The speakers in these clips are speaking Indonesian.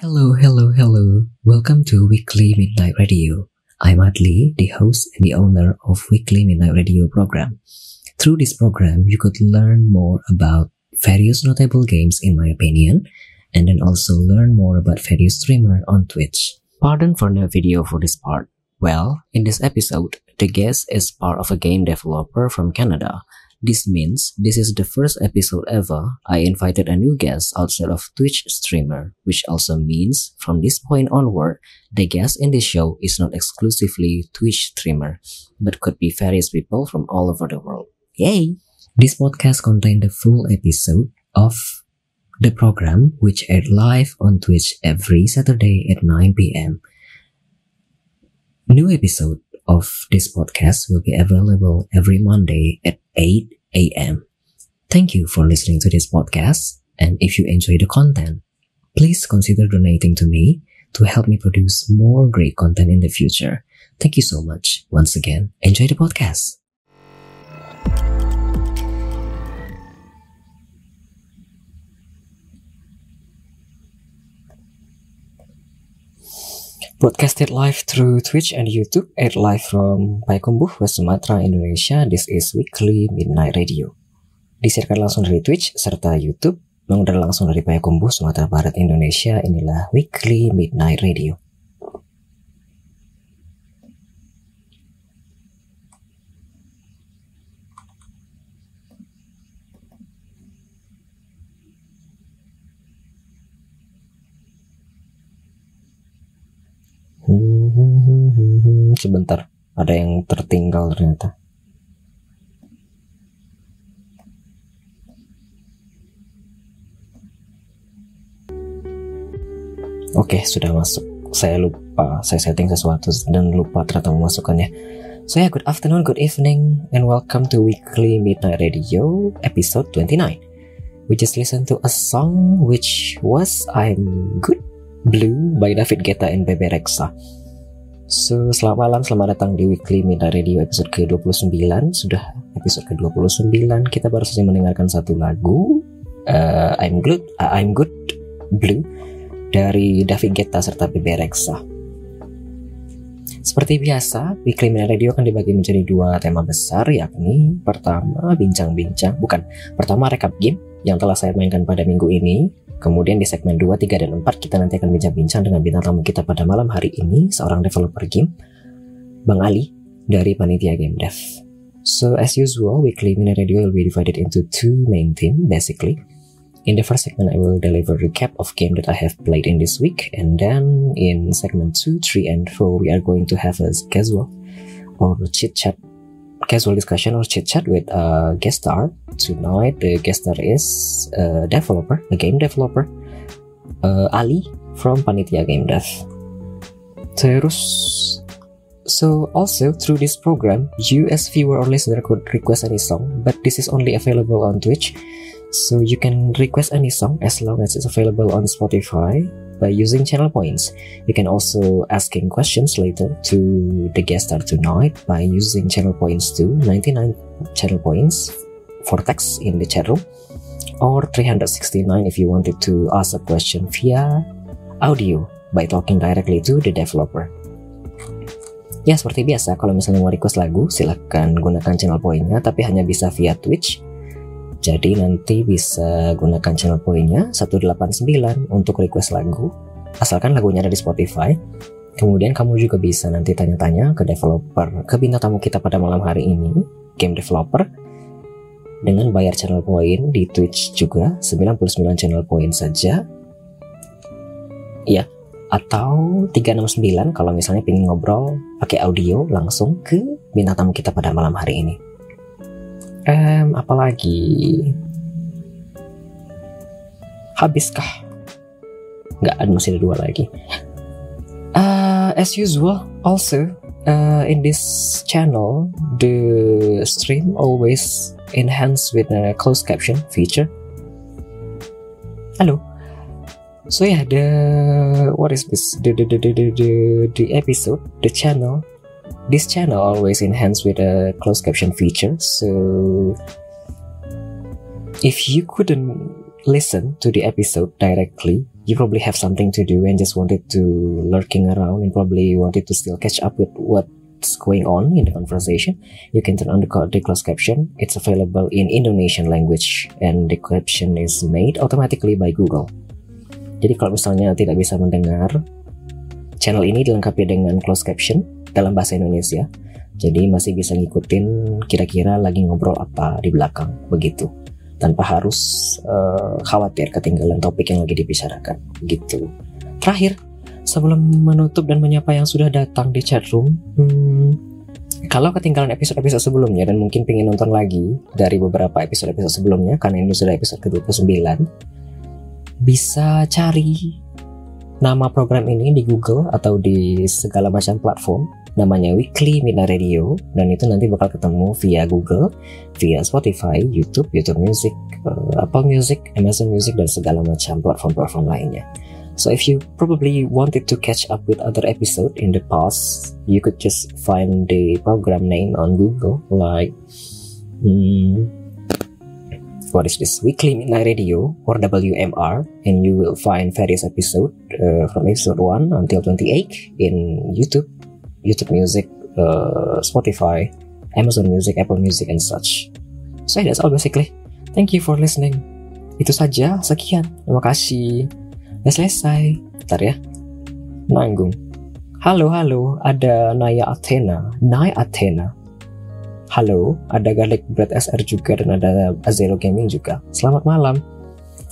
Hello, hello, hello. Welcome to Weekly Midnight Radio. I'm Adli, the host and the owner of Weekly Midnight Radio program. Through this program, you could learn more about various notable games in my opinion, and then also learn more about various streamer on Twitch. Pardon for no video for this part. Well, in this episode, the guest is part of a game developer from Canada this means this is the first episode ever I invited a new guest outside of Twitch streamer, which also means from this point onward, the guest in the show is not exclusively Twitch streamer, but could be various people from all over the world. Yay! This podcast contains the full episode of the program, which aired live on Twitch every Saturday at 9 p.m. New episode of this podcast will be available every Monday at 8 a.m. Thank you for listening to this podcast. And if you enjoy the content, please consider donating to me to help me produce more great content in the future. Thank you so much. Once again, enjoy the podcast. Broadcasted live through Twitch and YouTube, aired live from Payakumbuh, West Sumatra, Indonesia. This is Weekly Midnight Radio. Disiarkan langsung dari Twitch serta YouTube, mengudara langsung dari Payakumbuh, Sumatera Barat, Indonesia. Inilah Weekly Midnight Radio. Sebentar, ada yang tertinggal ternyata. Oke, sudah masuk. Saya lupa, saya setting sesuatu dan lupa ternyata memasukkannya. So yeah, good afternoon, good evening, and welcome to Weekly Midnight Radio episode 29. We just listened to a song which was I'm Good Blue by David Guetta and Bebe Rexha. So, selamat malam, selamat datang di Weekly Midnight Radio episode ke-29 Sudah episode ke-29 Kita baru saja mendengarkan satu lagu uh, I'm Good, uh, I'm Good Blue Dari David Guetta serta Bebe Rexha. Seperti biasa, Weekly Midnight Radio akan dibagi menjadi dua tema besar Yakni pertama, bincang-bincang Bukan, pertama rekap game yang telah saya mainkan pada minggu ini Kemudian di segmen 2, 3, dan 4 kita nanti akan bincang-bincang dengan bintang tamu kita pada malam hari ini, seorang developer game, Bang Ali dari Panitia Game Dev. So as usual, weekly mini radio will be divided into two main theme, basically. In the first segment, I will deliver recap of game that I have played in this week, and then in segment 2, 3, and 4, we are going to have a casual or chit chat casual discussion or chit chat with a guest star. Tonight, the guest star is a developer, a game developer, uh, Ali from Panitia Game Dev. Terus, so also through this program, you as viewer or listener could request any song, but this is only available on Twitch. So you can request any song as long as it's available on Spotify by using channel points. You can also asking questions later to the guest star tonight by using channel points to 99 channel points for text in the chat room or 369 if you wanted to ask a question via audio by talking directly to the developer. Ya seperti biasa, kalau misalnya mau request lagu, silahkan gunakan channel poinnya, tapi hanya bisa via Twitch jadi nanti bisa gunakan channel poinnya 189 untuk request lagu, asalkan lagunya ada di Spotify. Kemudian kamu juga bisa nanti tanya-tanya ke developer, ke bintang tamu kita pada malam hari ini, game developer, dengan bayar channel point di Twitch juga 99 channel point saja. Ya, atau 369 kalau misalnya pengen ngobrol pakai audio langsung ke bintang tamu kita pada malam hari ini. Um, apalagi? Habiskah? Nggak ada masih ada dua lagi. Uh, as usual, also uh, in this channel, the stream always enhanced with a closed caption feature. Halo. So yeah, the what is this? The the the the the, the episode, the channel this channel always enhanced with a closed caption feature so if you couldn't listen to the episode directly you probably have something to do and just wanted to lurking around and probably wanted to still catch up with what's going on in the conversation, you can turn on the, the closed caption. It's available in Indonesian language and the caption is made automatically by Google. Jadi kalau misalnya tidak bisa mendengar, channel ini dilengkapi dengan closed caption dalam bahasa Indonesia. Jadi masih bisa ngikutin kira-kira lagi ngobrol apa di belakang begitu tanpa harus uh, khawatir ketinggalan topik yang lagi dibicarakan gitu. Terakhir, sebelum menutup dan menyapa yang sudah datang di chat room, hmm, kalau ketinggalan episode-episode sebelumnya dan mungkin pengen nonton lagi dari beberapa episode-episode sebelumnya karena ini sudah episode ke-29, bisa cari nama program ini di Google atau di segala macam platform namanya Weekly Midnight Radio. Dan itu nanti bakal ketemu via Google, via Spotify, YouTube, YouTube Music, uh, Apple Music, Amazon Music dan segala macam platform-platform lainnya. So if you probably wanted to catch up with other episode in the past, you could just find the program name on Google like hmm, what is this? Weekly Midnight Radio or WMR and you will find various episode uh, from episode 1 until 28 in YouTube YouTube Music, uh, Spotify, Amazon Music, Apple Music, and such. So that's all basically. Thank you for listening. Itu saja, sekian. Terima kasih. Udah selesai. Bentar ya. Nanggung. Halo, halo. Ada Naya Athena. Naya Athena. Halo, ada Garlic Bread SR juga dan ada Azero Gaming juga. Selamat malam.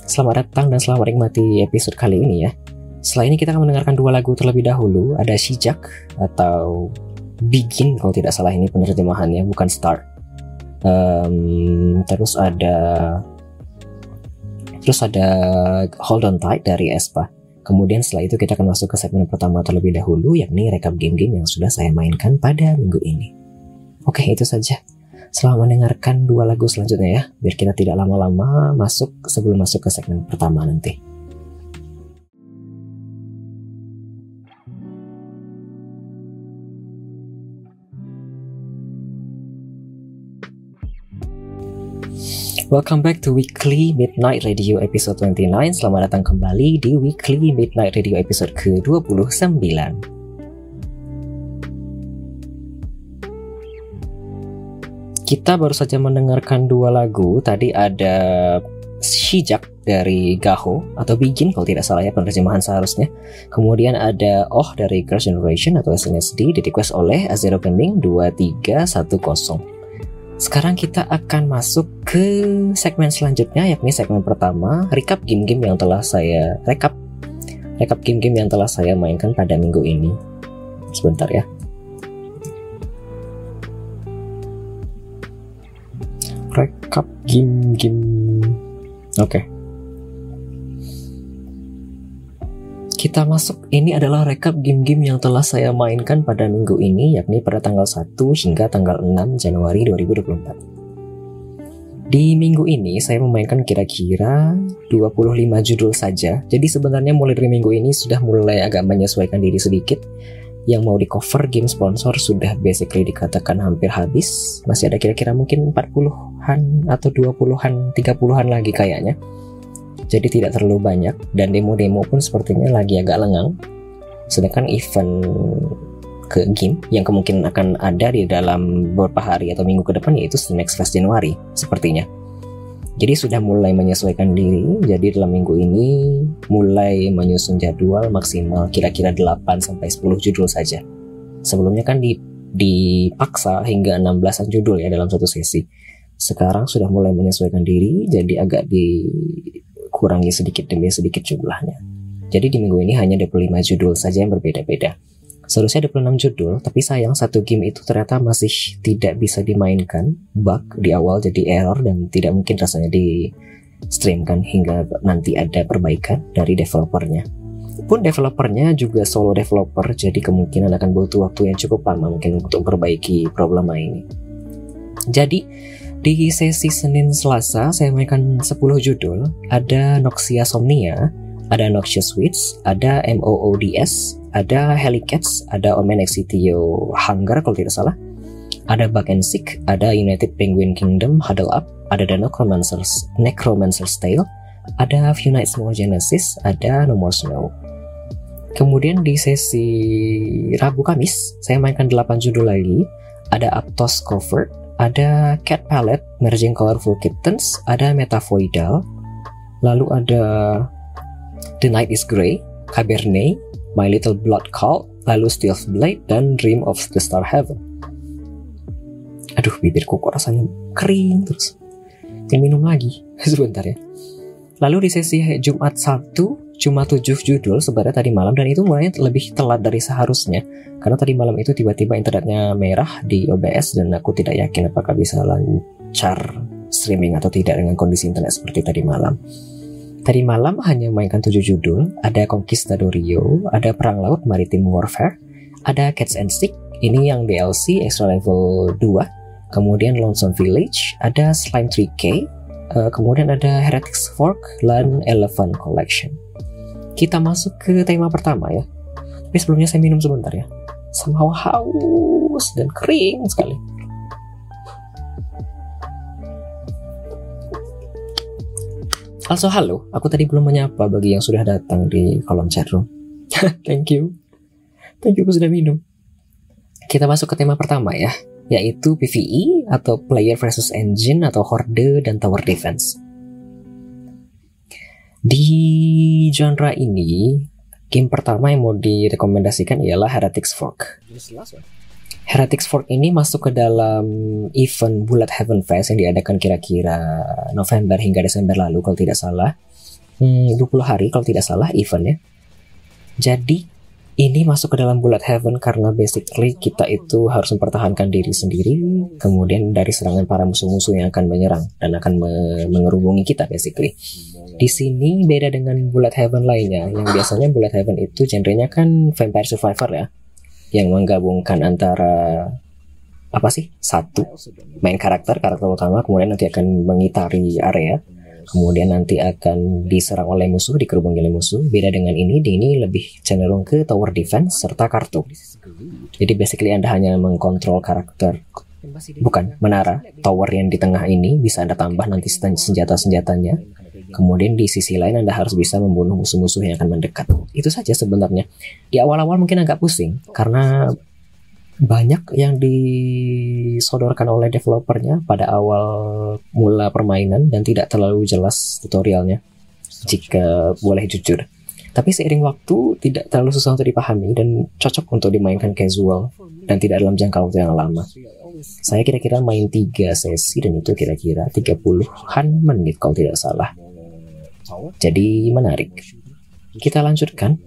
Selamat datang dan selamat menikmati episode kali ini ya. Setelah ini kita akan mendengarkan dua lagu terlebih dahulu. Ada Shijak atau Begin kalau tidak salah ini penerjemahannya, bukan Start. Um, terus ada terus ada Hold On Tight dari Espa. Kemudian setelah itu kita akan masuk ke segmen pertama terlebih dahulu yakni rekap game-game yang sudah saya mainkan pada minggu ini. Oke, itu saja. Selamat mendengarkan dua lagu selanjutnya ya, biar kita tidak lama-lama masuk sebelum masuk ke segmen pertama nanti. Welcome back to Weekly Midnight Radio episode 29 Selamat datang kembali di Weekly Midnight Radio episode ke-29 Kita baru saja mendengarkan dua lagu Tadi ada Shijak dari Gaho atau Begin kalau tidak salah ya penerjemahan seharusnya. Kemudian ada Oh dari Girls Generation atau SNSD di request oleh Azero Gaming 2310. Sekarang kita akan masuk ke segmen selanjutnya yakni segmen pertama recap game-game yang telah saya rekap rekap game-game yang telah saya mainkan pada minggu ini. Sebentar ya. Rekap game-game. Oke. Okay. Kita masuk, ini adalah rekap game-game yang telah saya mainkan pada minggu ini, yakni pada tanggal 1 hingga tanggal 6 Januari 2024. Di minggu ini saya memainkan kira-kira 25 judul saja, jadi sebenarnya mulai dari minggu ini sudah mulai agak menyesuaikan diri sedikit. Yang mau di cover game sponsor sudah basically dikatakan hampir habis, masih ada kira-kira mungkin 40-an atau 20-an, 30-an lagi kayaknya jadi tidak terlalu banyak dan demo-demo pun sepertinya lagi agak lengang. Sedangkan event ke game yang kemungkinan akan ada di dalam beberapa hari atau minggu ke depan yaitu Next Fest Januari sepertinya. Jadi sudah mulai menyesuaikan diri, jadi dalam minggu ini mulai menyusun jadwal maksimal kira-kira 8 sampai 10 judul saja. Sebelumnya kan di dipaksa hingga 16-an judul ya dalam satu sesi. Sekarang sudah mulai menyesuaikan diri, jadi agak di kurangi sedikit demi sedikit jumlahnya. Jadi di minggu ini hanya 25 judul saja yang berbeda-beda. Seharusnya 26 judul, tapi sayang satu game itu ternyata masih tidak bisa dimainkan, bug di awal jadi error dan tidak mungkin rasanya di streamkan hingga nanti ada perbaikan dari developernya. Pun developernya juga solo developer, jadi kemungkinan akan butuh waktu yang cukup lama mungkin untuk memperbaiki problema ini. Jadi, di sesi Senin Selasa saya mainkan 10 judul. Ada Noxia Somnia, ada Noxious Wits, ada MOODS, ada Helicats, ada Omen Exitio Hunger kalau tidak salah. Ada Bug and Sick, ada United Penguin Kingdom Huddle Up, ada The Necromancer's, Necromancer's Tale, ada Few Nights More Genesis, ada No More Snow. Kemudian di sesi Rabu Kamis, saya mainkan 8 judul lagi. Ada Aptos Covert, ada Cat Palette, Merging Colorful Kittens, ada Metavoidal, lalu ada The Night is Grey, Cabernet, My Little Blood Cult, lalu Stealth Blade, dan Dream of the Star Heaven. Aduh, bibirku kok rasanya kering terus. Ingin minum lagi. Sebentar ya. Lalu di sesi Jumat Sabtu, cuma 7 judul sebenarnya tadi malam dan itu mulai lebih telat dari seharusnya karena tadi malam itu tiba-tiba internetnya merah di OBS dan aku tidak yakin apakah bisa lancar streaming atau tidak dengan kondisi internet seperti tadi malam. Tadi malam hanya mainkan 7 judul, ada Conquistadorio, ada Perang Laut Maritim Warfare, ada Cats and Stick, ini yang DLC extra level 2, kemudian Lonesome Village, ada Slime 3K, uh, kemudian ada Heretics Fork, dan Elephant Collection kita masuk ke tema pertama ya. Tapi sebelumnya saya minum sebentar ya. Somehow haus dan kering sekali. Also halo, aku tadi belum menyapa bagi yang sudah datang di kolom chat room. Thank you. Thank you aku sudah minum. Kita masuk ke tema pertama ya, yaitu PvE atau Player versus Engine atau Horde dan Tower Defense. Di genre ini, game pertama yang mau direkomendasikan ialah Heretics Fork. Heretics Fork ini masuk ke dalam event Bullet Heaven Fest yang diadakan kira-kira November hingga Desember lalu kalau tidak salah. Hmm, 20 hari kalau tidak salah eventnya. Jadi ini masuk ke dalam bullet heaven karena basically kita itu harus mempertahankan diri sendiri kemudian dari serangan para musuh-musuh yang akan menyerang dan akan me mengerubungi kita basically. Di sini beda dengan bullet heaven lainnya yang biasanya bullet heaven itu genrenya kan vampire survivor ya yang menggabungkan antara apa sih satu main karakter karakter utama kemudian nanti akan mengitari area kemudian nanti akan diserang oleh musuh, dikerubungi oleh musuh. Beda dengan ini, di ini lebih cenderung ke tower defense serta kartu. Jadi basically Anda hanya mengkontrol karakter bukan menara tower yang di tengah ini bisa Anda tambah nanti senjata-senjatanya. Kemudian di sisi lain Anda harus bisa membunuh musuh-musuh yang akan mendekat. Itu saja sebenarnya. Di awal-awal mungkin agak pusing karena banyak yang disodorkan oleh developernya pada awal mula permainan dan tidak terlalu jelas tutorialnya jika boleh jujur. Tapi seiring waktu tidak terlalu susah untuk dipahami dan cocok untuk dimainkan casual dan tidak dalam jangka waktu yang lama. Saya kira-kira main 3 sesi dan itu kira-kira 30-an menit kalau tidak salah. Jadi menarik. Kita lanjutkan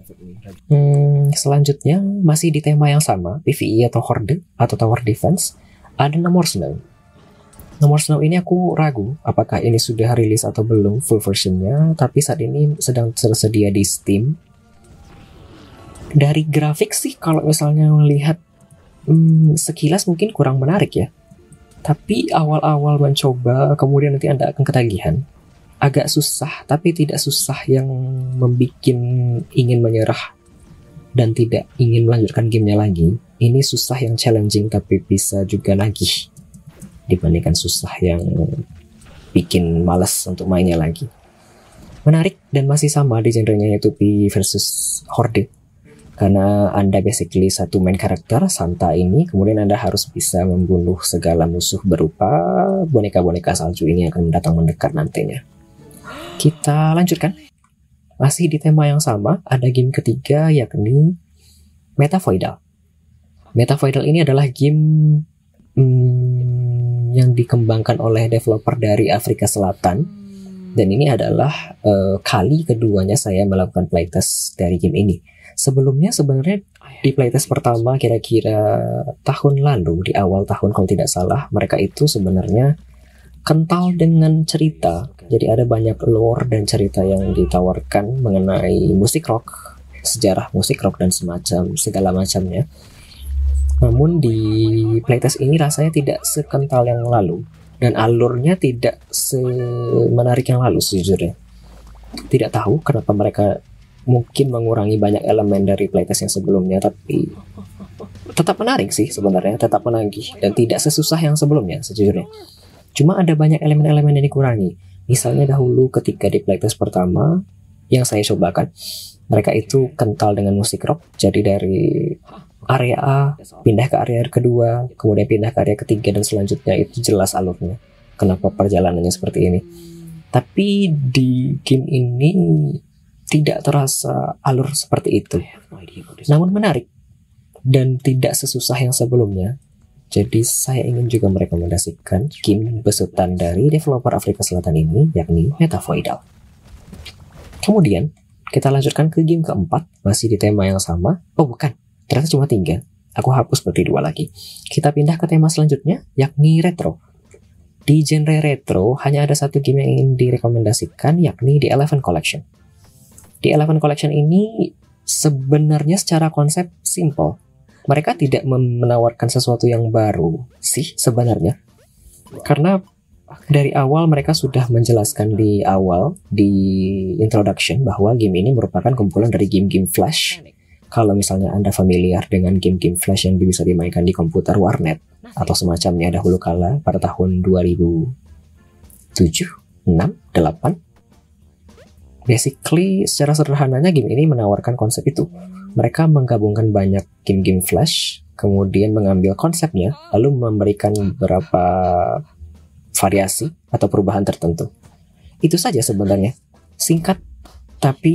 Hmm, selanjutnya masih di tema yang sama, PvE atau Horde atau Tower Defense, ada nomor Snow. Nomor Snow ini aku ragu apakah ini sudah rilis atau belum full versionnya, tapi saat ini sedang tersedia di Steam. Dari grafik sih kalau misalnya melihat hmm, sekilas mungkin kurang menarik ya. Tapi awal-awal mencoba, kemudian nanti Anda akan ketagihan agak susah, tapi tidak susah yang membuat ingin menyerah dan tidak ingin melanjutkan gamenya lagi. Ini susah yang challenging tapi bisa juga nagih dibandingkan susah yang bikin males untuk mainnya lagi. Menarik dan masih sama di genrenya yaitu P versus Horde. Karena Anda basically satu main karakter, Santa ini, kemudian Anda harus bisa membunuh segala musuh berupa boneka-boneka salju ini yang akan datang mendekat nantinya. Kita lanjutkan. Masih di tema yang sama, ada game ketiga yakni Metavoidal. Metavoidal ini adalah game hmm, yang dikembangkan oleh developer dari Afrika Selatan. Dan ini adalah uh, kali keduanya saya melakukan playtest dari game ini. Sebelumnya sebenarnya di playtest pertama kira-kira tahun lalu di awal tahun kalau tidak salah mereka itu sebenarnya kental dengan cerita. Jadi ada banyak lore dan cerita yang ditawarkan mengenai musik rock, sejarah musik rock dan semacam segala macamnya. Namun di playtest ini rasanya tidak sekental yang lalu dan alurnya tidak semenarik yang lalu sejujurnya. Tidak tahu kenapa mereka mungkin mengurangi banyak elemen dari playtest yang sebelumnya tapi tetap menarik sih sebenarnya, tetap menagih dan tidak sesusah yang sebelumnya sejujurnya. Cuma ada banyak elemen-elemen yang dikurangi. Misalnya dahulu ketika di playtest pertama yang saya cobakan, mereka itu kental dengan musik rock. Jadi dari area A pindah ke area kedua, kemudian pindah ke area ketiga dan selanjutnya itu jelas alurnya. Kenapa perjalanannya seperti ini? Tapi di game ini tidak terasa alur seperti itu. Namun menarik dan tidak sesusah yang sebelumnya. Jadi saya ingin juga merekomendasikan game besutan dari developer Afrika Selatan ini, yakni Metavoidal. Kemudian, kita lanjutkan ke game keempat, masih di tema yang sama. Oh bukan, ternyata cuma tiga. Aku hapus seperti dua lagi. Kita pindah ke tema selanjutnya, yakni retro. Di genre retro, hanya ada satu game yang ingin direkomendasikan, yakni The Eleven Collection. The Eleven Collection ini sebenarnya secara konsep simple. Mereka tidak menawarkan sesuatu yang baru sih sebenarnya. Karena dari awal mereka sudah menjelaskan di awal di introduction bahwa game ini merupakan kumpulan dari game-game flash. Kalau misalnya Anda familiar dengan game-game flash yang bisa dimainkan di komputer warnet atau semacamnya dahulu kala pada tahun 2007, 6, 8, basically secara sederhananya game ini menawarkan konsep itu. Mereka menggabungkan banyak game-game flash, kemudian mengambil konsepnya, lalu memberikan beberapa variasi atau perubahan tertentu. Itu saja sebenarnya. Singkat tapi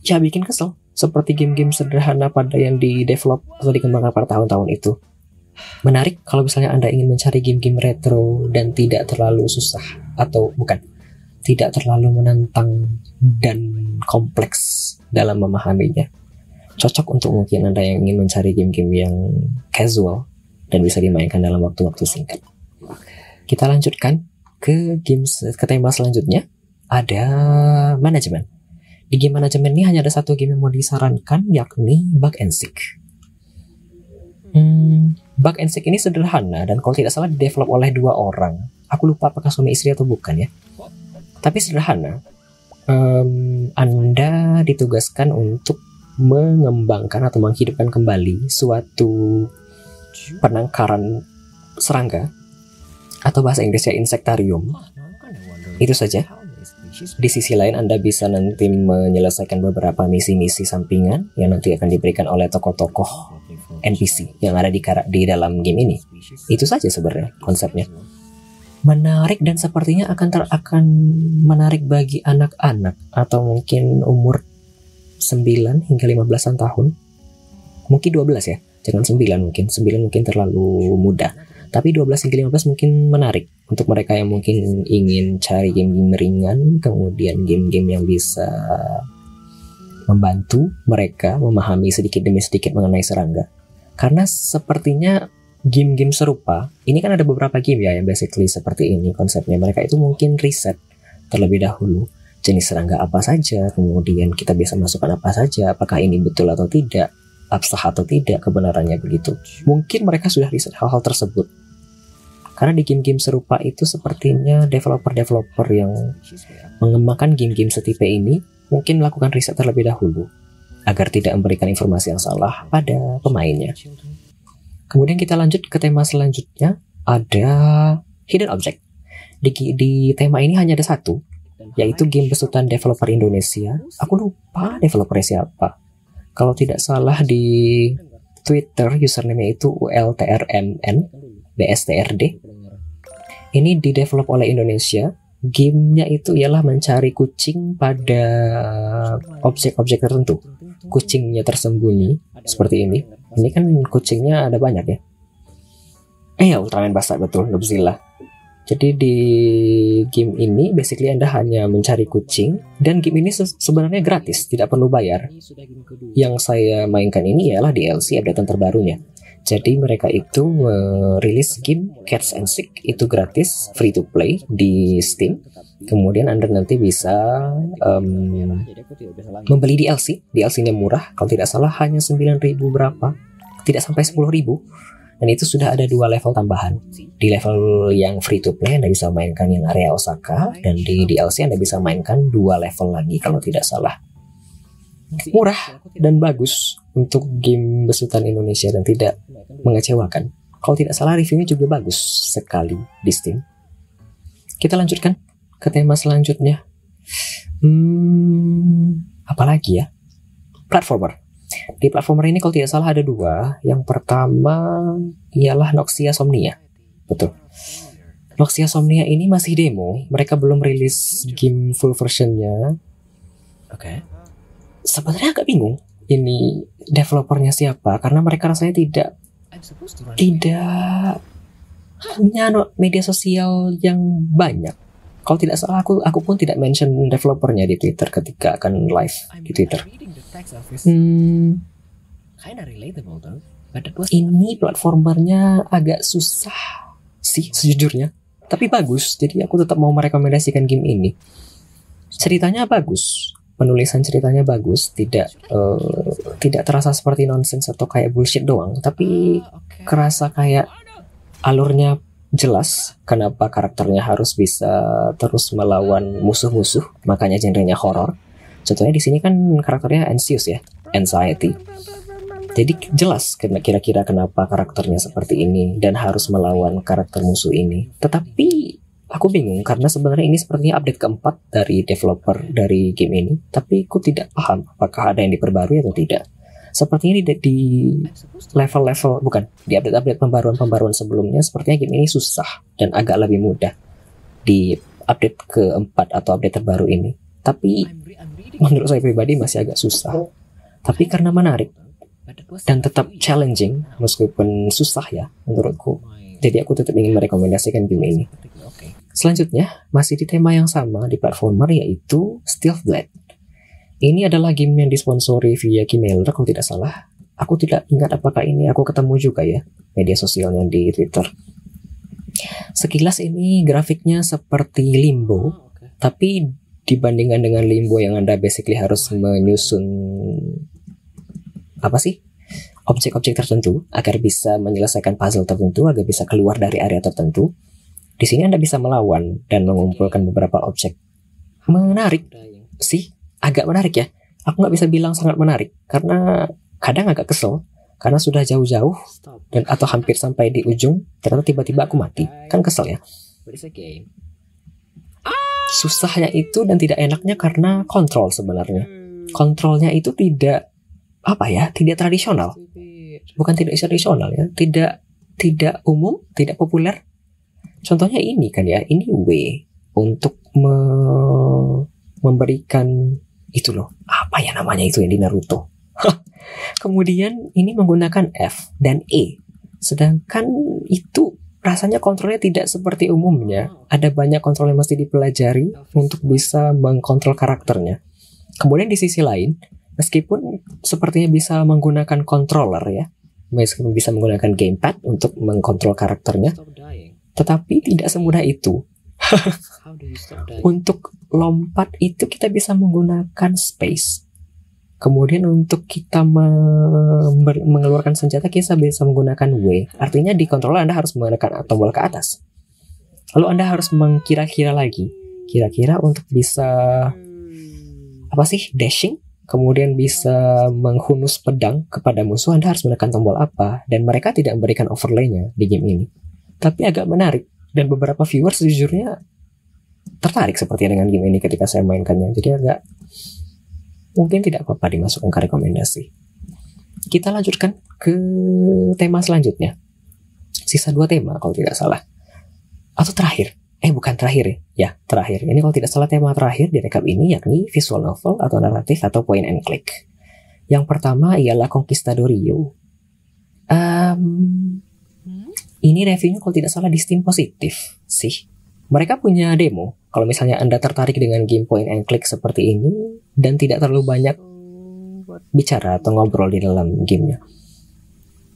ya bikin kesel. Seperti game-game sederhana pada yang di develop atau dikembangkan pada tahun-tahun itu. Menarik kalau misalnya Anda ingin mencari game-game retro dan tidak terlalu susah atau bukan tidak terlalu menantang dan kompleks dalam memahaminya. Cocok untuk mungkin Anda yang ingin mencari game-game yang casual dan bisa dimainkan dalam waktu-waktu singkat. Kita lanjutkan ke game ke tema selanjutnya ada manajemen. Di game manajemen ini hanya ada satu game yang mau disarankan yakni Bug and Sick. Hmm, Bug and Sick ini sederhana dan kalau tidak salah develop oleh dua orang. Aku lupa apakah suami istri atau bukan ya. Tapi sederhana. Um, anda ditugaskan untuk mengembangkan atau menghidupkan kembali suatu penangkaran serangga atau bahasa Inggrisnya insektarium. Itu saja. Di sisi lain Anda bisa nanti menyelesaikan beberapa misi-misi sampingan yang nanti akan diberikan oleh tokoh-tokoh NPC yang ada di di dalam game ini. Itu saja sebenarnya konsepnya. Menarik dan sepertinya akan ter akan menarik bagi anak-anak atau mungkin umur 9 hingga 15-an tahun. Mungkin 12 ya, jangan 9 mungkin. 9 mungkin terlalu muda tapi 12 hingga 15 mungkin menarik untuk mereka yang mungkin ingin cari game-game ringan, kemudian game-game yang bisa membantu mereka memahami sedikit demi sedikit mengenai serangga. Karena sepertinya game-game serupa, ini kan ada beberapa game ya yang basically seperti ini konsepnya. Mereka itu mungkin riset terlebih dahulu jenis serangga apa saja, kemudian kita bisa masukkan apa saja, apakah ini betul atau tidak, absah atau tidak kebenarannya begitu. Mungkin mereka sudah riset hal-hal tersebut karena di game-game serupa itu sepertinya developer-developer yang mengembangkan game-game setipe ini mungkin melakukan riset terlebih dahulu agar tidak memberikan informasi yang salah pada pemainnya. Kemudian kita lanjut ke tema selanjutnya ada hidden object. Di, di tema ini hanya ada satu, yaitu game besutan developer Indonesia. Aku lupa developernya siapa. Kalau tidak salah di Twitter username itu ULTRMN BSTRD. Ini didevelop oleh Indonesia. Gamenya itu ialah mencari kucing pada objek-objek tertentu. Kucingnya tersembunyi seperti ini. Ini kan kucingnya ada banyak ya. Eh Ultraman basah betul, Godzilla. Jadi di game ini basically Anda hanya mencari kucing dan game ini se sebenarnya gratis, tidak perlu bayar. Yang saya mainkan ini ialah DLC update terbarunya. Jadi mereka itu merilis game Cats and Sick itu gratis, free to play di Steam. Kemudian Anda nanti bisa um, membeli DLC, DLC-nya murah, kalau tidak salah hanya 9.000 berapa, tidak sampai 10.000. Dan itu sudah ada dua level tambahan. Di level yang free to play Anda bisa mainkan yang area Osaka dan di DLC Anda bisa mainkan dua level lagi kalau tidak salah murah dan bagus untuk game besutan Indonesia dan tidak mengecewakan. Kalau tidak salah reviewnya juga bagus sekali di Steam. Kita lanjutkan ke tema selanjutnya. Hmm, apalagi ya? Platformer. Di platformer ini kalau tidak salah ada dua. Yang pertama ialah Noxia Somnia. Betul. Noxia Somnia ini masih demo. Mereka belum rilis game full versionnya. Oke. Okay. Sebenarnya agak bingung. Ini developernya siapa? Karena mereka rasanya tidak tidak punya media sosial yang banyak. Kalau tidak salah aku aku pun tidak mention developernya di Twitter ketika akan live di Twitter. Hmm, ini platformernya agak susah sih sejujurnya, tapi bagus. Jadi aku tetap mau merekomendasikan game ini. Ceritanya bagus, penulisan ceritanya bagus, tidak uh, tidak terasa seperti nonsense atau kayak bullshit doang, tapi kerasa kayak alurnya jelas kenapa karakternya harus bisa terus melawan musuh-musuh makanya genrenya horror. Contohnya di sini kan karakternya anxious ya anxiety. Jadi jelas kira-kira kenapa karakternya seperti ini dan harus melawan karakter musuh ini. Tetapi aku bingung karena sebenarnya ini sepertinya update keempat dari developer dari game ini tapi aku tidak paham apakah ada yang diperbarui atau tidak sepertinya di, di level-level bukan di update-update pembaruan-pembaruan sebelumnya sepertinya game ini susah dan agak lebih mudah di update keempat atau update terbaru ini. Tapi menurut saya pribadi masih agak susah. Tapi karena menarik dan tetap challenging meskipun susah ya menurutku. Jadi aku tetap ingin merekomendasikan game ini. Selanjutnya masih di tema yang sama di platformer yaitu Stealth Blade ini adalah game yang disponsori via Gmail kalau tidak salah. Aku tidak ingat apakah ini aku ketemu juga ya media sosialnya di Twitter. Sekilas ini grafiknya seperti Limbo, tapi dibandingkan dengan Limbo yang Anda basically harus menyusun apa sih? objek-objek tertentu agar bisa menyelesaikan puzzle tertentu agar bisa keluar dari area tertentu. Di sini Anda bisa melawan dan mengumpulkan beberapa objek. Menarik sih agak menarik ya. Aku nggak bisa bilang sangat menarik karena kadang agak kesel karena sudah jauh-jauh dan atau hampir sampai di ujung ternyata tiba-tiba aku mati. Kan kesel ya? Susahnya itu dan tidak enaknya karena kontrol sebenarnya. Kontrolnya itu tidak apa ya tidak tradisional. Bukan tidak tradisional ya tidak tidak umum tidak populer. Contohnya ini kan ya ini W untuk me memberikan itu loh. Apa ya namanya itu yang di Naruto? Kemudian ini menggunakan F dan E. Sedangkan itu rasanya kontrolnya tidak seperti umumnya. Ada banyak kontrol yang mesti dipelajari untuk bisa mengkontrol karakternya. Kemudian di sisi lain meskipun sepertinya bisa menggunakan controller ya meskipun bisa menggunakan gamepad untuk mengkontrol karakternya tetapi tidak semudah itu untuk lompat itu kita bisa menggunakan space. Kemudian untuk kita mengeluarkan senjata kita bisa menggunakan W. Artinya di controller Anda harus menggunakan tombol ke atas. Lalu Anda harus mengkira-kira lagi. Kira-kira untuk bisa apa sih dashing kemudian bisa menghunus pedang kepada musuh Anda harus menekan tombol apa dan mereka tidak memberikan overlaynya di game ini tapi agak menarik dan beberapa viewers sejujurnya tertarik seperti dengan game ini ketika saya mainkannya. Jadi agak mungkin tidak apa-apa dimasukkan ke rekomendasi. Kita lanjutkan ke tema selanjutnya. Sisa dua tema kalau tidak salah. Atau terakhir. Eh bukan terakhir ya. Ya terakhir. Ini kalau tidak salah tema terakhir di rekap ini yakni visual novel atau naratif atau point and click. Yang pertama ialah Conquistadorio. Um, ini reviewnya kalau tidak salah di Steam positif sih. Mereka punya demo. Kalau misalnya Anda tertarik dengan game point and click seperti ini dan tidak terlalu banyak bicara atau ngobrol di dalam gamenya.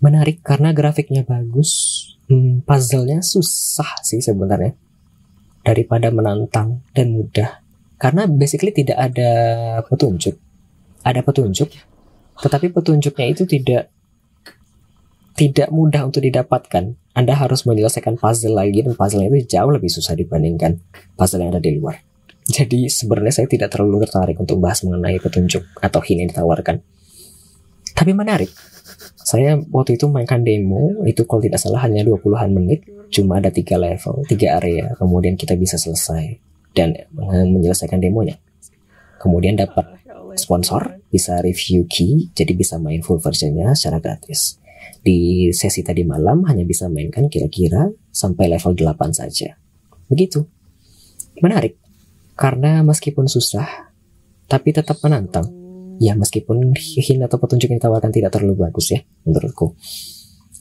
Menarik karena grafiknya bagus, hmm, puzzle-nya susah sih sebenarnya. Daripada menantang dan mudah. Karena basically tidak ada petunjuk. Ada petunjuk, tetapi petunjuknya itu tidak tidak mudah untuk didapatkan. Anda harus menyelesaikan puzzle lagi dan puzzle itu jauh lebih susah dibandingkan puzzle yang ada di luar. Jadi sebenarnya saya tidak terlalu tertarik untuk bahas mengenai petunjuk atau hint yang ditawarkan. Tapi menarik. Saya waktu itu mainkan demo, itu kalau tidak salah hanya 20-an menit, cuma ada tiga level, tiga area, kemudian kita bisa selesai. dan menyelesaikan demonya. Kemudian dapat sponsor, bisa review key, jadi bisa main full versionnya secara gratis. Di sesi tadi malam hanya bisa mainkan kira-kira sampai level 8 saja. Begitu. Menarik, karena meskipun susah, tapi tetap menantang. Ya meskipun hint atau petunjuk yang ditawarkan tidak terlalu bagus ya, menurutku.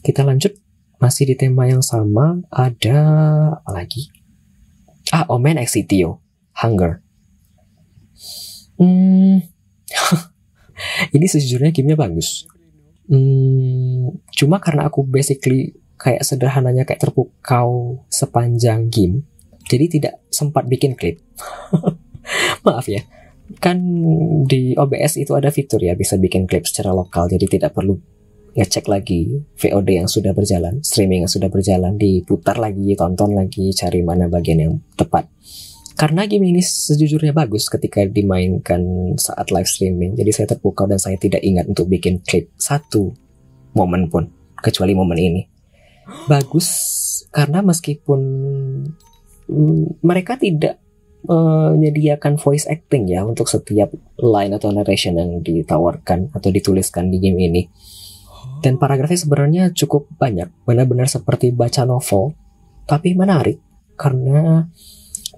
Kita lanjut, masih di tema yang sama, ada apa lagi? Ah, Omen Exitio, Hunger. Hmm, ini sejujurnya gamenya bagus. Hmm, cuma karena aku basically kayak sederhananya kayak terpukau sepanjang game, jadi tidak sempat bikin klip. Maaf ya. Kan di OBS itu ada fitur ya bisa bikin klip secara lokal, jadi tidak perlu ngecek lagi VOD yang sudah berjalan, streaming yang sudah berjalan, diputar lagi, tonton lagi, cari mana bagian yang tepat. Karena game ini sejujurnya bagus ketika dimainkan saat live streaming, jadi saya terpukau dan saya tidak ingat untuk bikin klip satu momen pun, kecuali momen ini. Bagus karena meskipun mm, mereka tidak menyediakan voice acting ya untuk setiap line atau narration yang ditawarkan atau dituliskan di game ini. Dan paragrafnya sebenarnya cukup banyak, benar-benar seperti baca novel, tapi menarik karena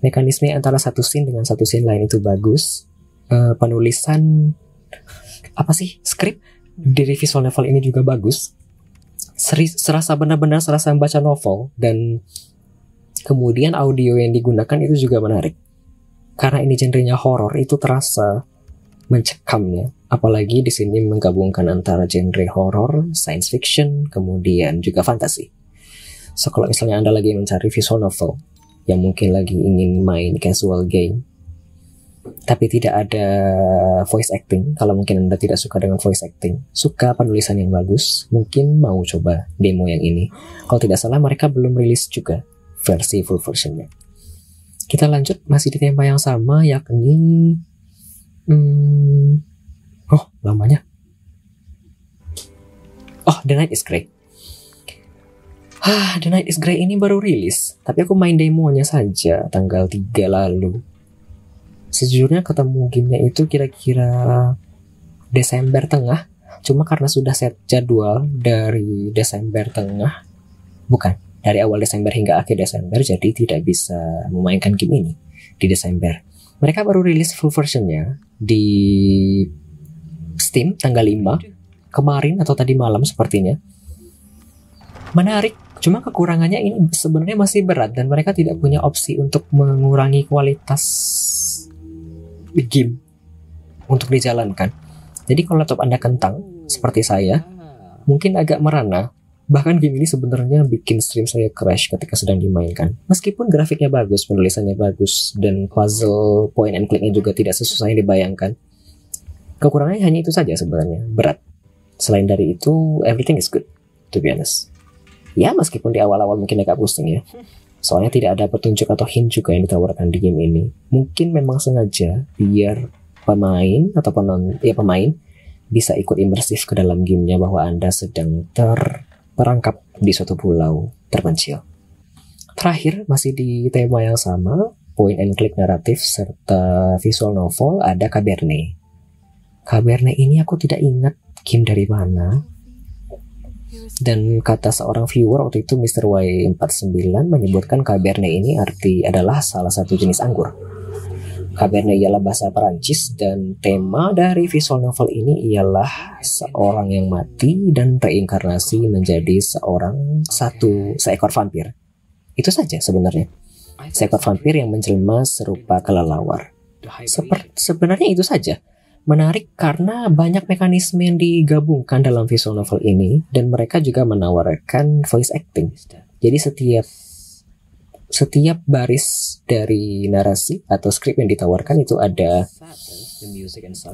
mekanisme antara satu scene dengan satu scene lain itu bagus. Uh, penulisan apa sih skrip dari visual novel ini juga bagus. Seri, serasa benar-benar serasa membaca novel dan kemudian audio yang digunakan itu juga menarik karena ini genrenya horor itu terasa mencekamnya apalagi di sini menggabungkan antara genre horor, science fiction, kemudian juga fantasi. So kalau misalnya Anda lagi mencari visual novel yang mungkin lagi ingin main casual game tapi tidak ada voice acting, kalau mungkin Anda tidak suka dengan voice acting, suka penulisan yang bagus, mungkin mau coba demo yang ini. Kalau tidak salah mereka belum rilis juga versi full versionnya. Kita lanjut masih di tema yang sama yakni hmm, oh lamanya oh The Night is Grey Ah, The Night is Grey ini baru rilis, tapi aku main demonya saja tanggal 3 lalu. Sejujurnya ketemu gamenya itu kira-kira Desember tengah, cuma karena sudah set jadwal dari Desember tengah, bukan, dari awal Desember hingga akhir Desember jadi tidak bisa memainkan game ini di Desember. Mereka baru rilis full versionnya di Steam tanggal 5 kemarin atau tadi malam sepertinya. Menarik, cuma kekurangannya ini sebenarnya masih berat dan mereka tidak punya opsi untuk mengurangi kualitas game untuk dijalankan. Jadi kalau laptop Anda kentang seperti saya, mungkin agak merana Bahkan game ini sebenarnya bikin stream saya crash ketika sedang dimainkan. Meskipun grafiknya bagus, penulisannya bagus, dan puzzle point and clicknya juga tidak sesusah yang dibayangkan. Kekurangannya hanya itu saja sebenarnya, berat. Selain dari itu, everything is good, to be honest. Ya, meskipun di awal-awal mungkin agak pusing ya. Soalnya tidak ada petunjuk atau hint juga yang ditawarkan di game ini. Mungkin memang sengaja biar pemain atau penon ya pemain bisa ikut imersif ke dalam gamenya bahwa Anda sedang ter merangkap di suatu pulau terpencil. Terakhir, masih di tema yang sama, point and click naratif serta visual novel ada Cabernet. Cabernet ini aku tidak ingat game dari mana. Dan kata seorang viewer waktu itu Mr. Y49 menyebutkan Cabernet ini arti adalah salah satu jenis anggur. Cabernet ialah bahasa Perancis dan tema dari visual novel ini ialah seorang yang mati dan reinkarnasi menjadi seorang satu seekor vampir. Itu saja sebenarnya. Seekor vampir yang menjelma serupa kelelawar. Seper, sebenarnya itu saja. Menarik karena banyak mekanisme yang digabungkan dalam visual novel ini dan mereka juga menawarkan voice acting. Jadi setiap setiap baris dari narasi atau skrip yang ditawarkan itu ada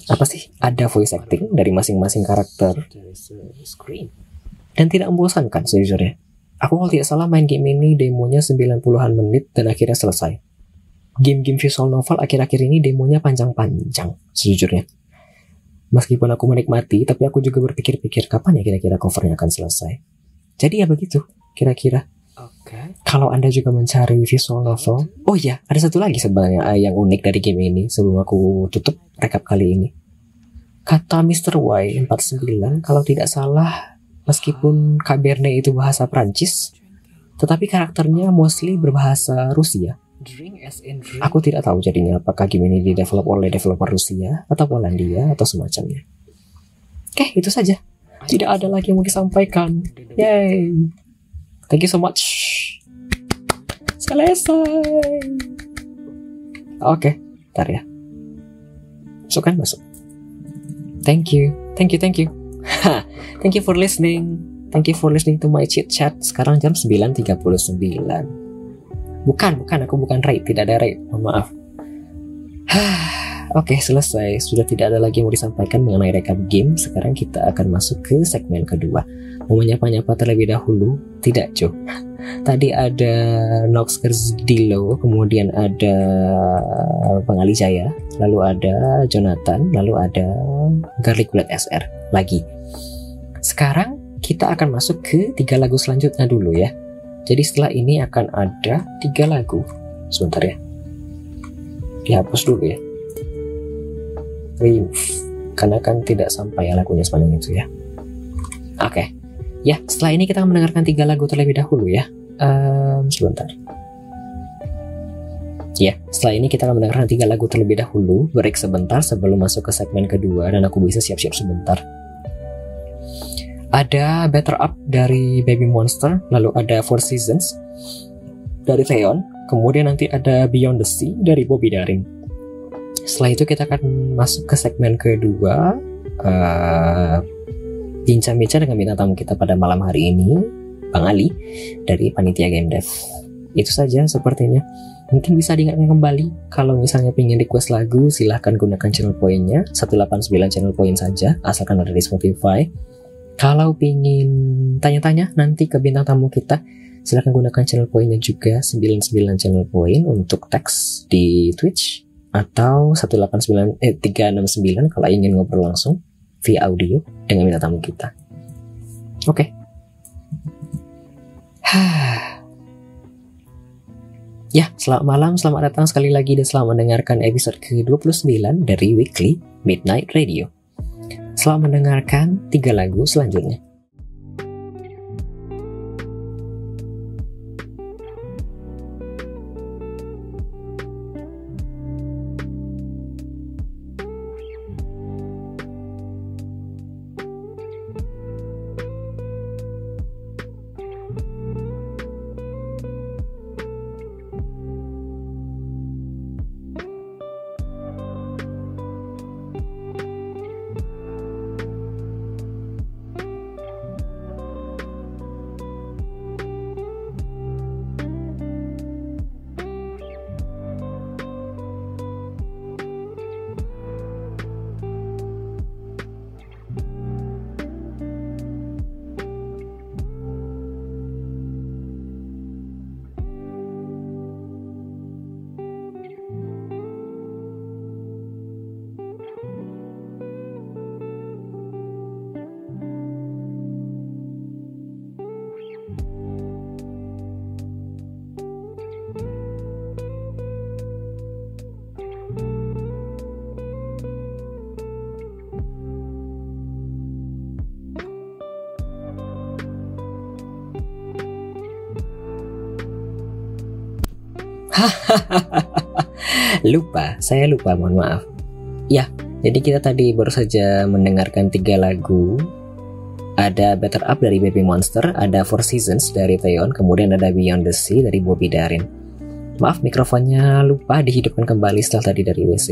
apa sih? Ada voice acting dari masing-masing karakter dan tidak membosankan sejujurnya. Aku kalau tidak salah main game ini demonya 90-an menit dan akhirnya selesai. Game-game visual novel akhir-akhir ini demonya panjang-panjang sejujurnya. Meskipun aku menikmati, tapi aku juga berpikir-pikir kapan ya kira-kira covernya akan selesai. Jadi ya begitu, kira-kira. Oke. Okay. kalau Anda juga mencari visual novel, oh ya, ada satu lagi sebenarnya uh, yang unik dari game ini sebelum aku tutup rekap kali ini. Kata Mr. Y 49 kalau tidak salah meskipun Cabernet itu bahasa Prancis, tetapi karakternya mostly berbahasa Rusia. Aku tidak tahu jadinya apakah game ini di develop oleh developer Rusia atau Polandia atau semacamnya. Oke, itu saja. Tidak ada lagi yang mau disampaikan. Yay! Thank you so much. Selesai. Oke, ntar ya. Masuk kan masuk. Thank you, thank you, thank you. thank you for listening. Thank you for listening to my chit chat. Sekarang jam 9.39. Bukan, bukan, aku bukan raid, tidak ada raid, mohon maaf. Oke, okay, selesai. Sudah tidak ada lagi yang mau disampaikan mengenai rekap game. Sekarang kita akan masuk ke segmen kedua. Mau menyapa-nyapa terlebih dahulu? Tidak, Jo. Tadi ada Nox Dilo, kemudian ada Pengali Jaya, lalu ada Jonathan, lalu ada Garlic SR lagi. Sekarang kita akan masuk ke tiga lagu selanjutnya dulu ya. Jadi setelah ini akan ada tiga lagu. Sebentar ya. Dihapus dulu ya. Remove. Karena kan tidak sampai ya lagunya sepanjang itu ya. Oke. Okay. Ya, setelah ini kita akan mendengarkan tiga lagu terlebih dahulu ya. Um, sebentar. Ya, setelah ini kita akan mendengarkan tiga lagu terlebih dahulu. Break sebentar sebelum masuk ke segmen kedua dan aku bisa siap-siap sebentar. Ada Better Up dari Baby Monster, lalu ada Four Seasons dari Theon, kemudian nanti ada Beyond the Sea dari Bobby Darin. Setelah itu kita akan masuk ke segmen kedua, uh, bincang-bincang dengan bintang tamu kita pada malam hari ini, Bang Ali dari Panitia Game Dev. Itu saja sepertinya. Mungkin bisa diingatkan kembali, kalau misalnya ingin request lagu, silahkan gunakan channel poinnya, 189 channel poin saja, asalkan ada di Spotify. Kalau pingin tanya-tanya nanti ke bintang tamu kita, silahkan gunakan channel poinnya juga 99 channel poin untuk teks di Twitch atau 189 eh 369 kalau ingin ngobrol langsung via audio dengan bintang tamu kita. Oke. Okay. ya, selamat malam, selamat datang sekali lagi dan selamat mendengarkan episode ke-29 dari Weekly Midnight Radio. Selamat mendengarkan tiga lagu selanjutnya. Lupa, saya lupa, mohon maaf. Ya, jadi kita tadi baru saja mendengarkan tiga lagu. Ada Better Up dari Baby Monster, ada Four Seasons dari Theon, kemudian ada Beyond the Sea dari Bobby Darin. Maaf, mikrofonnya lupa dihidupkan kembali setelah tadi dari WC.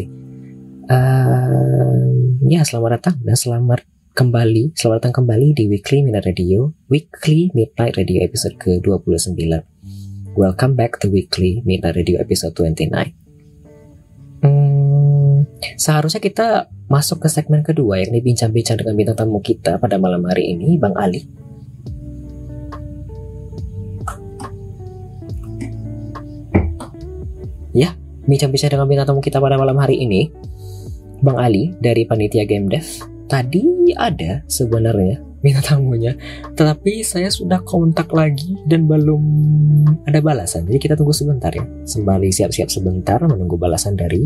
Uh, ya, selamat datang dan selamat kembali, selamat datang kembali di Weekly Midnight Radio, Weekly Midnight Radio episode ke-29. Welcome back to Weekly Midnight Radio episode 29. Hmm, seharusnya kita masuk ke segmen kedua yakni bincang-bincang dengan bintang tamu kita pada malam hari ini, Bang Ali. Ya, bincang-bincang dengan bintang tamu kita pada malam hari ini, Bang Ali dari Panitia Game Dev. Tadi ada sebenarnya minta tamunya. Tetapi saya sudah kontak lagi dan belum ada balasan. Jadi kita tunggu sebentar ya. Sembari siap-siap sebentar menunggu balasan dari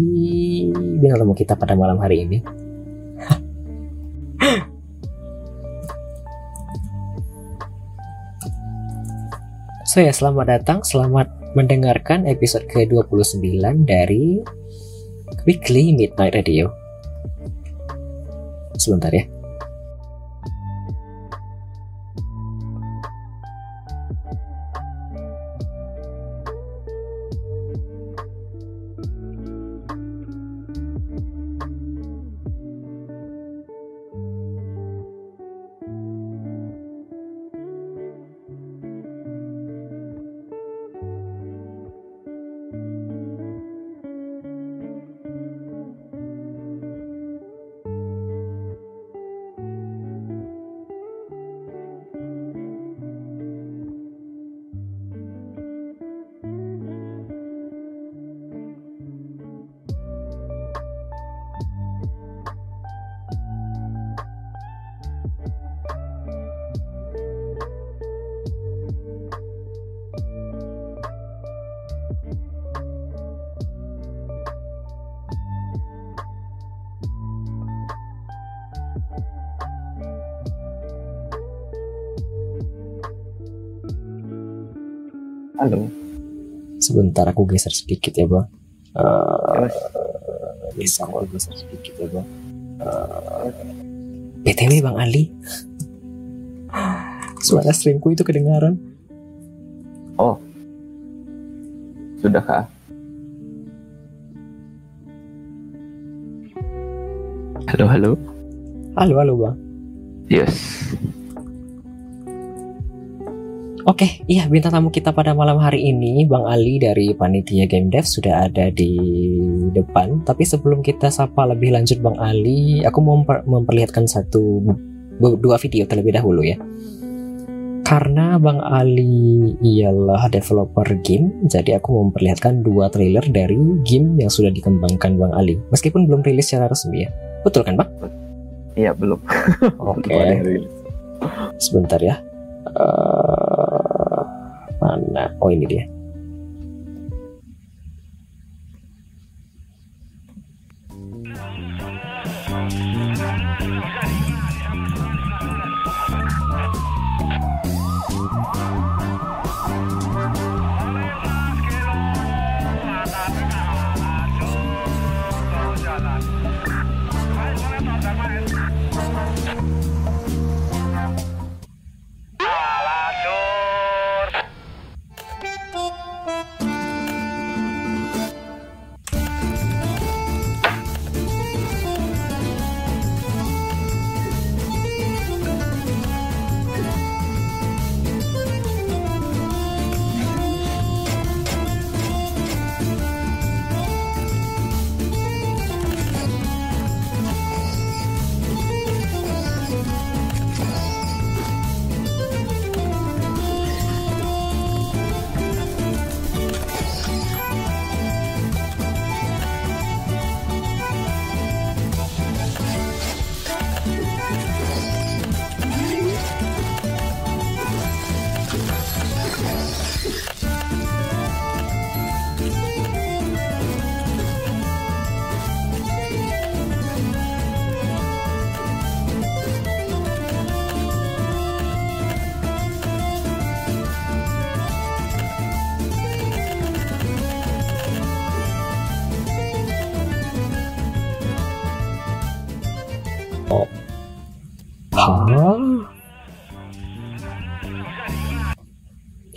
bintang tamu kita pada malam hari ini. So ya, selamat datang, selamat mendengarkan episode ke-29 dari Weekly Midnight Radio. Sebentar ya. Sebentar aku geser sedikit ya bang. Uh, bisa aku geser sedikit ya bang. Uh, btw bang Ali. Suara streamku itu kedengaran. sudah kah? Halo, halo. Halo halo bang. Yes. Oke, iya bintang tamu kita pada malam hari ini Bang Ali dari Panitia Game Dev sudah ada di depan. Tapi sebelum kita sapa lebih lanjut Bang Ali, aku mau memper- memperlihatkan satu dua video terlebih dahulu ya. Karena Bang Ali ialah developer game, jadi aku mau memperlihatkan dua trailer dari game yang sudah dikembangkan Bang Ali. Meskipun belum rilis secara resmi ya. Betul kan, Bang? Iya, belum. Oke. Rilis. Sebentar ya. Eh, mana? Oh ini dia.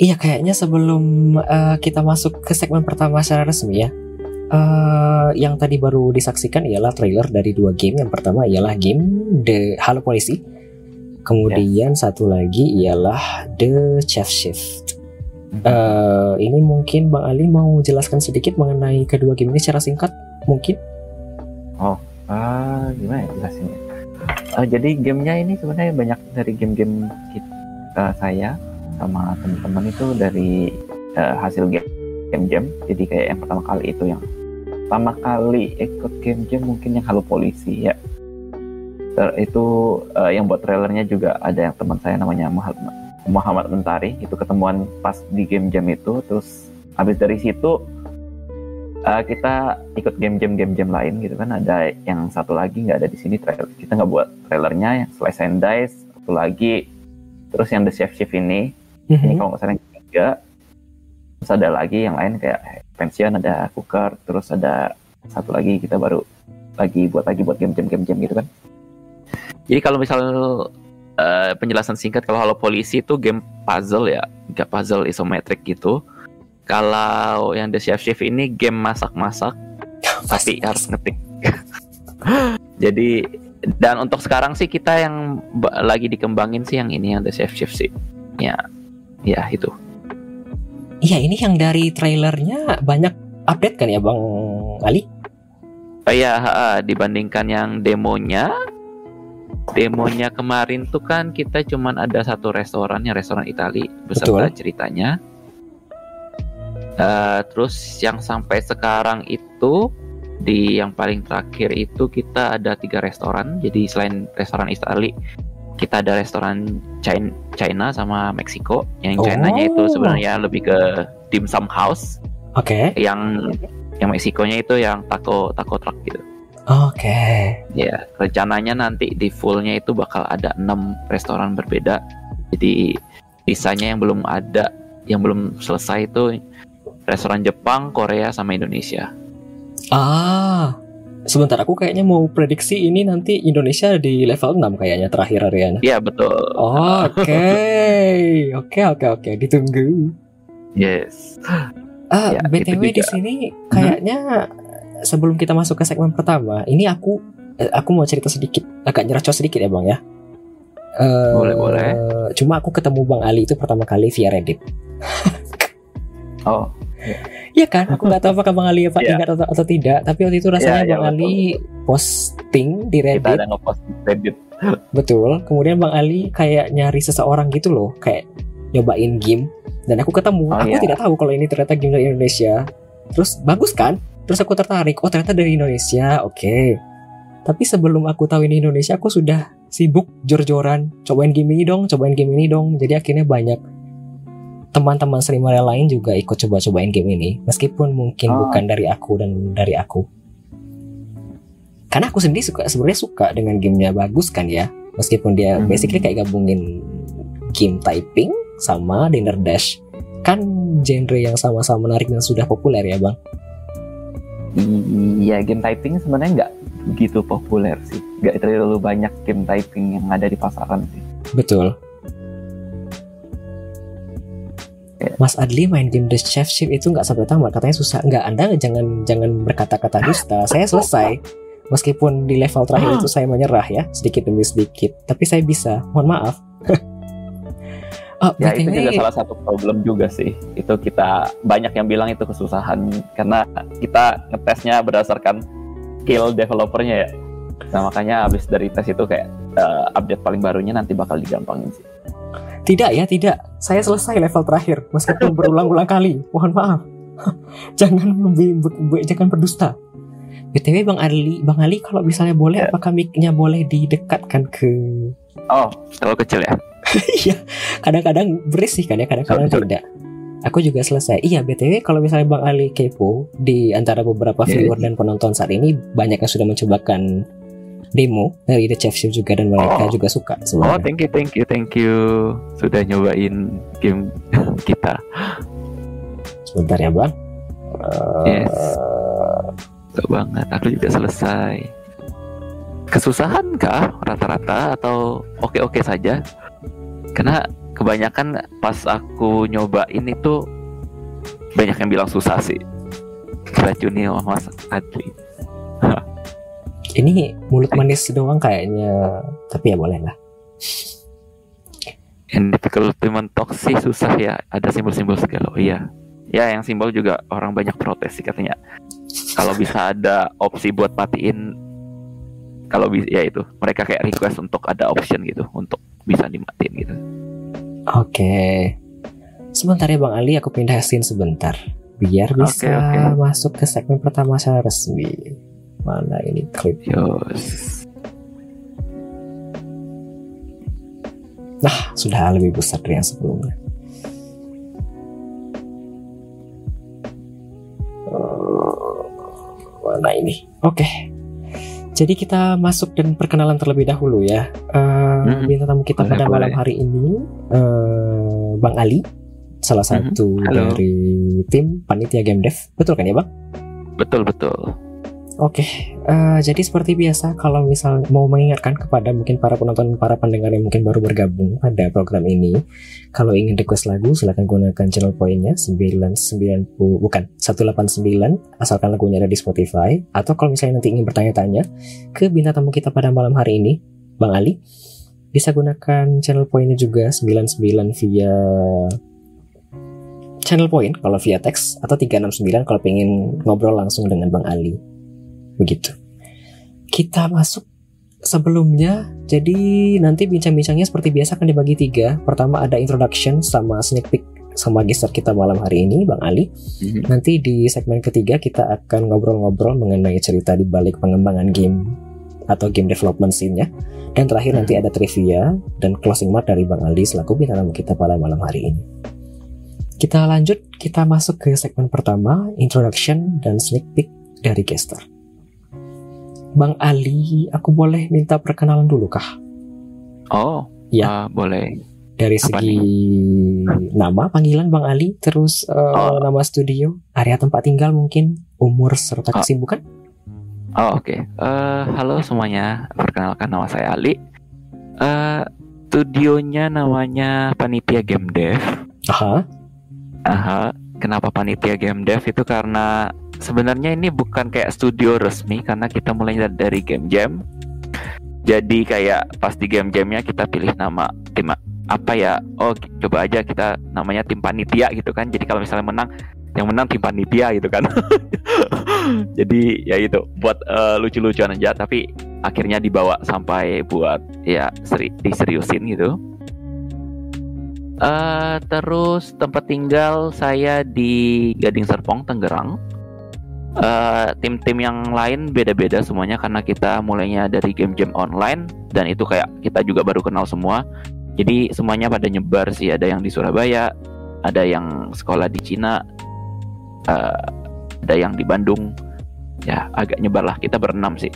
Iya kayaknya sebelum eh, kita masuk ke segmen pertama secara resmi ya eh, Yang tadi baru disaksikan ialah trailer dari dua game. Yang pertama ialah game The Halo Polisi Kemudian satu lagi ialah The Chef Shift. Eh, Ini mungkin Bang Ali mau jelaskan sedikit mengenai kedua game ini secara singkat Mungkin? Ah, gimana ya jelasinnya? Ah, jadi gamenya ini sebenarnya banyak dari game-game kita saya sama teman-teman itu dari eh, hasil game game jam. Jadi kayak yang pertama kali itu yang pertama kali ikut game jam mungkin yang Halo Polisi ya. Ter- itu uh, yang buat trailernya juga ada yang teman saya namanya Muhammad Muhammad Mentari. Itu ketemuan pas di game jam itu. Terus habis dari situ uh, kita ikut game jam game jam lain gitu kan. Ada yang satu lagi nggak ada di sini trailer. Kita nggak buat trailernya. Yang Slice and Dice satu lagi. Terus yang The Chef Chef ini Mhm. ini kalau nggak salah yang ketiga terus ada lagi yang lain kayak pension ada cooker terus ada satu lagi kita baru lagi buat lagi buat game jam game jam gitu kan. Jadi kalau misalnya eh, penjelasan singkat kalau Halo Polisi itu game puzzle ya nggak puzzle isometrik gitu. Kalau yang The Chef Chef ini game masak-masak tapi harus ngetik. Jadi dan untuk sekarang sih kita yang lagi dikembangin sih yang ini yang The Chef Chef sih. Ya ya itu Iya ini yang dari trailernya banyak update kan ya Bang Ali? Oh iya, dibandingkan yang demonya, demonya kemarin tuh kan kita cuman ada satu restoran, yang restoran Itali beserta Betul. ceritanya. Eh, terus yang sampai sekarang itu di yang paling terakhir itu kita ada tiga restoran. Jadi selain restoran Itali, kita ada restoran China, China sama Meksiko. Yang China-nya itu Oh. sebenarnya lebih ke dim sum house, Oke. yang yang Meksikonya itu yang taco taco truck gitu. Oke. Ya, rencananya nanti di fullnya itu bakal ada enam restoran berbeda. Jadi sisanya yang belum ada, yang belum selesai itu restoran Jepang, Korea, sama Indonesia. Ah. Sebentar aku kayaknya mau prediksi ini nanti Indonesia di level 6 kayaknya terakhir Ariana. Iya betul. Oke. Oke oke oke ditunggu. Yes. Ah, Ya, BTW itu di sini kayaknya sebelum kita masuk ke segmen pertama, ini aku eh, aku mau cerita sedikit, agak nyerocos sedikit ya bang ya. Eh, Boleh, boleh. Cuma aku ketemu bang Ali itu pertama kali via Reddit. Oh, Iya kan? Aku nggak tahu apakah bang Ali apa Iya. ingat atau, atau tidak. Tapi waktu itu rasanya Iya, iya, bang Ali posting di kita Reddit, ada ngepost di Reddit. betul. Kemudian bang Ali kayak nyari seseorang gitu loh, kayak nyobain game. Dan aku ketemu, Oh, aku iya. tidak tahu kalau ini ternyata game dari Indonesia. Terus bagus kan? Terus aku tertarik. Oh ternyata dari Indonesia, oke. Tapi sebelum aku tahu ini Indonesia, aku sudah sibuk jor-joran. Cobain game ini dong, cobain game ini dong. Jadi akhirnya banyak teman-teman streamer yang lain juga ikut coba-cobain game ini. Meskipun mungkin Oh. bukan dari aku dan dari aku. Karena aku sendiri suka sebenarnya suka dengan gamenya bagus kan ya. Meskipun dia Hmm. basically kayak gabungin game typing sama dinner dash. Kan genre yang sama-sama menarik dan sudah populer ya bang. Iya, game typing sebenarnya nggak begitu populer sih. Nggak terlalu banyak game typing yang ada di pasaran sih. Betul. Mas Adli main game The Chef Chef itu nggak sampai tamat katanya susah. Nggak Anda jangan jangan berkata-kata dusta. Saya selesai. Meskipun di level terakhir itu saya menyerah ya sedikit demi sedikit. Tapi saya bisa. Mohon maaf. Oh, Ya itu juga salah satu problem juga sih. Itu kita banyak yang bilang itu kesusahan. Karena kita ngetesnya berdasarkan skill developernya ya. Nah makanya abis dari tes itu kayak eh, update paling barunya nanti bakal digampangin sih. Tidak ya tidak saya selesai level terakhir meskipun berulang-ulang kali mohon maaf jangan jangan berdusta btw bang Ali bang Ali kalau misalnya boleh Ya. apakah mic-nya boleh didekatkan ke Oh terlalu kecil ya? Iya, kadang-kadang berisih kan ya, kadang-kadang Betul. tidak. Aku juga selesai. Iya, BTW kalau misalnya Bang Ali kepo di antara beberapa Iya, viewer dan penonton saat ini banyak yang sudah mencobakan demo dari The Chef Chef juga dan mereka Oh. juga suka Oh sebenarnya. thank you thank you thank you sudah nyobain game kita. Sebentar ya, Bang. Yes. Eh, Suka banget. Aku juga selesai. Kesusahan kah rata-rata atau oke-oke saja? Karena kebanyakan pas aku nyobain itu banyak yang bilang susah sih. Racuni Mas Adli. ini mulut manis doang kayaknya, tapi ya boleh lah. Difficult to mentok sih susah ya. Ada simbol-simbol segala. Oh iya. Ya yang simbol juga orang banyak protes sih katanya. Kalau bisa ada opsi buat matiin kalau bisa ya itu mereka kayak request untuk ada option gitu untuk bisa dimatiin gitu. Oke. Sebentar ya Bang Ali, aku pindah scene sebentar. Biar bisa oke. masuk ke segmen pertama secara resmi. Mana ini klip? Yos. Nah, sudah lebih besar dari yang sebelumnya. Eh, Mana ini? Oke. Jadi kita masuk dan perkenalan terlebih dahulu ya. Mhm. Bintang tamu kita Boleh, pada malam boleh. hari ini, eh, Bang Ali, salah satu Halo. dari tim panitia game dev. Betul kan ya, Bang? Betul betul. Oke, eh, jadi seperti biasa kalau misal mau mengingatkan kepada mungkin para penonton, para pendengar yang mungkin baru bergabung pada program ini, kalau ingin request lagu silahkan gunakan channel poinnya 990 bukan 189 asalkan lagunya ada di Spotify. Atau kalau misalnya nanti ingin bertanya-tanya ke bintang tamu kita pada malam hari ini, Bang Ali, bisa gunakan channel poinnya juga 99 via channel point kalau via teks atau 369 kalau pengen ngobrol langsung dengan Bang Ali begitu. Kita masuk sebelumnya, jadi nanti bincang-bincangnya seperti biasa akan dibagi tiga. Pertama ada introduction sama sneak peek sama geser kita malam hari ini, Bang Ali. Mhm. Nanti di segmen ketiga kita akan ngobrol-ngobrol mengenai cerita di balik pengembangan game atau game development scene-nya. Dan terakhir nanti ada trivia dan closing mark dari Bang Ali selaku bintang tamu kita pada malam hari ini. Kita lanjut, kita masuk ke segmen pertama, introduction dan sneak peek dari Gester. Bang Ali, aku boleh minta perkenalan dulu kah? Oh, Ya. eh, boleh. Dari Apa segi nama, panggilan Bang Ali, terus eh, Oh. nama studio, area tempat tinggal mungkin, umur serta Oh. kesibukan? Oh, oke. Eh, halo semuanya. Perkenalkan nama saya Ali. Eh, studionya namanya Panitia Game Dev. Aha, Aha. Kenapa Panitia Game Dev itu karena sebenarnya ini bukan kayak studio resmi karena kita mulai dari- game jam. Jadi kayak pas di game jamnya kita pilih nama tim apa ya? Oh coba aja kita namanya tim panitia gitu kan. Jadi kalau misalnya menang, yang menang tim panitia gitu kan. Jadi ya itu buat eh, lucu-lucuan aja. Tapi akhirnya dibawa sampai buat ya seri diseriusin gitu. Eh terus tempat tinggal saya di Gading Serpong, Tangerang. Eh, tim-tim yang lain beda-beda semuanya karena kita mulainya dari game-game online dan itu kayak kita juga baru kenal semua. Jadi semuanya pada nyebar sih. Ada yang di Surabaya, ada yang sekolah di Cina, eh, ada yang di Bandung. Ya agak nyebar lah. Kita berenam sih.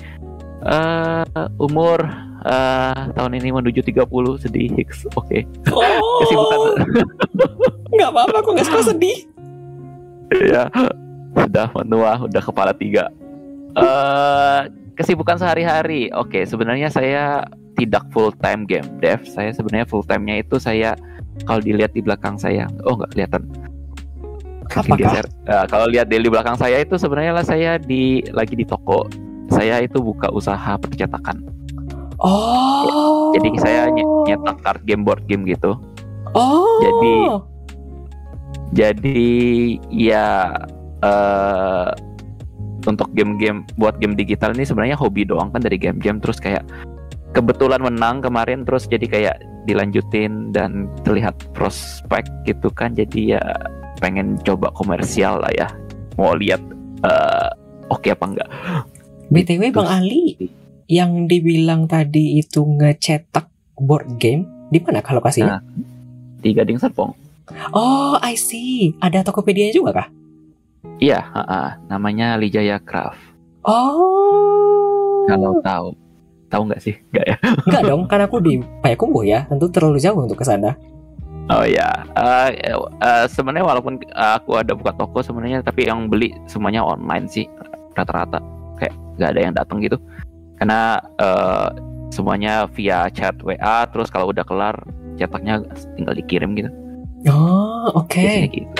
Eh umur eh, tahun ini menuju 30 sedih Hicks. Oke. Kesibukan Oh, nggak apa-apa, kok nggak suka sedih. ya sudah menua udah kepala tiga. Eh kesibukan sehari-hari. Oke sebenarnya saya tidak full time game dev. Saya sebenarnya full time-nya itu saya kalau dilihat di belakang saya oh nggak kelihatan. Apakah? Eh, kalau lihat di belakang saya itu sebenarnya lah saya di lagi di toko. Saya itu buka usaha percetakan. Oh. jadi saya nye- nyetak card game board game gitu. Oh. Jadi- jadi ya eh untuk game-game buat game digital ini sebenarnya hobi doang kan dari game-game terus kayak kebetulan menang kemarin terus jadi kayak dilanjutin dan terlihat prospek gitu kan jadi ya pengen coba komersial lah ya mau lihat eh oke apa enggak BTW Bang Ali, yang dibilang tadi itu ngecetak board game, di mana kah lokasinya? Nah. di Gading Serpong Oh, I see. Ada Tokopedia juga kah? Iya ha, ha. namanya Lijaya Craft Oh. kalau tahu tahu nggak sih nggak ya Enggak dong, kan aku di Payakumbuh ya. Tentu terlalu jauh untuk ke sana. Oh ya, Eh, eh, sebenarnya walaupun aku ada buka toko sebenarnya, tapi yang beli semuanya online sih rata-rata. Kayak nggak ada yang datang gitu, karena eh, semuanya via chat WA. Terus kalau udah kelar cetaknya tinggal dikirim gitu. Oh, oke. Biasanya gitu.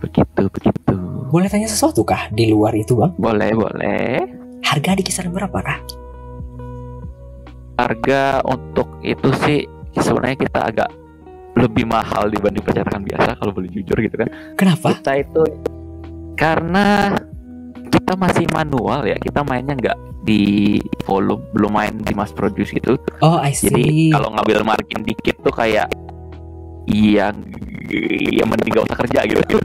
Begitu, begitu. Boleh tanya sesuatu kah di luar itu, Bang? Boleh, boleh. Harga di kisaran berapa kah? Harga untuk itu sih sebenarnya kita agak lebih mahal dibanding percetakan biasa kalau boleh jujur gitu kan. Kenapa? kita itu karena kita masih manual ya kita mainnya nggak di volume belum main di mass produce gitu Oh, I see. jadi kalau ngambil margin dikit tuh kayak iya ya mending gak usah kerja gitu.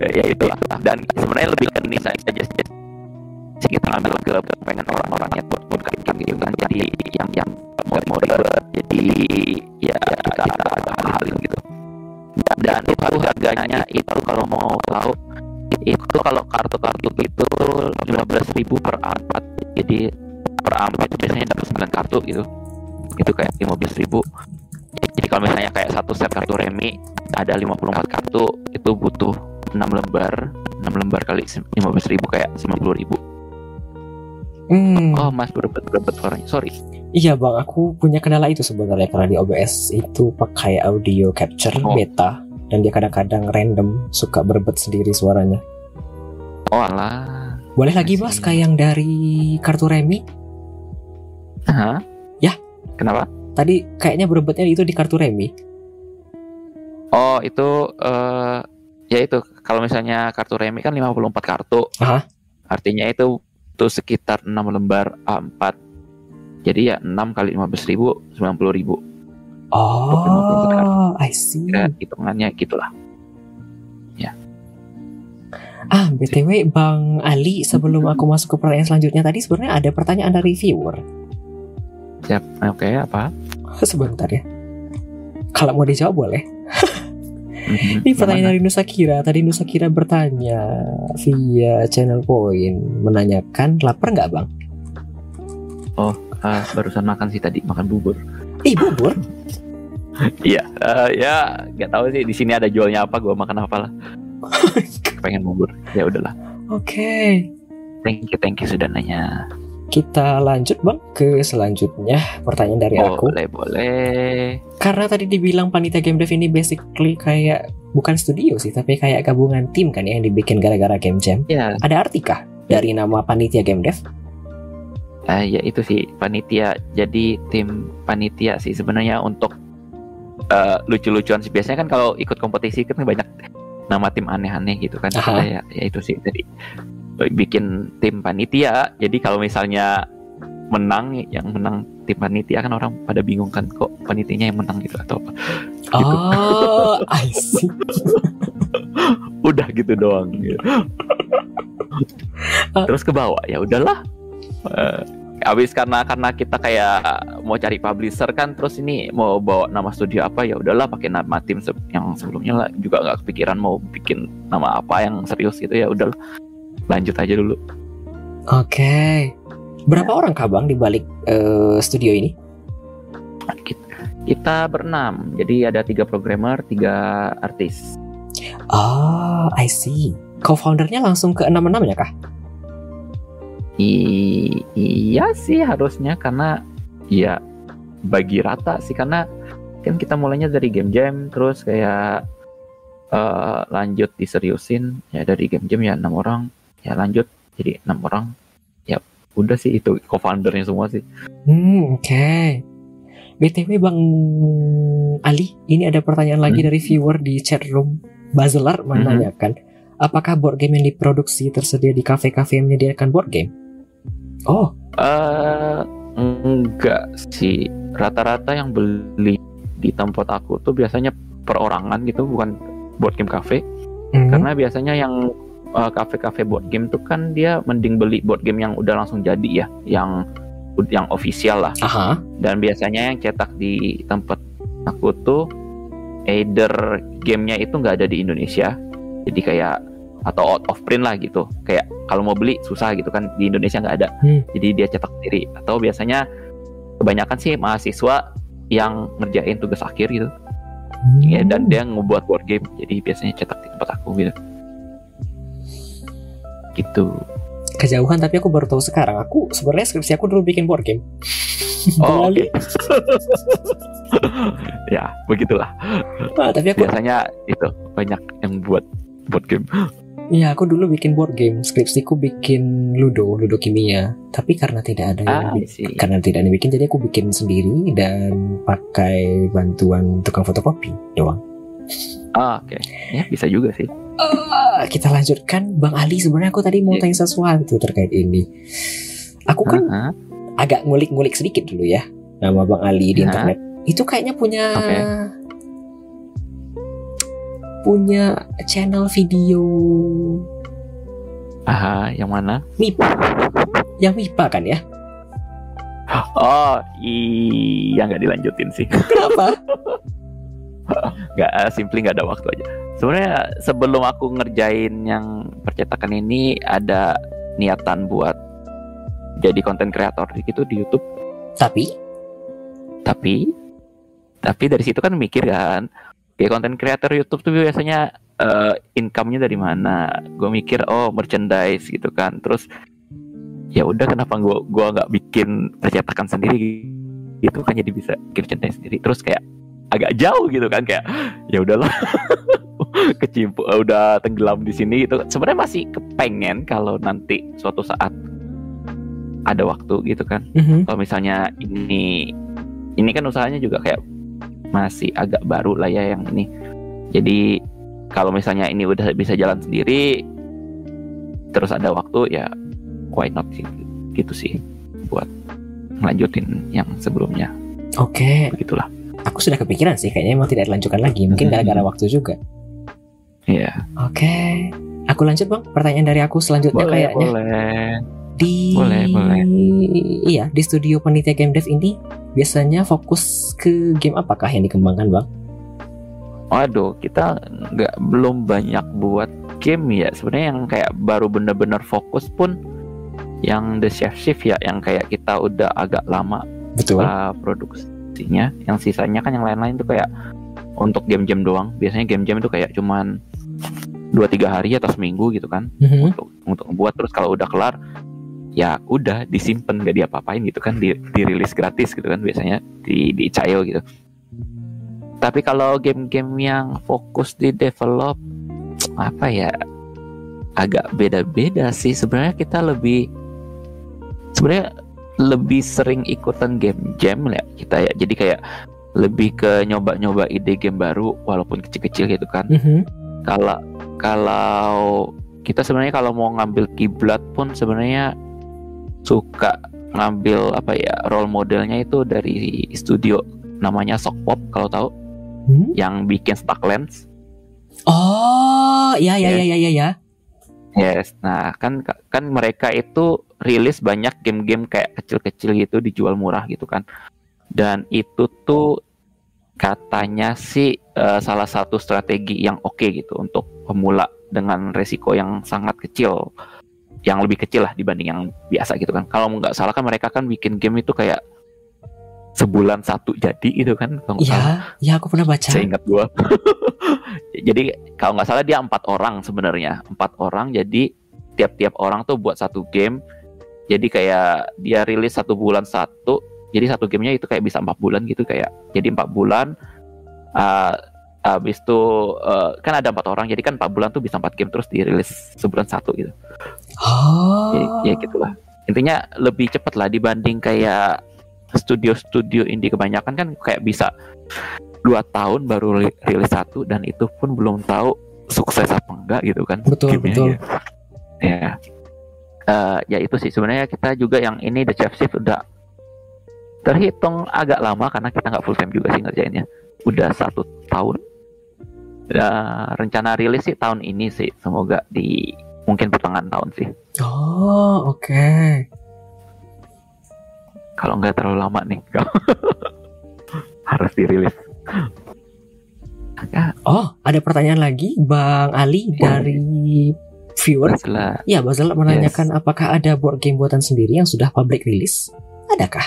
Ya itu dan sebenarnya lebih ke niche aja sih kita ngambil ke pengen orang-orangnya buat buat kayak gitu kan. Jadi yang yang nggak mau ribet jadi ya kita kita mahalin gitu. Dan itu harganya itu kalau mau tahu itu kalau kartu-kartu itu 15.000 per A4 jadi per A4 itu biasanya dapat 9 kartu gitu. Itu kayak 15.000 jadi kalau misalnya kayak satu set kartu remi ada 54 kartu itu butuh 6 lembar 6 lembar kali 15.000 kayak 50.000 Hmm. oh mas berebet berebet suaranya sorry Iya bang, aku punya kendala itu sebenarnya karena di OBS itu pakai audio capture Oh. beta dan dia kadang-kadang random suka berebet sendiri suaranya. oh alah Boleh lagi mas kayak yang dari kartu remi? Hah? Ya. kenapa Tadi kayaknya berebetnya itu di kartu remi. Oh itu eh ya itu kalau misalnya kartu remi kan 54 kartu. Aha. Artinya itu itu sekitar 6 lembar A4. Jadi ya 6 kali 15 ribu 90 ribu. Oh, I see. Ya, hitungannya gitulah. Ah, BTW Bang Ali, sebelum aku masuk ke pertanyaan selanjutnya tadi sebenarnya ada pertanyaan dari viewer. Siap. Oke apa? Sebentar ya. Kalau mau dijawab boleh. Mhm. Ini pertanyaan dari Nusa Kira. Tadi Nusa Kira bertanya via channel point menanyakan lapar nggak bang? mana? Ah, barusan makan sih tadi makan bubur. Ih bubur. Iya. eh, ya nggak tahu sih di sini ada jualnya apa. Gua makan apa lah. Pengen bubur. Ya udahlah. Oke. Thank you thank you sudah nanya. Kita lanjut bang ke selanjutnya pertanyaan dari aku. Boleh boleh. Karena tadi dibilang panitia game dev ini basically kayak bukan studio sih, tapi kayak gabungan tim kan ya yang dibikin gara-gara game jam. Ya Ada arti kah dari nama panitia game dev? Eh, ya itu sih panitia. Jadi tim panitia sih sebenarnya untuk eh, lucu-lucuan sih. Biasanya kan kalau ikut kompetisi kan banyak nama tim aneh-aneh gitu kan. Aha. Ya, ya itu sih. Jadi bikin tim panitia. Jadi kalau misalnya menang, yang menang tim panitia kan orang pada bingung kan kok panitianya yang menang gitu atau apa. Gitu. Oh, I see. Udah gitu doang. Gitu. Terus ke bawah ya udahlah. Eh, habis karena karena kita kayak mau cari publisher kan terus ini mau bawa nama studio apa ya udahlah pakai nama tim yang sebelumnya lah juga nggak kepikiran mau bikin nama apa yang serius gitu ya udahlah lanjut aja dulu Oke. Berapa orang kah bang di balik eh, studio ini? kita, kita berenam jadi ada tiga programmer tiga artis Oh, I see. Co-foundernya langsung ke enam-enam ya kah? I- iya sih harusnya karena ya bagi rata sih karena kan kita mulainya dari game jam terus kayak eh, lanjut diseriusin ya dari game jam ya enam orang ya lanjut jadi enam orang ya udah sih itu co-foundernya semua sih Hmm, oke. BTW Bang Ali, ini ada pertanyaan lagi Hmm. dari viewer di chat room. Bazelar menanyakan, apakah board game yang diproduksi tersedia di kafe-kafe yang menyediakan board game? Oh, eh enggak sih rata-rata yang beli di tempat aku tuh biasanya perorangan gitu bukan board game cafe hmm, karena biasanya yang uh, kafe-kafe board game tuh kan dia mending beli board game yang udah langsung jadi ya yang yang official lah. Aha, dan biasanya yang cetak di tempat aku tuh either gamenya itu nggak ada di Indonesia jadi kayak atau out of print lah gitu. Kayak kalau mau beli susah gitu kan di Indonesia nggak ada. Hmm. jadi dia cetak sendiri. Atau biasanya kebanyakan sih mahasiswa yang ngerjain tugas akhir gitu. Ya dan dia ngebuat board game jadi biasanya cetak di tempat aku gitu gitu kejauhan tapi aku baru tahu sekarang. Aku sebenarnya skripsi aku dulu bikin board game. oh oke Ali. ya begitulah Ah, tapi aku biasanya itu banyak yang buat board game Iya, aku dulu bikin board game. Skripsiku bikin Ludo, Ludo kimia. Tapi karena tidak ada yang ah karena tidak ada yang bikin, jadi aku bikin sendiri dan pakai bantuan tukang fotokopi doang. ah oke ya bisa juga sih Ah, kita lanjutkan, Bang Ali. Sebenarnya aku tadi mau Iya. tanya sesuatu terkait ini. Aku kan Ah, agak ngulik-ngulik sedikit dulu ya nama Bang Ali di Hah? internet. Itu kayaknya punya Oke. punya channel video ah yang mana MIPA. Yang MIPA kan ya? Oh iya nggak dilanjutin sih. Kenapa? Nggak, eh, simply nggak ada waktu aja. Sebenarnya sebelum aku ngerjain yang percetakan ini ada niatan buat jadi konten kreator gitu di YouTube. Tapi Tapi tapi dari situ kan mikir kan, kayak konten kreator YouTube tuh biasanya eh, income-nya dari mana? Gue mikir oh merchandise gitu kan. Terus ya udah kenapa gua gua nggak bikin percetakan sendiri gitu kan jadi bisa bikin merchandise sendiri. Terus kayak agak jauh gitu kan kayak ya udahlah. Kecimpu udah tenggelam di sini gitu. Sebenarnya masih kepengen kalau nanti suatu saat ada waktu gitu kan. Mhm. kalau misalnya ini ini kan usahanya juga kayak masih agak baru lah ya yang ini. Jadi kalau misalnya ini udah bisa jalan sendiri terus ada waktu ya why not sih? Gitu sih buat melanjutin yang sebelumnya. Oke, begitulah aku sudah kepikiran sih kayaknya emang tidak dilanjutkan lagi. Mungkin Mhm. gara-gara waktu juga. Iya Oke, aku lanjut bang. Pertanyaan dari aku selanjutnya boleh kayaknya boleh di Boleh, boleh. iya di studio panitia game dev ini biasanya fokus ke game apakah yang dikembangkan bang? Waduh, kita nggak belum banyak buat game ya. Sebenarnya yang kayak baru bener-bener fokus pun yang The Chef Shift ya, yang kayak kita udah agak lama Betul. uh, Yang sisanya kan yang lain-lain tuh kayak untuk game-game doang. Biasanya game-game itu kayak cuman dua tiga hari atau seminggu gitu kan Mhm. untuk untuk ngebuat terus kalau udah kelar ya udah disimpan gak diapa-apain gitu kan di, dirilis gratis gitu kan biasanya di di Itch.io gitu tapi kalau game-game yang fokus di develop apa ya agak beda-beda sih sebenarnya kita lebih sebenarnya lebih sering ikutan game jam ya kita ya jadi kayak lebih ke nyoba-nyoba ide game baru walaupun kecil-kecil gitu kan Mhm. kalau kalau kita sebenarnya kalau mau ngambil kiblat pun sebenarnya suka ngambil apa ya role modelnya itu dari studio namanya Sokpop kalau tahu Hmm? yang bikin Stucklands. Oh, ya ya ya Yes. ya ya ya. Yes, nah kan kan mereka itu rilis banyak game-game kayak kecil-kecil gitu dijual murah gitu kan. Dan itu tuh katanya sih eh, salah satu strategi yang oke gitu untuk pemula dengan resiko yang sangat kecil, yang lebih kecil lah dibanding yang biasa gitu kan. Kalau nggak salah kan mereka kan bikin game itu kayak sebulan satu jadi gitu kan. salah Ya, ya aku pernah baca. seingat gua. jadi kalau nggak salah dia empat orang sebenarnya. Empat orang jadi tiap-tiap orang tuh buat satu game. Jadi kayak dia rilis satu bulan satu jadi satu gamenya itu kayak bisa empat bulan gitu kayak. Jadi empat bulan uh, habis itu uh, kan ada empat orang jadi kan empat bulan tuh bisa empat game terus dirilis sebulan satu gitu. Oh. ya, ya gitulah. Intinya lebih cepat lah dibanding kayak studio-studio indie kebanyakan kan kayak bisa dua tahun baru ri- rilis satu dan itu pun belum tahu sukses apa enggak gitu kan Betul, betul. ya. ya Eh, ya itu sih sebenarnya kita juga yang ini The Chef Shift udah terhitung agak lama karena kita nggak full time juga sih ngerjainnya udah satu tahun Eh, rencana rilis sih tahun ini sih semoga di mungkin pertengahan tahun sih Oh, oke. Kalau nggak terlalu lama nih harus dirilis ya Oh, ada pertanyaan lagi Bang Ali dari viewer. setelah Ya, Basel menanyakan apakah ada board game buatan sendiri yang sudah public release? Adakah?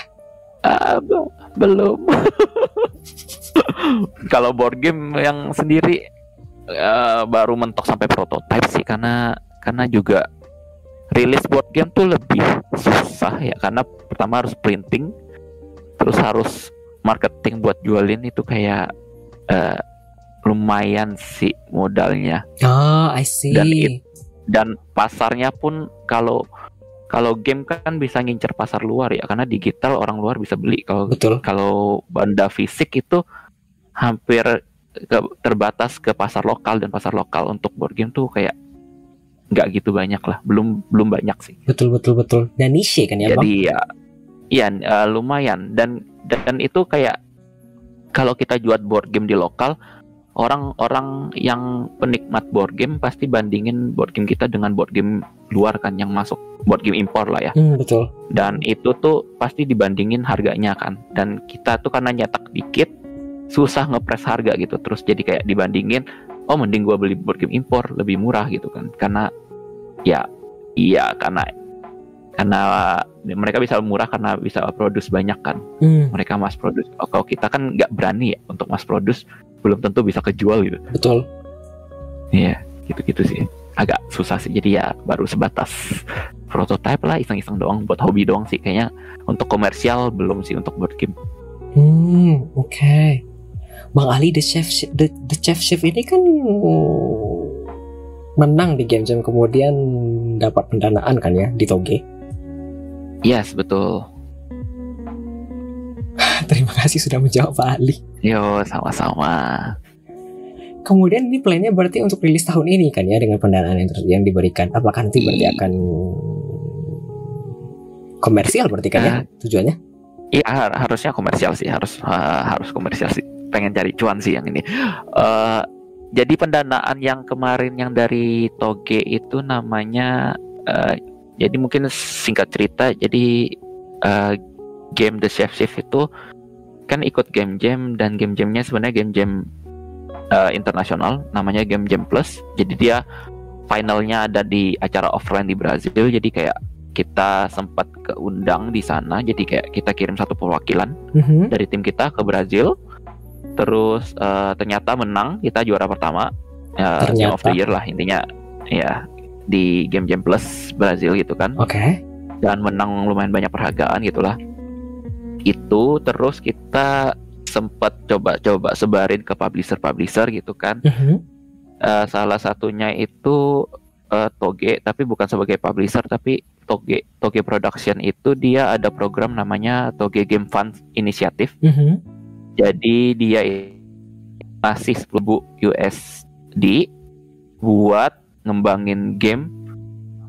ah, be- belum kalau board game yang sendiri eh, baru mentok sampai prototype sih karena karena juga rilis board game tuh lebih susah ya karena pertama harus printing terus harus marketing buat jualin itu kayak eh, lumayan sih modalnya Oh, I see. Dan it- dan pasarnya pun kalau kalau game kan bisa ngincer pasar luar ya karena digital orang luar bisa beli kalau Betul. kalau benda fisik itu hampir ke- terbatas ke pasar lokal dan pasar lokal untuk board game tuh kayak nggak gitu banyak lah. Belum belum banyak sih. Betul, betul, betul. Dan niche kan ya, jadi Bang? ya iya eh, lumayan. Dan dan itu kayak kalau kita jual board game di lokal orang-orang yang penikmat board game pasti bandingin board game kita dengan board game luar kan yang masuk board game impor lah ya. Hmm, betul. dan itu tuh pasti dibandingin harganya kan. Dan kita tuh karena nyetak dikit susah ngepres harga gitu. Terus jadi kayak dibandingin oh mending gua beli board game impor lebih murah gitu kan. Karena ya iya karena karena mereka bisa murah karena bisa produce banyak kan. Hmm, mereka mass produce. Oh, kalau kita kan nggak berani ya untuk mass produce belum tentu bisa kejual gitu. Betul. iya gitu-gitu sih. Agak susah sih jadi ya baru sebatas prototype lah iseng-iseng doang buat hobi doang sih. Kayaknya untuk komersial belum sih untuk board game. Hmm, oke. Bang Ali the chef the, the chef chef ini kan menang di game jam kemudian dapat pendanaan kan ya di Toge. yes betul Terima kasih sudah menjawab Pak Ali. yo sama-sama Kemudian ini plannya berarti untuk rilis tahun ini kan ya dengan pendanaan yang, yang diberikan. Apakah nanti berarti Iya. akan komersial berarti kan ya tujuannya? Iya har- harusnya komersial sih harus uh, harus komersial sih pengen cari cuan sih yang ini Eh, jadi pendanaan yang kemarin yang dari Toge itu namanya eh, jadi mungkin singkat cerita jadi eh, game The Chef Chef itu kan ikut game jam dan game jamnya sebenarnya game jam eh, internasional namanya game jam plus jadi dia finalnya ada di acara offline di Brazil jadi kayak kita sempat keundang di sana jadi kayak kita kirim satu perwakilan Mhm. dari tim kita ke Brazil terus eh, ternyata menang kita juara pertama. Eh, game of the year lah intinya. Ya di game jam plus Brazil gitu kan. Oke. dan menang lumayan banyak penghargaan gitulah. Itu terus kita sempat coba-coba sebarin ke publisher-publisher gitu kan. Mhm. Eh, salah satunya itu eh, Toge tapi bukan sebagai publisher tapi Toge Toge Production itu dia ada program namanya Toge Game Fund Initiative. Mhm. Jadi dia ngasih 10.000 USD buat ngembangin game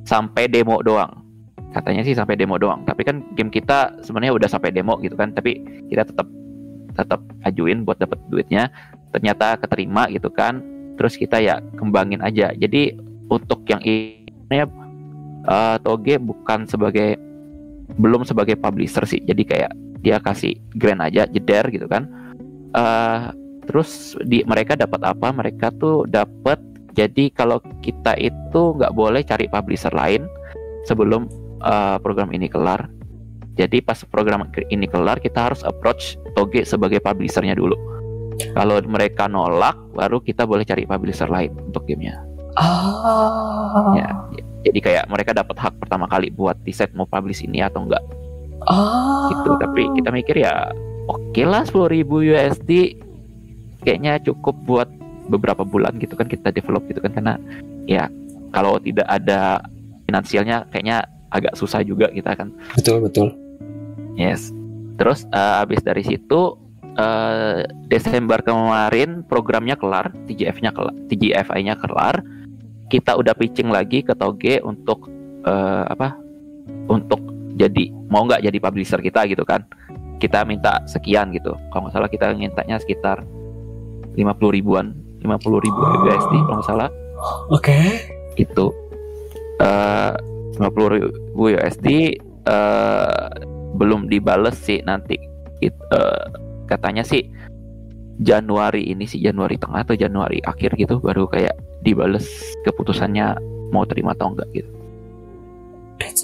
sampai demo doang. Katanya sih sampai demo doang. Tapi kan game kita sebenarnya udah sampai demo gitu kan. Tapi kita tetap tetap ajuin buat dapat duitnya. Ternyata keterima gitu kan. Terus kita ya kembangin aja. Jadi untuk yang ini eh, Toge bukan sebagai belum sebagai publisher sih. Jadi kayak dia kasih grant aja jeder gitu kan. Eh terus di mereka dapat apa? Mereka tuh dapat jadi kalau kita itu nggak boleh cari publisher lain sebelum eh, program ini kelar. Jadi pas program ini kelar kita harus approach Toge sebagai publishernya dulu. Kalau mereka nolak baru kita boleh cari publisher lain untuk gamenya. Ah. Ya. jadi kayak mereka dapat hak pertama kali buat decide mau publish ini atau enggak Ah. gitu. Tapi kita mikir ya oke lah 10.000 USD kayaknya cukup buat beberapa bulan gitu kan kita develop gitu kan. Karena ya kalau tidak ada finansialnya kayaknya agak susah juga kita kan. Betul betul. yes. Terus eh, habis dari situ eh, Desember kemarin programnya kelar TGF-nya kelar TGFI-nya kelar. Kita udah pitching lagi ke Toge untuk eh, apa untuk jadi mau nggak jadi publisher kita gitu kan. Kita minta sekian gitu. Kalau nggak salah kita mintanya sekitar 50 ribuan 50 ribu USD kalau nggak salah. Oke. itu. Eh 50 ribu USD eh belum dibales sih nanti. It- eh, katanya sih Januari ini sih Januari tengah atau Januari akhir gitu baru kayak dibales keputusannya mau terima atau enggak gitu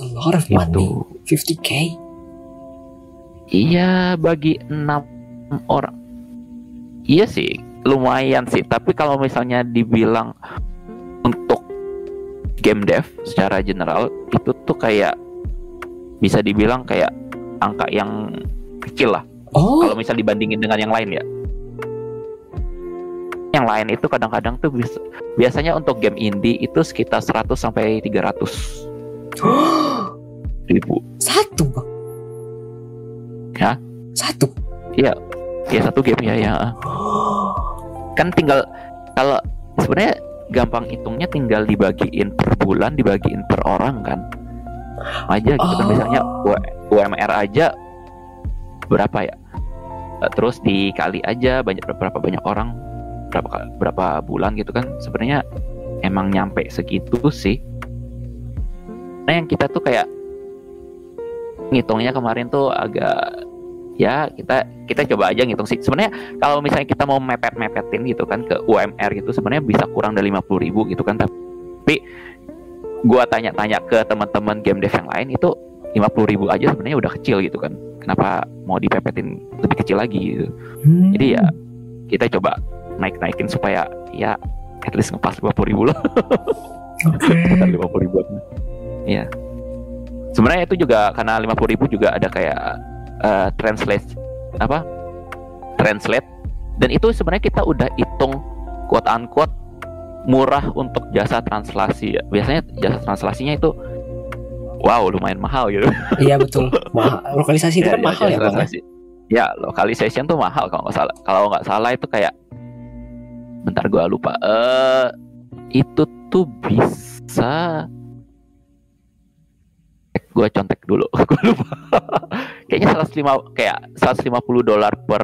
a lot of money. itu 50k. iya bagi enam orang iya sih lumayan sih tapi kalau misalnya dibilang untuk game dev secara general itu tuh kayak bisa dibilang kayak angka yang kecil lah Oh. kalau misal dibandingin dengan yang lain ya yang lain itu kadang-kadang tuh bisa, biasanya untuk game indie itu sekitar 100 sampai 300 ribu Satu bang. Ya. Satu. ya satu game ya ya kan tinggal kalau sebenarnya gampang hitungnya tinggal dibagiin per bulan dibagiin per orang kan aja gitu kan Oh. misalnya U- UMR aja berapa ya Eh, terus dikali aja banyak berapa banyak orang berapa berapa bulan gitu kan sebenarnya emang nyampe segitu sih nah yang kita tuh kayak ngitungnya kemarin tuh agak ya kita kita coba aja ngitung sih. Sebenarnya kalau misalnya kita mau mepet mepetin gitu kan ke UMR gitu sebenarnya bisa kurang dari 50 ribu gitu kan. Tapi gua tanya-tanya ke teman-teman game dev yang lain itu 50 ribu aja sebenarnya udah kecil gitu kan. Kenapa mau dipepetin lebih kecil lagi gitu? Hmm. jadi ya kita coba naik-naikin supaya ya at least ngepas 50 ribu lah. Oke. sekitar 50 ribuan iya sebenarnya itu juga karena 50 ribu juga ada kayak eh, translate apa translate dan itu sebenarnya kita udah hitung quote unquote murah untuk jasa translasi ya biasanya jasa translasinya itu wow lumayan mahal gitu Iya betul. Mahal. Lokalisasi itu kan mahal ya bang. ya? translasi. ya localization tuh mahal kalau nggak salah kalau nggak salah itu kayak bentar gua lupa eh itu tuh bisa Gua contek dulu gua lupa kayaknya 105 kayak 150 dolar per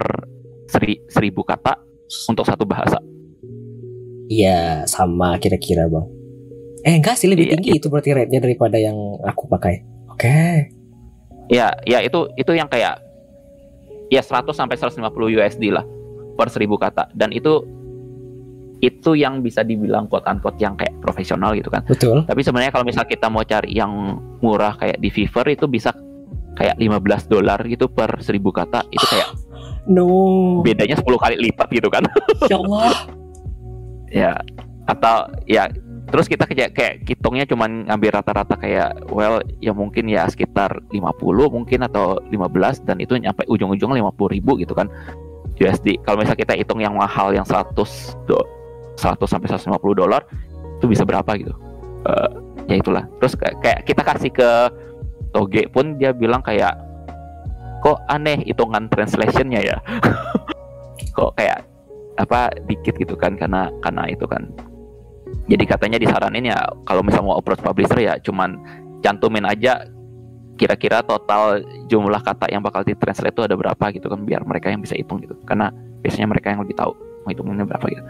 seri, seribu kata untuk satu bahasa Iya sama kira-kira bang. Eh enggak sih lebih Iya, tinggi itu berarti rate-nya daripada yang aku pakai. Oke. ya ya itu itu yang kayak ya 100 sampai 150 USD lah per seribu kata dan itu itu yang bisa dibilang quote unquote yang kayak profesional gitu kan Betul. Tapi sebenarnya kalau misal kita mau cari yang murah kayak di Fiverr itu bisa kayak 15 dolar gitu per 1000 kata. Itu kayak No. bedanya 10 kali lipat gitu kan. Ya Allah. ya. Atau ya terus kita kayak kayak hitungnya cuman ngambil rata-rata kayak well ya mungkin ya sekitar 50 mungkin atau 15 dan itu nyampe ujung-ujungnya 50 ribu gitu kan USD. Kalau misalnya kita hitung yang mahal yang 100 do, 100 sampai 150 dolar itu bisa berapa gitu. Eh, ya itulah. Terus kayak, kita kasih ke Toge pun dia bilang kayak kok aneh hitungan translationnya ya. kok kayak apa dikit gitu kan karena karena itu kan. Jadi katanya disaranin ya kalau misal mau approach publisher ya cuman cantumin aja kira-kira total jumlah kata yang bakal ditranslate itu ada berapa gitu kan biar mereka yang bisa hitung gitu. Karena biasanya mereka yang lebih tahu mau hitungnya berapa gitu.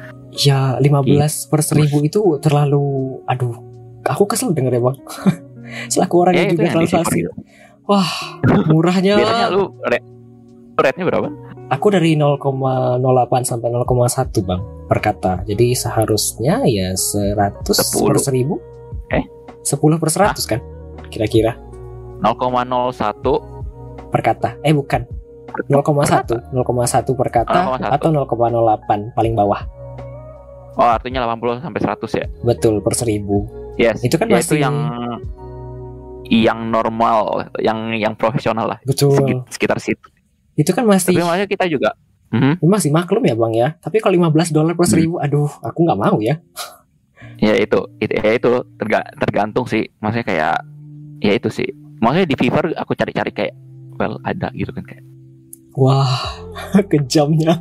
Ya 15 per seribu itu terlalu aduh. Aku kesel denger ya bang. Selaku orang Ya yang juga translasi. gitu. Murahnya. Biasanya lu rate rate-nya berapa? Aku dari 0,08 sampai 0,1 bang per kata. Jadi seharusnya ya 100 per 10. 1000. Eh? 10 per 100 kan? Kira-kira 0,01 per kata. Eh bukan. 0,1 0,1 per kata 0,1. atau 0,08 paling bawah. Oh, artinya 80 sampai 100 ya. Betul per 1000. Yes. Itu kan ya, masih- itu yang yang normal, yang yang profesional lah. Betul. Sekit- Sekitar situ. Itu kan masih Tapi makanya kita juga Mhm. masih maklum ya bang ya. Tapi kalau 15 dolar per Hmm. 1000 aduh aku nggak mau ya. ya itu, itu ya itu terga- tergantung sih. Maksudnya kayak ya itu sih. Maksudnya di Fiverr aku cari-cari kayak well ada gitu kan kayak. Wah, kejamnya.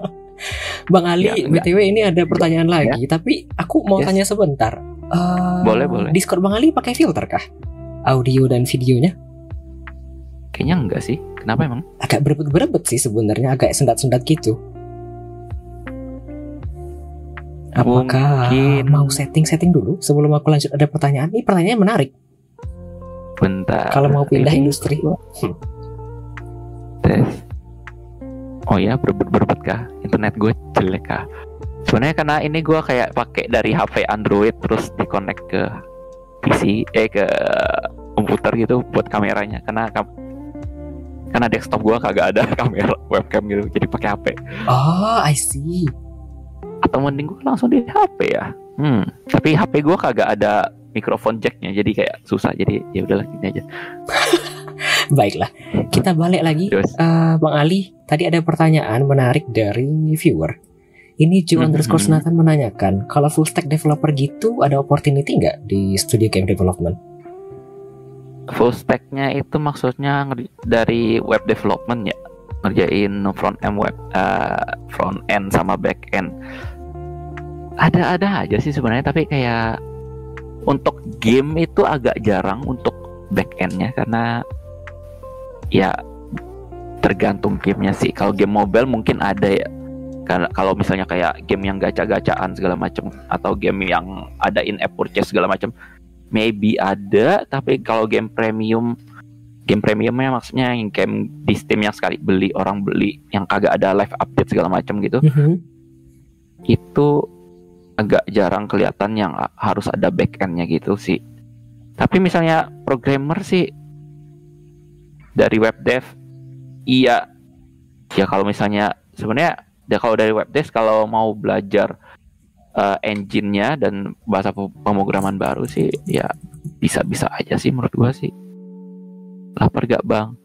Bang Ali, Ya. BTW ini ada pertanyaan lagi, tapi aku mau Yes. tanya sebentar. Eh, Boleh, boleh. Discord Bang Ali pakai filter kah? Audio dan videonya Kayaknya enggak sih. Kenapa emang? agak berebet-berebet sih sebenarnya, agak sendat-sendat gitu. Apakah Mungkin- mau setting-setting dulu sebelum aku lanjut ada pertanyaan? Ini pertanyaannya menarik. Bentar. Kalau mau pindah Ini industri, tes. Oh ya, berbet-berbet kah? Internet gue jelek kah? Sebenarnya karena ini gue kayak pakai dari HP Android terus di-connect ke PC, eh ke komputer gitu buat kameranya. Karena kam- karena desktop gue kagak ada kamera webcam gitu, jadi pakai HP. oh I see. Atau mending gue langsung di HP ya. Hmm, tapi HP gue kagak ada mikrofon jacknya, jadi kayak susah. Jadi ya udahlah gini aja. Baiklah, kita balik lagi. Terus, Eh, Bang Ali, tadi ada pertanyaan menarik dari viewer. Ini Joe underscore Nathan menanyakan, kalau full stack developer gitu ada opportunity nggak di studio game development? full stacknya itu maksudnya dari web development ya ngerjain front end web eh, front end sama back end ada ada aja sih sebenarnya tapi kayak untuk game itu agak jarang untuk back endnya karena ya tergantung gamenya sih. Kalau game mobile mungkin ada ya. Karena kalau misalnya kayak game yang gacha-gacaan segala macam atau game yang ada in app purchase segala macam maybe ada. Tapi kalau game premium game premiumnya maksudnya yang game di Steam yang sekali beli orang beli yang kagak ada live update segala macam gitu Mhm. itu agak jarang kelihatan yang harus ada backendnya gitu sih. Tapi misalnya programmer sih dari web dev iya. Ya kalau misalnya sebenarnya ya kalau dari web dev kalau mau belajar eh, engine-nya dan bahasa pe- pemrograman baru sih ya bisa-bisa aja sih menurut gua sih. Lapar gak bang?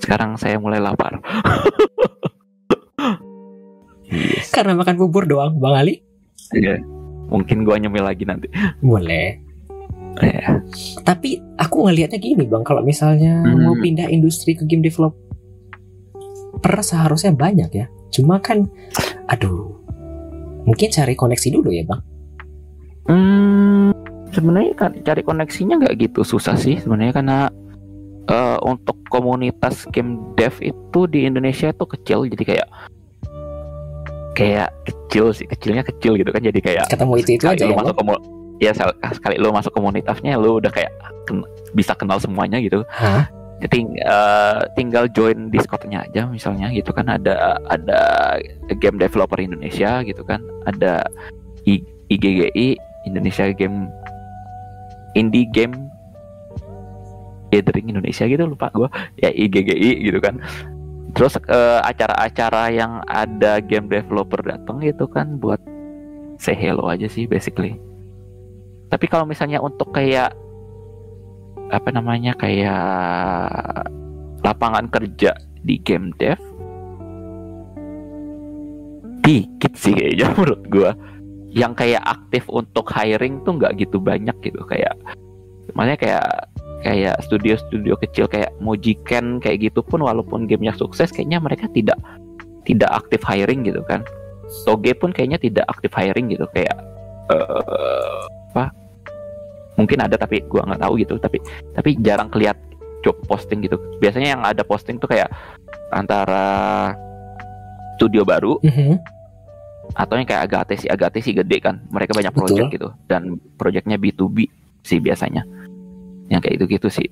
Sekarang saya mulai lapar. Yes. Karena makan bubur doang, Bang Ali. Iya. mungkin gua nyemil lagi nanti Boleh. ya Tapi aku ngelihatnya gini, Bang. Kalau misalnya Hmm. mau pindah industri ke game developer seharusnya banyak ya. Cuma kan, aduh, mungkin cari koneksi dulu ya, Bang. Hmm, sebenarnya kan cari koneksinya nggak gitu susah sih sebenarnya karena eh, untuk komunitas game dev itu di Indonesia itu kecil jadi kayak kayak kecil sih kecilnya kecil gitu kan jadi kayak Ketemu itu itu aja lu ya, masuk komu- ya sekali lu masuk komunitasnya lu udah kayak ken- bisa kenal semuanya gitu. Hah? jadi eh, tinggal join Discordnya aja misalnya gitu kan ada ada game developer Indonesia gitu kan ada I- IGGI Indonesia Game Indie Game Gathering Indonesia gitu lupa gua. Ya IGGI gitu kan terus eh, acara-acara yang ada game developer datang gitu kan buat say hello aja sih basically. Tapi kalau misalnya untuk kayak apa namanya kayak lapangan kerja di game dev dikit sih kayaknya menurut gua. Yang kayak aktif untuk hiring tuh nggak gitu banyak gitu kayak makanya kayak kayak studio-studio kecil kayak Mojiken kayak gitu pun walaupun gamenya sukses kayaknya mereka tidak tidak aktif hiring gitu kan. Toge pun kayaknya tidak aktif hiring gitu kayak eh, apa? Mungkin ada tapi gua nggak tahu gitu tapi tapi jarang keliat job posting gitu. Biasanya yang ada posting tuh kayak antara studio baru Mhm. atau yang kayak Agate sih Agate sih gede kan. Mereka banyak Betul. project gitu dan projectnya B2B sih biasanya yang kayak itu gitu sih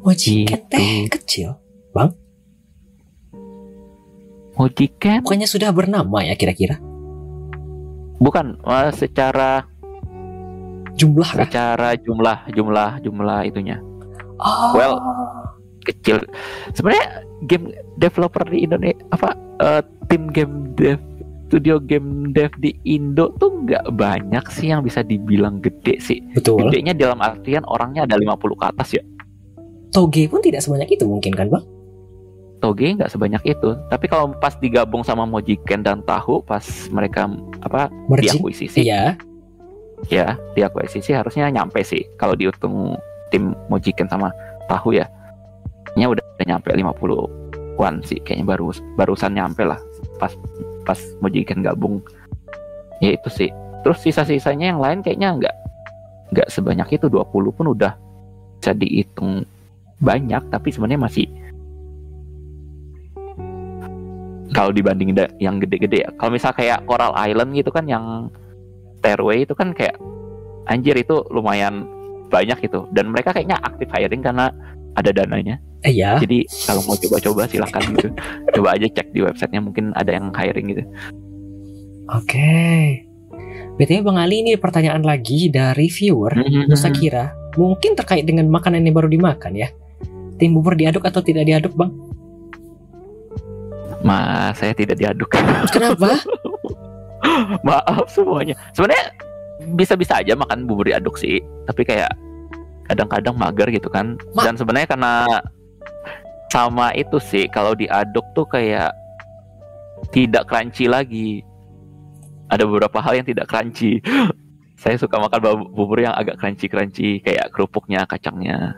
Mojiken Gitu. teh kecil. Mojiken Bukannya sudah bernama ya kira-kira? bukan eh, secara Jumlah secara jumlah jumlah jumlah itunya Oh. Well, kecil sebenarnya game developer di Indonesia apa eh, tim game dev studio game dev di Indo tuh nggak banyak sih yang bisa dibilang gede sih betul. gedenya dalam artian orangnya ada 50 ke atas ya Toge pun tidak sebanyak itu mungkin kan, Bang? Toge nggak sebanyak itu tapi kalau pas digabung sama Mojiken dan Tahu pas mereka apa Merging? diakuisisi Iya. ya diakuisisi harusnya nyampe sih kalau dihitung tim Mojiken sama Tahu ya nya udah, udah nyampe 50-an sih kayaknya baru barusan nyampe lah pas pas Mojiken gabung. Ya itu sih. Terus sisa-sisanya yang lain kayaknya nggak nggak sebanyak itu. 20 pun udah bisa dihitung banyak tapi sebenarnya masih kalau dibanding yang gede-gede ya. Kalau misal kayak Coral Island gitu kan yang Stairway itu kan kayak anjir itu lumayan banyak gitu. Dan mereka kayaknya aktif hiring karena ada dananya Eh, ya. jadi kalau mau coba-coba silahkan gitu coba aja cek di websitenya mungkin ada yang hiring gitu Oke. BTW Bang Ali ini pertanyaan lagi dari viewer Nusa Kira. Mungkin terkait dengan makanan yang baru dimakan ya. Tim bubur diaduk atau tidak diaduk, Bang? Ma, saya tidak diaduk. Kenapa? Maaf semuanya. Sebenarnya bisa-bisa aja makan bubur diaduk sih, tapi kayak kadang-kadang mager gitu kan. Ma- Dan sebenarnya karena sama itu sih, kalau diaduk tuh kayak tidak crunchy lagi. Ada beberapa hal yang tidak crunchy. Saya suka makan bu- bubur yang agak crunchy-crunchy, kayak kerupuknya, kacangnya,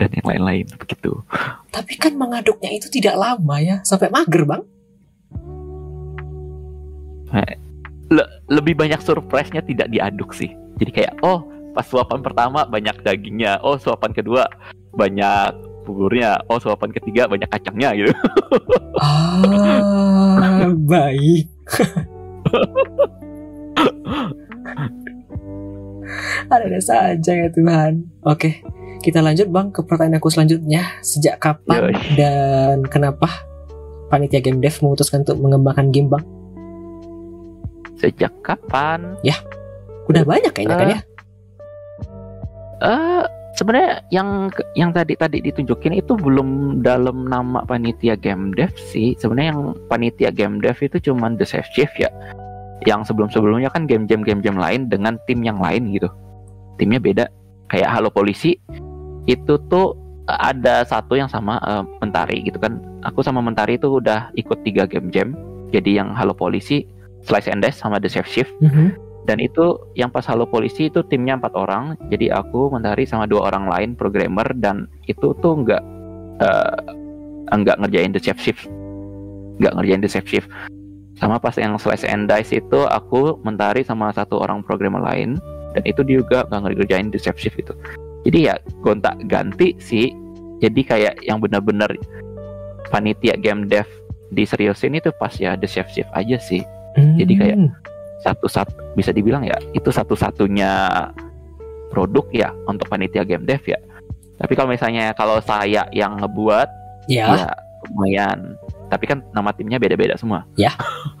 dan yang lain-lain begitu. Tapi kan mengaduknya itu tidak lama ya, sampai mager, Bang. Le- lebih banyak surprise-nya tidak diaduk sih. Jadi kayak oh pas suapan pertama banyak dagingnya, oh suapan kedua banyak buburnya, oh suapan ketiga banyak kacangnya gitu. Ah, baik. Ada saja ya Tuhan. Oke, kita lanjut bang ke pertanyaan aku selanjutnya. Sejak kapan Yoi. dan kenapa panitia game dev memutuskan untuk mengembangkan game bang? Sejak kapan? Udah banyak kayaknya kan ya? Eh sebenarnya yang yang tadi tadi ditunjukin itu belum dalam nama panitia game dev sih. Sebenarnya yang panitia game dev itu cuman The Safe Chief ya. Yang sebelum-sebelumnya kan game-game game-game lain dengan tim yang lain gitu. Timnya beda. Kayak Halo Polisi itu tuh ada satu yang sama eh, Mentari gitu kan. Aku sama Mentari itu udah ikut tiga game jam. Jadi yang Halo Polisi, Slice and Dice sama The Safe Shift Mhm. Dan itu yang pas halo polisi itu timnya empat orang. Jadi aku mentari sama dua orang lain programmer. Dan itu tuh nggak eh, nggak ngerjain the safe shift. Nggak ngerjain the safe shift. Sama pas yang slice and dice itu aku mentari sama satu orang programmer lain. Dan itu juga nggak ngerjain the safe shift itu. Jadi ya gonta ganti sih. Jadi kayak yang benar-benar panitia game dev diseriusin itu pas ya the safe shift aja sih. Jadi kayak- Hmm. Satu satu bisa dibilang ya itu satu-satunya produk ya untuk panitia game dev ya. Tapi kalau misalnya kalau saya yang ngebuat ya, ya lumayan. Tapi kan nama timnya beda-beda semua. Ya.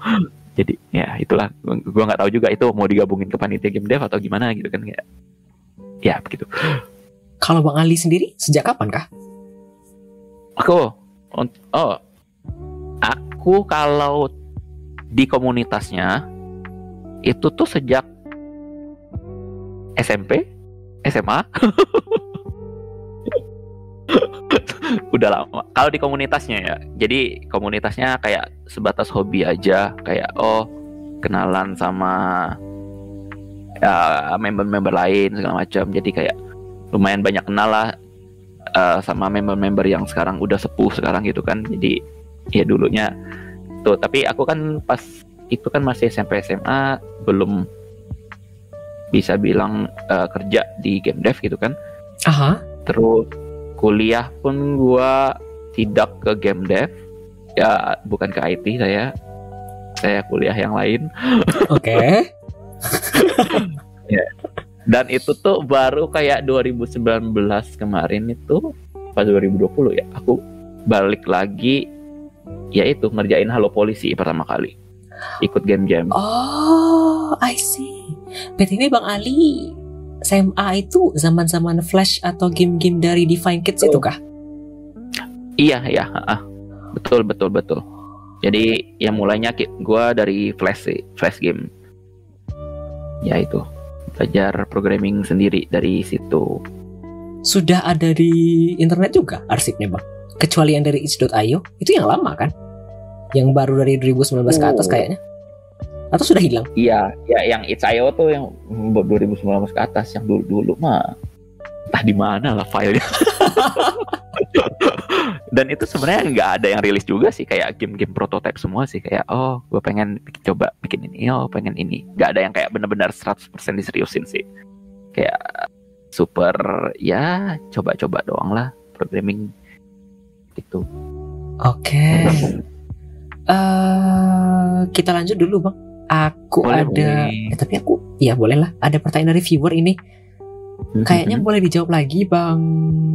Jadi ya itulah Gua- nggak tahu juga itu mau digabungin ke panitia game dev atau gimana gitu kan ya. Ya begitu. kalau bang Ali sendiri sejak kapan kah? Aku oh aku kalau di komunitasnya itu tuh sejak SMP, SMA. Udah lama. Kalau di komunitasnya ya. Jadi komunitasnya kayak sebatas hobi aja, kayak oh kenalan sama ya, member-member lain segala macam. Jadi kayak lumayan banyak kenal lah eh, sama member-member yang sekarang udah sepuh sekarang gitu kan. Jadi ya dulunya tuh. Tapi aku kan pas itu kan masih SMP SMA belum bisa bilang eh, kerja di game dev gitu kan. Aha, Terus kuliah pun gua tidak ke game dev. Ya bukan ke IT saya. Saya kuliah yang lain. oke. Dan itu tuh baru kayak 2019 kemarin itu pas 2020 ya. Aku balik lagi yaitu ngerjain Halo Polisi pertama kali. Ikut game jam. Oh, I see. BTW Bang Ali, SMA itu zaman-zaman Flash atau game-game dari Divine Kids itu kah? Iya, iya, ah. Betul, betul, betul. Jadi yang mulainya gua dari Flash sih, Flash game. Ya itu. Belajar programming sendiri dari situ. Sudah ada di internet juga arsipnya Bang. Kecuali yang dari itch.io, itu yang lama kan? Yang baru dari 2019 ke atas Oh. kayaknya. Atau sudah hilang? Iya, ya yang itch.io tuh yang 2019 ke atas, yang dulu-dulu mah entah di mana lah filenya. Dan itu sebenarnya nggak ada yang rilis juga sih kayak game-game prototype semua sih kayak oh gue pengen bikin- coba bikin ini oh pengen ini nggak ada yang kayak bener-bener 100% diseriusin sih kayak super ya coba-coba doang lah programming gitu Oke. Eh, kita lanjut dulu Bang. Aku Boleh, ada boleh. eh, tapi aku ya boleh lah. Ada pertanyaan dari viewer ini. Kayaknya boleh dijawab lagi Bang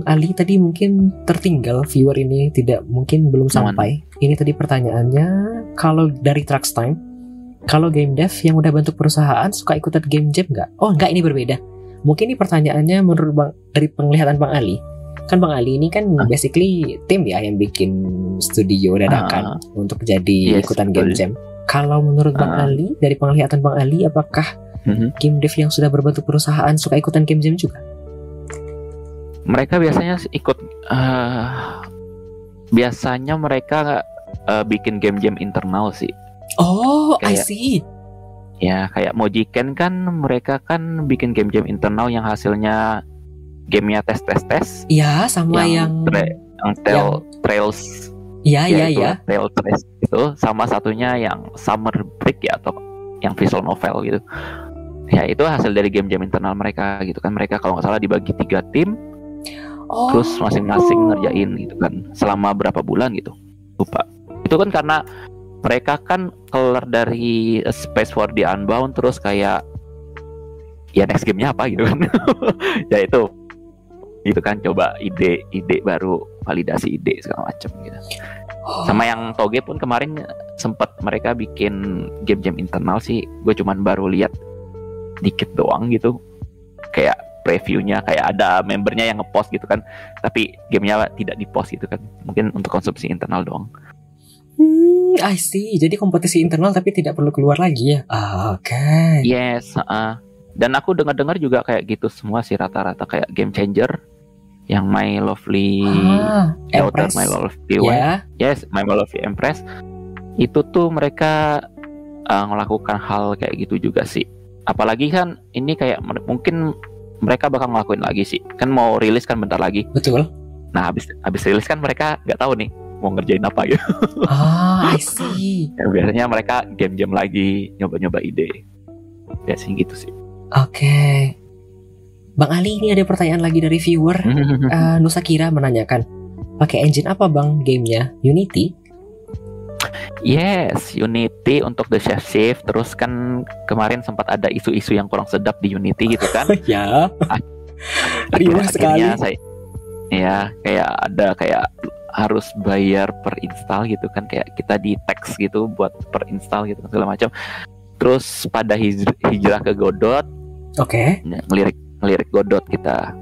Ali tadi mungkin tertinggal viewer ini tidak mungkin belum sampai. Ini tadi pertanyaannya kalau dari Trax Time kalau game dev yang udah bentuk perusahaan suka ikutan game jam nggak? Oh nggak ini berbeda. Mungkin ini pertanyaannya menurut Bang dari penglihatan Bang Ali. Kan Bang Ali ini kan Ah. basically tim ya yang bikin studio dadakan untuk jadi Yes, ikutan betul. game jam. Kalau menurut Bang Ah. Ali dari penglihatan Bang Ali apakah Mhm. game dev yang sudah berbentuk perusahaan suka ikutan game jam juga? mereka biasanya ikut eh biasanya mereka eh, bikin game-game internal sih Oh, I Kayak- see. ya kayak Mojiken kan mereka kan bikin game-game internal yang hasilnya gamenya tes tes tes Ya, sama yang, tra- yang trail trails. Ya ya itu, ya. trail trails itu sama satunya yang Summer Break ya atau yang visual novel gitu. Ya itu hasil dari game-game internal mereka gitu kan. Mereka kalau nggak salah dibagi tiga tim. Oh. terus masing-masing ngerjain gitu kan. Selama berapa bulan gitu. Lupa. Itu kan karena mereka kan keluar dari Space for the Unbound terus kayak ya next gamenya apa gitu kan. Ya itu itu kan coba ide ide baru validasi ide segala macam gitu. Sama yang toge pun kemarin sempat mereka bikin game-game internal sih. Gue cuman baru lihat dikit doang gitu. Kayak previewnya kayak ada membernya yang ngepost gitu kan. Tapi gamenya tidak dipost gitu kan. Mungkin untuk konsumsi internal doang. Hmm, I see. Jadi kompetisi internal tapi tidak perlu keluar lagi ya. Ah, Oke. yes uh, dan aku dengar-dengar juga kayak gitu semua sih rata-rata. Kayak game changer yang My Lovely Ah, Daughter, Empress. My Lovely Wife Ya. yes My Lovely Empress itu tuh mereka uh, melakukan hal kayak gitu juga sih apalagi kan ini kayak mungkin mereka bakal ngelakuin lagi sih kan mau rilis kan bentar lagi Betul. nah habis habis rilis kan mereka nggak tahu nih mau ngerjain apa gitu Ah, I see. Ya, biasanya mereka game-game lagi nyoba-nyoba ide biasanya gitu sih Oke. Bang Ali ini ada pertanyaan lagi dari viewer. Eh, Nusa Kira menanyakan, pakai engine apa bang gamenya? Unity? Yes, Unity untuk the chef shift. Terus kan kemarin sempat ada isu-isu yang kurang sedap di Unity gitu kan. ya. Akhirnya sekali. saya, ya kayak ada kayak harus bayar per install gitu kan kayak kita di text gitu buat per install gitu kan segala macam. Terus pada hij- hijrah ke Godot, Oke. ngelirik ngelirik Godot kita.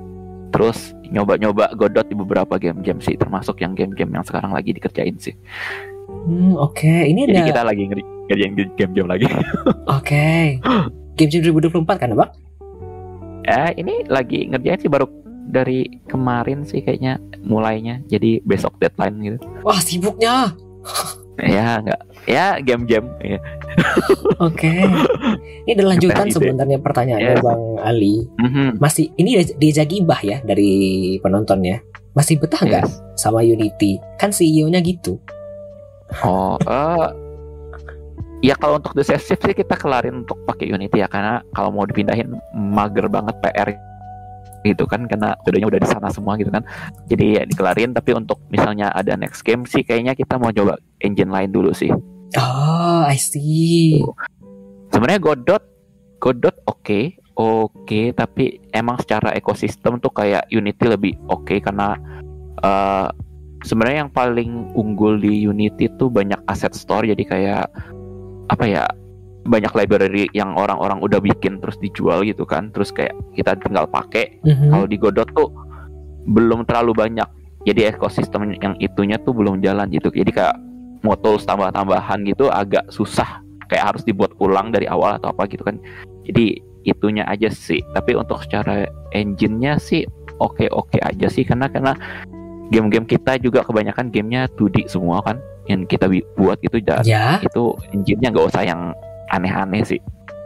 Terus nyoba-nyoba Godot di beberapa game-game sih, termasuk yang game-game yang sekarang lagi dikerjain sih. Hmm, oke. Ini Jadi ada. kita lagi ngerjain game-game lagi. Oke. Game Jam 2024 kan, Bang? Eh, ini lagi ngerjain sih baru dari kemarin sih kayaknya mulainya. Jadi besok deadline gitu. Wah, sibuknya. Ya nggak, ya game-game. Ya. Oke. Ini ada lanjutan sebenarnya pertanyaannya Yes. Bang Ali. Mhm, Masih ini dia- dia gibah ya dari penonton ya. Masih betah nggak yes. sama Unity? Kan CEO-nya gitu. Oh, eh, ya kalau untuk the shift sih kita kelarin untuk pakai Unity ya karena kalau mau dipindahin mager banget PR gitu kan karena kodenya udah di sana semua gitu kan. Jadi ya dikelarin tapi untuk misalnya ada next game sih kayaknya kita mau coba engine lain dulu sih. Oh, I see. sebenarnya Godot Godot oke oke tapi emang secara ekosistem tuh kayak Unity lebih oke karena eh, sebenarnya yang paling unggul di Unity tuh banyak aset store jadi kayak apa ya banyak library yang orang-orang udah bikin terus dijual gitu kan terus kayak kita tinggal pakai Mhm. kalau di Godot tuh belum terlalu banyak jadi ekosistem yang itunya tuh belum jalan gitu jadi kayak mau tools tambah-tambahan gitu agak susah. Kayak harus dibuat ulang dari awal atau apa gitu kan. Jadi itunya aja sih. Tapi untuk secara engine-nya sih oke-oke aja sih. Karena karena game-game kita juga kebanyakan gamenya 2D semua kan yang kita buat gitu. Dan Ya. itu engine-nya nggak usah yang aneh-aneh sih.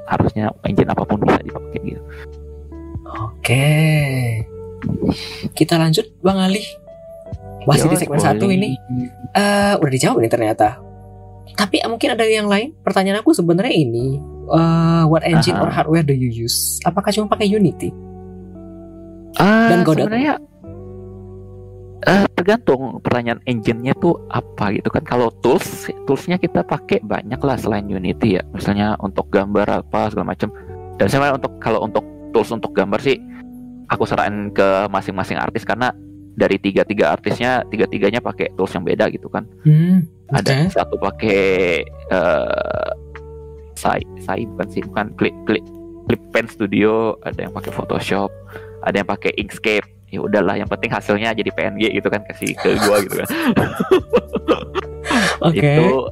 Harusnya engine apa pun bisa dipakai gitu. Oke. Kita lanjut Bang Ali. Masih di Yos, segmen satu ini. Eh, udah dijawab nih ternyata. Tapi eh, mungkin ada yang lain. Pertanyaan aku sebenarnya ini, eh, what engine Aha. or hardware do you use? Apakah cuma pakai Unity? Ah, Dan Godot. sebenarnya eh, tergantung pertanyaan engine-nya tuh apa gitu kan. Kalau tools, toolsnya kita pakai banyak lah selain Unity ya. Misalnya untuk gambar apa segala macam. Dan sebenarnya untuk kalau untuk tools untuk gambar sih, aku serahin ke masing-masing artis karena dari tiga tiga artisnya tiga tiganya pakai tools yang beda gitu kan. Hmm, Ada oke. satu pakai eh Sai, Sai bukan sih, bukan Clip Clip Clip Pen Studio, ada yang pakai Photoshop, ada yang pakai Inkscape. Ya udahlah, yang penting hasilnya jadi PNG gitu kan kasih ke gua gitu kan. Oke. Itu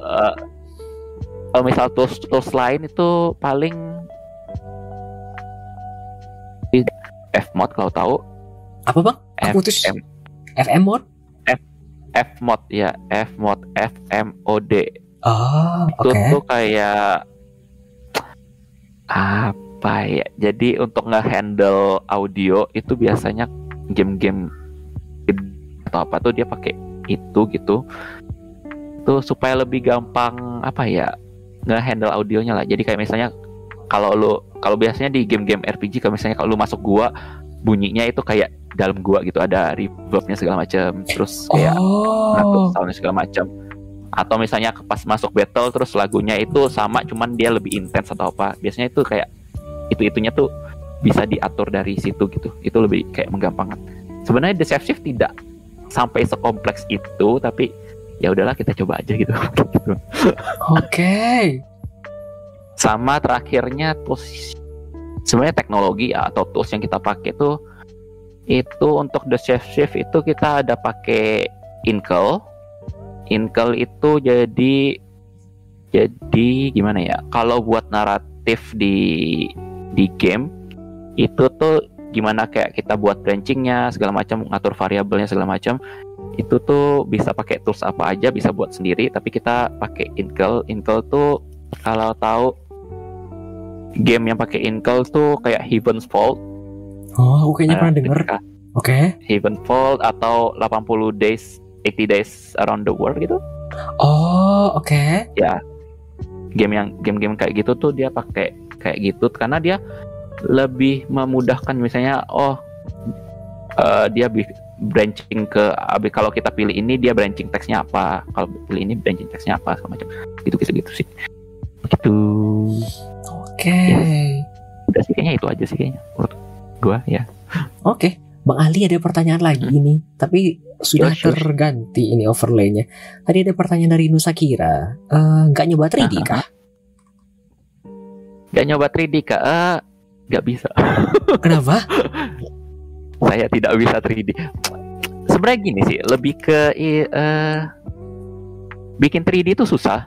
kalau misal tools tools lain itu paling Fmod kalau tahu Apa bang? Aku putus. FM FM mode? Fmod ya Fmod FMOD Oh, itu oke. tuh kayak apa ya jadi untuk nge-handle audio itu biasanya game-game atau apa tuh dia pakai itu gitu tuh supaya lebih gampang apa ya nge-handle audionya lah jadi kayak misalnya kalau lu kalau biasanya di game-game RPG kalau misalnya kalau lu masuk gua bunyinya itu kayak dalam gua gitu ada reverbnya segala macam terus kayak ngatur Oh, soundnya segala macam atau misalnya pas masuk battle terus lagunya itu sama cuman dia lebih intens atau apa. Biasanya itu kayak itu itunya tuh bisa diatur dari situ gitu. Itu lebih kayak menggampangkan. Sebenarnya the shift tidak sampai sekompleks itu tapi ya udahlah kita coba aja gitu. Oke. sama terakhirnya tools sebenarnya teknologi ya, atau tools yang kita pakai tuh itu untuk the safe shift itu kita ada pakai Inkel Inkel itu jadi jadi gimana ya kalau buat naratif di di game itu tuh gimana kayak kita buat branchingnya segala macam ngatur variabelnya segala macam itu tuh bisa pakai tools apa aja bisa buat sendiri tapi kita pakai Inkel Inkel tuh kalau tahu game yang pakai Inkel tuh kayak Heaven's Fault Oh, aku kayaknya Nah, pernah denger. Oke. Heaven's Fault atau 80 days 80 days around the world gitu. Oh, oke. game yang game-game kayak gitu tuh dia pakai kayak gitu karena dia lebih memudahkan. Misalnya oh eh, dia branching ke abi kalau kita pilih ini dia branching teksnya apa? Kalau pilih ini branching teksnya apa? Segala macam. Gitu gitu gitu. sih Oke. udah sih kayaknya itu aja sih kayaknya menurut gua ya Oke. Bang Ali ada pertanyaan lagi ini, tapi sudah Ya, sure. terganti ini overlaynya. Tadi ada pertanyaan dari Nusa Kira. Eh, nggak nyoba 3D kah? Gak nyoba 3D kak Eh, nggak bisa Kenapa? saya tidak bisa 3D sebenarnya gini sih lebih ke eh, bikin 3D itu susah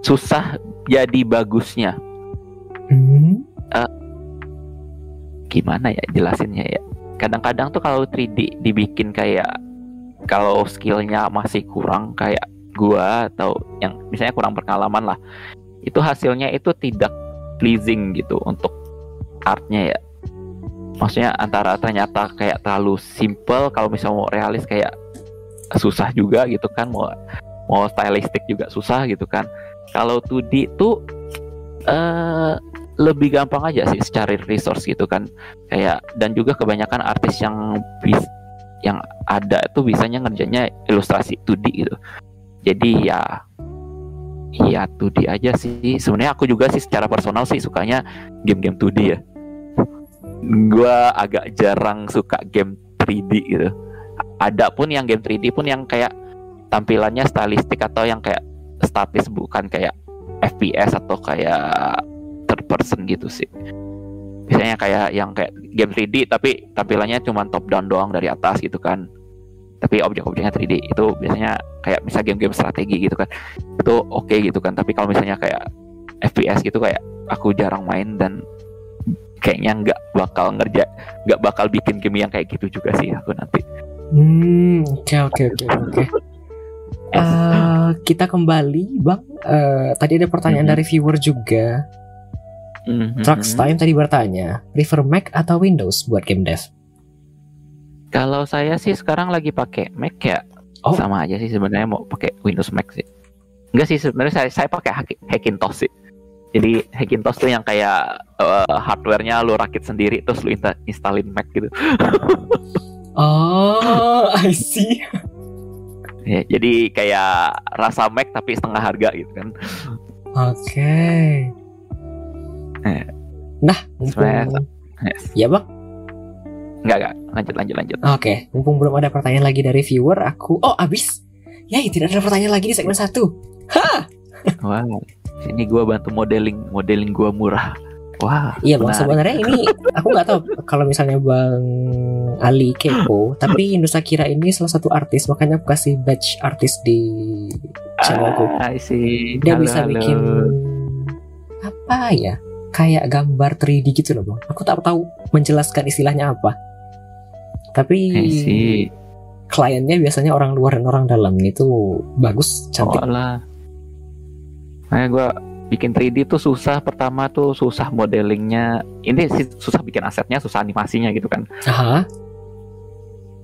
susah jadi bagusnya Hmm. gimana ya jelasinnya ya kadang-kadang tuh kalau 3D dibikin kayak kalau skillnya masih kurang kayak gua atau yang misalnya kurang pengalaman lah itu hasilnya itu tidak pleasing gitu untuk artnya ya maksudnya antara ternyata kayak terlalu simple kalau misalnya mau realis kayak susah juga gitu kan mau mau stylistic juga susah gitu kan kalau 2D tuh eh lebih gampang aja sih secara resource gitu kan. Kayak dan juga kebanyakan artis yang bis yang ada itu bisanya ngerjainnya ilustrasi 2D gitu. Jadi ya ya 2D aja sih. Sebenarnya aku juga sih secara personal sih sukanya game-game 2D ya. Gua agak jarang suka game 3D gitu. Ada pun yang game 3D pun yang kayak tampilannya stylistik atau yang kayak statis bukan kayak FPS atau kayak third person gitu sih. Biasanya kayak yang kayak game 3D tapi tampilannya cuma top down doang dari atas gitu kan. Tapi objek-objeknya 3D itu biasanya kayak misal game-game strategi gitu kan. Itu oke gitu kan tapi kalau misalnya kayak FPS gitu kayak aku jarang main dan kayaknya nggak bakal ngerja nggak bakal bikin game yang kayak gitu juga sih aku nanti. Hmm, oke oke oke oke. Eh, kita kembali, Bang. Eh, tadi ada pertanyaan Mhm. dari viewer juga. Mhm. Trucks Time tadi bertanya, prefer Mac atau Windows buat game dev? kalau saya sih sekarang lagi pakai Mac ya Oh. sama aja sih sebenarnya mau pakai Windows Mac sih enggak sih sebenarnya saya saya pakai Hack- Hackintosh sih jadi Hackintosh tuh yang kayak eh, hardware-nya lu rakit sendiri terus lu insta- installin Mac gitu Oh, I see. Ya, jadi kayak rasa Mac tapi setengah harga gitu kan Oke. Eh, Nah, mumpung... Yes. Ya, Bang. enggak enggak lanjut lanjut lanjut Oke, mumpung belum ada pertanyaan lagi dari viewer, aku... Oh, abis. Ya, tidak ada pertanyaan lagi di segmen satu. wah sini gua bantu modeling modeling gua murah wah Iya bang, sebenarnya ini aku nggak tahu kalau misalnya bang Ali kepo, tapi Nusa Kira ini salah satu artis, makanya aku kasih badge artis di channelku. Ah. Dia Halo, bisa halo. bikin apa ya? Kayak gambar 3D gitu loh bang. Aku tak tahu menjelaskan istilahnya apa. Tapi kliennya biasanya orang luar dan orang dalam itu bagus, cantik. Oh lah. Nah, gue bikin 3D tuh susah. Pertama tuh susah modelingnya. Ini sih susah bikin asetnya, susah animasinya gitu kan. Aha.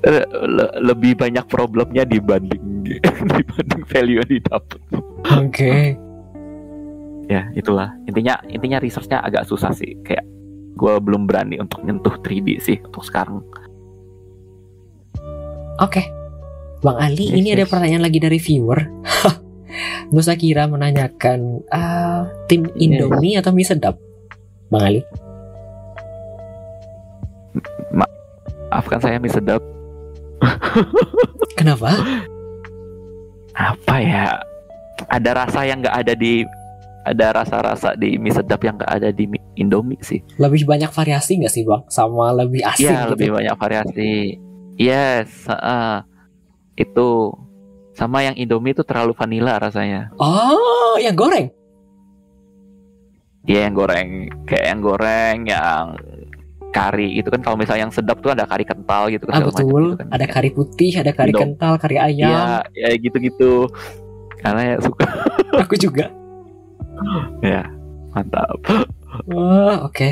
Eh, le- lebih banyak problemnya dibanding dibanding value yang didapat. Oke. Ya itulah. Intinya intinya researchnya agak susah sih. Kayak gue belum berani untuk nyentuh 3D sih untuk sekarang. Oke. Bang Ali, Yes, ini ada yes. pertanyaan lagi dari viewer. Nusa Kira menanyakan, ah, tim Yes. Indomie atau mie sedap? Bang Ali? maafkan saya mie sedap Kenapa? apa ya ada rasa yang nggak ada di ada rasa-rasa di mie sedap yang nggak ada di mie Indomie sih Lebih banyak variasi nggak sih bang? Sama lebih asing Iya gitu? lebih banyak variasi yes heeh. itu sama yang Indomie itu terlalu vanilla rasanya Oh, yang goreng? Iya yang goreng kayak yang goreng yang kari gitu kan kalau misalnya yang sedap tuh ada kari kental gitu Ah kan macam betul. gitu kan. Ada kari putih, ada kari Indo- kental, kari ayam. Iya, ya gitu-gitu. Karena ya suka Aku juga. ya. Mantap. Wah, oke.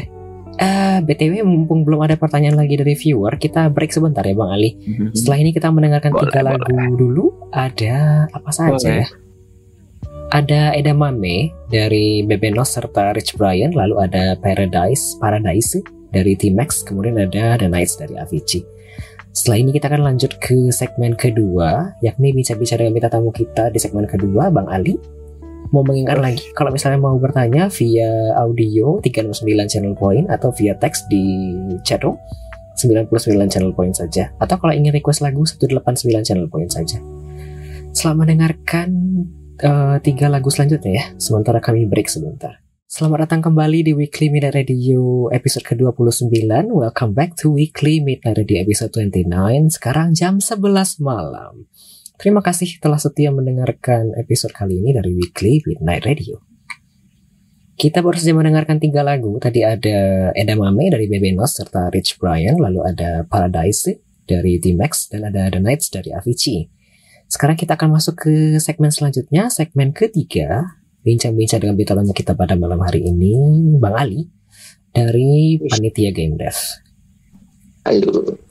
Eh, BTW mumpung belum ada pertanyaan lagi dari viewer, kita break sebentar ya Bang Ali. Setelah ini kita mendengarkan Boleh, tiga boleh. lagu dulu. Ada apa saja Boleh. ya? Ada Edamame dari Bebenos serta Rich Brian, lalu ada Paradise, Paradise dari T-Max, kemudian ada The Nights dari Avicii. Setelah ini kita akan lanjut ke segmen kedua, yakni bicara-bicara dengan mitra tamu kita di segmen kedua, Bang Ali. Mau mengingat lagi, kalau misalnya mau bertanya via audio 369 channel point atau via teks di chatroom 99 channel point saja. Atau kalau ingin request lagu 189 channel point saja. Selamat mendengarkan eh, tiga lagu selanjutnya ya. Sementara kami break sebentar. Selamat datang kembali di Weekly Midnight Radio episode ke-29. Welcome back to Weekly Midnight Radio episode 29. Sekarang jam 11 malam. Terima kasih telah setia mendengarkan episode kali ini dari Weekly Midnight Radio. Kita baru saja mendengarkan tiga lagu. Tadi ada Edamame dari Bebenos serta Rich Brian, lalu ada Paradise dari T-Max, dan ada The Nights dari Avicii. Sekarang kita akan masuk ke segmen selanjutnya, segmen ketiga, bincang-bincang dengan bintang tamu kita pada malam hari ini, Bang Ali dari Panitia Game Dev. Halo.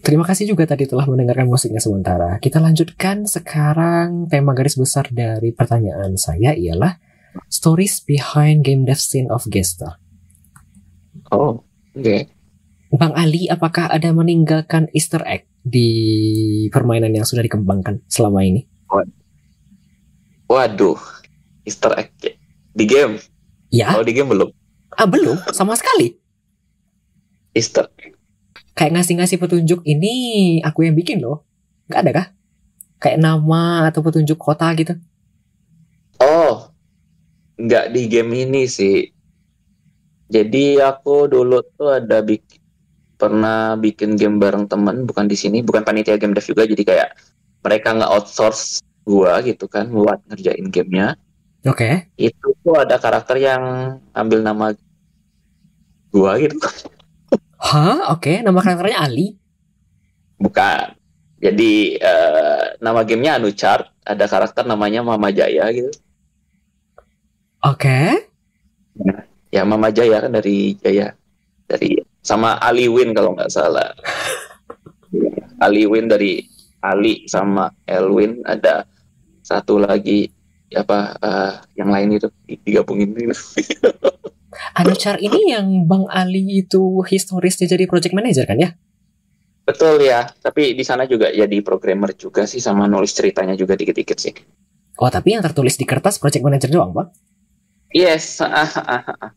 Terima kasih juga tadi telah mendengarkan musiknya sementara. Kita lanjutkan sekarang tema garis besar dari pertanyaan saya ialah Stories Behind Game Dev Scene of Gesta. Oh, oke. Bang Ali, apakah ada meninggalkan Easter egg di permainan yang sudah dikembangkan selama ini? Waduh, Easter egg di game. Ya, Oh, di game belum. ah belum, sama sekali. Easter egg. Kayak ngasih-ngasih petunjuk ini aku yang bikin loh. Nggak ada kah? Kayak nama atau petunjuk kota gitu. Oh, nggak di game ini sih. Jadi aku dulu tuh ada bikin pernah bikin game bareng temen, bukan di sini, bukan panitia game dev juga. Jadi kayak mereka nggak outsource gua gitu kan buat ngerjain gamenya. Oke. Itu tuh ada karakter yang ambil nama gua gitu. Hah? Oke, nama karakternya Ali. Bukan. Jadi eh, nama gamenya Anuchart, ada karakter namanya Mama Jaya gitu. Oke. Ya Mama Jaya kan dari Jaya, dari sama Ali Win kalau nggak salah. Ali Win dari Ali sama Elwin ada satu lagi apa eh, yang lain itu digabungin gitu. Anuchar ini yang Bang Ali itu historisnya jadi project manager kan ya? Betul ya, tapi di sana juga jadi programmer juga sih sama nulis ceritanya juga dikit-dikit sih. Oh, tapi yang tertulis di kertas project manager doang, Bang? Yes, ah, ah, ah.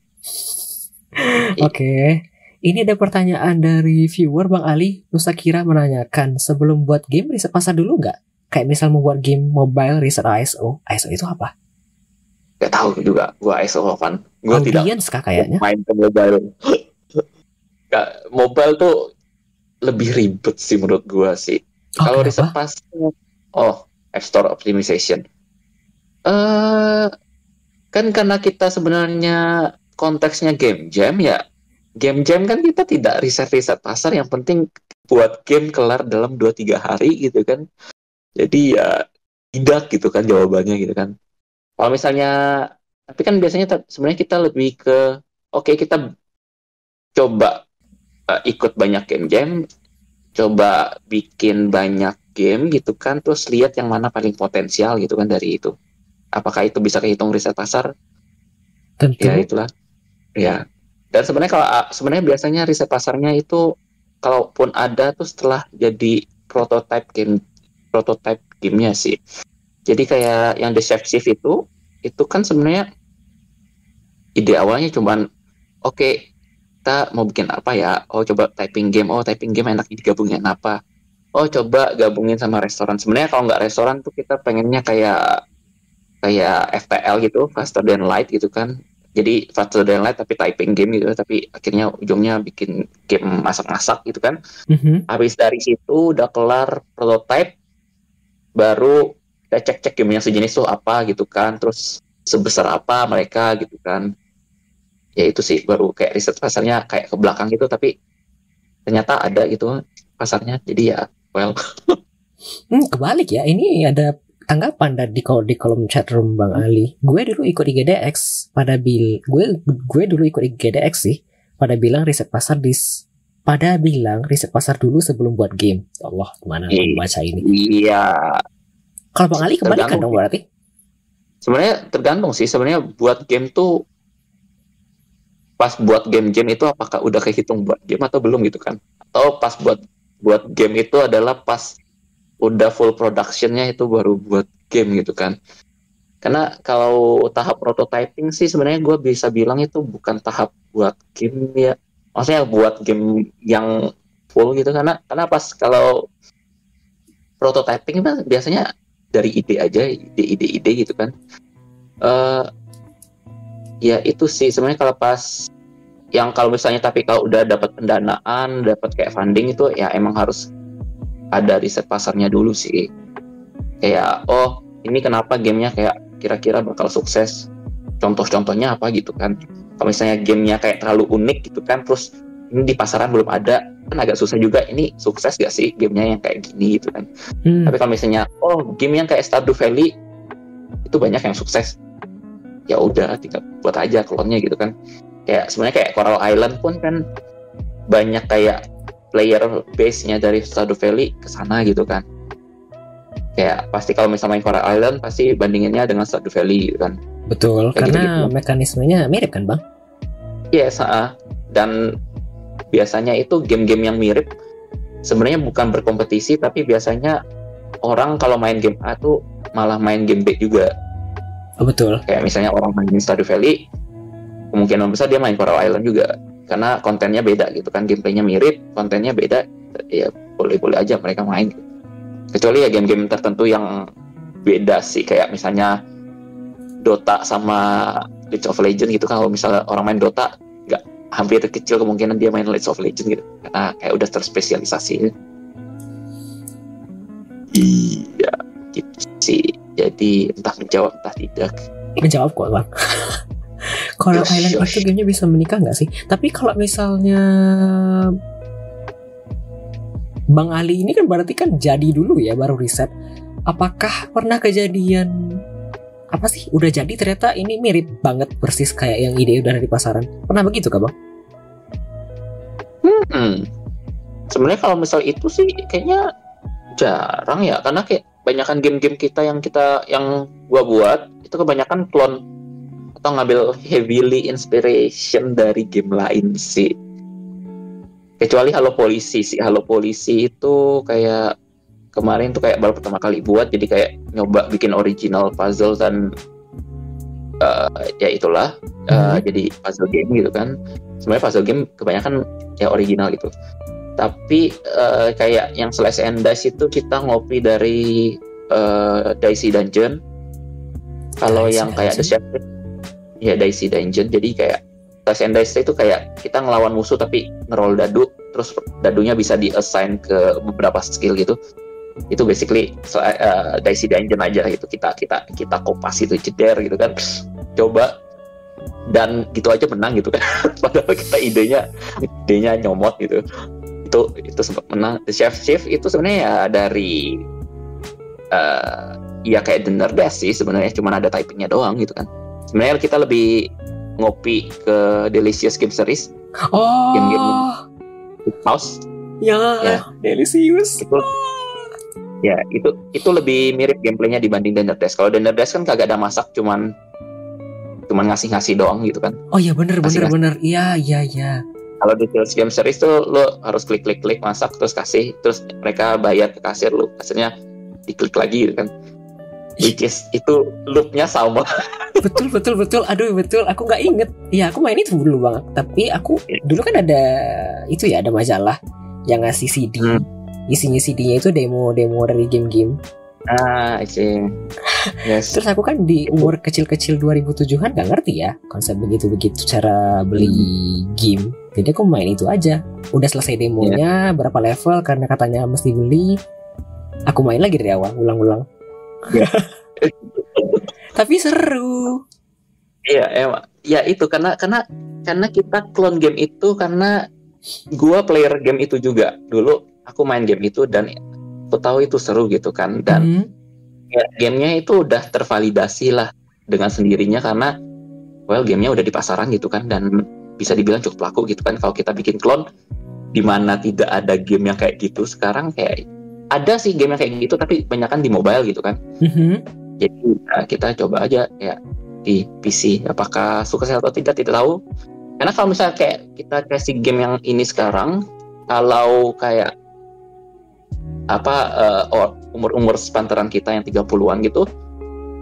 Oke. Ini ada pertanyaan dari viewer Bang Ali. Nusa Kira menanyakan, sebelum buat game riset pasar dulu nggak? Kayak misal membuat game mobile riset ISO. ISO itu apa? Gak tahu juga gua ISO kan. Gua tidak kah kayaknya? main ke mobile. Gak, mobile tuh lebih ribet sih menurut gua sih. Oh, Kalau riset pas oh App Store optimization. Eh kan karena kita sebenarnya konteksnya game jam ya. Game jam kan kita tidak riset-riset pasar yang penting buat game kelar dalam 2-3 hari gitu kan. Jadi ya tidak gitu kan jawabannya gitu kan. Kalau misalnya tapi kan biasanya sebenarnya kita lebih ke oke kita coba eh, ikut banyak game jam coba bikin banyak game gitu kan terus lihat yang mana paling potensial gitu kan dari itu. Apakah itu bisa kehitung riset pasar? Tentu. ya itulah. Ya. Dan sebenarnya kalau ah, sebenarnya biasanya riset pasarnya itu kalaupun ada tuh setelah jadi prototype game prototype gamenya sih. Jadi kayak yang the chef itu itu kan sebenarnya ide awalnya cuman oke kita mau bikin apa ya? Oh coba typing game. Oh typing game enak digabungin apa? Oh coba gabungin sama restoran. Sebenarnya kalau nggak restoran tuh kita pengennya kayak kayak FTL gitu faster than light gitu kan. Jadi faster than light tapi typing game gitu tapi akhirnya ujungnya bikin game masak-masak gitu kan. Mhm. habis dari situ udah kelar prototype baru kita cek-cek game yang sejenis tuh apa gitu kan terus sebesar apa mereka gitu kan ya itu sih baru kayak riset pasarnya kayak ke belakang gitu tapi ternyata ada gitu pasarnya jadi ya well Hmm, kebalik ya. Ini ada tanggapan dari di, kol- di kolom chat room Bang Ali. Gue dulu ikut IGDX pada bil gue gue dulu ikut IGDX sih. Pada bilang riset pasar dis pada bilang riset pasar dulu sebelum buat game. Ya Allah, gimana Iya. membaca ini? iya Kalau Bang Ali kebalikan dong berarti. sebenarnya tergantung sih. Sebenarnya buat game tuh pas buat game-game itu apakah udah kehitung buat game atau belum gitu kan? Atau pas buat buat game itu adalah pas udah full productionnya itu baru buat game gitu kan? Karena kalau tahap prototyping sih sebenarnya gue bisa bilang itu bukan tahap buat game ya. Maksudnya buat game yang full gitu. Karena karena pas kalau prototyping kan biasanya dari ide aja ide-ide ide gitu kan. Eh ya itu sih sebenarnya kalau pas yang kalau misalnya tapi kalau udah dapat pendanaan dapat kayak funding itu ya emang harus ada riset pasarnya dulu sih. Kayak oh ini kenapa gamenya kayak kira-kira bakal sukses? Contoh-contohnya apa gitu kan? Kalau misalnya gamenya kayak terlalu unik gitu kan terus ini di pasaran belum ada kan agak susah juga ini sukses gak sih gamenya yang kayak gini gitu kan Hmm. tapi kalau misalnya oh game yang kayak Stardew Valley itu banyak yang sukses ya udah tinggal buat aja klonnya gitu kan kayak sebenarnya kayak Coral Island pun kan banyak kayak player base-nya dari Stardew Valley ke sana gitu kan kayak pasti kalau misalnya main Coral Island pasti bandinginnya dengan Stardew Valley gitu kan Betul, Kayak karena gitu-gitu. mekanismenya mirip kan, Bang? Yes, ah. dan biasanya itu game-game yang mirip. Sebenarnya bukan berkompetisi tapi biasanya orang kalau main game A tuh malah main game B juga. Oh, betul. kayak misalnya orang main Stardew Valley kemungkinan besar dia main Coral Island juga. Karena kontennya beda gitu kan gameplaynya mirip kontennya beda ya boleh-boleh aja mereka main kecuali ya game-game tertentu yang beda sih kayak misalnya Dota sama League of Legends gitu kan. Kalau misalnya orang main Dota hampir kecil kemungkinan dia main League of Legends gitu karena kayak udah terspesialisasi iya gitu sih jadi entah menjawab entah tidak Menjawab kok, Bang. Coral Yosh, Island itu gamenya bisa menikah nggak sih? Tapi kalau misalnya Bang Ali ini kan berarti kan jadi dulu ya baru riset. Apakah pernah kejadian apa sih udah jadi ternyata ini mirip banget persis kayak yang ide udah ada di pasaran. Pernah begitu kah bang? Hmm. Sebenarnya kalau misal itu sih kayaknya jarang ya karena kayak kebanyakan game-game kita yang kita yang gua buat itu kebanyakan clone atau ngambil heavily inspiration dari game lain sih. Kecuali Halo Polisi sih. Halo Polisi itu kayak kemarin tuh kayak baru pertama kali buat jadi kayak nyoba bikin original puzzle dan eh, ya itulah eh, Mhm. jadi puzzle game gitu kan. Sebenarnya puzzle game kebanyakan ya original gitu. Tapi eh, kayak yang Slash and Dice itu kita ngopi dari eh, Dicey Dungeon. Kalau yang kayak The? Chef ya Dicey Dungeon. Jadi kayak Slash and Dice itu kayak kita ngelawan musuh tapi ngeroll dadu terus dadunya bisa di-assign ke beberapa skill gitu itu basically uh, Dicey Dungeon aja gitu. Kita kita kita kopas itu jeder gitu kan. Coba dan gitu aja menang gitu kan. Padahal kita idenya idenya nyomot gitu. Itu itu sempat menang. The Chef Chef itu sebenarnya ya dari eh ya kayak dinner desk sih sebenarnya. Cuma ada typingnya doang gitu kan. Sebenarnya kita lebih ngopi ke Delicious Game Series. Oh, Game-game. House ya, Ya. delicious. itu ya itu itu lebih mirip gameplaynya dibanding Dinner Desk kalau Dinner Desk kan kagak ada masak cuman cuman ngasih-ngasih doang gitu kan. Oh iya bener bener Kasih, kasih. bener. Iya iya iya. kalau di Sales Game Series tuh lo harus klik klik klik masak terus kasih terus mereka bayar ke kasir lo kasirnya diklik lagi gitu kan. Which is itu loopnya sama. Betul betul betul. Aduh betul. Aku nggak inget. Ya aku main itu dulu bang tapi aku dulu kan ada itu ya ada majalah yang ngasih CD Hmm. Isinya CD-nya itu demo demo dari game-game. Ah I see. Yes. Terus aku kan di umur kecil-kecil 2007 kan nggak ngerti ya konsep begitu-begitu cara beli game. Jadi aku main itu aja. Udah selesai demonya berapa level karena katanya mesti beli. Aku main lagi dari awal ulang-ulang. Tapi seru. Iya, emang. Ya itu karena karena karena kita clone game itu karena gua player game itu juga. Dulu aku main game itu dan aku tahu itu seru gitu kan dan Hmm. ya, gamenya itu udah tervalidasi lah dengan sendirinya karena well gamenya udah di pasaran gitu kan dan bisa dibilang cukup laku gitu kan kalau kita bikin clone di mana tidak ada game yang kayak gitu sekarang kayak ada sih game yang kayak gitu tapi banyak kan di mobile gitu kan Mhm. jadi nah, kita coba aja ya di PC. Apakah sukses atau tidak tidak tahu. Karena kalau misalnya kayak kita kasih game yang ini sekarang, kalau kayak apa eh, oh, umur-umur sepantaran kita yang 30-an gitu,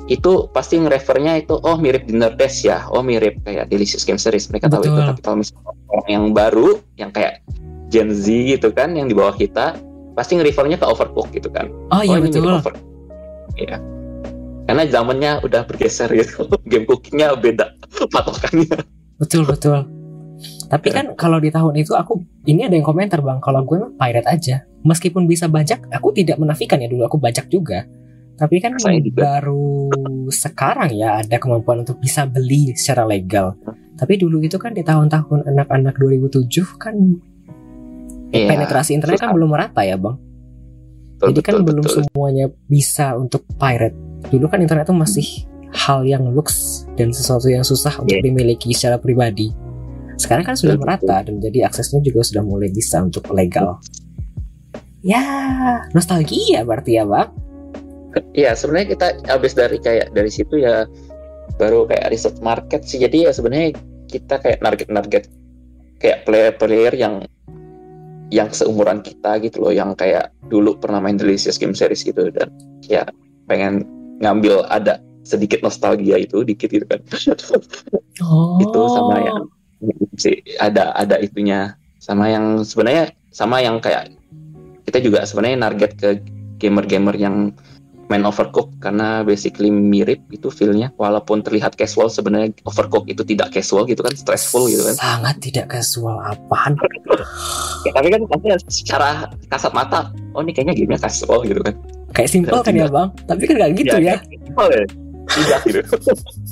itu pasti ngerefernya itu oh mirip Dinner Dash ya, oh mirip kayak Delicious Game Series. Mereka tahu itu. Betul. Tapi kalau misalnya orang yang baru, yang kayak Gen Z gitu kan, yang di bawah kita, pasti nge-refernya ke Overcooked gitu kan oh iya ini betul mirip over. Iya. Karena zamannya udah bergeser gitu. Game cookingnya beda patokannya. betul betul tapi Ya. kan kalau di tahun itu aku ini ada yang komentar bang kalau gue mah pirate aja meskipun bisa bajak aku tidak menafikan ya dulu aku bajak juga. Tapi kan Saya juga. baru sekarang ya ada kemampuan untuk bisa beli secara legal. Tapi dulu itu kan di tahun-tahun anak-anak 2007 kan Iya, penetrasi internet kan belum merata ya bang. Betul, jadi kan betul, belum betul. semuanya bisa untuk pirate. Dulu kan internet itu masih hal yang lux dan sesuatu yang susah untuk Iya. dimiliki secara pribadi. Sekarang kan sudah merata dan jadi aksesnya juga sudah mulai bisa untuk legal ya nostalgia berarti ya bang Iya, sebenarnya kita habis dari kayak dari situ ya baru kayak riset market sih. Jadi ya sebenarnya kita kayak target-target kayak player-player yang yang seumuran kita gitu loh, yang kayak dulu pernah main Delicious Game Series gitu dan ya pengen ngambil ada sedikit nostalgia itu dikit gitu kan. oh itu sama yang sih ada ada itunya sama yang sebenarnya sama yang kayak kita juga sebenarnya target ke gamer-gamer yang main Overcooked karena basically mirip itu feel-nya. Walaupun terlihat casual sebenarnya Overcooked itu tidak casual gitu kan stressful gitu kan. Sangat tidak casual apaan? Ya, tapi kan secara kasat mata oh ini kayaknya gamenya casual gitu kan. Kayak simpel kan ya bang? Tapi kan gak gitu ya, simple ya. tidak gitu.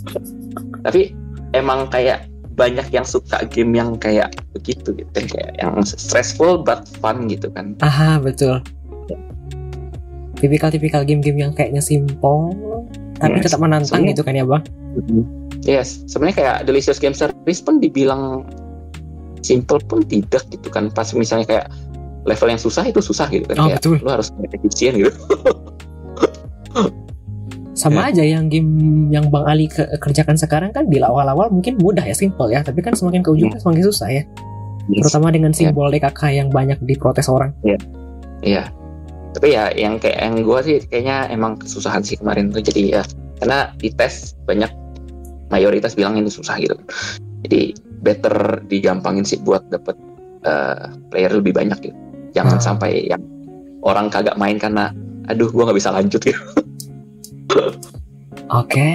Tapi emang kayak banyak yang suka game yang kayak begitu gitu kayak yang stressful but fun gitu kan. Aha betul. Tipikal-tipikal game-game yang kayaknya simpel tapi Yes. tetap menantang Sebenarnya- gitu kan ya bang? Yes. Sebenarnya kayak delicious game series pun dibilang simple pun tidak gitu kan. Pas misalnya kayak level yang susah itu susah gitu kan. Oh, kayak betul. lu harus efisien gitu sama aja yang game yang bang Ali ke- kerjakan sekarang kan di awal-awal mungkin mudah ya simple ya tapi kan semakin ke ujung kan semakin susah ya terutama dengan simbol DKK yang banyak diprotes orang Iya. Tapi ya yang kayak yang gua sih kayaknya emang kesusahan sih kemarin tuh jadi ya karena di tes banyak mayoritas bilang ini susah gitu. Jadi better digampangin sih buat dapet eh, player lebih banyak gitu. Jangan Hmm. sampai yang orang kagak main karena aduh gua nggak bisa lanjut gitu. Oke.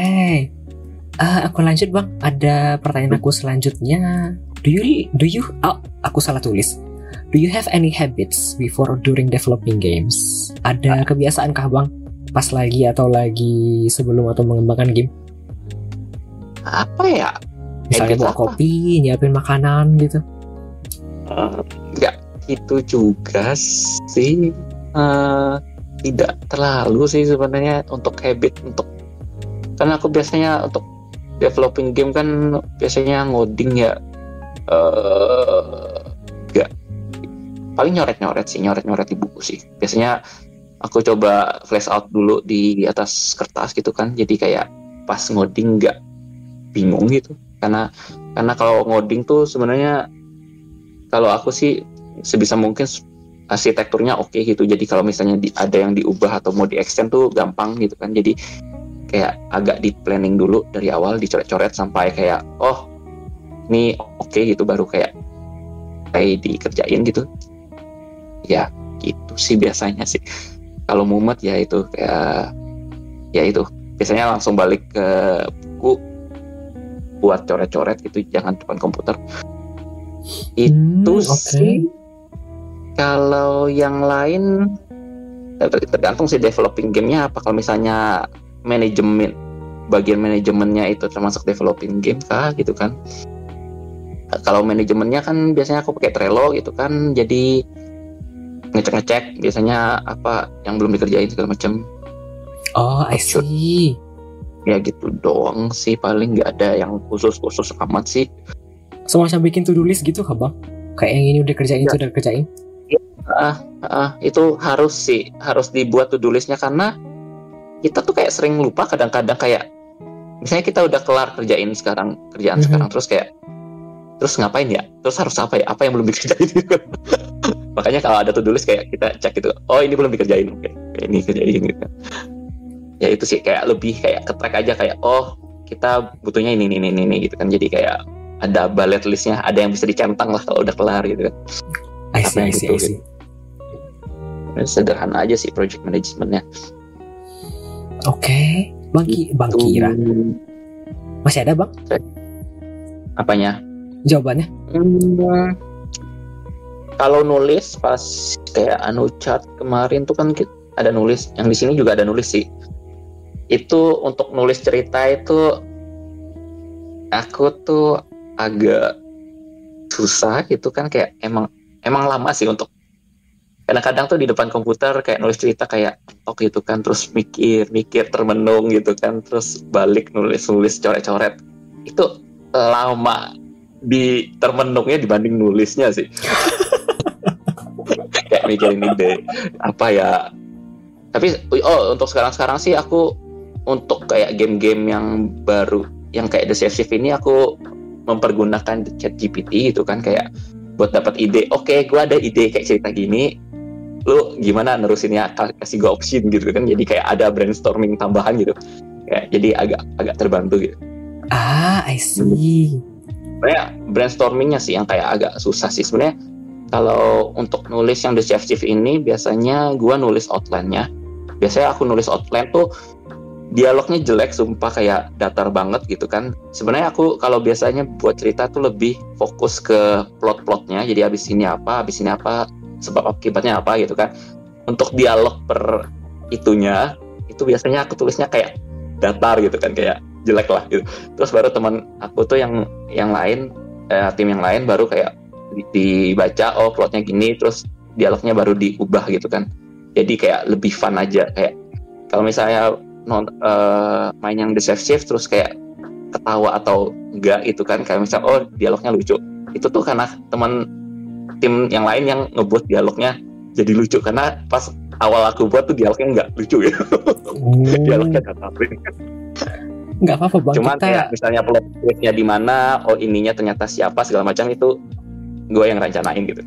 Eh, aku lanjut bang. Ada pertanyaan aku selanjutnya. Do you do you oh, aku salah tulis. Do you have any habits before or during developing games? Ada kebiasaan kah bang? Pas lagi atau lagi sebelum atau mengembangkan game? Apa ya? misalnya bawa apa? kopi nyiapin makanan gitu. Eh, Nggak. Itu juga sih. Eh, tidak terlalu sih sebenarnya untuk habit untuk karena aku biasanya untuk developing game kan biasanya ngoding ya nggak. Paling nyoret nyoret sih nyoret nyoret di buku sih. Biasanya aku coba flash out dulu di atas kertas gitu kan jadi kayak pas ngoding nggak bingung gitu. Karena karena kalau ngoding tuh sebenarnya kalau aku sih sebisa mungkin arsitekturnya oke gitu. Jadi kalau misalnya di- ada yang diubah atau mau di extend tuh gampang gitu kan. Jadi kayak agak di planning dulu dari awal dicoret-coret sampai kayak oh ini oke gitu. Baru kayak kayak dikerjain gitu. Ya gitu sih biasanya sih. Kalau mumet ya itu kayak ya itu. Biasanya langsung balik ke buku buat coret-coret gitu jangan depan komputer. Itu Hmm, oke. sih kalau yang lain ya ter- tergantung sih developing gamenya apa kalau misalnya manajemen bagian manajemennya itu termasuk developing game kah gitu kan kalau manajemennya kan biasanya aku pakai Trello gitu kan jadi ngecek-ngecek biasanya apa yang belum dikerjain segala macam Oh, I see. ya gitu doang sih paling nggak ada yang khusus-khusus amat sih Semacam bikin to-do list gitu kah bang? Kayak yang ini udah kerjain, Ya. itu udah kerjain. Ah ah, itu harus sih harus dibuat to-do listnya karena kita tuh kayak sering lupa kadang-kadang kayak misalnya kita udah kelar kerjain sekarang kerjaan Mhm. sekarang terus kayak terus ngapain ya? Terus harus apa ya? Apa yang belum dikerjain? Makanya kalau ada to-do list kayak kita cek gitu oh ini belum dikerjain. Oke kayak ini kerjain gitu. Ya itu sih kayak lebih kayak ketrack aja kayak oh kita butuhnya ini ini ini, ini gitu kan. Jadi kayak ada bullet listnya ada yang bisa dicentang lah kalau udah kelar gitu kan. I see, I see, I gitu, see. Sederhana aja sih project manajemennya Oke, bang, Ki- bang Kira. Hmm, masih ada bang? Apanya? Jawabannya? Hmm, kalau nulis pas kayak anu chat kemarin tuh kan ada nulis. Yang di sini juga ada nulis sih. Itu untuk nulis cerita itu aku tuh agak susah gitu kan kayak emang emang lama sih untuk kadang-kadang tuh di depan komputer kayak nulis cerita kayak tok gitu kan terus mikir mikir termenung gitu kan terus balik nulis nulis coret-coret. Itu lama di termenungnya dibanding nulisnya sih. Kayak mikirin ide apa ya? Tapi oh untuk sekarang-sekarang sih aku untuk kayak game-game yang baru yang kayak The Chef ini aku mempergunakan chat GPT gitu kan kayak buat dapat ide oke gua ada ide kayak cerita gini lu gimana nerusinnya Ka- kasih gue option gitu kan. Jadi kayak ada brainstorming tambahan gitu. Kayak jadi agak agak terbantu gitu. Ah, I see. sebenarnya brainstormingnya sih yang kayak agak susah sih. Sebenarnya kalau untuk nulis yang The Chef Chief ini biasanya gua nulis outline-nya. Biasanya aku nulis outline tuh dialognya jelek sumpah kayak datar banget gitu kan. Sebenarnya aku kalau biasanya buat cerita tuh lebih fokus ke plot-plotnya. Jadi habis ini apa habis ini apa sebab akibatnya apa gitu kan. Untuk dialog per itunya itu biasanya aku tulisnya kayak datar gitu kan kayak jelek lah gitu. Terus baru teman aku tuh yang yang lain eh, tim yang lain baru kayak di- dibaca oh plotnya gini terus dialognya baru diubah gitu kan. Jadi kayak lebih fun aja kayak kalau misalnya non eh, main yang Chef terus kayak ketawa atau enggak itu kan. Kayak misalnya oh dialognya lucu. Itu tuh karena teman tim yang lain yang ngebuat dialognya jadi lucu karena pas awal aku buat tuh dialognya nggak lucu ya dialognya Nggak apa-apa bang. Cuman kita kayak misalnya plot twistnya di mana, oh ininya ternyata siapa segala macam itu gue yang rencanain gitu.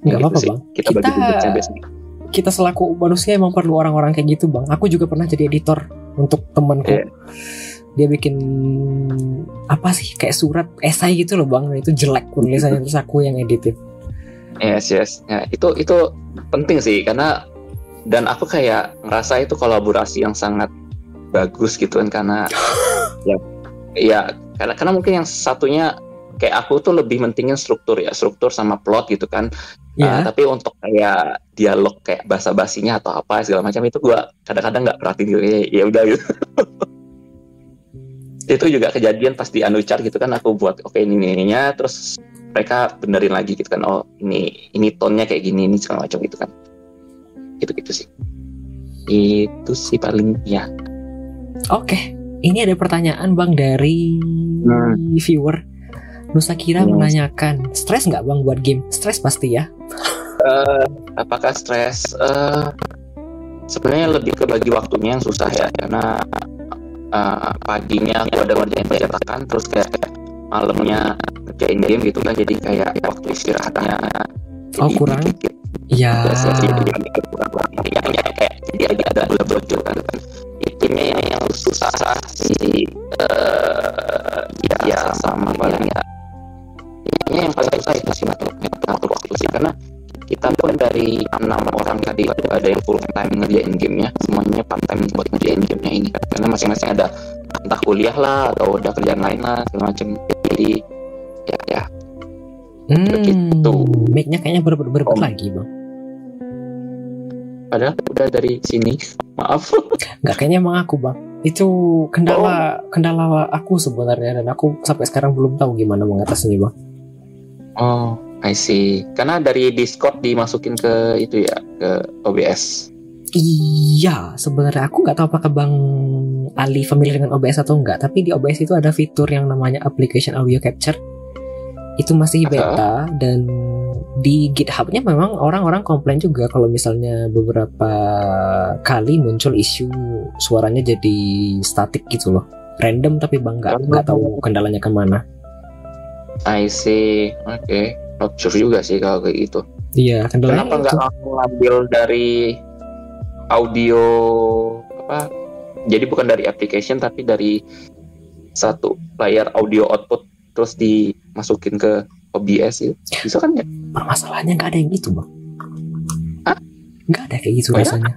nggak Gitu apa-apa sih. bang. Kita, bagi Kita- biasanya. Kita selaku manusia emang perlu orang-orang kayak gitu bang. Aku juga pernah jadi editor untuk temanku. Iya. Dia bikin apa sih kayak surat esai gitu loh bang. Itu jelek tulisannya terus aku yang editin. Yes, yes. Ya, itu itu penting sih karena dan aku kayak ngerasa itu kolaborasi yang sangat bagus gitu kan karena ya ya karena karena mungkin yang satunya kayak aku tuh lebih mentingin struktur ya struktur sama plot gitu kan Ah, Ya. tapi untuk kayak dialog kayak bahasa basinya atau apa segala macam itu gua kadang-kadang nggak perhatiin gitu ya, ya udah gitu itu juga kejadian pas di Anuchar gitu kan aku buat oke ini ini ininya terus mereka benerin lagi gitu kan oh ini ini tonnya kayak gini ini segala macam gitu kan gitu gitu sih itu sih paling ya Oke. Ini ada pertanyaan bang dari Hmm. viewer. Nusa Kira Hmm. menanyakan, stres nggak bang buat game? Stres pasti ya. apakah stres Eh, sebenarnya lebih ke bagi waktunya yang susah ya karena eh, paginya aku ada ngerjain percetakan terus kayak malamnya ngerjain game gitu kan jadi kayak waktu istirahatnya Oh, jadi kurang. dikit. Ya. Ya, sih, jadi dikit kurang kurang ya, ya, kayak jadi agak agak double gitu kan ini yang susah si eh ya, ya sama paling ya yang paling susah itu sih ngatur ngatur waktu sih karena kita pun dari enam orang tadi itu ada yang full time ngerjain gamenya semuanya part time buat ngerjain gamenya ini karena masing-masing ada entah kuliah lah atau udah kerjaan lain lah segala macam jadi ya ya Hmm, Begitu. mic-nya kayaknya berbeda berbeda Om. lagi bang. padahal udah dari sini maaf Nggak kayaknya emang aku bang. Itu kendala kendala aku sebenarnya dan aku sampai sekarang belum tahu gimana mengatasinya bang. oh I see karena dari Discord dimasukin ke itu ya ke OBS Iya, sebenarnya aku nggak tahu apakah Bang Ali familiar dengan OBS atau enggak, tapi di OBS itu ada fitur yang namanya application audio capture. Itu masih beta dan di GitHub-nya memang orang-orang komplain juga kalau misalnya beberapa kali muncul isu suaranya jadi statik gitu loh. Random tapi Bang nggak nggak tahu kendalanya ke mana. I see oke not sure juga sih kalau kayak gitu Iya, kendalanya kenapa nggak langsung ngambil dari audio apa jadi bukan dari application tapi dari satu layar audio output terus dimasukin ke OBS itu bisa kan ya Permasalahannya nggak ada yang gitu bang. Nggak ada kayak gitu ya? rasanya.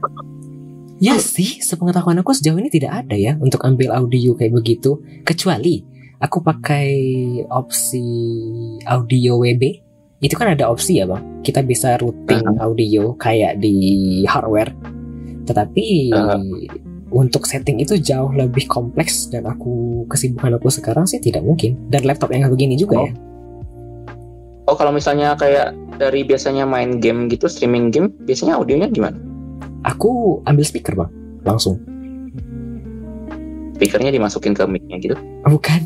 Ya sih, sepengetahuan aku sejauh ini tidak ada ya untuk ambil audio kayak begitu. Kecuali aku pakai opsi audio WB. Itu kan ada opsi ya bang. Kita bisa routing audio kayak di hardware. Tetapi Ah. untuk setting itu jauh lebih kompleks dan aku kesibukan aku sekarang sih tidak mungkin. Dan laptop yang begini juga Oh. ya. oh kalau misalnya kayak dari biasanya main game gitu streaming game biasanya audionya gimana Aku ambil speaker bang, langsung. speakernya dimasukin ke mic-nya gitu Bukan,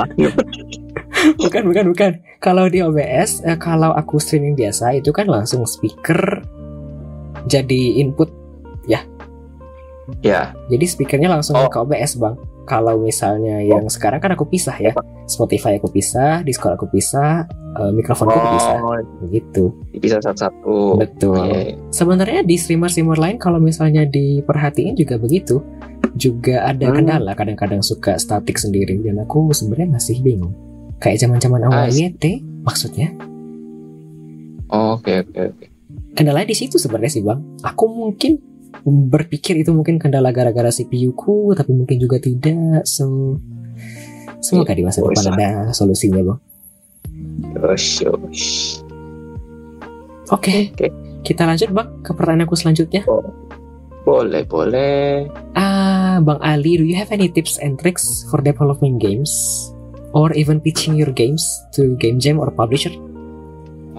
bukan, bukan, bukan. Kalau di OBS, eh, kalau aku streaming biasa itu kan langsung speaker jadi input. ya Jadi speakernya langsung Oh. ke OBS bang. Kalau misalnya yang sekarang kan aku pisah ya. Spotify aku pisah, Discord aku pisah, eh, mikrofonku pisah. oh Begitu. bisa satu-satu Betul. Iya. Sebenarnya di streamer-streamer lain kalau misalnya diperhatiin juga begitu. Juga ada Hmm. kendala kadang-kadang suka statik sendiri dan aku sebenarnya masih bingung. Kayak zaman-zaman awal Ah. YT maksudnya. Oh, oke oke oke Kendalanya di situ sebenarnya sih, Bang. Aku mungkin berpikir itu mungkin kendala gara-gara CPU ku, tapi mungkin juga tidak. So semoga di masa Oh, depan ada solusinya, Bang. Yosh, yosh. Oke, Oke. kita lanjut, Bang, ke pertanyaan aku selanjutnya. boleh boleh Ah, Bang Ali, do you have any tips and tricks for developing games or even pitching your games to game jam or publisher?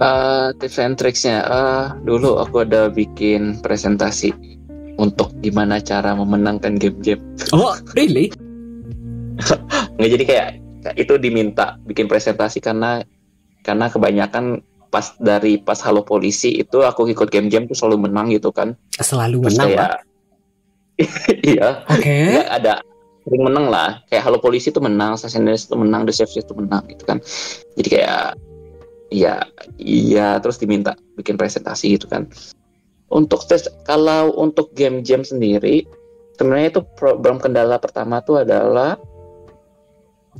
Eh, tips and tricksnya eh dulu aku ada bikin presentasi untuk gimana cara memenangkan game-game Oh, really? nggak jadi kayak itu diminta bikin presentasi karena karena kebanyakan pas dari pas halo polisi itu aku ikut game-game tuh selalu menang gitu kan Selalu terus menang, kayak iya Oke. nggak ada sering menang lah. Kayak halo polisi itu menang Assassin's itu menang The Chef itu menang gitu kan. Jadi kayak iya iya terus diminta bikin presentasi gitu kan. Untuk tes kalau untuk game jam sendiri sebenarnya itu problem kendala pertama tuh adalah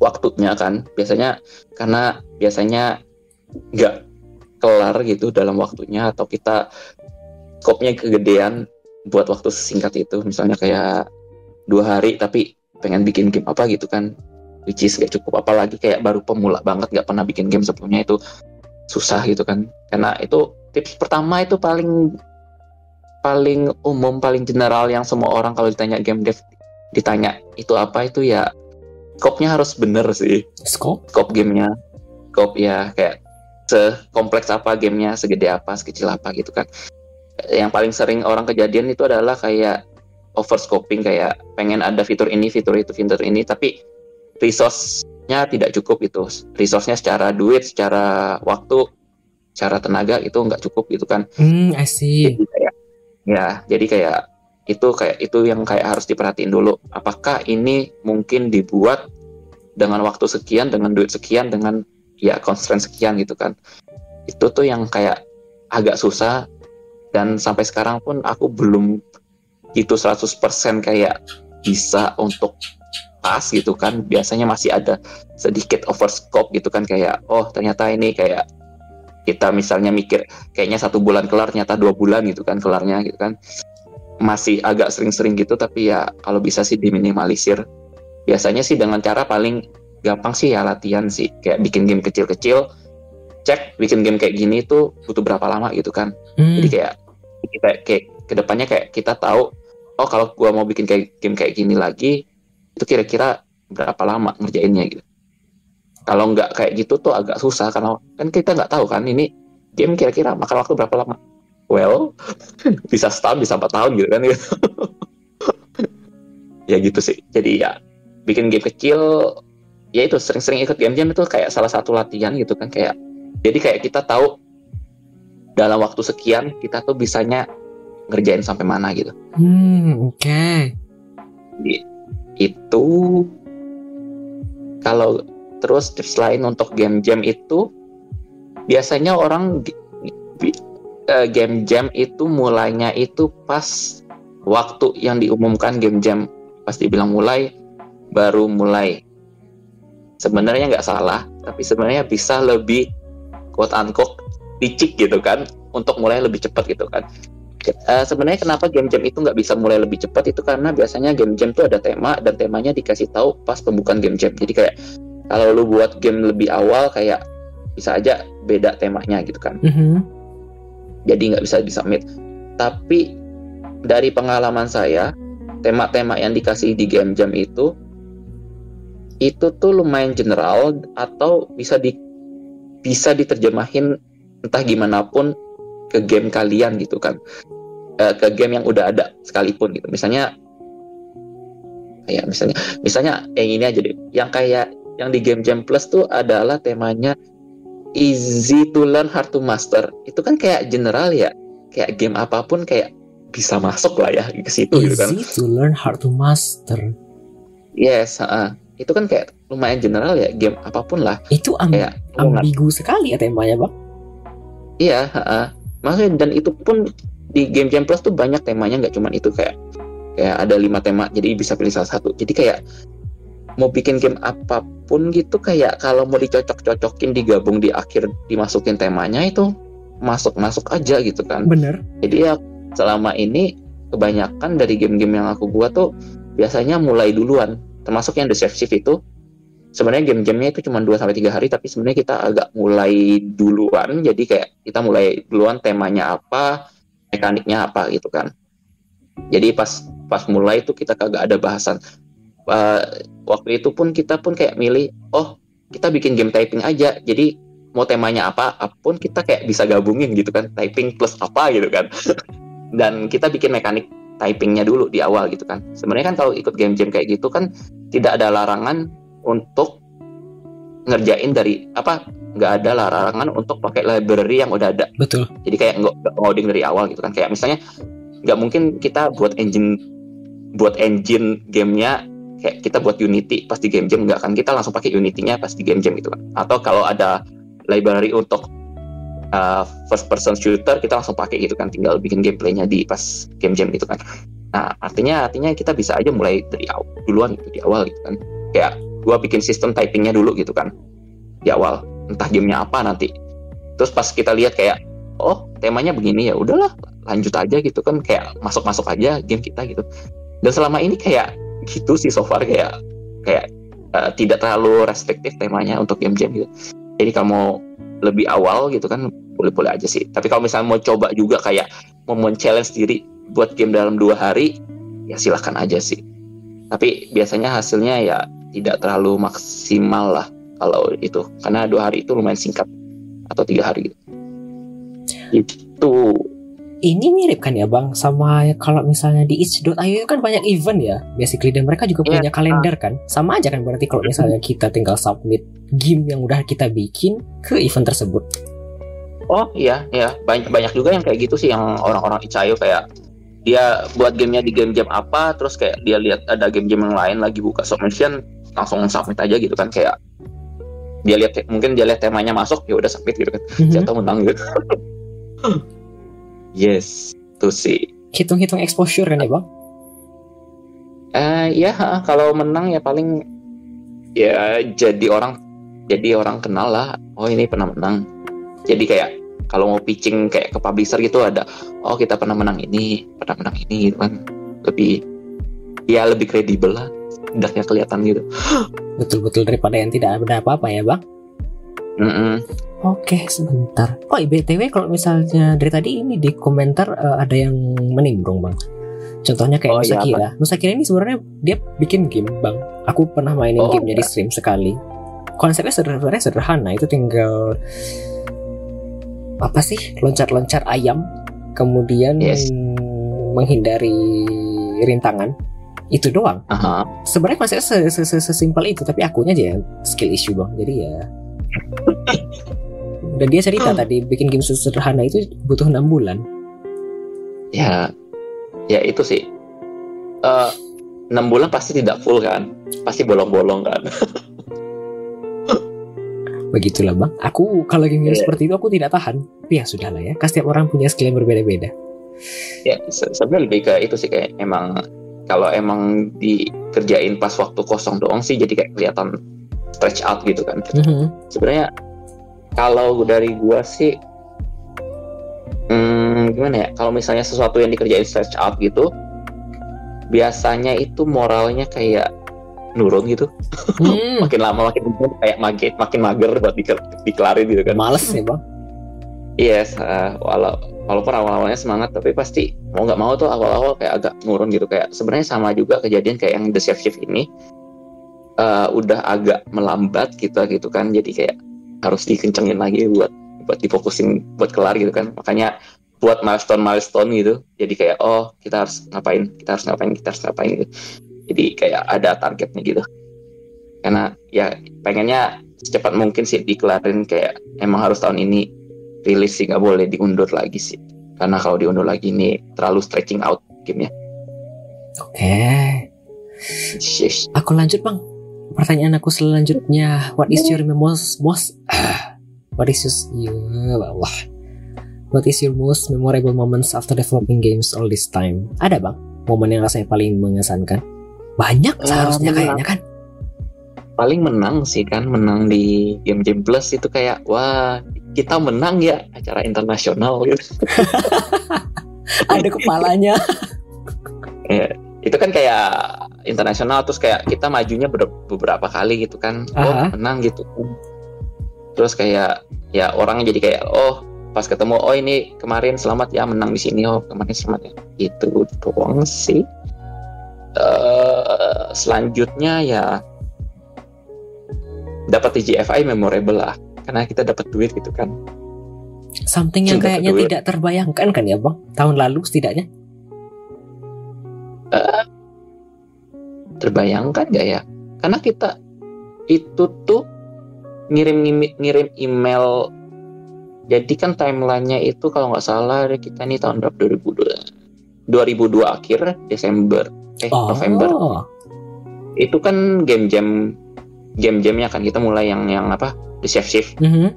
waktunya kan. Biasanya karena biasanya nggak kelar gitu dalam waktunya atau kita skopnya kegedean buat waktu singkat itu. Misalnya kayak dua hari tapi pengen bikin game apa gitu kan which is gak cukup. Apalagi kayak baru pemula banget nggak pernah bikin game sebelumnya itu susah gitu kan. Karena itu tips pertama itu paling paling umum paling general yang semua orang kalau ditanya game dev ditanya itu apa itu ya skopnya harus bener sih. Scope? scope gamenya. Scope ya kayak sekompleks apa gamenya segede apa sekecil apa gitu kan. Yang paling sering orang kejadian itu adalah kayak overscoping kayak pengen ada fitur ini fitur itu fitur ini tapi resource-nya tidak cukup itu resource-nya secara duit secara waktu secara tenaga itu nggak cukup gitu kan. Hmm, I see. jadi kayak ya jadi kayak itu kayak itu yang kayak harus diperhatiin dulu. Apakah ini mungkin dibuat dengan waktu sekian dengan duit sekian dengan ya constraint sekian gitu kan. Itu tuh yang kayak agak susah dan sampai sekarang pun aku belum gitu 100% kayak bisa untuk pas gitu kan. Biasanya masih ada sedikit overscope gitu kan. Kayak oh ternyata ini kayak kita misalnya mikir kayaknya satu bulan kelar ternyata dua bulan gitu kan kelarnya gitu kan. Masih agak sering-sering gitu tapi ya kalau bisa sih diminimalisir. Biasanya sih dengan cara paling gampang sih ya latihan sih. Kayak bikin game kecil-kecil cek bikin game kayak gini tuh butuh berapa lama gitu kan. Hmm. jadi kayak kita kayak ke depannya kayak kita tahu oh kalau gua mau bikin kayak game kayak gini lagi itu kira-kira berapa lama ngerjainnya gitu. Kalau nggak kayak gitu tuh agak susah karena kan kita nggak tahu kan ini game kira-kira makan waktu berapa lama. Well bisa setahun bisa empat tahun gitu kan gitu. ya gitu sih. Jadi ya bikin game kecil ya itu sering-sering ikut game jam itu kayak salah satu latihan gitu kan kayak jadi kayak kita tahu dalam waktu sekian kita tuh bisanya ngerjain sampai mana gitu. Hmm, oke. Di- itu kalau terus tips lain untuk game jam itu biasanya orang eh, game jam itu mulainya itu pas waktu yang diumumkan game jam. Pas dibilang mulai baru mulai. Sebenarnya nggak salah tapi sebenarnya bisa lebih quote unquote dicik gitu kan untuk mulai lebih cepat gitu kan Eh, sebenarnya kenapa game jam itu nggak bisa mulai lebih cepat itu karena biasanya game jam itu ada tema dan temanya dikasih tahu pas pembukaan game jam. Jadi kayak kalau lu buat game lebih awal kayak bisa aja beda temanya gitu kan. Mhm. Jadi nggak bisa disubmit. Tapi dari pengalaman saya, tema-tema yang dikasih di game jam itu itu tuh lumayan general atau bisa di bisa diterjemahin entah gimana pun ke game kalian gitu kan Eh, ke game yang udah ada sekalipun gitu misalnya kayak misalnya misalnya yang ini aja deh yang kayak yang di game jam plus tuh adalah temanya easy to learn hard to master itu kan kayak general ya kayak game apa pun kayak bisa masuk lah ya ke situ gitu kan Easy to learn, hard to master. yes ah. itu kan kayak lumayan general ya game apa pun lah Itu am- kayak ambigu sekali ya temanya, Bang. Iya, heeh. Maksudnya dan itu pun di game Jam Plus tuh banyak temanya nggak cuman itu kayak kayak ada lima tema jadi bisa pilih salah satu. Jadi kayak mau bikin game apa pun gitu kayak kalau mau dicocok-cocokin digabung di akhir dimasukin temanya itu masuk-masuk aja gitu kan. Bener. Jadi ya selama ini kebanyakan dari game-game yang aku buat tuh biasanya mulai duluan. Termasuk yang Deceptive itu sebenarnya game-gamenya itu cuma 2 sampai 3 hari tapi sebenarnya kita agak mulai duluan. Jadi kayak kita mulai duluan temanya apa, mekaniknya apa gitu kan. Jadi pas pas mulai itu kita kagak ada bahasan. Uh, waktu itu pun kita pun kayak milih, oh kita bikin game typing aja. Jadi mau temanya apa, apa pun kita kayak bisa gabungin gitu kan, typing plus apa gitu kan. Dan kita bikin mekanik typingnya dulu di awal gitu kan. Sebenarnya kan kalau ikut game jam kayak gitu kan tidak ada larangan untuk ngerjain dari apa nggak ada larangan untuk pakai library yang udah ada. Betul. jadi kayak nggak ngoding dari awal gitu kan. Kayak misalnya nggak mungkin kita buat engine buat engine gamenya kayak kita buat Unity pas di game jam nggak kan. Kita langsung pakai Unity-nya pas di game jam gitu kan. Atau kalau ada library untuk uh, first person shooter kita langsung pakai gitu kan. Tinggal bikin gameplaynya di pas game jam gitu kan. Nah artinya artinya kita bisa aja mulai dari awal duluan gitu di awal gitu kan. Kayak gua bikin sistem typingnya dulu gitu kan di awal. Entah gamenya apa nanti. Terus pas kita lihat kayak oh temanya begini ya udahlah lanjut aja gitu kan. Kayak masuk masuk aja game kita gitu. Dan selama ini kayak gitu sih so far kayak kayak uh, tidak terlalu restriktif temanya untuk game jam gitu. Jadi kamu lebih awal gitu kan boleh-boleh aja sih. Tapi kalau misalnya mau coba juga kayak mau men-challenge diri buat game dalam dua hari ya silahkan aja sih. Tapi biasanya hasilnya ya tidak terlalu maksimal lah kalau itu. Karena dua hari itu lumayan singkat. Atau tiga hari gitu. Itu. Ini mirip kan ya bang? Sama kalau misalnya di itch.io itu kan banyak event ya. Basically dan mereka juga Iya. punya kalender kan. Sama aja kan berarti kalau misalnya kita tinggal submit game yang udah kita bikin ke event tersebut. Oh iya, iya. Banyak banyak juga yang kayak gitu sih yang orang-orang Icayo kayak dia buat gamenya di game jam apa, terus kayak dia lihat ada game jam yang lain lagi buka submission langsung submit aja gitu kan kayak dia lihat mungkin dia lihat temanya masuk ya udah submit gitu kan Mhm. jatuh menang gitu. yes, tuh sih. hitung-hitung exposure kan ya bang Eh ya ha, kalau menang ya paling ya jadi orang jadi orang kenal lah. Oh ini pernah menang. Jadi kayak kalau mau pitching kayak ke publisher gitu ada oh kita pernah menang ini, pernah menang ini gitu kan. Lebih ya lebih kredibel lah. Hendaknya kelihatan gitu. Betul-betul daripada yang tidak ada apa-apa ya bang. Mm-mm. Oke, sebentar. Oh, BTW kalau misalnya dari tadi ini di komentar eh, ada yang menimbrung, Bang. Contohnya kayak Oh, Nusa iya, Kira. Nusa Kira ini sebenarnya dia bikin game, Bang. Aku pernah mainin Oh, gamenya di stream sekali. Konsepnya sederhana, sederhana. Itu tinggal apa sih? Loncat-loncat ayam, kemudian Yes. menghindari rintangan. Itu doang. Aha. Sebenarnya konsepnya se- se- se- sesimpel itu, tapi akunya aja skill issue, Bang. Jadi ya dan dia cerita tadi bikin game sederhana itu butuh enam bulan. Ya, ya itu sih. Eh, enam bulan pasti tidak full kan, pasti bolong-bolong kan. Begitulah bang. Aku kalau game Iya. seperti itu aku tidak tahan. Tapi ya sudahlah ya. Kan setiap orang punya skill yang berbeda-beda. ya se- sebenarnya lebih ke itu sih kayak emang kalau emang dikerjain pas waktu kosong doang sih jadi kayak kelihatan stretch out gitu kan. Mhm. Sebenarnya kalau dari gua sih, hmm, gimana ya? Kalau misalnya sesuatu yang dikerjain stretch out gitu, biasanya itu moralnya kayak nurun gitu. Hmm, Makin lama makin kayak makin makin mager buat dikel- dikelarin gitu kan. Males ya bang. Yes, eh, walau walaupun awal-awalnya semangat, tapi pasti mau nggak mau tuh awal-awal kayak agak nurun gitu. Kayak sebenarnya sama juga kejadian kayak yang The Chef Shift ini eh, udah agak melambat gitu gitu kan, jadi kayak harus dikencengin lagi buat buat difokusin buat kelar gitu kan, makanya buat milestone milestone gitu, jadi kayak oh kita harus ngapain, kita harus ngapain, kita harus ngapain gitu, jadi kayak ada targetnya gitu, karena ya pengennya secepat mungkin sih dikelarin kayak emang harus tahun ini rilis sih nggak boleh diundur lagi sih karena kalau diundur lagi ini terlalu stretching out gamenya Oke. Shish. Aku lanjut bang. Pertanyaan aku selanjutnya. What is your most most What is your ya Allah. What is your most memorable moments after developing games all this time? Ada bang? Momen yang rasanya paling mengesankan? Banyak Eh, seharusnya kayaknya kan. Paling menang sih kan menang di game game plus itu kayak wah kita menang ya acara internasional. Gitu Ada kepalanya. itu kan kayak internasional terus kayak kita majunya ber- beberapa kali gitu kan. Oh Aha. menang gitu. Terus kayak ya orang jadi kayak oh pas ketemu oh ini kemarin selamat ya menang di sini oh kemarin selamat ya. Itu doang sih. Eh selanjutnya ya dapat TGFI memorable lah. Karena kita dapat duit gitu kan. Something yang kayaknya tidak terbayangkan kan ya bang? Tahun lalu setidaknya. terbayangkan nggak ya? Karena kita itu tuh ngirim ngirim email. Jadi kan timelinenya itu kalau nggak salah kita nih tahun berapa? 2002 2002 akhir Desember. Eh November. Oh. itu kan game jam game jamnya kan kita mulai yang yang apa the chef shift Mhm.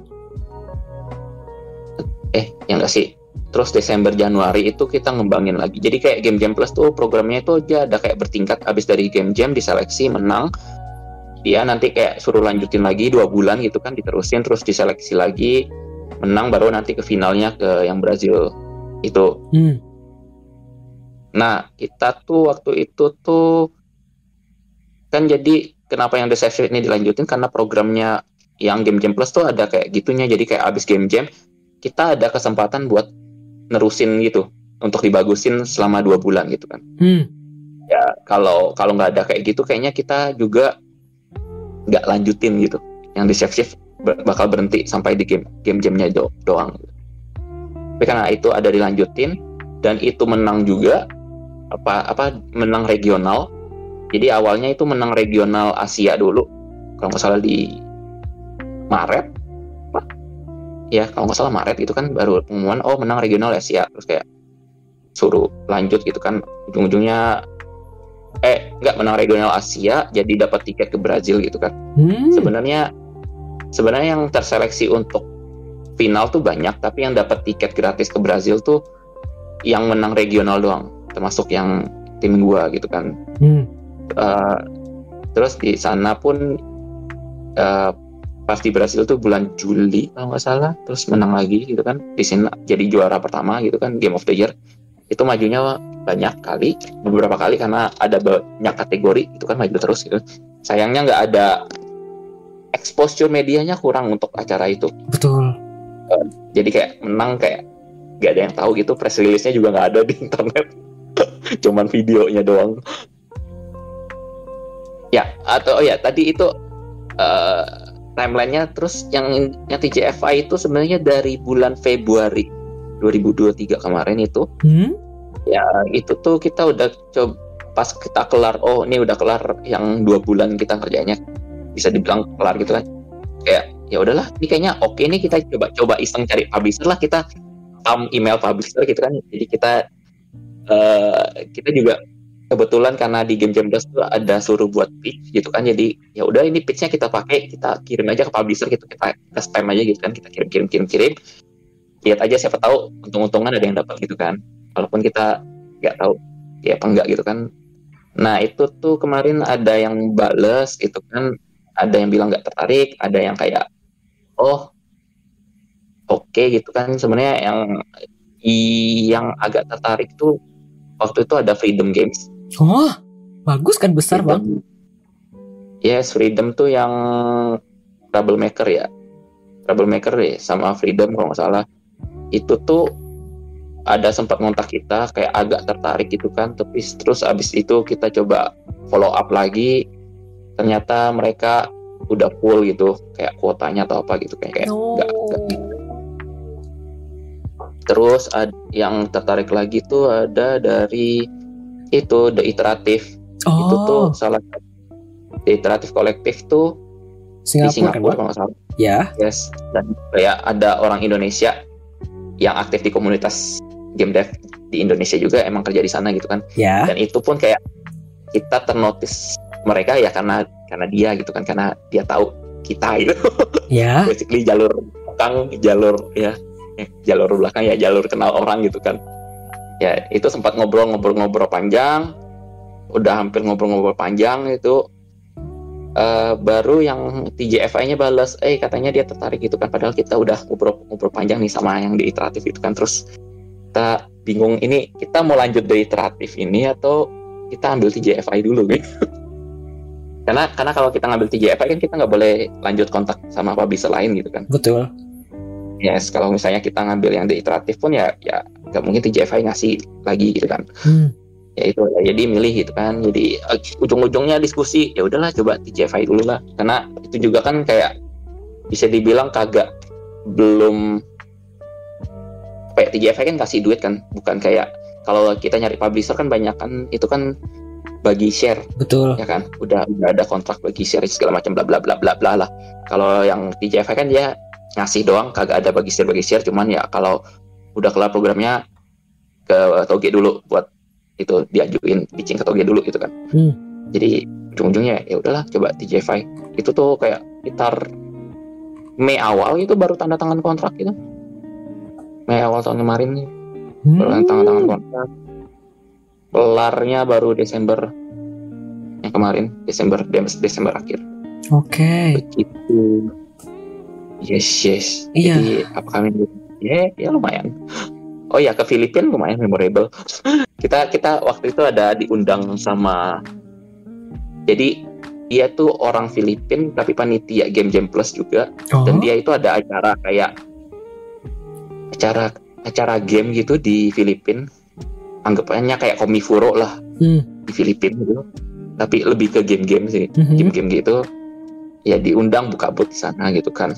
eh yang enggak sih? Terus Desember Januari itu kita ngembangin lagi. Jadi kayak game jam plus tuh programnya itu aja ada kayak bertingkat abis dari game jam diseleksi menang. Dia nanti kayak suruh lanjutin lagi dua bulan gitu kan diterusin terus diseleksi lagi menang baru nanti ke finalnya ke yang Brazil. Itu. Hmm. Nah, kita tuh waktu itu tuh kan jadi kenapa yang Shift ini dilanjutin karena programnya yang Game Jam Plus tuh ada kayak gitunya. Jadi kayak abis Game Jam kita ada kesempatan buat nerusin gitu untuk dibagusin selama dua bulan gitu kan. Hmm. Ya kalau kalau nggak ada kayak gitu kayaknya kita juga nggak lanjutin gitu. Yang Safe Shift bakal berhenti sampai di game game jamnya do- doang. Tapi karena itu ada dilanjutin dan itu menang juga apa apa menang regional. Jadi awalnya itu menang regional Asia dulu kalau nggak salah di Maret. Ya kalau nggak salah Maret itu kan baru pengumuman oh menang regional Asia terus kayak suruh lanjut gitu kan ujung-ujungnya eh nggak menang regional Asia jadi dapat tiket ke Brazil gitu kan Hmm. sebenarnya sebenarnya yang terseleksi untuk final tuh banyak tapi yang dapat tiket gratis ke Brazil tuh yang menang regional doang termasuk yang tim gua gitu kan Hmm. Uh, terus di sana pun uh, pas di Brasil tuh bulan Juli kalau nggak salah terus menang lagi gitu kan. Di sini jadi juara pertama gitu kan Game of the Year. Itu majunya banyak kali beberapa kali karena ada banyak kategori itu kan maju terus gitu. Sayangnya nggak ada exposure medianya kurang untuk acara itu. Betul. Uh, jadi kayak menang kayak nggak ada yang tahu gitu press release-nya juga nggak ada di internet. Cuman videonya doang ya. Atau oh ya tadi itu uh, timelinenya terus yang yang TJFI itu sebenarnya dari bulan Februari 2023 kemarin itu. Hmm? ya itu tuh kita udah coba pas kita kelar oh ini udah kelar yang dua bulan kita kerjanya. Bisa dibilang kelar gitu kan. Kayak ya udahlah ini kayaknya oke nih kita coba coba iseng cari publisher lah kita um, email publisher gitu kan. Jadi kita uh, kita juga kebetulan karena di game jam tuh ada suruh buat pitch gitu kan jadi ya udah ini pitchnya kita pakai kita kirim aja ke publisher gitu kita, kita spam aja gitu kan kita kirim kirim kirim kirim. Lihat aja siapa tahu untung-untungan ada yang dapat gitu kan walaupun kita nggak tahu ya apa enggak gitu kan. Nah itu tuh kemarin ada yang bales gitu kan ada yang bilang nggak tertarik ada yang kayak oh oke okay, gitu kan. Sebenarnya yang yang agak tertarik tuh waktu itu ada Freedom Games oh bagus kan besar Freedom. bang. Yes Freedom tuh yang Troublemaker ya. Troublemaker ya sama Freedom kalau nggak salah. Itu tuh ada sempat ngontak kita kayak agak tertarik gitu kan. Tapi terus abis itu kita coba follow up lagi. Ternyata mereka udah full gitu kayak kuotanya atau apa gitu kayak kayak enggak, enggak gitu. terus ad, yang tertarik lagi tuh ada dari itu the iterative. Oh. itu tuh salah the iterative kolektif tuh Singapura, di Singapura kan, kalau nggak salah. Ya. Yes. Dan kayak ada orang Indonesia yang aktif di komunitas game dev di Indonesia juga emang kerja di sana gitu kan. Ya. Dan itu pun kayak kita ternotis mereka ya karena karena dia gitu kan karena dia tahu kita gitu. Ya. Basically jalur belakang jalur ya eh, jalur belakang ya jalur kenal orang gitu kan ya itu sempat ngobrol-ngobrol-ngobrol panjang. Udah hampir ngobrol-ngobrol panjang itu. Uh, baru yang TJFI-nya balas eh katanya dia tertarik gitu kan padahal kita udah ngobrol-ngobrol panjang nih sama yang di iteratif itu kan. Terus kita bingung ini kita mau lanjut dari iteratif ini atau kita ambil TJFI dulu? Gitu. Karena karena kalau kita ngambil TJFI kan kita nggak boleh lanjut kontak sama publisher lain gitu kan. Betul. Yes kalau misalnya kita ngambil yang di iteratif pun ya ya nggak mungkin TJFI ngasih lagi gitu kan. Hmm. ya itu ya, jadi milih gitu kan. Jadi uh, ujung-ujungnya diskusi ya udahlah coba TJFI dulu lah. Karena itu juga kan kayak bisa dibilang kagak belum kayak TJFI kan kasih duit kan. Bukan kayak kalau kita nyari publisher kan banyak kan. Itu kan bagi share betul. ya kan. Udah udah ada kontrak bagi share segala macam bla bla bla bla bla lah. Kalau yang TJFI kan dia ngasih doang kagak ada bagi share bagi share. Cuman ya kalau udah kelar programnya ke Toge dulu buat itu diajuin pitching ke Toge dulu gitu kan. Hmm. jadi ujung-ujungnya ya udahlah coba TJFI itu tuh kayak sekitar Mei awal itu baru tanda tangan kontrak gitu. Mei awal tahun kemarin. Nih Hmm. baru tanda tangan kontrak. Kelarnya baru Desember yang kemarin Desember Des- Desember akhir. Oke. Begitu. Yes yes. Iya. jadi apa kami ya ya lumayan. Oh ya ke Filipina lumayan memorable. Kita kita waktu itu ada diundang sama jadi dia tuh orang Filipin tapi panitia game jam plus juga. Oh. dan dia itu ada acara kayak acara acara game gitu di Filipin. Anggapannya kayak komifuro lah Hmm. di Filipina gitu. Tapi lebih ke game-game sih Mhm. game-game gitu. Ya diundang buka booth di sana gitu kan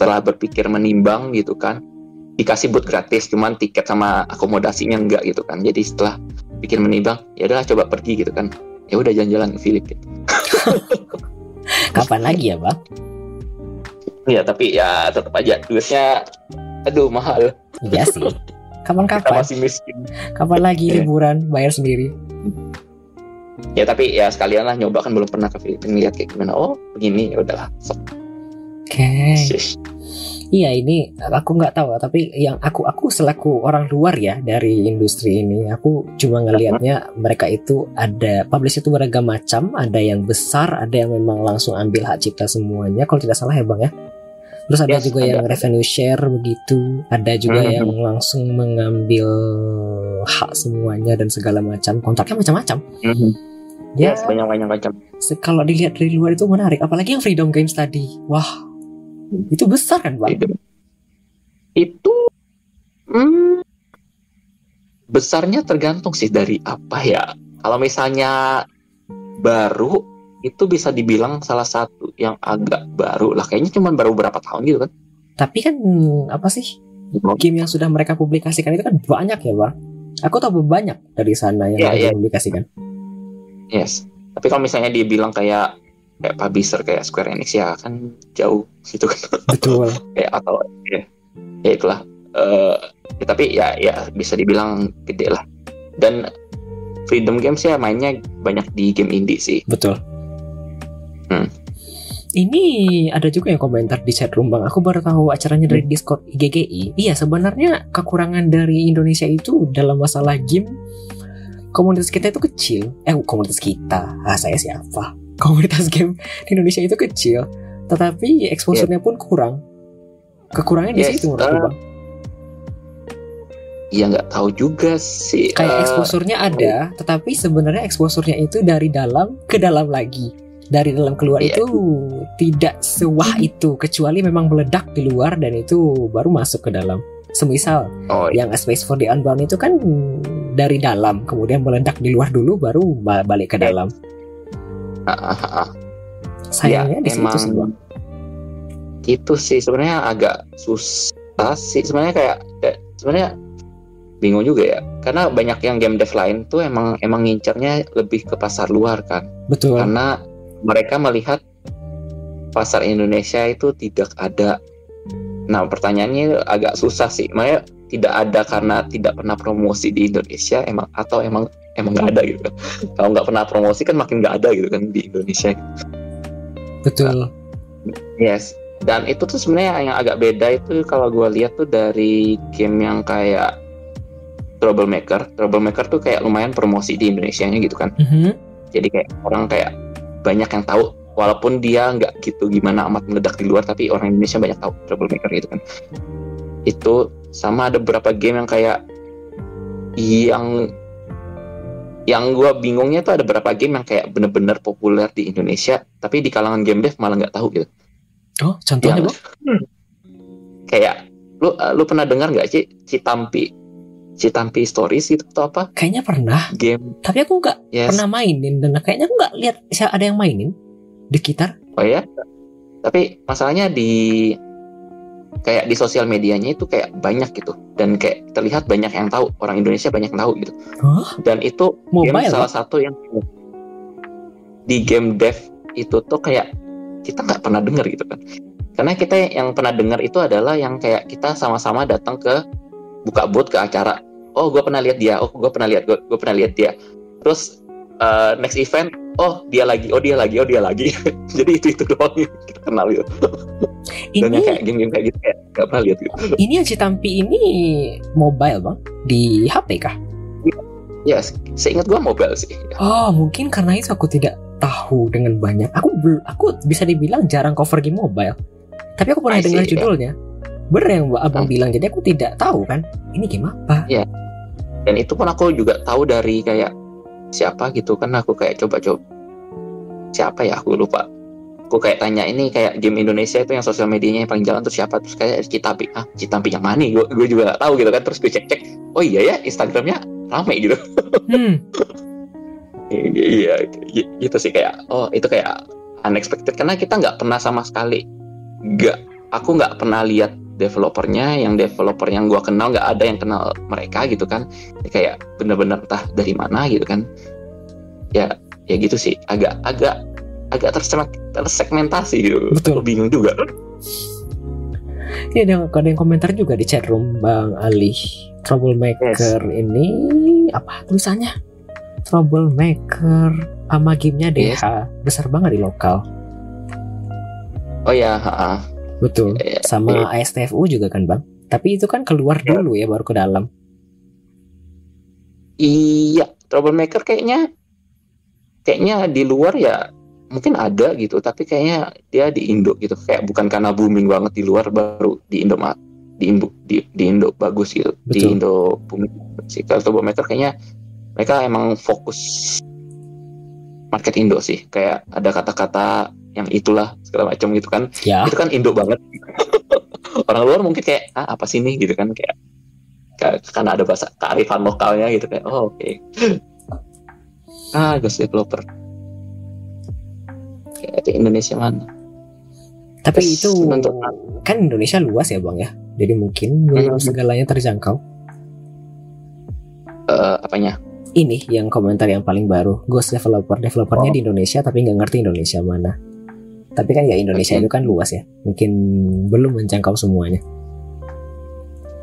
setelah berpikir menimbang gitu kan dikasih booth gratis cuman tiket sama akomodasinya enggak gitu kan. Jadi setelah pikir menimbang ya udahlah coba pergi gitu kan. Ya udah jalan-jalan ke Filipina kapan lagi ya bang? Ya tapi ya tetap aja duitnya aduh mahal. Iya sih. Kita kapan-kapan masih miskin. Kapan lagi Iya. liburan? Bayar sendiri. Ya tapi ya sekalian lah nyoba kan belum pernah ke Filipina lihat kayak gimana. Oh begini ya udahlah sok oke. Shush. Iya ini aku nggak tahu tapi yang aku aku selaku orang luar ya dari industri ini aku cuma ngelihatnya mereka itu ada publish itu beragam macam ada yang besar ada yang memang langsung ambil hak cipta semuanya. Kalau tidak salah ya bang ya. Terus ada Yes, juga ada. yang revenue share begitu ada juga Mhm. yang langsung mengambil hak semuanya dan segala macam. Kontraknya macam-macam. Ya. Yes, banyak-banyak macam. se- kalau dilihat dari luar itu menarik apalagi yang Freedom Games tadi. Wah itu besar kan bang Itu, itu hmm, besarnya tergantung sih dari apa ya. Kalau misalnya baru itu bisa dibilang salah satu yang agak baru lah. Kayaknya cuma baru berapa tahun gitu kan. Tapi kan hmm, apa sih game yang sudah mereka publikasikan itu kan banyak ya bang. Aku tahu banyak dari sana yang Iya, mereka iya. publikasikan. Yes. Tapi kalau misalnya dibilang kayak kayak publisher kayak Square Enix ya kan jauh gitu kan. Betul. kayak atau ya, ya itulah. Eh, ya, tapi ya ya bisa dibilang gede lah. Dan Freedom Games ya mainnya banyak di game indie sih. Betul. Hmm. Ini ada juga yang komentar di chat room bang. Aku baru tahu acaranya dari Discord IGGI. Iya sebenarnya kekurangan dari Indonesia itu dalam masalah game komunitas kita itu kecil. Eh komunitas kita. Ah saya siapa? Komunitas game di Indonesia itu kecil. Tetapi exposure-nya pun kurang. Kekurangannya di Yes, situ menurut uh, bang. Ya nggak tahu juga sih. Kayak Eh, exposure-nya ada, tetapi sebenarnya exposure-nya itu dari dalam ke dalam lagi. Dari dalam keluar Iya. itu tidak sewah itu, kecuali memang meledak di luar dan itu baru masuk ke dalam. Semisal oh iya. yang A Space for the Unbound itu kan dari dalam, kemudian meledak di luar dulu, baru ba- balik ke Iya. dalam. Sayangnya Ya, di situ sih, itu sih sebenarnya agak susah sih. Sebenarnya kayak, kayak sebenarnya bingung juga ya. Karena banyak yang game dev lain tuh emang emang ngincernya lebih ke pasar luar kan. Betul. karena mereka melihat pasar Indonesia itu tidak ada. Nah pertanyaannya agak susah sih. Makanya tidak ada karena tidak pernah promosi di Indonesia emang atau emang emang nggak ada gitu kan kalau nggak pernah promosi kan makin nggak ada gitu kan di Indonesia Betul. Yes. Dan itu tuh sebenarnya yang agak beda itu kalau gue lihat tuh dari game yang kayak Troublemaker. Troublemaker tuh kayak lumayan promosi di Indonesia gitu kan. Mhm. Jadi kayak orang kayak banyak yang tahu walaupun dia nggak gitu gimana amat meledak di luar tapi orang Indonesia banyak tahu Troublemaker gitu kan. Itu sama ada beberapa game yang kayak yang yang gue bingungnya tuh ada beberapa game yang kayak bener-bener populer di Indonesia tapi di kalangan game dev malah nggak tahu gitu. Oh, contohnya, Yang- Bang? kayak lu uh, lu pernah dengar nggak sih Citampi Citampi Stories gitu atau apa? Kayaknya pernah, game. Tapi aku nggak yes. pernah mainin dan kayaknya aku nggak lihat ada yang mainin di sekitar. oh ya? Tapi masalahnya di kayak di sosial medianya itu kayak banyak gitu. Dan kayak terlihat banyak yang tahu. Orang Indonesia banyak yang tahu gitu. Hah? dan itu Mobile, game salah satu yang di game dev itu tuh kayak kita nggak pernah dengar gitu kan. Karena kita yang pernah dengar itu adalah yang kayak kita sama-sama datang ke buka booth ke acara. Oh gue pernah lihat dia. Oh gue pernah lihat gue pernah lihat dia. Terus uh, next event oh dia lagi oh dia lagi oh dia lagi jadi itu itu doang yang kita kenal gitu dan Ini yang kayak game-game kayak gitu kayak nggak pernah lihat gitu ini yang Citampi ini mobile bang di HP kah? ya seingat gue mobile sih Oh mungkin karena itu aku tidak tahu dengan banyak. Aku aku bisa dibilang jarang cover game mobile. Tapi aku pernah dengar ya. judulnya. Bener yang abang Hmm. bilang. Jadi aku tidak tahu kan. Ini game apa? dan itu pun aku juga tahu dari kayak siapa gitu kan aku kayak coba-coba siapa ya? Aku lupa. Aku kayak tanya ini kayak game Indonesia itu yang sosial medianya yang paling jalan tuh siapa? Terus kayak Citampi ah Citampi yang mana gue gue juga gak tahu gitu kan. Terus gue cek cek oh iya ya Instagramnya rame gitu. Hmm. iya gi- gitu sih kayak oh itu kayak unexpected. Karena kita nggak pernah sama sekali. Nggak aku nggak pernah lihat developernya yang developer yang gua kenal nggak ada yang kenal mereka gitu kan Jadi kayak bener-bener entah dari mana gitu kan ya ya gitu sih agak agak agak tersegmen- tersegmentasi gitu Betul. Bingung juga Ini ada, ada yang komentar juga di chat room Bang Ali. Troublemaker ini apa tulisannya? Troublemaker sama gamenya DH Yes. besar banget di lokal. oh ya ha-ha. Betul. Kayak- Sama ASTFU juga kan bang. Tapi itu kan keluar Ya. dulu ya baru ke dalam. Iya, troublemaker kayaknya kayaknya di luar ya mungkin ada gitu, tapi kayaknya dia di Indo gitu. Kayak bukan karena booming banget di luar baru di Indo di Indo di, di Indo bagus gitu. Di Betul. Indo booming sih. Kalau troublemaker kayaknya mereka emang fokus market Indo sih. Kayak ada kata-kata yang itulah segala macam gitu kan. Ya. Itu kan Indo banget. Orang luar mungkin kayak ah apa sih nih gitu kan kayak kayak- karena ada bahasa kearifan lokalnya gitu kayak oh oke ah Ghost Developer kayak di Indonesia mana Tapi Terus itu menentukan. kan Indonesia luas ya bang ya. Jadi mungkin belum Mhm. segalanya terjangkau. eh, apanya Ini yang komentar yang paling baru. Ghost developer developernya Oh. di Indonesia tapi nggak ngerti Indonesia mana. Tapi kan ya Indonesia itu kan luas ya. Mungkin belum menjangkau semuanya.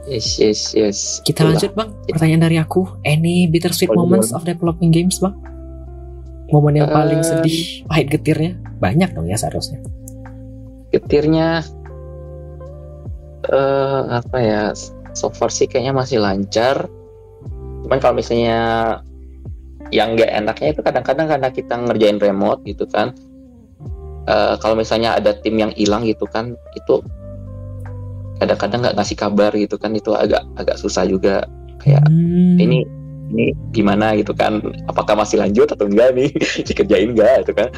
yes yes yes Kita Itulah. lanjut bang. Pertanyaan dari aku. Any bittersweet moments of developing games bang? Momen yang paling Eh, sedih, pahit getirnya banyak dong ya seharusnya. getirnya eh apa ya so far sih kayaknya masih lancar cuman kalau misalnya yang nggak enaknya itu kadang-kadang karena kita ngerjain remote gitu kan Eh kalau misalnya ada tim yang hilang gitu kan itu kadang-kadang nggak ngasih kabar gitu kan itu agak agak susah juga. Kayak Hmm. ini ini gimana gitu kan? Apakah masih lanjut atau enggak nih? Dikerjain enggak? Gitu kan.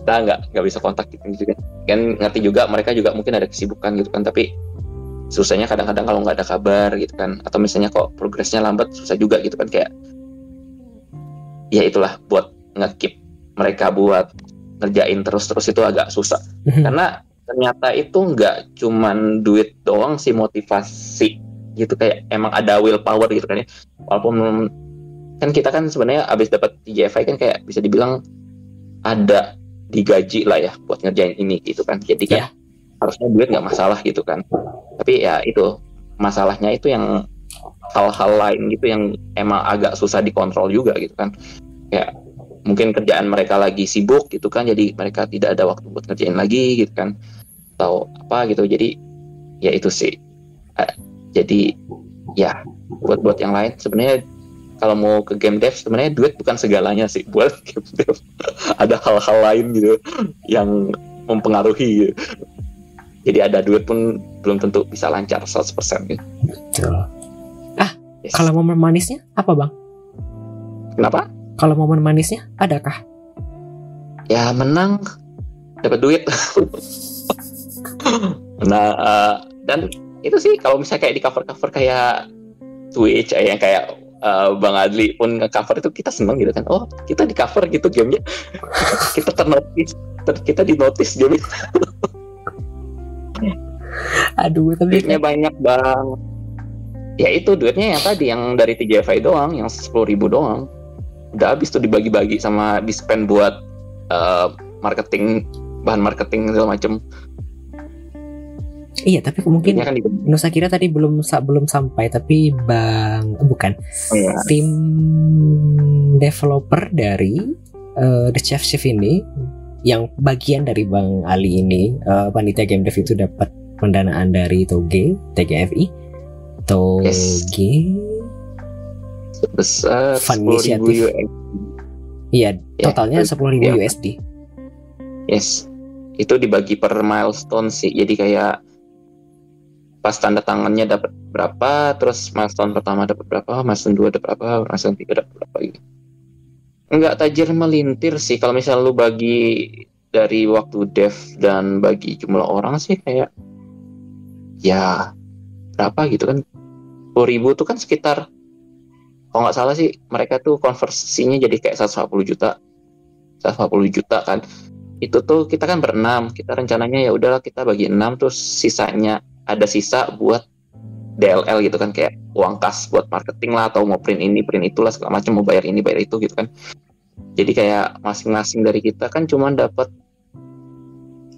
Kita nggak nggak bisa kontak gitu, gitu kan kan ngerti juga mereka juga mungkin ada kesibukan gitu kan tapi susahnya kadang-kadang kalau nggak ada kabar gitu kan. Atau misalnya kok progresnya lambat susah juga gitu kan kayak ya itulah buat ngekip mereka buat ngerjain terus-terus itu agak susah. Mhm. karena ternyata itu nggak cuman duit doang sih motivasi gitu kayak emang ada willpower gitu kan ya. Walaupun kan kita kan sebenarnya abis dapat TJFI kan kayak bisa dibilang ada digaji lah ya buat ngerjain ini gitu kan. Jadi kan Iya. harusnya duit nggak masalah gitu kan. Tapi ya itu masalahnya itu yang hal-hal lain gitu yang emang agak susah dikontrol juga gitu kan. Kayak mungkin kerjaan mereka lagi sibuk gitu kan jadi mereka tidak ada waktu buat ngerjain lagi gitu kan atau apa gitu jadi ya itu sih Eh, jadi ya buat buat yang lain sebenarnya kalau mau ke game dev sebenarnya duit bukan segalanya sih buat game dev ada hal-hal lain gitu yang mempengaruhi gitu. jadi ada duit pun belum tentu bisa lancar 100% gitu. Betul. Yes. Kalau momen manisnya apa bang? kenapa Kalau momen manisnya adakah? ya menang dapat duit. Nah eh, dan itu sih kalau misalnya kayak di cover cover kayak Twitch eh, yang kayak eh, Bang Adli pun nge-cover itu kita seneng gitu kan. Oh kita di cover gitu gamenya. Kita ternotis ter- kita di notice game Aduh, tapi duitnya banyak bang. Ya itu duitnya yang tadi yang dari TJFI doang yang sepuluh ribu doang udah habis tuh dibagi-bagi sama di spend buat eh, marketing bahan marketing segala macem. Iya, tapi mungkin kan Nusa Kira tadi belum belum sampai, tapi bang eh, bukan. Oh, ya. tim developer dari eh, The Chef Chef ini yang bagian dari Bang Ali ini eh, panitia game dev itu dapat pendanaan dari Toge TGFI Toge sebesar Fund sepuluh ribu inisiatif. US. iya Ya, totalnya itu- 10.000 ya. USD Yes, itu dibagi per milestone sih. Jadi kayak pas tanda tangannya dapat berapa, terus milestone pertama dapat berapa, milestone dua dapat berapa, milestone tiga dapat berapa gitu. Enggak tajir melintir sih kalau misal lu bagi dari waktu dev dan bagi jumlah orang sih kayak ya berapa gitu kan 10.000 ribu tuh kan sekitar kalau nggak salah sih mereka tuh konversinya jadi kayak 150 juta. 150 juta kan. Itu tuh kita kan berenam kita rencananya ya udahlah kita bagi enam terus sisanya ada sisa buat DLL gitu kan kayak uang kas buat marketing lah atau mau print ini print itulah segala macam mau bayar ini bayar itu gitu kan. Jadi kayak masing-masing dari kita kan cuma dapat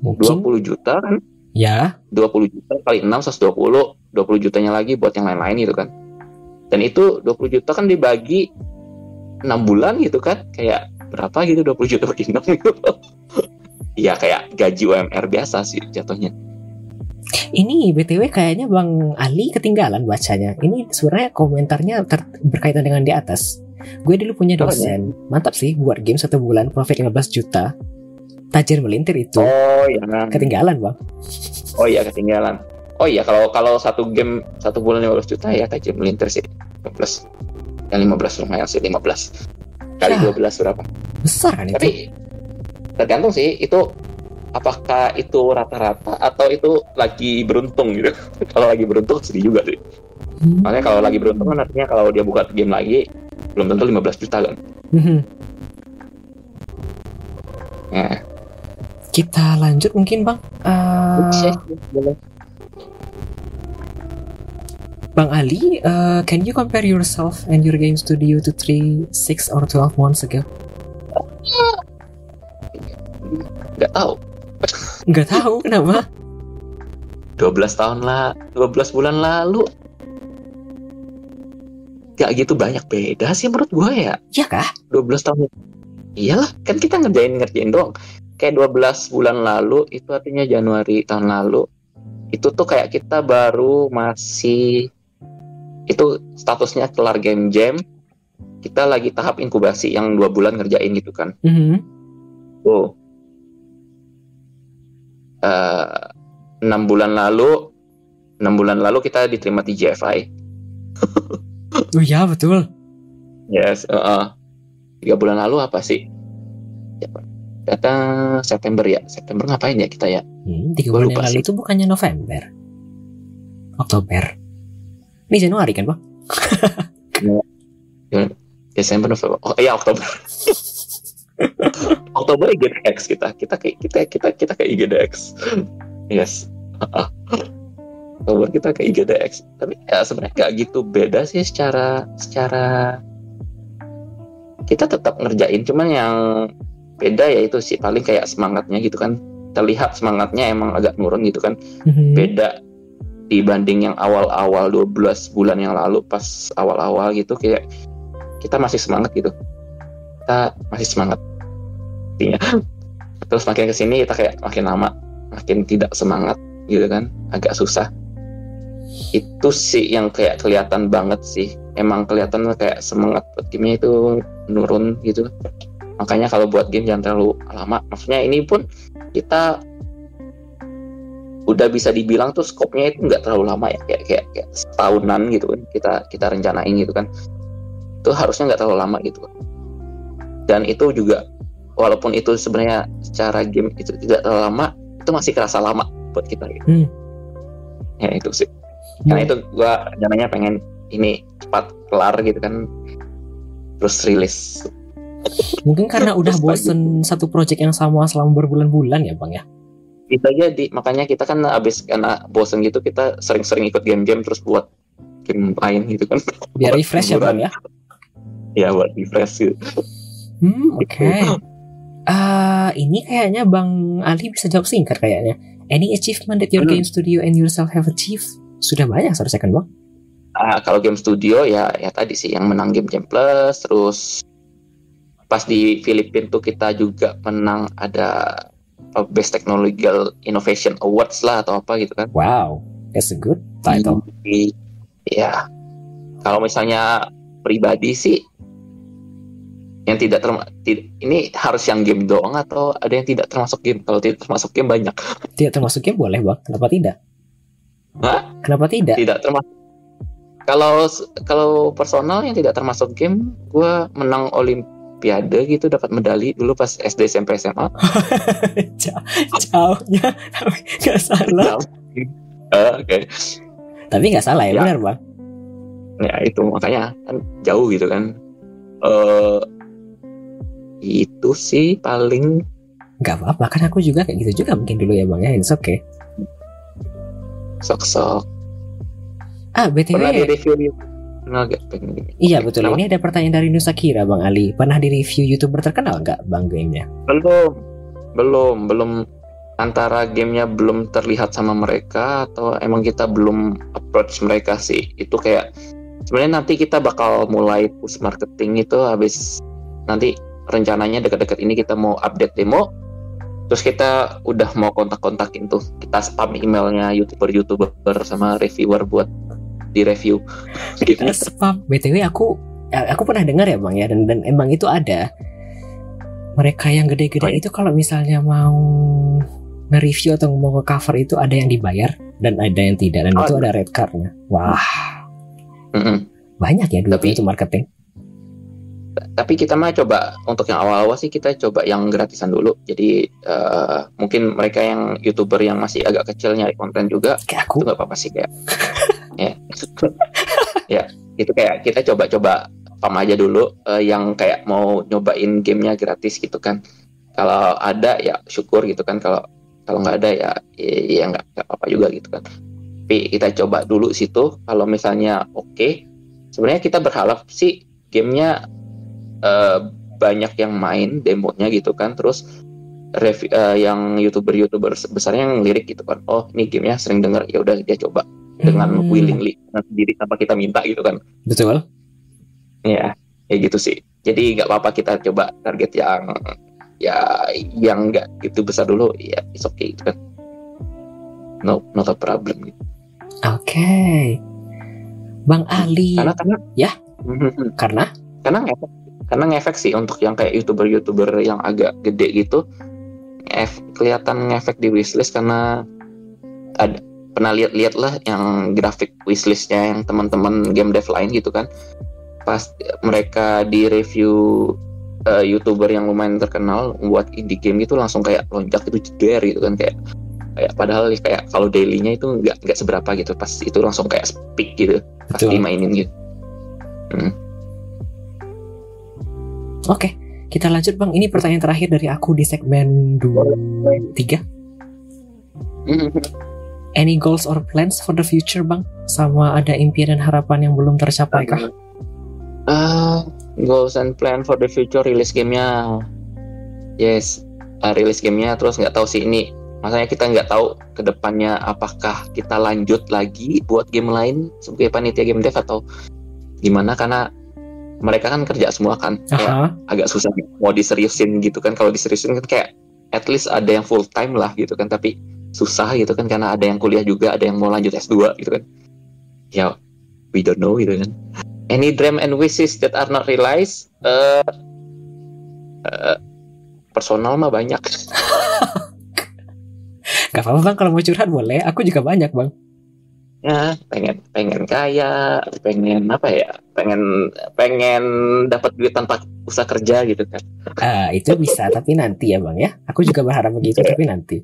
mungkin. 20 juta kan. Ya. 20 juta kali 6 120 20 jutanya lagi buat yang lain-lain gitu kan dan itu 20 juta kan dibagi 6 bulan gitu kan kayak berapa gitu 20 juta bagi 6 gitu Iya kayak gaji UMR biasa sih jatuhnya Ini BTW kayaknya Bang Ali ketinggalan bacanya. Ini sebenarnya komentarnya ter- berkaitan dengan di atas. Gue dulu punya Oh, dosen, mantap sih buat game satu bulan profit 15 juta. Tajir melintir itu. Oh ya kan. Ketinggalan bang. Oh iya ketinggalan. Oh iya kalau kalau satu game satu bulan 15 juta ya tajam melintir sih 15. Yang 15 lumayan sih 15. Kali Ya. 12 berapa? Besar kan itu? Tapi tergantung sih itu apakah itu rata-rata atau itu lagi beruntung gitu. kalau lagi beruntung sedih juga sih. Hmm. Makanya kalau lagi beruntung kan artinya kalau dia buka game lagi belum tentu 15 juta kan. Mhm. Nah, Kita lanjut mungkin bang. Boleh. Bang Ali, eh, can you compare yourself and your game studio to 3, 6 or 12 months ago? nggak tahu. Nggak tahu kenapa. 12 tahun lah, 12 bulan lalu. Gak gitu banyak beda sih menurut gue ya. Ya kah? 12 tahun. Iyalah, kan kita ngerjain ngerjain doang. Kayak 12 bulan lalu itu artinya Januari tahun lalu. Itu tuh kayak kita baru masih itu statusnya kelar game jam. Kita lagi tahap inkubasi yang dua bulan ngerjain gitu kan. Mhm. Oh. Eh, enam bulan lalu, enam bulan lalu kita diterima di GFI. Oh ya betul. Yes, heeh. tiga bulan lalu apa sih? Ya, Data September ya. September ngapain ya kita ya? Hmm, tiga bulan yang lalu itu bukannya November, Oktober. Ini Januari kan bang? Desember, November. Oh iya Oktober. Oktober IGDX kita. Kita kayak kita kita kita kayak IGDX. Yes. Oktober kita ke IGDX. Tapi ya sebenarnya nggak gitu beda sih secara secara kita tetap ngerjain cuman yang beda ya itu sih paling kayak semangatnya gitu kan terlihat semangatnya emang agak nurun gitu kan Mhm. beda dibanding yang awal-awal 12 bulan yang lalu pas awal-awal gitu kayak kita masih semangat gitu. Kita masih semangat. Intinya terus makin ke sini kita kayak makin lama makin tidak semangat gitu kan agak susah. Itu sih yang kayak kelihatan banget sih. Emang kelihatan kayak semangat buat gamenya itu menurun gitu. Makanya kalau buat game jangan terlalu lama. Maksudnya ini pun kita udah bisa dibilang tuh skopnya itu nggak terlalu lama ya kayak kayak, kayak setahunan gitu kan kita kita rencanain gitu kan itu harusnya nggak terlalu lama gitu kan. dan itu juga walaupun itu sebenarnya secara game itu tidak terlalu lama itu masih kerasa lama buat kita gitu. Hmm. ya itu sih karena itu gua rencananya pengen ini cepat kelar gitu kan terus rilis Mungkin karena udah bosen satu project yang sama selama berbulan-bulan ya bang ya. Kita jadi makanya kita kan abis karena bosen gitu kita sering-sering ikut game-game terus buat game lain gitu kan Biar refresh ya bang ya. ya buat refresh gitu Hmm oke. Gitu. Ah, ini kayaknya bang Ali bisa jawab singkat kayaknya. Any achievement that your Hmm. game studio and yourself have achieved? Sudah banyak seharusnya kan bang? Ah, kalau game studio ya ya tadi sih yang menang game Jam Plus terus pas di Filipina tuh kita juga menang ada uh, Best Technological Innovation Awards lah atau apa gitu kan. Wow, that's a good title. Di- ya kalau misalnya pribadi sih yang tidak terma ti- ini harus yang game doang atau ada yang tidak termasuk game kalau tidak termasuk game banyak Tidak termasuk game boleh bang? Kenapa tidak? Hah? Kenapa tidak? tidak termasuk kalau kalau personal yang tidak termasuk game gue menang olimpiade gitu dapat medali dulu pas SD SMP SMA Jauh, jauhnya tapi nggak salah. Eh, oke Tapi nggak salah ya, Ya. benar bang. ya itu makanya kan jauh gitu kan eh itu sih paling Nggak apa-apa kan aku juga kayak gitu juga mungkin dulu ya bang ya. It's okay. sok-sok Ah btw. pernah di review pernah gak pengen gini Iya Oke, betul. kenapa? Ini ada pertanyaan dari Nusa Kira Bang Ali. Pernah di review youtuber terkenal nggak Bang gamenya? belum belum belum antara gamenya belum terlihat sama mereka atau emang kita belum approach mereka sih itu kayak sebenarnya nanti kita bakal mulai push marketing itu habis nanti rencananya dekat-dekat ini kita mau update demo terus kita udah mau kontak-kontakin tuh kita spam emailnya youtuber-youtuber sama reviewer buat di review. Gitu. spam. Btw aku ya, aku pernah dengar ya bang ya dan dan emang itu ada. Mereka yang gede-gede Oh, itu kalau misalnya mau nge-review atau mau ke cover itu ada yang dibayar dan ada yang tidak dan Oh, itu ada red cardnya. Wah. Mm-mm. banyak ya Tapi- itu marketing. Tapi kita mah coba untuk yang awal-awal sih kita coba yang gratisan dulu. Jadi eh, mungkin mereka yang youtuber yang masih agak kecil nyari konten juga kayak itu aku nggak apa-apa sih kayak ya. Ya itu kayak kita coba-coba pam aja dulu eh, yang kayak mau nyobain gamenya gratis gitu kan. Kalau ada ya syukur gitu kan. Kalau kalau nggak ada ya ya ya nggak nggak apa-apa juga gitu kan. Tapi kita coba dulu situ. Kalau misalnya oke sebenarnya kita berharap sih gamenya eh, banyak yang main demonya gitu kan. Terus rev- eh, yang youtuber-youtuber besarnya yang lirik gitu kan. Oh ini gamenya sering denger ya udah dia coba dengan Hmm, willingly dengan sendiri tanpa kita minta gitu kan. Betul. Ya kayak gitu sih. Jadi nggak apa-apa kita coba target yang ya yang nggak gitu besar dulu ya it's okay gitu kan. No not a problem. Gitu. oke. Bang Ali. Karena karena Ya. Mhm. karena? Karena ngefek karena ngefek sih untuk yang kayak youtuber-youtuber yang agak gede gitu. Ngef, kelihatan ngefek di wishlist karena ada pernah lihat-lihat lah yang grafik wishlistnya yang teman-teman game dev lain gitu kan. Pas mereka di review eh, youtuber yang lumayan terkenal buat indie game gitu langsung kayak lonjak itu jeder gitu kan. Kayak kayak padahal kayak kalau dailynya itu nggak nggak seberapa gitu. Pas itu langsung kayak speak gitu pas Betul. dimainin gitu. Oke kita lanjut bang. Ini pertanyaan terakhir dari aku di segmen 2 tiga. Mhm. Any goals or plans for the future bang? Sama ada impian dan harapan yang belum tercapai kah? Ah, goals and plan for the future rilis gamenya. Yes, ah, rilis gamenya terus nggak tahu sih ini. Masanya kita nggak tahu ke depannya apakah kita lanjut lagi buat game lain sebagai panitia game dev atau gimana karena mereka kan kerja semua kan. Kayak agak susah mau diseriusin gitu kan. Kalau diseriusin kan kayak at least ada yang full time lah gitu kan. Tapi susah gitu kan karena ada yang kuliah juga ada yang mau lanjut S2 gitu kan. Ya we don't know gitu kan. Any dream and wishes that are not realized? Eh eh, personal mah banyak. Gak apa-apa bang kalau mau curhat boleh. Aku juga banyak bang. Ya pengen pengen kaya pengen apa ya? Pengen pengen dapat duit tanpa usah kerja gitu kan. Ah, Itu bisa tapi nanti ya bang ya. Aku juga berharap begitu tapi nanti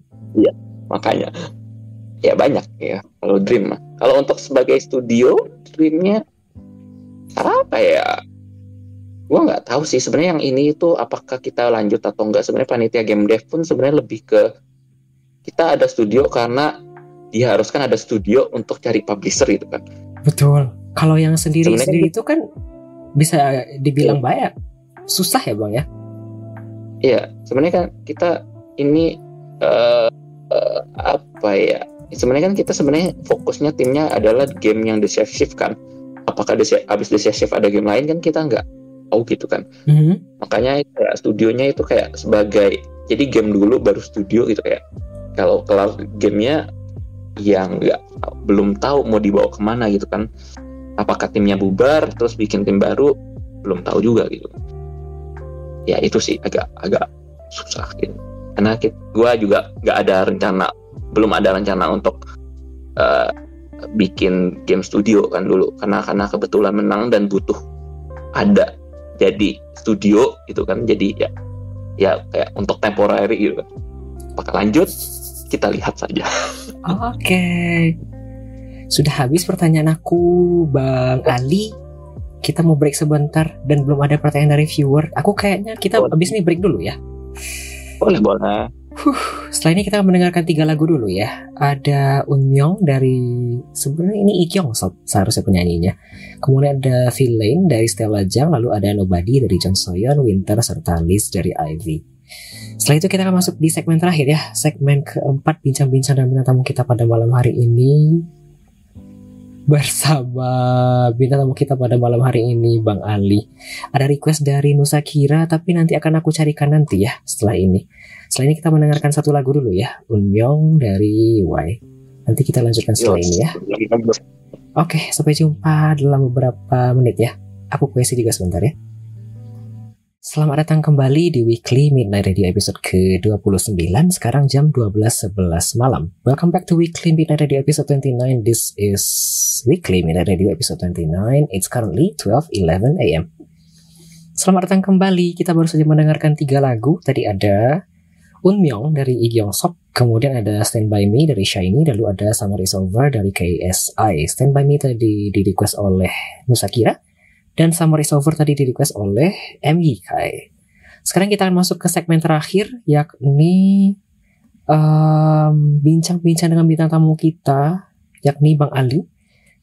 makanya ya banyak ya kalau dream mah. Kalau untuk sebagai studio dreamnya apa ya? Gua nggak tahu sih sebenarnya yang ini itu apakah kita lanjut atau enggak sebenarnya panitia game dev pun sebenarnya lebih ke kita ada studio karena diharuskan ada studio untuk cari publisher gitu kan. Betul. Kalau yang Sebenarnya sendiri-sendiri itu kan Bisa dibilang banyak. Susah ya bang ya? Iya, sebenarnya kan kita ini eh eh, apa ya? Sebenarnya kan kita sebenarnya fokusnya timnya adalah game yang di save shift kan. Apakah di habis di save shift ada game lain kan kita nggak tahu gitu kan. Mhm. Makanya kayak studionya itu kayak sebagai jadi game dulu baru studio gitu kayak kalau kelar gamenya yang nggak belum tahu mau dibawa ke mana gitu kan. Apakah timnya bubar terus bikin tim baru belum tahu juga gitu. Ya itu sih agak agak susah gitu. Karena kita, gua juga nggak ada rencana belum ada rencana untuk eh, bikin game studio kan dulu. Karena karena kebetulan menang dan butuh ada jadi studio gitu kan. Jadi ya ya kayak untuk temporary gitu kan. Apakah lanjut? Kita lihat saja. Oke. Sudah habis pertanyaan aku Bang Ali. Kita mau break sebentar Dan belum ada pertanyaan dari viewer. Aku kayaknya kita Boleh. habis nih break dulu ya boleh boleh Setelah ini kita akan mendengarkan tiga lagu dulu ya. Ada Unmyong dari sebenarnya ini Ikyong se- seharusnya penyanyinya. Kemudian ada Villain dari Stella Jang, lalu ada Nobody dari John Soyeon, Winter serta Liz dari Ivy. Setelah itu kita akan masuk di segmen terakhir ya, segmen keempat bincang-bincang dan bintang tamu kita pada malam hari ini. Bersama bintang tamu kita pada malam hari ini Bang Ali. Ada request dari Nusa Kira tapi nanti akan aku carikan nanti ya setelah ini. Setelah ini kita mendengarkan satu lagu dulu ya, Unmyong dari Y. Nanti kita lanjutkan setelah ini ya. Oke, sampai jumpa dalam beberapa menit ya. Aku puisi juga sebentar ya. Selamat datang kembali di Weekly Midnight Radio episode ke-29 Sekarang jam 12.11 malam. Welcome back to Weekly Midnight Radio episode 29 This is Weekly Midnight Radio episode 29 It's currently 12.11 am Selamat datang kembali. Kita baru saja mendengarkan tiga lagu. Tadi ada Unmyong dari Igyong Sop Kemudian ada Stand By Me dari Shiny. Lalu ada Summer Is Over dari KSI Stand By Me tadi di request oleh Nusakira dan Summer is Over tadi di request oleh MY Kai. Sekarang kita akan masuk ke segmen terakhir yakni um, bincang-bincang dengan bintang tamu kita yakni Bang Ali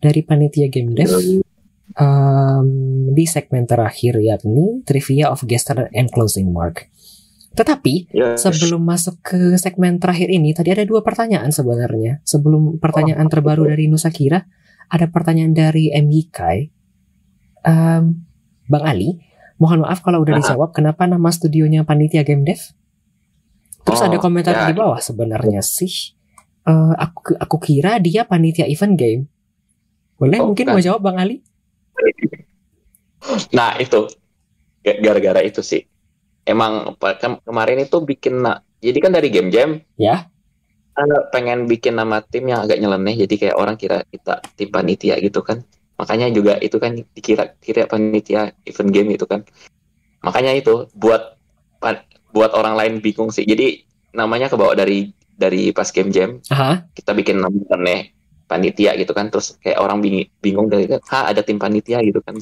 dari panitia Game Dev um, di segmen terakhir yakni Trivia of Gesture and Closing Mark. Tetapi Yes. sebelum masuk ke segmen terakhir ini tadi ada dua pertanyaan sebenarnya. Sebelum pertanyaan terbaru dari Nusa Kira, ada pertanyaan dari MY Kai. Em, Bang Ali, mohon maaf kalau udah Ah. dijawab kenapa nama studionya Panitia Game Dev? Terus Oh, ada komentar ya. di bawah sebenarnya sih. eh, aku aku kira dia panitia event game. Boleh Oh, mungkin bukan. mau jawab Bang Ali? Nah itu gara-gara itu sih. Emang kemarin itu bikin na- jadi kan dari game jam Ya. eh, pengen bikin nama tim yang agak nyeleneh jadi kayak orang kira kita tim panitia gitu kan. Makanya juga itu kan dikira kira panitia event game itu kan. Makanya itu buat buat orang lain bingung sih. Jadi namanya kebawa dari dari pas game jam Aha. kita bikin nama aneh panitia gitu kan terus kayak orang bingung bingung dari ha ada tim panitia gitu kan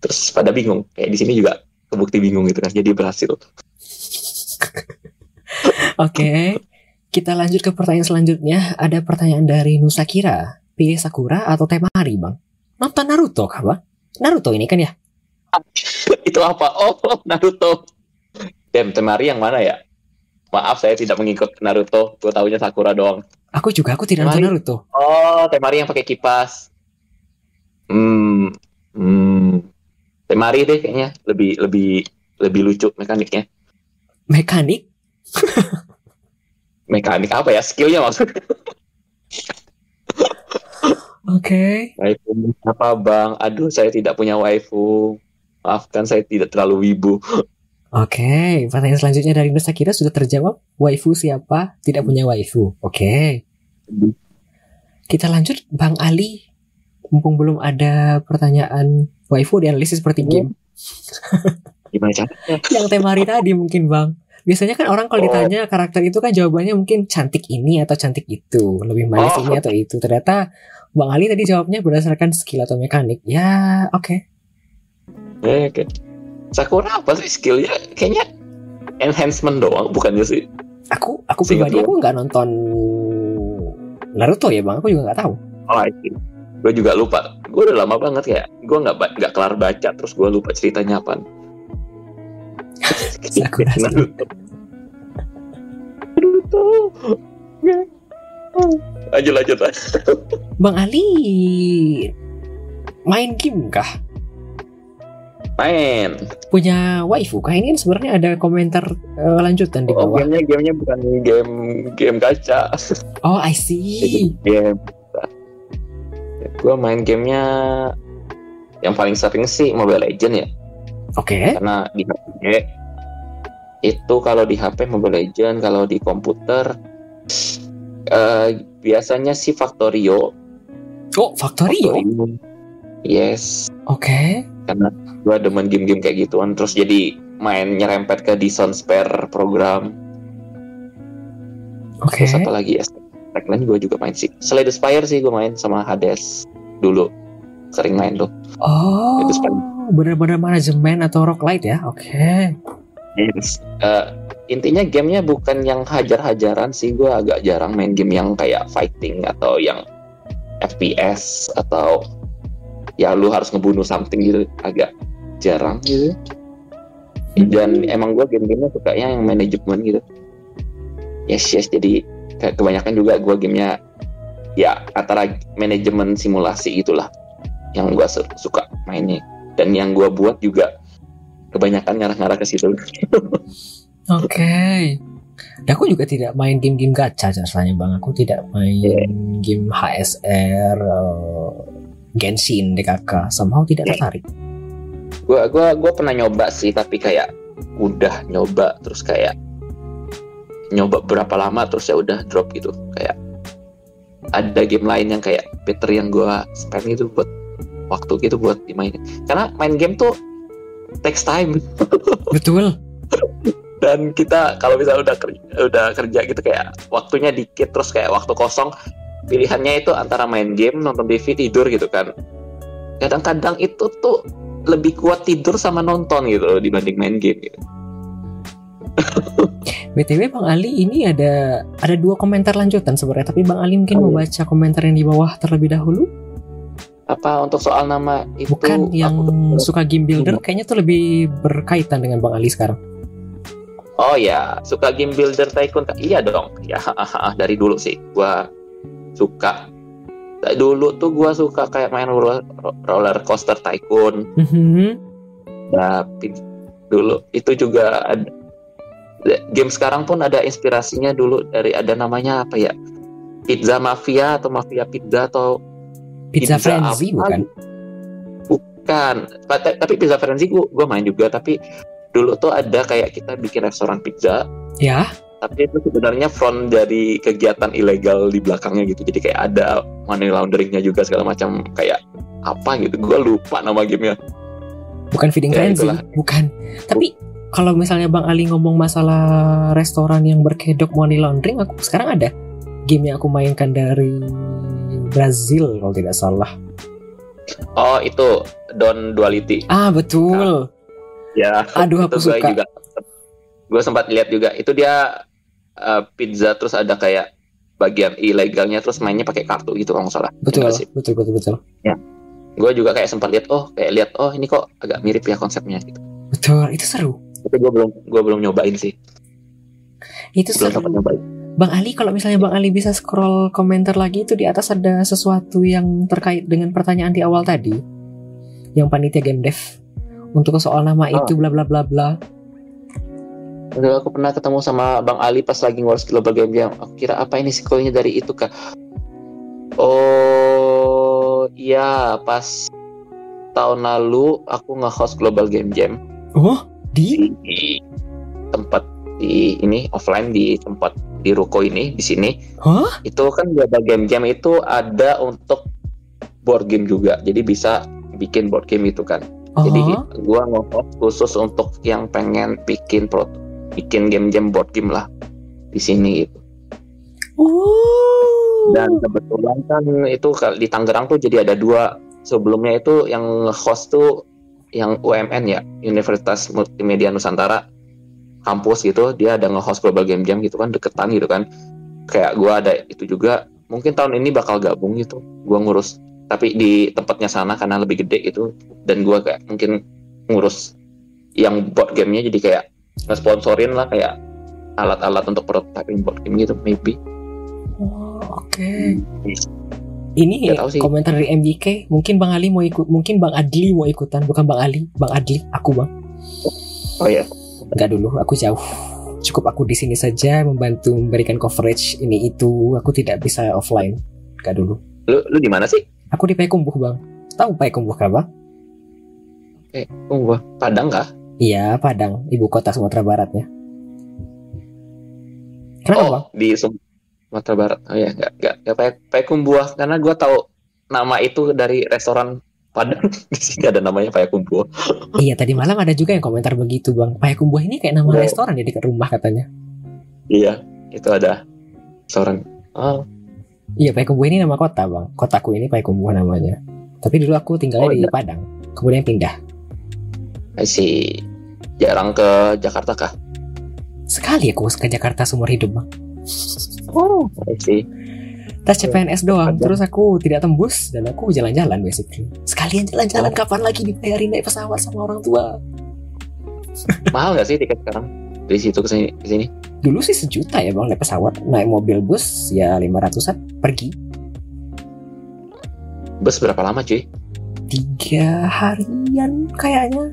terus pada bingung kayak di sini juga kebukti bingung gitu kan jadi berhasil Oke. Kita lanjut ke pertanyaan selanjutnya. Ada pertanyaan dari Nusa Kira. Pilih Sakura atau Temari, Bang? Nonton Naruto kah, Bang? Naruto ini kan ya? itu apa oh Naruto Dem Temari yang mana ya maaf saya tidak mengikut Naruto gue taunya Sakura doang Aku juga, aku tidak nonton Temari. Naruto. oh Temari yang pakai kipas hmm hmm Temari deh kayaknya lebih lebih lebih lucu mekaniknya Mekanik? mekanik apa ya skillnya maksudnya Oke. Waifu apa bang? Aduh saya tidak punya waifu. Maafkan saya tidak terlalu wibu. Oke, pertanyaan selanjutnya dari Nusa Kira sudah terjawab. Waifu siapa? Tidak punya waifu. Oke. Kita lanjut, Bang Ali. Mumpung belum ada pertanyaan waifu dianalisis seperti game. Gimana caranya? Yang temari tadi mungkin, Bang. Biasanya kan orang kalau Oh. ditanya karakter itu kan jawabannya mungkin cantik ini atau cantik itu, lebih manis Oh. ini atau itu. Ternyata Bang Ali tadi jawabnya berdasarkan skill atau mekanik. Ya, oke. Ya, oke. Sakura apa sih skillnya? Kayaknya enhancement doang, bukannya sih? Aku aku Seingat pribadi gua. aku nggak nonton Naruto ya, Bang. Aku juga nggak tahu. Oh, gue juga lupa. Gue udah lama banget kayak gue nggak nggak kelar baca, terus gue lupa ceritanya apa. Sakura. Naruto. Naruto. Lanjut lanjut lanjut. Bang Ali main game kah? Main. Punya waifu kah? Ini kan sebenarnya ada komentar eh, lanjutan di Oh, bawah. gamenya gamenya bukan game game gacha. Oh, I see. game. Gue main gamenya yang paling sering sih Mobile Legend ya, Oke. karena di HP itu kalau di HP Mobile Legend, kalau di komputer eh, biasanya sih Factorio. Oh, Factorio. Factorio. Yes, Oke. karena gue demen game-game kayak gituan, terus jadi main nyerempet ke Dison Spare program. Oke. Terus apa lagi ya? Tagline gue juga main sih. Slay the Spire sih gue main sama Hades dulu. Sering main tuh. Oh, Itu sepan- benar-benar manajemen atau roguelite ya? Oke. Yes. Eh, intinya gamenya bukan yang hajar-hajaran sih. Gue agak jarang main game yang kayak fighting atau yang FPS atau ya lu harus ngebunuh something gitu. Agak jarang gitu. Dan emang gue game-gamenya sukanya yang manajemen gitu. Yes yes. Jadi ke- kebanyakan juga gue gamenya ya antara manajemen simulasi itulah yang gue suka mainnya dan yang gue buat juga kebanyakan ngarah-ngarah ke situ. Oke. Okay. Dan aku juga tidak main game-game gacha rasanya bang. Aku tidak main yeah. game HSR, uh, Genshin, DKK. Somehow tidak tertarik. Gua gua gua pernah nyoba sih tapi kayak udah nyoba terus kayak nyoba berapa lama terus ya udah drop gitu kayak ada game lain yang kayak better yang gua spend itu buat waktu gitu buat dimainin karena main game tuh takes time betul dan kita kalau misalnya udah kerja, udah kerja gitu kayak waktunya dikit terus kayak waktu kosong pilihannya itu antara main game nonton TV tidur gitu kan kadang-kadang itu tuh lebih kuat tidur sama nonton gitu dibanding main game gitu. BTW Bang Ali ini ada ada dua komentar lanjutan sebenarnya tapi Bang Ali mungkin oh, mau iya. baca komentar yang di bawah terlebih dahulu apa untuk soal nama itu bukan yang suka game builder kayaknya tuh lebih berkaitan dengan Bang Ali sekarang Oh ya, suka game builder tycoon? Iya dong. Ya, dari dulu sih gua suka. Dulu tuh gua suka kayak main roller coaster tycoon. Mm-hmm. Tapi dulu itu juga ada game sekarang pun ada inspirasinya dulu dari ada namanya apa ya? Pizza Mafia atau Mafia Pizza atau Pizza, pizza Frenzy bukan? Bukan. Tapi Pizza Frenzy gua, gua main juga tapi dulu tuh ada kayak kita bikin restoran pizza. Ya. Tapi itu sebenarnya front dari kegiatan ilegal di belakangnya gitu. Jadi kayak ada money launderingnya juga segala macam. Kayak apa gitu. Gue lupa nama gamenya. Bukan feeding ya, frenzy itulah. bukan. Tapi kalau misalnya bang Ali ngomong masalah restoran yang berkedok money laundering aku sekarang ada game yang aku mainkan dari Brazil kalau tidak salah. Oh itu Don Duality. Ah betul. nah ya. Aduh aku suka. juga gue sempat lihat juga. Itu dia uh, pizza terus ada kayak bagian ilegalnya terus mainnya pakai kartu gitu kalau nggak salah. Betul betul betul betul. Ya. Gue juga kayak sempat lihat oh kayak lihat oh ini kok agak mirip ya konsepnya gitu. Betul itu seru. Tapi gue belum gue belum nyobain sih. Itu belum seru. nyobain. Bang Ali kalau misalnya Bang Ali bisa scroll komentar lagi itu di atas ada sesuatu yang terkait dengan pertanyaan di awal tadi yang panitia game dev untuk soal nama oh. itu bla bla bla bla Dulu aku pernah ketemu sama Bang Ali pas lagi ngurus Global Game Jam. Aku kira apa ini sekolahnya dari itu kak? Oh iya pas tahun lalu aku nge-host Global Game Jam. Oh di? di tempat di ini offline di tempat di ruko ini di sini. Huh? Itu kan Global Game Jam itu ada untuk board game juga. Jadi bisa bikin board game itu kan. Jadi gue nge khusus untuk yang pengen bikin pro, bikin game-game board game lah di sini gitu. Oh. Dan kebetulan kan itu di Tangerang tuh jadi ada dua. Sebelumnya itu yang host tuh yang UMN ya Universitas Multimedia Nusantara kampus gitu. Dia ada nge-host global game jam gitu kan deketan gitu kan. Kayak gue ada itu juga. Mungkin tahun ini bakal gabung gitu. Gue ngurus tapi di tempatnya sana karena lebih gede gitu dan gue kayak mungkin ngurus yang board gamenya jadi kayak nge-sponsorin lah kayak alat-alat untuk prototyping board game gitu maybe. Oh, oke. Okay. ini ya, komentar dari MJK mungkin Bang Ali mau ikut mungkin Bang Adli mau ikutan. Bukan Bang Ali Bang Adli. Aku Bang. Oh ya Enggak dulu aku jauh. Cukup aku di sini saja membantu memberikan coverage ini itu. Aku tidak bisa offline. Enggak dulu. Lu lu di mana sih Aku di Payakumbuh bang. Tahu Payakumbuh kah bang? Payakumbuh, Padang kah? Iya Padang, ibu kota Sumatera Baratnya. Kenapa oh, bang? di Sumatera Barat. Oh ya, nggak nggak nggak Payakumbuh karena gue tahu nama itu dari restoran Padang di sini ada namanya Payakumbuh. iya tadi malam ada juga yang komentar begitu bang. Payakumbuh ini kayak nama oh. restoran ya di rumah katanya. Iya, itu ada restoran. Oh, Iya Payakumbuh ini nama kota bang. Kotaku ini Payakumbuh namanya. Tapi dulu aku tinggalnya oh, di iya. Padang. Kemudian pindah. Si jarang ke Jakarta kah? Sekali aku ke Jakarta seumur hidup bang. Oh, sih. Tes CPNS doang, terus aku tidak tembus dan aku jalan-jalan basically. Sekalian jalan-jalan oh. kapan lagi dibayarin naik pesawat sama orang tua? Mahal gak sih tiket sekarang? Dari situ ke sini, ke sini? dulu sih sejuta ya bang naik pesawat. Naik mobil bus ya lima ratusan pergi. Bus berapa lama cuy? Tiga harian kayaknya.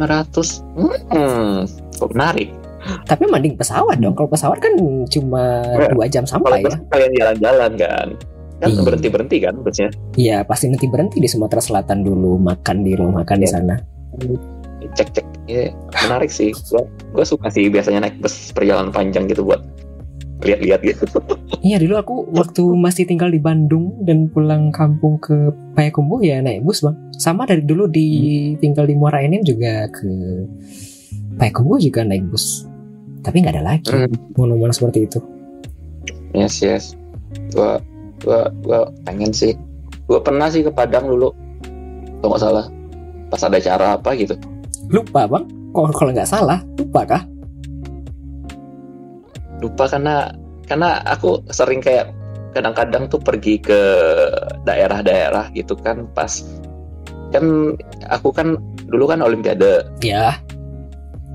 500 hmm, kok menarik. Tapi mending pesawat dong. Kalau pesawat kan cuma dua jam sampai ya. kalian jalan-jalan kan. Kan Iya. berhenti berhenti kan busnya. Iya pasti nanti berhenti di Sumatera Selatan dulu makan di rumah makan di Iya. sana cek cek ya menarik sih. Gua gua suka sih biasanya naik bus perjalanan panjang gitu buat lihat-lihat gitu. Iya dulu aku waktu masih tinggal di Bandung dan pulang kampung ke Payakumbuh ya naik bus bang. Sama dari dulu di tinggal di Muara Enim juga ke Payakumbuh juga naik bus. Tapi nggak ada lagi Hmm. monumen seperti itu. yes yes. Gua gua gua pengen sih. Gua pernah sih ke Padang dulu. Kalau nggak salah. Pas ada acara apa gitu Lupa bang. Kalau nggak salah lupa kah? lupa karena karena aku sering kayak kadang-kadang tuh pergi ke daerah-daerah gitu kan pas kan aku kan dulu kan olimpiade Ya.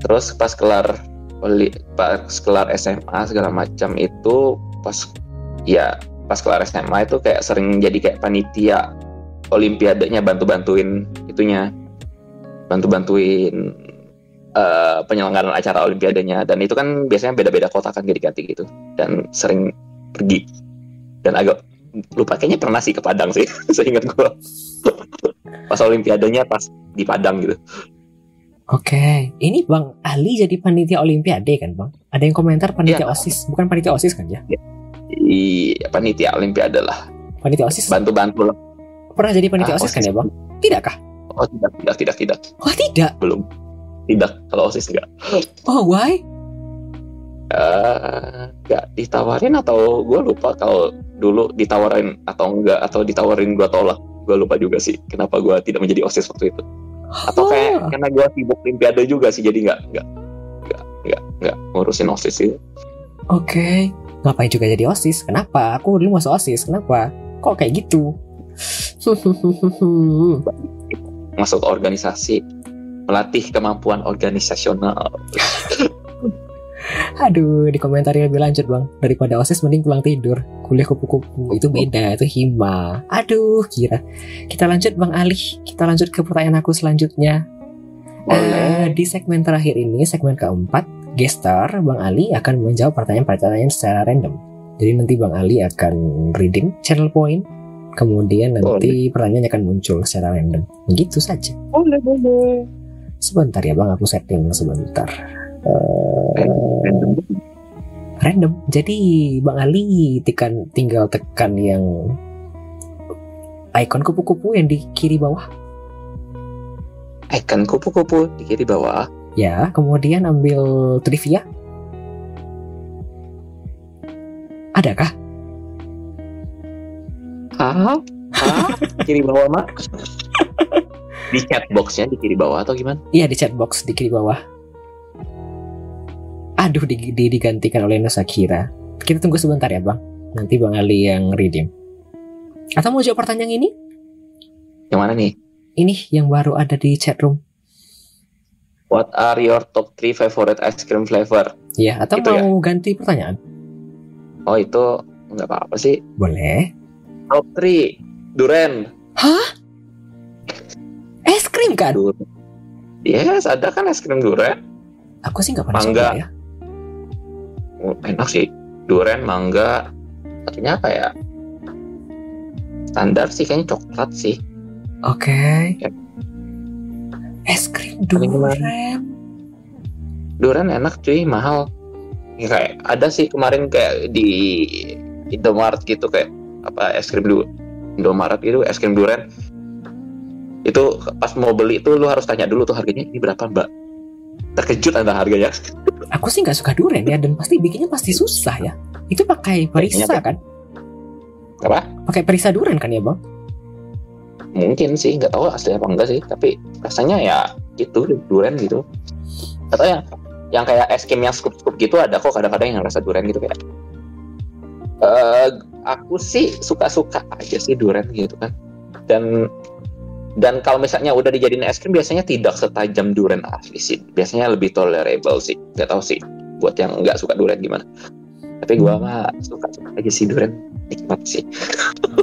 terus pas kelar oli- pas kelar SMA segala macam itu pas ya pas kelar SMA itu kayak sering jadi kayak panitia olimpiadenya bantu-bantuin itunya bantu-bantuin eh, penyelenggaraan acara olimpiadenya dan itu kan biasanya beda-beda kota kan ganti-ganti gitu dan sering pergi dan agak lupa kayaknya pernah sih ke Padang sih seingat gua pas olimpiadenya pas di Padang gitu Oke. Ini bang Ali jadi panitia Olimpiade kan bang? Ada yang komentar panitia Iya. osis bukan panitia osis kan ya? di panitia olimpiade lah Panitia osis. bantu-bantu lah Pernah jadi panitia Ah, osis kan OSIS. ya bang? Tidakkah? Oh tidak tidak tidak tidak Oh tidak. belum tidak kalau osis enggak Oh why? Eh, nggak ditawarin atau gue lupa kalau dulu ditawarin atau enggak atau ditawarin gue tolak gue lupa juga sih kenapa gue tidak menjadi osis waktu itu atau kayak Oh. karena gue sibuk olimpiade juga sih jadi nggak nggak nggak nggak nggak ngurusin osis sih Oke, ngapain juga jadi OSIS? Kenapa? Aku dulu masuk OSIS, kenapa? Kok kayak gitu? masuk organisasi melatih kemampuan organisasional Aduh, di komentari lebih lanjut bang. Daripada OSIS mending pulang tidur. Kuliah kupu-kupu itu beda, itu hima. Aduh, kira. Kita lanjut bang Alih. Kita lanjut ke pertanyaan aku selanjutnya. Boleh di segmen terakhir ini, segmen keempat, gestar Bang Ali akan menjawab pertanyaan-pertanyaan secara random. Jadi nanti Bang Ali akan reading channel point, kemudian nanti pertanyaannya akan muncul secara random. Begitu saja. boleh boleh Sebentar ya Bang, aku setting sebentar. Eh, random. Jadi Bang Ali tekan tinggal tekan yang icon kupu-kupu yang di kiri bawah. icon kupu-kupu di kiri bawah Ya, kemudian ambil trivia. Adakah? Hah? Hah? kiri bawah mak di chat boxnya di kiri bawah atau gimana Iya di chat box di kiri bawah. Aduh di, di- digantikan oleh Nusa Kira. Kita tunggu sebentar ya bang. Nanti bang Ali yang redeem. Atau mau jawab pertanyaan ini? yang mana nih Ini yang baru ada di chat room. What are your top 3 favorite ice cream flavor? Ya, atau Gitu ya? mau ganti pertanyaan? Oh itu nggak apa-apa sih. Boleh. Top 3 durian. Es krim kan? Durian. Yes, ada kan es krim durian. Aku sih nggak pernah Mangga. ya. Oh, enak sih. Durian, mangga. Satunya apa ya? Standar sih kayaknya coklat sih. Oke. Ya. Es krim durian. Durian enak cuy, mahal. Ya, kayak ada sih kemarin kayak di Indomaret gitu kayak apa es krim dulu Indomaret gitu es krim durian. Itu pas mau beli tuh lu harus tanya dulu tuh harganya ini berapa mbak. Terkejut anda harganya. Aku sih nggak suka durian ya dan pasti bikinnya pasti susah ya. Itu pakai perisa Kayaknya- kan? apa? Pakai perisa durian kan ya bang? mungkin sih nggak tahu asli apa enggak sih tapi rasanya ya gitu durian gitu. Atau yang yang kayak es krim yang scoop-scoop gitu ada kok kadang-kadang yang rasa durian gitu kayak eh aku sih suka-suka aja sih durian gitu kan. Dan dan kalau misalnya udah dijadiin es krim biasanya tidak setajam durian asli sih. Biasanya lebih tolerable sih. Nggak tahu sih buat yang nggak suka durian gimana. Tapi gua Hmm. mah suka-suka aja sih durian. Nikmat sih.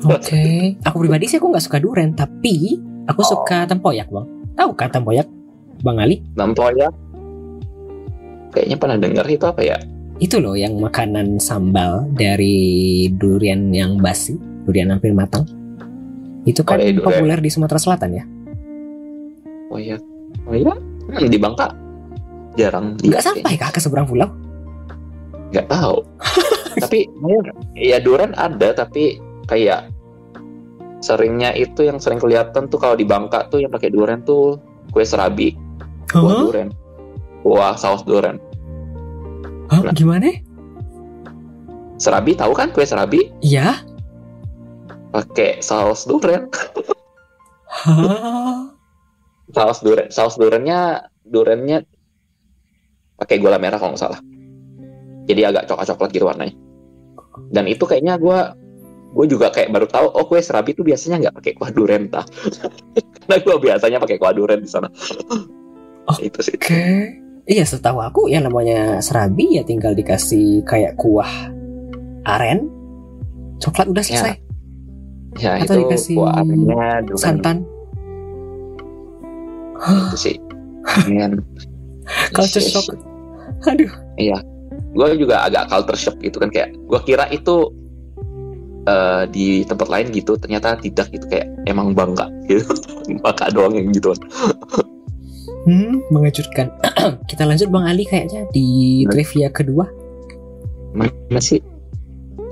Oke, aku pribadi sih aku nggak suka durian, tapi aku Oh. suka tempoyak bang. Tahu kan tempoyak, bang Ali? tempoyak? Kayaknya pernah dengar itu apa ya Itu loh yang makanan sambal dari durian yang basi, durian hampir matang. Itu kan Oh, iya, populer di Sumatera Selatan ya. oh ya oh ya hmm, di Bangka? Jarang Nggak sampai kah ke seberang pulau? nggak tahu. Tapi ya durian ada tapi kayak seringnya itu yang sering kelihatan tuh kalau di Bangka tuh yang pakai durian tuh kue serabi. Kuah Hah? durian. Kuah saus durian Hah? Gimana? serabi tahu kan kue serabi Iya? pakai saus durian Hah? saus durian saus duriannya duriannya pakai gula merah kalau nggak salah jadi agak coklat coklat gitu warnanya dan itu kayaknya gue gue juga kayak baru tahu oh kue serabi itu biasanya nggak pakai kuah durian tah karena gue biasanya pakai kuah durian di sana Oh. itu sih Oke. Iya, setahu aku ya namanya serabi ya tinggal dikasih kayak kuah aren, coklat udah selesai. ya Atau itu dikasih kuah durian Santan. itu sih Dengan Culture shock. Aduh. gue juga agak culture shock gitu kan kayak gue kira itu eh, di tempat lain gitu ternyata tidak gitu kayak emang bangga gitu bangga doang yang gitu Hmm, mengejutkan. Kita lanjut Bang Ali kayaknya di Nah. trivia kedua. mana sih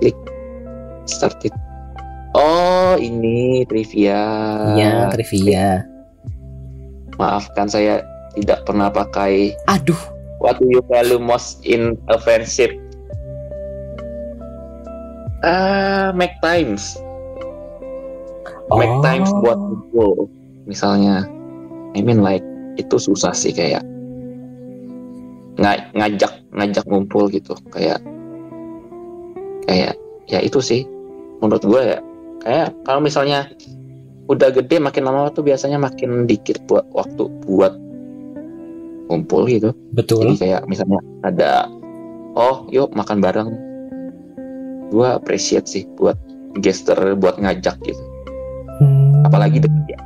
klik started oh ini trivia Iya, trivia. maafkan saya tidak pernah pakai Aduh, what do you value most in a friendship ah make times make Oh. times buat kumpul misalnya I mean like itu susah sih kayak nga- ngajak ngajak ngumpul gitu. Kayak kayak ya itu sih. Menurut gue ya kayak kalau misalnya udah gede makin lama tuh biasanya makin dikit buat waktu buat kumpul gitu. Betul. jadi kayak misalnya ada oh yuk makan bareng. Gue appreciate sih buat gesture buat ngajak gitu. Hmm. apalagi deket ya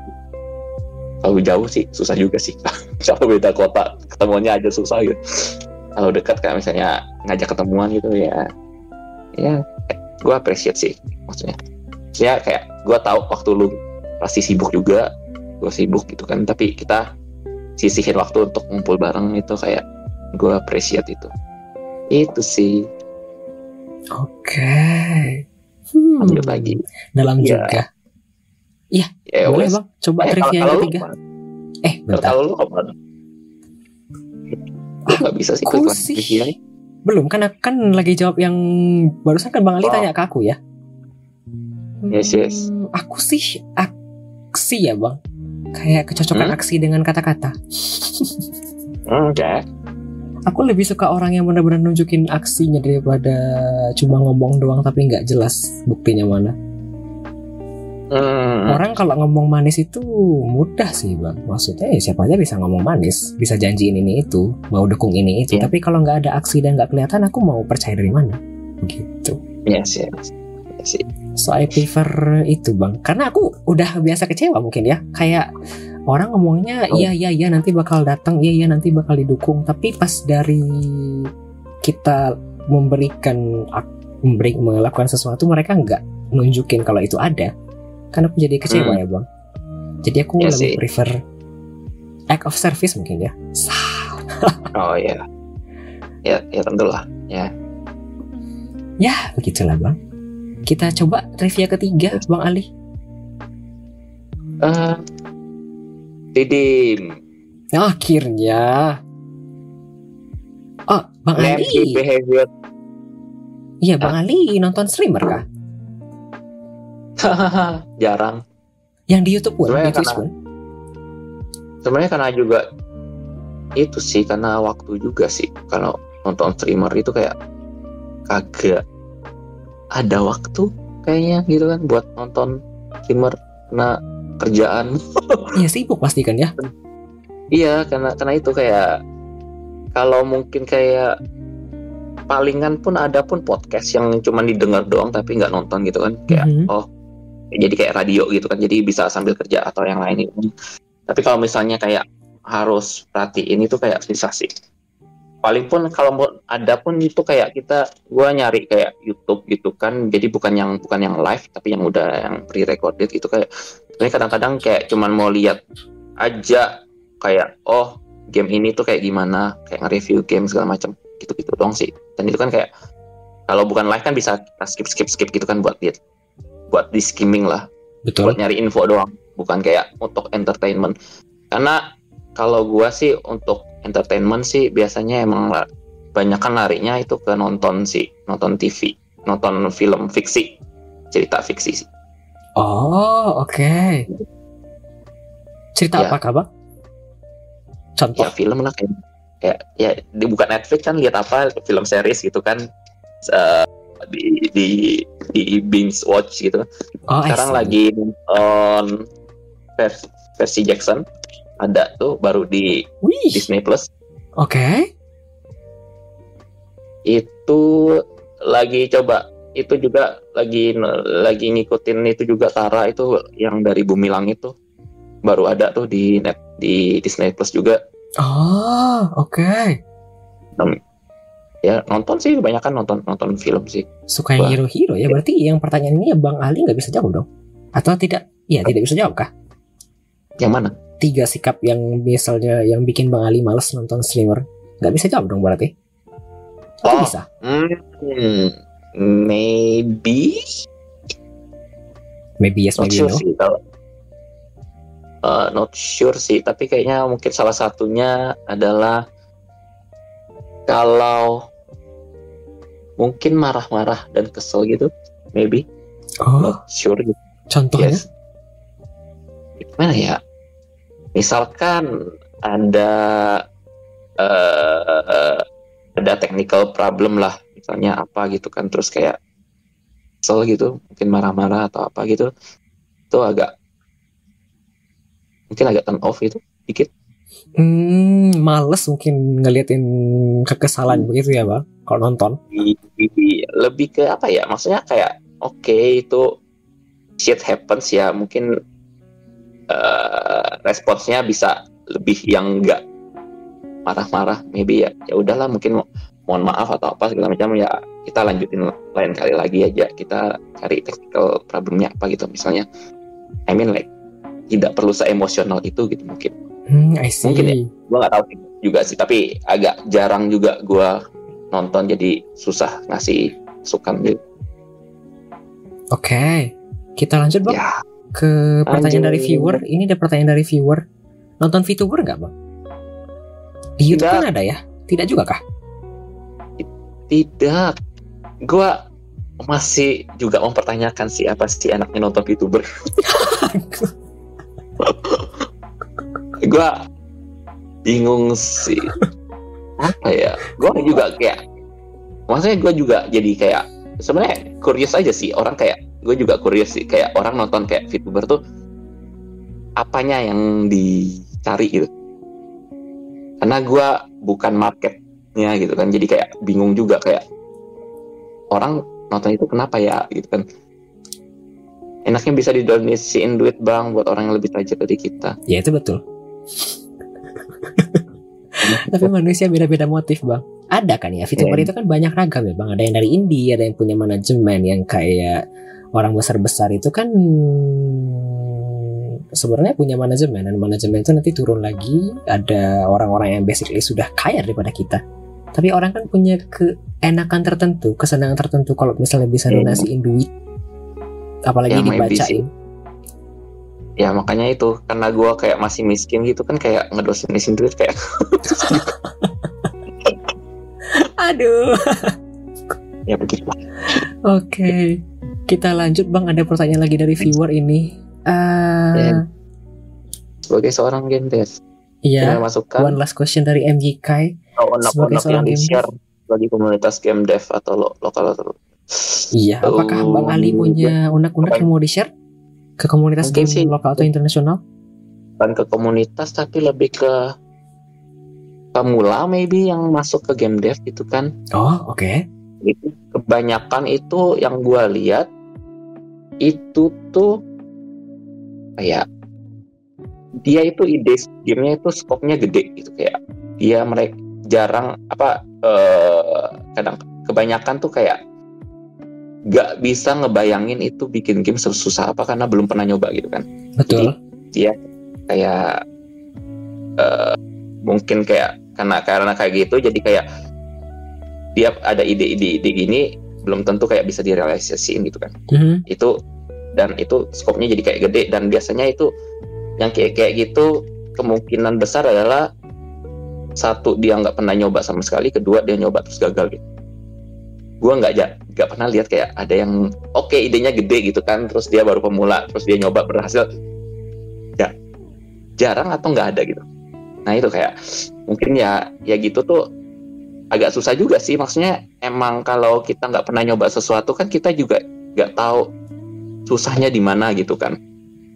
kalau jauh sih susah juga sih kalau beda kota ketemuannya aja susah gitu kalau dekat kayak misalnya ngajak ketemuan gitu ya ya gue appreciate sih maksudnya ya kayak gue tahu waktu lu pasti sibuk juga gue sibuk gitu kan tapi kita sisihin waktu untuk ngumpul bareng itu kayak gue appreciate itu itu sih Oke. Hmm. lanjut lagi Dalam Iya. juga. Ya Boleh wes. Bang, coba Eh, trivia yang ketiga. Eh, bentar. kalau lu apa Lu nggak bisa sih Aku sih belum kan kan lagi jawab yang barusan kan Bang Ali Wow. tanya ke aku ya. Yes, yes. Hmm, Aku sih aksi ya Bang. Kayak kecocokan Hmm? aksi dengan kata-kata. Hmm, Oke. Aku lebih suka orang yang benar-benar nunjukin aksinya daripada cuma ngomong doang tapi nggak jelas buktinya mana. Hmm. Orang kalau ngomong manis itu mudah sih bang. Maksudnya ya siapa aja bisa ngomong manis, bisa janjiin ini itu, mau dukung ini itu. Iya. Tapi kalau nggak ada aksi dan nggak kelihatan, aku mau percaya dari mana? Begitu. Yes, yes. Yes, sih. So I prefer itu bang, karena aku udah biasa kecewa mungkin ya. Kayak orang ngomongnya Oh. iya iya iya nanti bakal datang, iya iya nanti bakal didukung. Tapi pas dari kita memberikan memberi melakukan sesuatu mereka nggak nunjukin kalau itu ada. Kan aku jadi kecewa Hmm. ya bang. Jadi aku Iya lebih sih. prefer act of service mungkin ya. Oh iya. Ya, ya tentu lah. Ya. Ya begitulah bang. Kita coba trivia ketiga bang Ali. Eh, Didim. Akhirnya. Oh, Bang Ali. behavior. Iya, Bang Ali nonton streamer kah? Jarang. Yang di YouTube pun, Sebenarnya karena- pun. Sebenarnya karena juga itu sih karena waktu juga sih. Kalau nonton streamer itu kayak kagak ada waktu kayaknya gitu kan buat nonton streamer karena kerjaan Iya sibuk pasti kan ya. Iya, karena karena itu kayak kalau mungkin kayak palingan pun ada pun podcast yang cuma didengar doang tapi nggak nonton gitu kan kayak Mhm. oh jadi kayak radio gitu kan jadi bisa sambil kerja atau yang lain itu. Tapi kalau misalnya kayak harus perhatiin itu kayak susah sih. Paling pun kalau ada pun itu kayak kita gua nyari kayak YouTube gitu kan. Jadi bukan yang bukan yang live tapi yang udah yang pre-recorded itu kayak. Sebenarnya kadang-kadang kayak cuman mau lihat aja kayak oh game ini tuh kayak gimana kayak nge-review game segala macam gitu-gitu doang sih. Dan itu kan kayak kalau bukan live kan bisa kita skip skip skip gitu kan buat lihat buat di skimming lah Betul. buat nyari info doang bukan kayak untuk entertainment karena kalau gua sih untuk entertainment sih biasanya emang banyak kan larinya itu ke nonton sih nonton TV nonton film fiksi cerita fiksi sih Oh, oke. Cerita Ya. apakah, Bang? Contoh. ya film lah kayak kayak ya di bukan Netflix kan lihat apa film series gitu kan eh, di di di binge watch gitu. Oh, sekarang lagi nonton versi, versi Jackson. Ada tuh baru di Wih, Disney Plus. Oke. itu lagi coba itu juga lagi lagi ngikutin itu juga Tara itu yang dari Bumi Langit tuh. Baru ada tuh di net di Disney Plus juga. Oh, oke. Ya nonton sih kebanyakan nonton nonton film sih Suka yang hero-hero ya. Berarti yang pertanyaan ini ya Bang Ali nggak bisa jawab dong? Atau tidak? Iya, tidak bisa jawab kah? yang mana Tiga sikap yang misalnya yang bikin Bang Ali males nonton streamer. Nggak bisa jawab dong berarti? Atau Oh. bisa? Hmm, maybe Maybe yes, not maybe sure no. sih kalau Uh, not sure sih tapi kayaknya mungkin salah satunya adalah kalau mungkin marah-marah dan kesel gitu maybe. Oh, not sure gitu. Contohnya? yes. Gimana ya? Misalkan ada eh ada technical problem lah misalnya apa gitu kan terus kayak kesel gitu mungkin marah-marah atau apa gitu itu agak mungkin agak turn off gitu dikit Hmm, males mungkin ngeliatin kekesalan begitu ya, Bang? Kalau nonton. Lebih ke apa ya? Maksudnya kayak oke itu shit happens ya. Mungkin eh, responsnya bisa lebih yang enggak marah-marah maybe ya. Ya udahlah mungkin mo- mohon maaf atau apa segala macam ya kita lanjutin lain kali lagi aja. Kita cari technical problemnya apa gitu misalnya. I mean like tidak perlu se-emosional itu gitu mungkin Hmm, I see. Mungkin ya. gua nggak tahu juga sih tapi agak jarang juga gua nonton jadi susah ngasih sukan gitu Oke. Kita lanjut, Bang, ya ke pertanyaan lanjut. dari viewer. Ini ada pertanyaan dari viewer. Nonton VTuber nggak, Bang? Di YouTube Tidak. kan ada ya? Tidak juga kah? tidak gua masih juga mempertanyakan sih apa sih anaknya nonton youtuber gua bingung sih. Apa ya? Gua juga kayak maksudnya gua juga jadi kayak sebenarnya curious aja sih. Orang kayak gue juga curious sih. Kayak orang nonton kayak VTuber tuh apanya yang dicari gitu. Karena gua bukan marketnya gitu kan. Jadi kayak bingung juga kayak orang nonton itu kenapa ya gitu kan. Enaknya bisa didonasiin duit bang buat orang yang lebih tajir dari kita. Ya itu betul. Tapi manusia beda-beda motif bang. Ada kan ya VTuber Iya. itu kan banyak ragam ya bang. Ada yang dari indie, ada yang punya manajemen yang kayak orang besar-besar itu kan hmm, sebenarnya punya manajemen dan manajemen itu nanti turun lagi. Ada orang-orang yang basically sudah kaya daripada kita. Tapi orang kan punya keenakan tertentu, kesenangan tertentu kalau misalnya bisa Hmm. donasiin duit, apalagi Ya, maybe dibacain. Ya makanya itu karena gua kayak masih miskin gitu kan kayak ngedonasiin duit kayak Aduh. ya begitu Oke, kita lanjut bang. Ada pertanyaan lagi dari viewer ini. Eh, Ya. sebagai seorang game dev Iya. masukkan One last question dari MG Kai. atau sebagai seorang yang di game share bagi komunitas game dev atau lo lokal atau Iya. Apakah Oh, Bang Ali punya unek-unek yang mau di share ke komunitas Mungkin game sih. lokal atau internasional? bukan ke komunitas tapi lebih ke pemula maybe yang masuk ke game dev gitu kan Oh, oke. itu kebanyakan itu yang gua lihat itu tuh kayak dia itu ide gamenya itu skopnya gede gitu kayak dia mereka jarang apa eh, kadang kebanyakan tuh kayak gak bisa ngebayangin itu bikin game susah apa karena belum pernah nyoba gitu kan Betul. dia kayak eh, mungkin kayak karena karena kayak gitu jadi kayak dia ada ide-ide ide gini belum tentu kayak bisa direalisasiin gitu kan Mhm. itu dan itu skopnya jadi kayak gede dan biasanya itu yang kayak kayak gitu kemungkinan besar adalah satu dia nggak pernah nyoba sama sekali kedua dia nyoba terus gagal gitu gue nggak nggak pernah lihat kayak ada yang oke idenya gede gitu kan terus dia baru pemula terus dia nyoba berhasil. Ya jarang atau nggak ada gitu. Nah itu kayak mungkin ya ya gitu tuh agak susah juga sih. Maksudnya emang kalau kita nggak pernah nyoba sesuatu kan kita juga nggak tahu susahnya di mana gitu kan.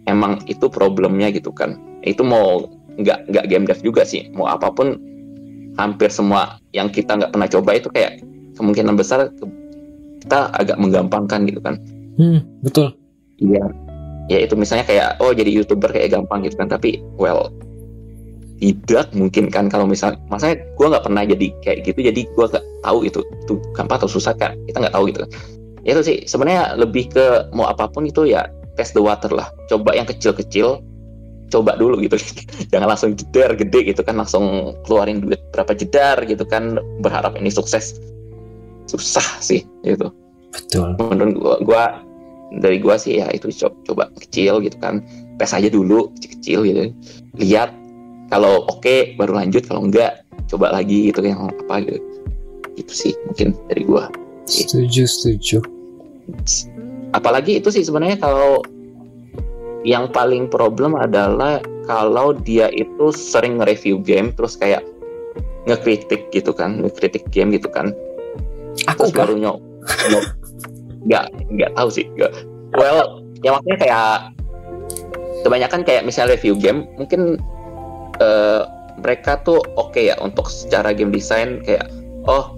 Emang itu problemnya gitu kan. Itu mau nggak nggak game dev juga sih. Mau apa pun hampir semua yang kita nggak pernah coba itu kayak kemungkinan besar kita agak menggampangkan gitu kan. Hmm, betul. Iya. Ya itu misalnya kayak oh jadi youtuber kayak gampang gitu kan tapi well tidak mungkin kan kalau misal masanya gue nggak pernah jadi kayak gitu jadi gue nggak tahu itu itu gampang atau susah kan kita nggak tahu gitu kan. Ya itu sih sebenarnya lebih ke mau apa pun itu ya test the water lah. Coba yang kecil-kecil coba dulu gitu. Jangan langsung jedar gede gitu kan langsung keluarin duit berapa jedar gitu kan berharap ini sukses susah sih gitu. Betul. menurut gua, gua dari gua sih ya itu co- coba kecil gitu kan. Tes aja dulu kecil gitu. Lihat kalau oke baru lanjut. Kalau enggak coba lagi gitu yang apa gitu. Itu sih mungkin dari gua. Setuju, setuju. apalagi itu sih sebenarnya kalau yang paling problem adalah kalau dia itu sering nge-review game terus kayak ngekritik gitu kan ngekritik game gitu kan Aku terus baru nyok nyok nggak nggak tahu sih nggak. Well ya maksudnya kayak kebanyakan kayak misalnya review game mungkin eh, mereka tuh oke ya untuk secara game design kayak oh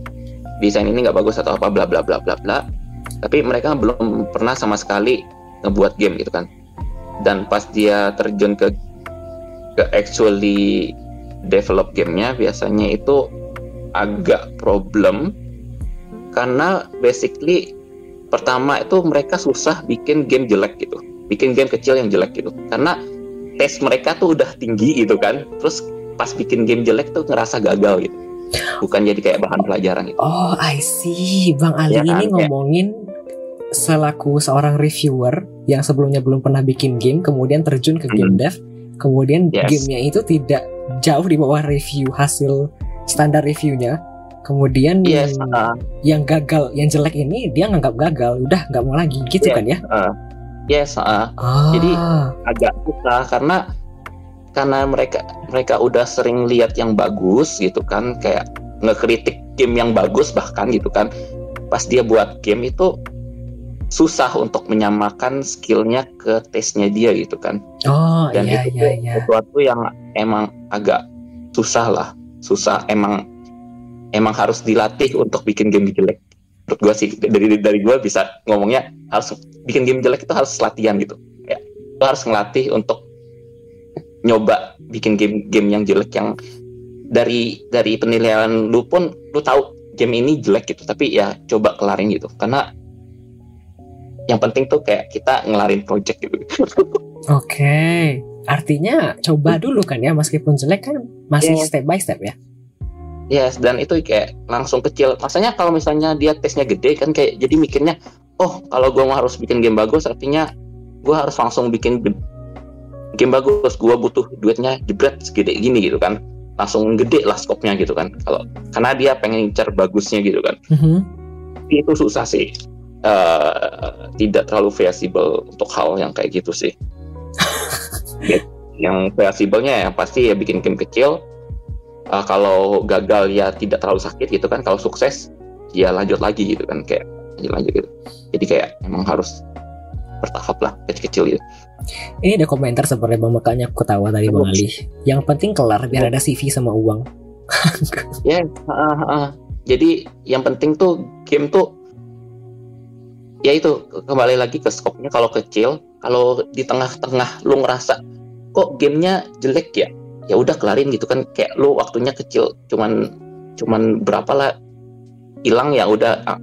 desain ini nggak bagus atau apa bla bla bla bla bla. Tapi mereka belum pernah sama sekali ngebuat game gitu kan. Dan pas dia terjun ke ke actually develop gamenya biasanya itu agak problem karena basically pertama itu mereka susah bikin game jelek gitu. Bikin game kecil yang jelek gitu. Karena tes mereka tuh udah tinggi gitu kan. Terus pas bikin game jelek tuh ngerasa gagal gitu. Bukan jadi kayak bahan pelajaran gitu. Oh, I see. Bang Ali Ya kan, ini ngomongin selaku seorang reviewer yang sebelumnya belum pernah bikin game, kemudian terjun ke game dev, kemudian Yes. gamenya itu tidak jauh di bawah review hasil standar reviewnya. Kemudian yes yang, uh, yang gagal, yang jelek ini dia nganggap gagal, udah nggak mau lagi gitu Iya. kan ya? yes uh, Ah, Jadi, agak susah karena karena mereka mereka udah sering lihat yang bagus gitu kan kayak ngekritik game yang bagus bahkan gitu kan pas dia buat game itu susah untuk menyamakan skillnya ke tesnya dia gitu kan oh dan iya itu iya iya. sesuatu yang emang agak susah lah susah emang emang harus dilatih untuk bikin game jelek. Menurut gue sih dari dari gue bisa ngomongnya harus bikin game jelek itu harus latihan gitu. Ya lo harus ngelatih untuk nyoba bikin game game yang jelek yang dari dari penilaian lu pun lu tahu game ini jelek gitu tapi ya coba kelarin gitu. Karena yang penting tuh kayak kita ngelarin project gitu. Oke, artinya coba dulu kan ya, meskipun jelek kan masih Iya. step by step ya. Yes, dan itu kayak langsung kecil. Masanya kalau misalnya dia tesnya gede kan kayak jadi mikirnya, oh kalau gua mau harus bikin game bagus, artinya gua harus langsung bikin game bagus. Gua butuh duitnya jebret segede gini gitu kan. Langsung gede lah skopnya gitu kan. Kalau karena dia pengen ngincar bagusnya gitu kan. Mhm. Tapi itu susah sih. Eh, tidak terlalu feasible untuk hal yang kayak gitu sih. yang feasible-nya yang pasti ya bikin game kecil. Eh, kalau gagal ya tidak terlalu sakit gitu kan. Kalau sukses ya lanjut lagi gitu kan kayak lanjut lanjut gitu. Jadi kayak emang harus bertahap lah kecil-kecil gitu. Ini ada komentar bang makanya aku ketawa tadi bang Ali. Yang penting kelar biar ada CV sama uang. ya uh, uh. jadi yang penting tuh game tuh ya itu kembali lagi ke skopnya kalau kecil kalau di tengah-tengah lu ngerasa kok gamenya jelek ya ya udah kelarin gitu kan kayak lu waktunya kecil cuman cuman berapa lah hilang ya udah ah,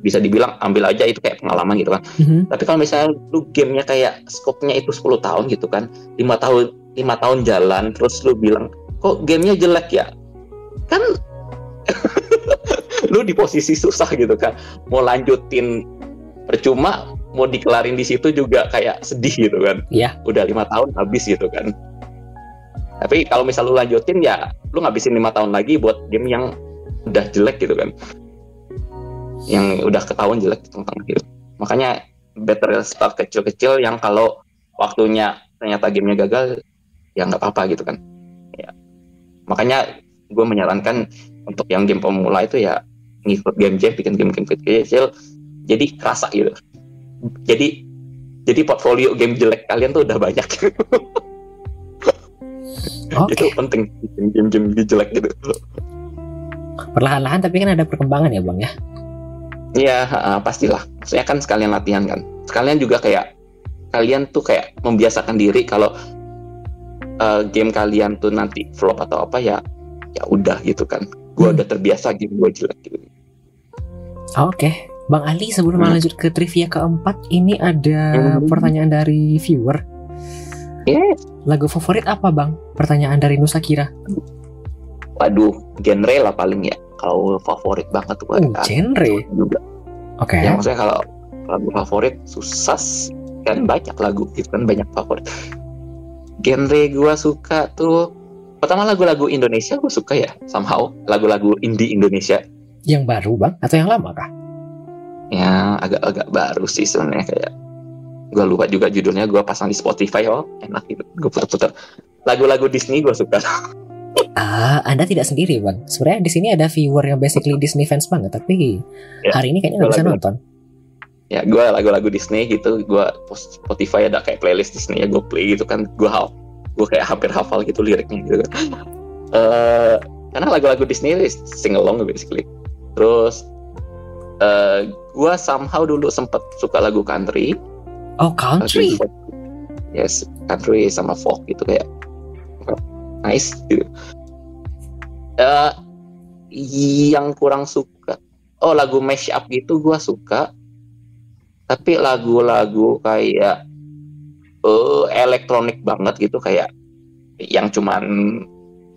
bisa dibilang ambil aja itu kayak pengalaman gitu kan Mhm. tapi kalau misalnya lu gamenya kayak skopnya itu 10 tahun gitu kan lima tahun lima tahun jalan terus lu bilang kok gamenya jelek ya kan lu di posisi susah gitu kan mau lanjutin percuma mau dikelarin di situ juga kayak sedih gitu kan Iya. udah lima tahun habis gitu kan tapi kalau misal lu lanjutin ya lu ngabisin lima tahun lagi buat game yang udah jelek gitu kan. Yang udah ketahuan jelek tentang gitu makanya better start kecil-kecil yang kalau waktunya ternyata gamenya gagal ya nggak apa-apa gitu kan. Ya. Makanya gue menyarankan untuk yang game pemula itu ya ngikut game jam bikin game-game kecil jadi kerasa gitu. Jadi jadi portfolio game jelek kalian tuh udah banyak Oke. itu penting game-game jelek gitu Perlahan-lahan tapi kan ada perkembangan ya bang ya. Iya, ha, pastilah. Maksudnya kan sekalian latihan kan. Sekalian juga kayak kalian tuh kayak membiasakan diri kalau eh, game kalian tuh nanti flop atau apa ya ya udah gitu kan. Gue Hmm. udah terbiasa game gue jelek gitu. Oke. Bang Ali sebelum Hmm. lanjut ke trivia keempat ini ada Hmm. pertanyaan dari viewer. Yes. Lagu favorit apa bang? Pertanyaan dari Nusa Kira. Waduh, genre lah paling ya. Kalau favorit banget tuh Oh, kan genre. juga. Oke. Ya maksudnya kalau lagu favorit susah kan banyak lagu gitu kan banyak favorit. Genre gue suka tuh pertama lagu-lagu Indonesia gue suka ya somehow lagu-lagu indie Indonesia Yang baru bang atau yang lama kah? ya agak-agak baru sih sebenarnya kayak gue lupa juga judulnya gue pasang di Spotify oh enak gitu. Gue puter-puter. Lagu-lagu Disney gue suka. Ah, Anda tidak sendiri bang. Sebenarnya di sini ada viewer yang basically Disney fans banget, tapi Ya, hari ini kayaknya nggak bisa lagu- nonton. ya gue lagu-lagu Disney gitu gue post Spotify ada kayak playlist Disney ya gue play gitu kan. Gue hal gue kayak hampir hafal gitu liriknya gitu kan. Eh, karena lagu-lagu Disney sing along basically. Terus eh gue somehow dulu sempet suka lagu country Oh country. Folk. yes country sama folk gitu kayak nice gitu Eh, yang kurang suka oh lagu mashup gitu gua suka tapi lagu-lagu kayak eh elektronik banget gitu kayak yang cuman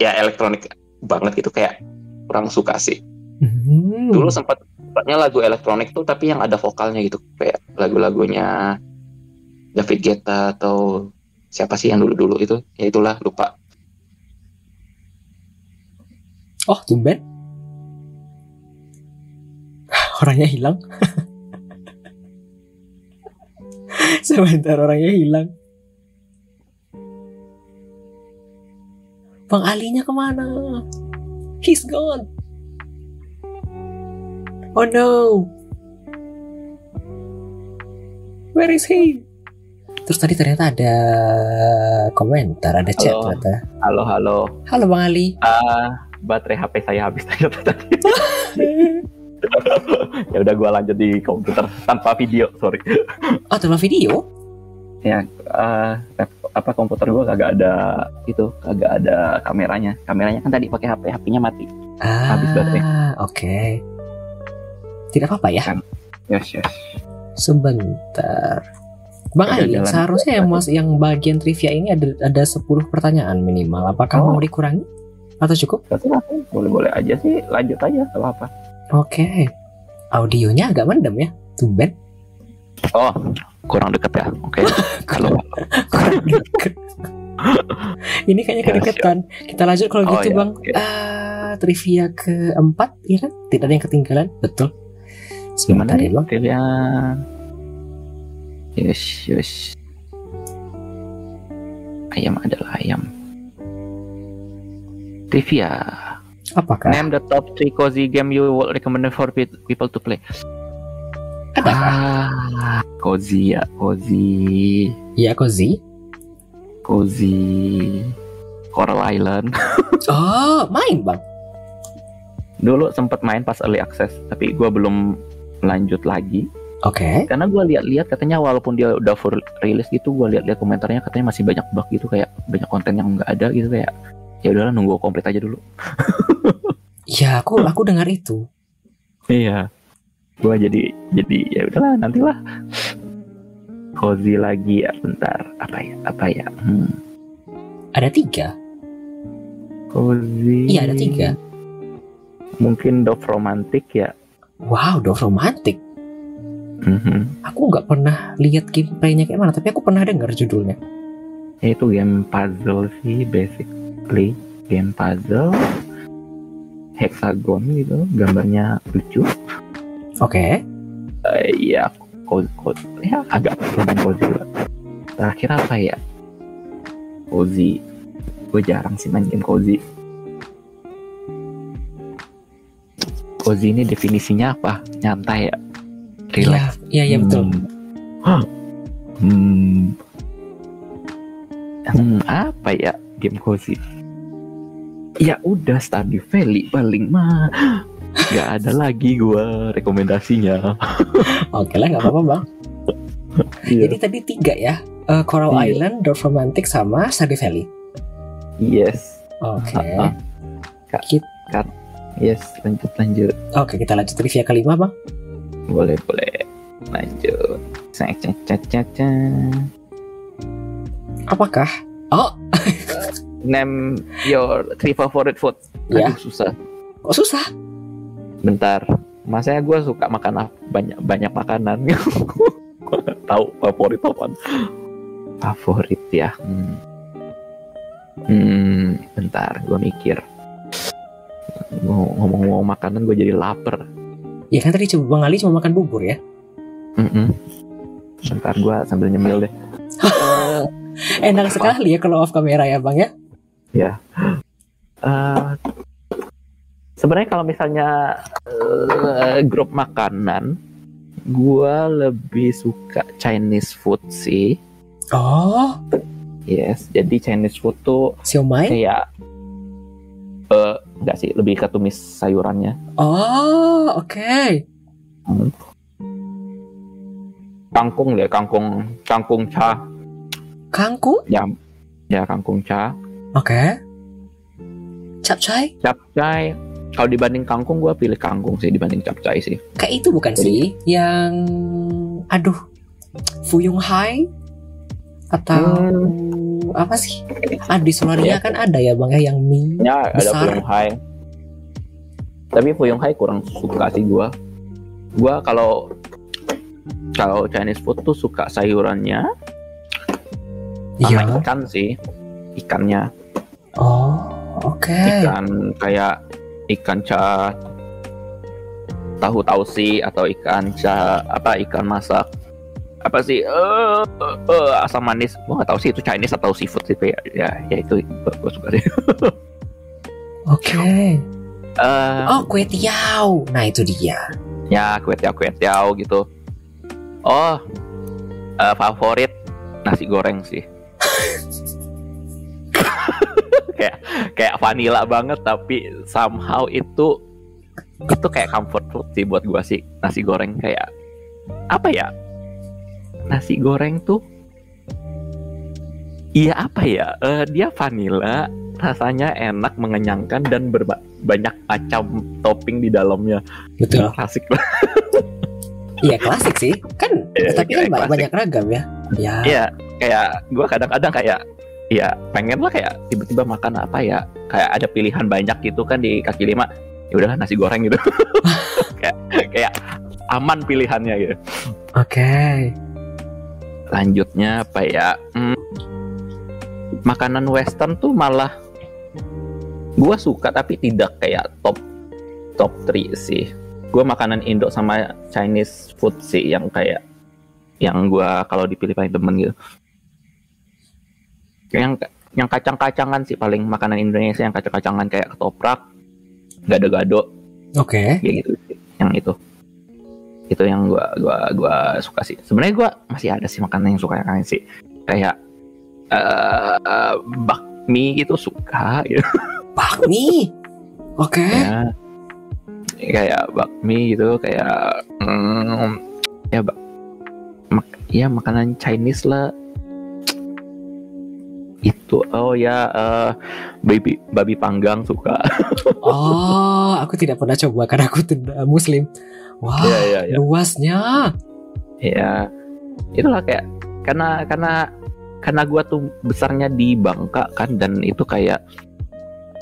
ya elektronik banget gitu kayak kurang suka sih Hmm. dulu sempat lagu elektronik tuh tapi yang ada vokalnya gitu kayak lagu-lagunya David Guetta atau siapa sih yang dulu-dulu itu ya itulah lupa Oh tumben. Orangnya hilang. Sebentar orangnya hilang. Bang Alinya ke mana? He's gone. Oh no. Where is he? Terus tadi ternyata ada komentar, ada chat Halo. ternyata. Halo halo. Halo Bang Ali. Ah, baterai HP saya habis ternyata tadi. ya udah gua lanjut di komputer tanpa video, sorry. Oh, tanpa video? Ah, lap- apa komputer gua kagak ada itu, kagak ada kameranya. Kameranya kan tadi pakai HP, HP-nya mati. Ah, Habis baterai. oke. Tidak apa-apa ya. Yes, yes. Sebentar. Bang Ali, jalan. seharusnya yang mas yang bagian trivia ini ada ada 10 pertanyaan minimal. Apakah Oh. mau dikurangi atau cukup? Boleh-boleh aja sih, lanjut aja, gak apa-apa. Oke. Audionya agak mendem ya. Tumben. Oh, kurang deket ya. Oke. Kalau Kurang deket. ini kayaknya Ya, kedeketan. Kita lanjut kalau Oh, gitu, ya, Bang. oke. Ah, trivia keempat, ya kan? Tidak ada yang ketinggalan. Betul. gimana Sebentar ya, Bang. trivia? Yes, yes. Ayam adalah ayam. Trivia. Apakah? Name the top three cozy game you would recommend for pe- people to play. Adakah? Ah, cozy ya, cozy, Ya, Kozi. cozy. Coral Island. Oh, main, Bang. dulu sempat main pas early access tapi gue belum lanjut lagi Oke. karena gue lihat-lihat katanya walaupun dia udah full rilis gitu gue lihat-lihat komentarnya katanya masih banyak bug gitu kayak banyak konten yang nggak ada gitu kayak ya udahlah nunggu komplit aja dulu Ya, aku aku dengar itu. iya gue jadi jadi ya udahlah nantilah cozy lagi ya bentar apa ya apa ya hmm. Ada tiga. cozy Iya, ada tiga. mungkin Dove romantic ya Wow, Dove Romantic. Mhm. Aku nggak pernah lihat gameplaynya kayak mana, tapi aku pernah dengar judulnya. Ya, itu game puzzle sih basically game puzzle hexagon gitu gambarnya lucu Oke. Eh, iya cozy, cozy. ya agak lumayan cozy lah terakhir apa ya cozy gue jarang sih main game cozy cozy ini definisinya apa nyantai ya relax Iya, iya, iya betul. Hmm. Hmm. Hmm, apa ya game cozy? Ya udah Stardew Valley paling mah. Gak ada lagi gua rekomendasinya. Oke lah, nggak apa-apa bang. Jadi tadi tiga ya. Eh, Coral Iya. Island, Dove Romantic, sama Stardew Valley. Yes. Oke. Ah, ah. Kak, Kit- Kak. Yes, lanjut lanjut. Oke, kita lanjut trivia kelima bang. Boleh boleh. Lanjut. Cek cek cek cek cek. Apakah? Oh, Name your three favorite food. Ya. Aduh, susah. kok susah? Bentar, masanya gue suka makan banyak banyak makanan. Gua nggak tahu favorit apa. Favorit ya. Hmm. Hmm, bentar, gue mikir. Ngomong- Ngomong-ngomong makanan, gue jadi lapar. Ya kan tadi coba Bang Ali cuma makan bubur ya. Mm-mm. Bentar, gue sambil nyemil deh. Enak sekali ya kalau off kamera ya bang ya. Eh, Sebenarnya kalau misalnya eh, grup makanan, gue lebih suka Chinese food sih. Oh, Yes, jadi Chinese food tuh siomay. kayak eh enggak sih, lebih ke tumis sayurannya. Oh, oke. Kangkung deh, kangkung kangkung cha. Kangkung. Ya, ya kangkung cha. Oke. Capcay. Capcay. Kalau dibanding kangkung, gue pilih kangkung sih dibanding capcay sih. Kayak itu bukan Jadi- sih yang aduh Fuyung Hai atau apa sih? Ah di Solaria Ya. kan ada ya bang ya yang mie. Ya, ada Besar. Fuyung Hai. Tapi Fuyung Hai kurang suka sih gue. Gue kalau kalau Chinese food tuh suka sayurannya sama Iya. ikan sih. Ikannya. Oh, oke. ikan kayak ikan ca tahu tausi atau ikan ca apa ikan masak apa sih eh eh, eh, asam manis. Gua nggak tahu sih itu Chinese atau seafood sih ya ya, ya itu gue suka sih Oke. Eh, Oh, kue tiao. Nah, itu dia. ya kue tiao kue tiao gitu. Oh eh, favorit nasi goreng sih. Kayak kayak vanilla banget tapi somehow itu itu kayak comfort food sih buat gua sih nasi goreng kayak apa ya nasi goreng tuh iya apa ya Eh, dia vanilla rasanya enak mengenyangkan dan berba- banyak macam topping di dalamnya Betul. klasik Iya, klasik sih. Kan Iya, tapi kan ba- klasik. banyak ragam ya. Ya. Iya, kayak gue kadang-kadang kayak ya pengen lah kayak tiba-tiba makan apa ya kayak ada pilihan banyak gitu kan di kaki lima ya udahlah nasi goreng gitu kayak kayak aman pilihannya gitu Oke. Lanjutnya apa ya? Hmm, makanan western tuh malah gue suka tapi tidak kayak top top 3 sih. Gue makanan Indo sama Chinese food sih yang kayak yang gue kalau dipilih paling demen gitu. Yang yang kacang-kacangan sih paling makanan Indonesia yang kacang-kacangan kayak ketoprak gado-gado. Oke. kayak gitu sih. yang itu itu yang gua gua gua suka sih sebenarnya gua masih ada sih makanan yang suka yang lain sih kayak eh bakmi gitu suka gitu Bakmi. Oke. ya kayak bakmi gitu kayak mm, ya bak mak- ya makanan Chinese lah itu oh ya eh, baby babi panggang suka Oh, aku tidak pernah coba karena aku tidak muslim. Wah, Iya, iya, iya. luasnya. ya itulah kayak karena karena karena gua tuh besarnya di Bangka kan dan itu kayak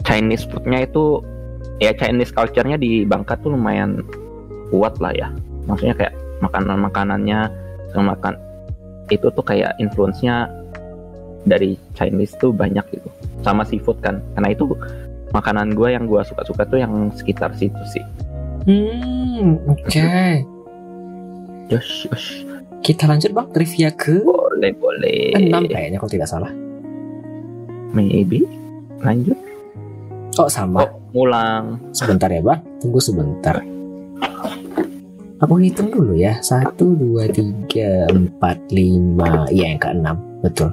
Chinese foodnya itu ya Chinese culture-nya di Bangka tuh lumayan kuat lah ya. Maksudnya kayak makanan makanannya sama makan itu tuh kayak influence-nya dari Chinese tuh banyak gitu. Sama seafood kan. Karena itu makanan gua yang gua suka-suka tuh yang sekitar situ sih Hmm, oke. Yosh, yosh. Kita lanjut bang trivia ke boleh boleh 6 kayaknya kalau tidak salah. maybe lanjut Oh sama. Oh, ngulang. Sebentar ya bang, tunggu sebentar. Aku hitung dulu ya. Satu, dua, tiga, empat, lima. Iya yang keenam, betul.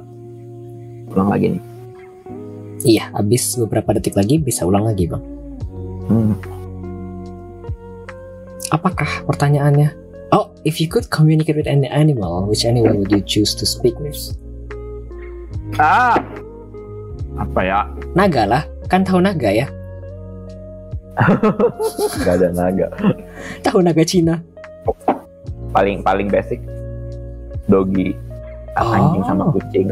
Ulang lagi nih. Iya, habis beberapa detik lagi bisa ulang lagi bang. Hmm. Apakah pertanyaannya? Oh, if you could communicate with any animal, which animal would you choose to speak with? Ah. Apa ya? Naga lah, kan tahu naga ya? Gak ada naga. Tahu naga Cina. Paling paling basic. Dogi. Oh. Anjing sama kucing.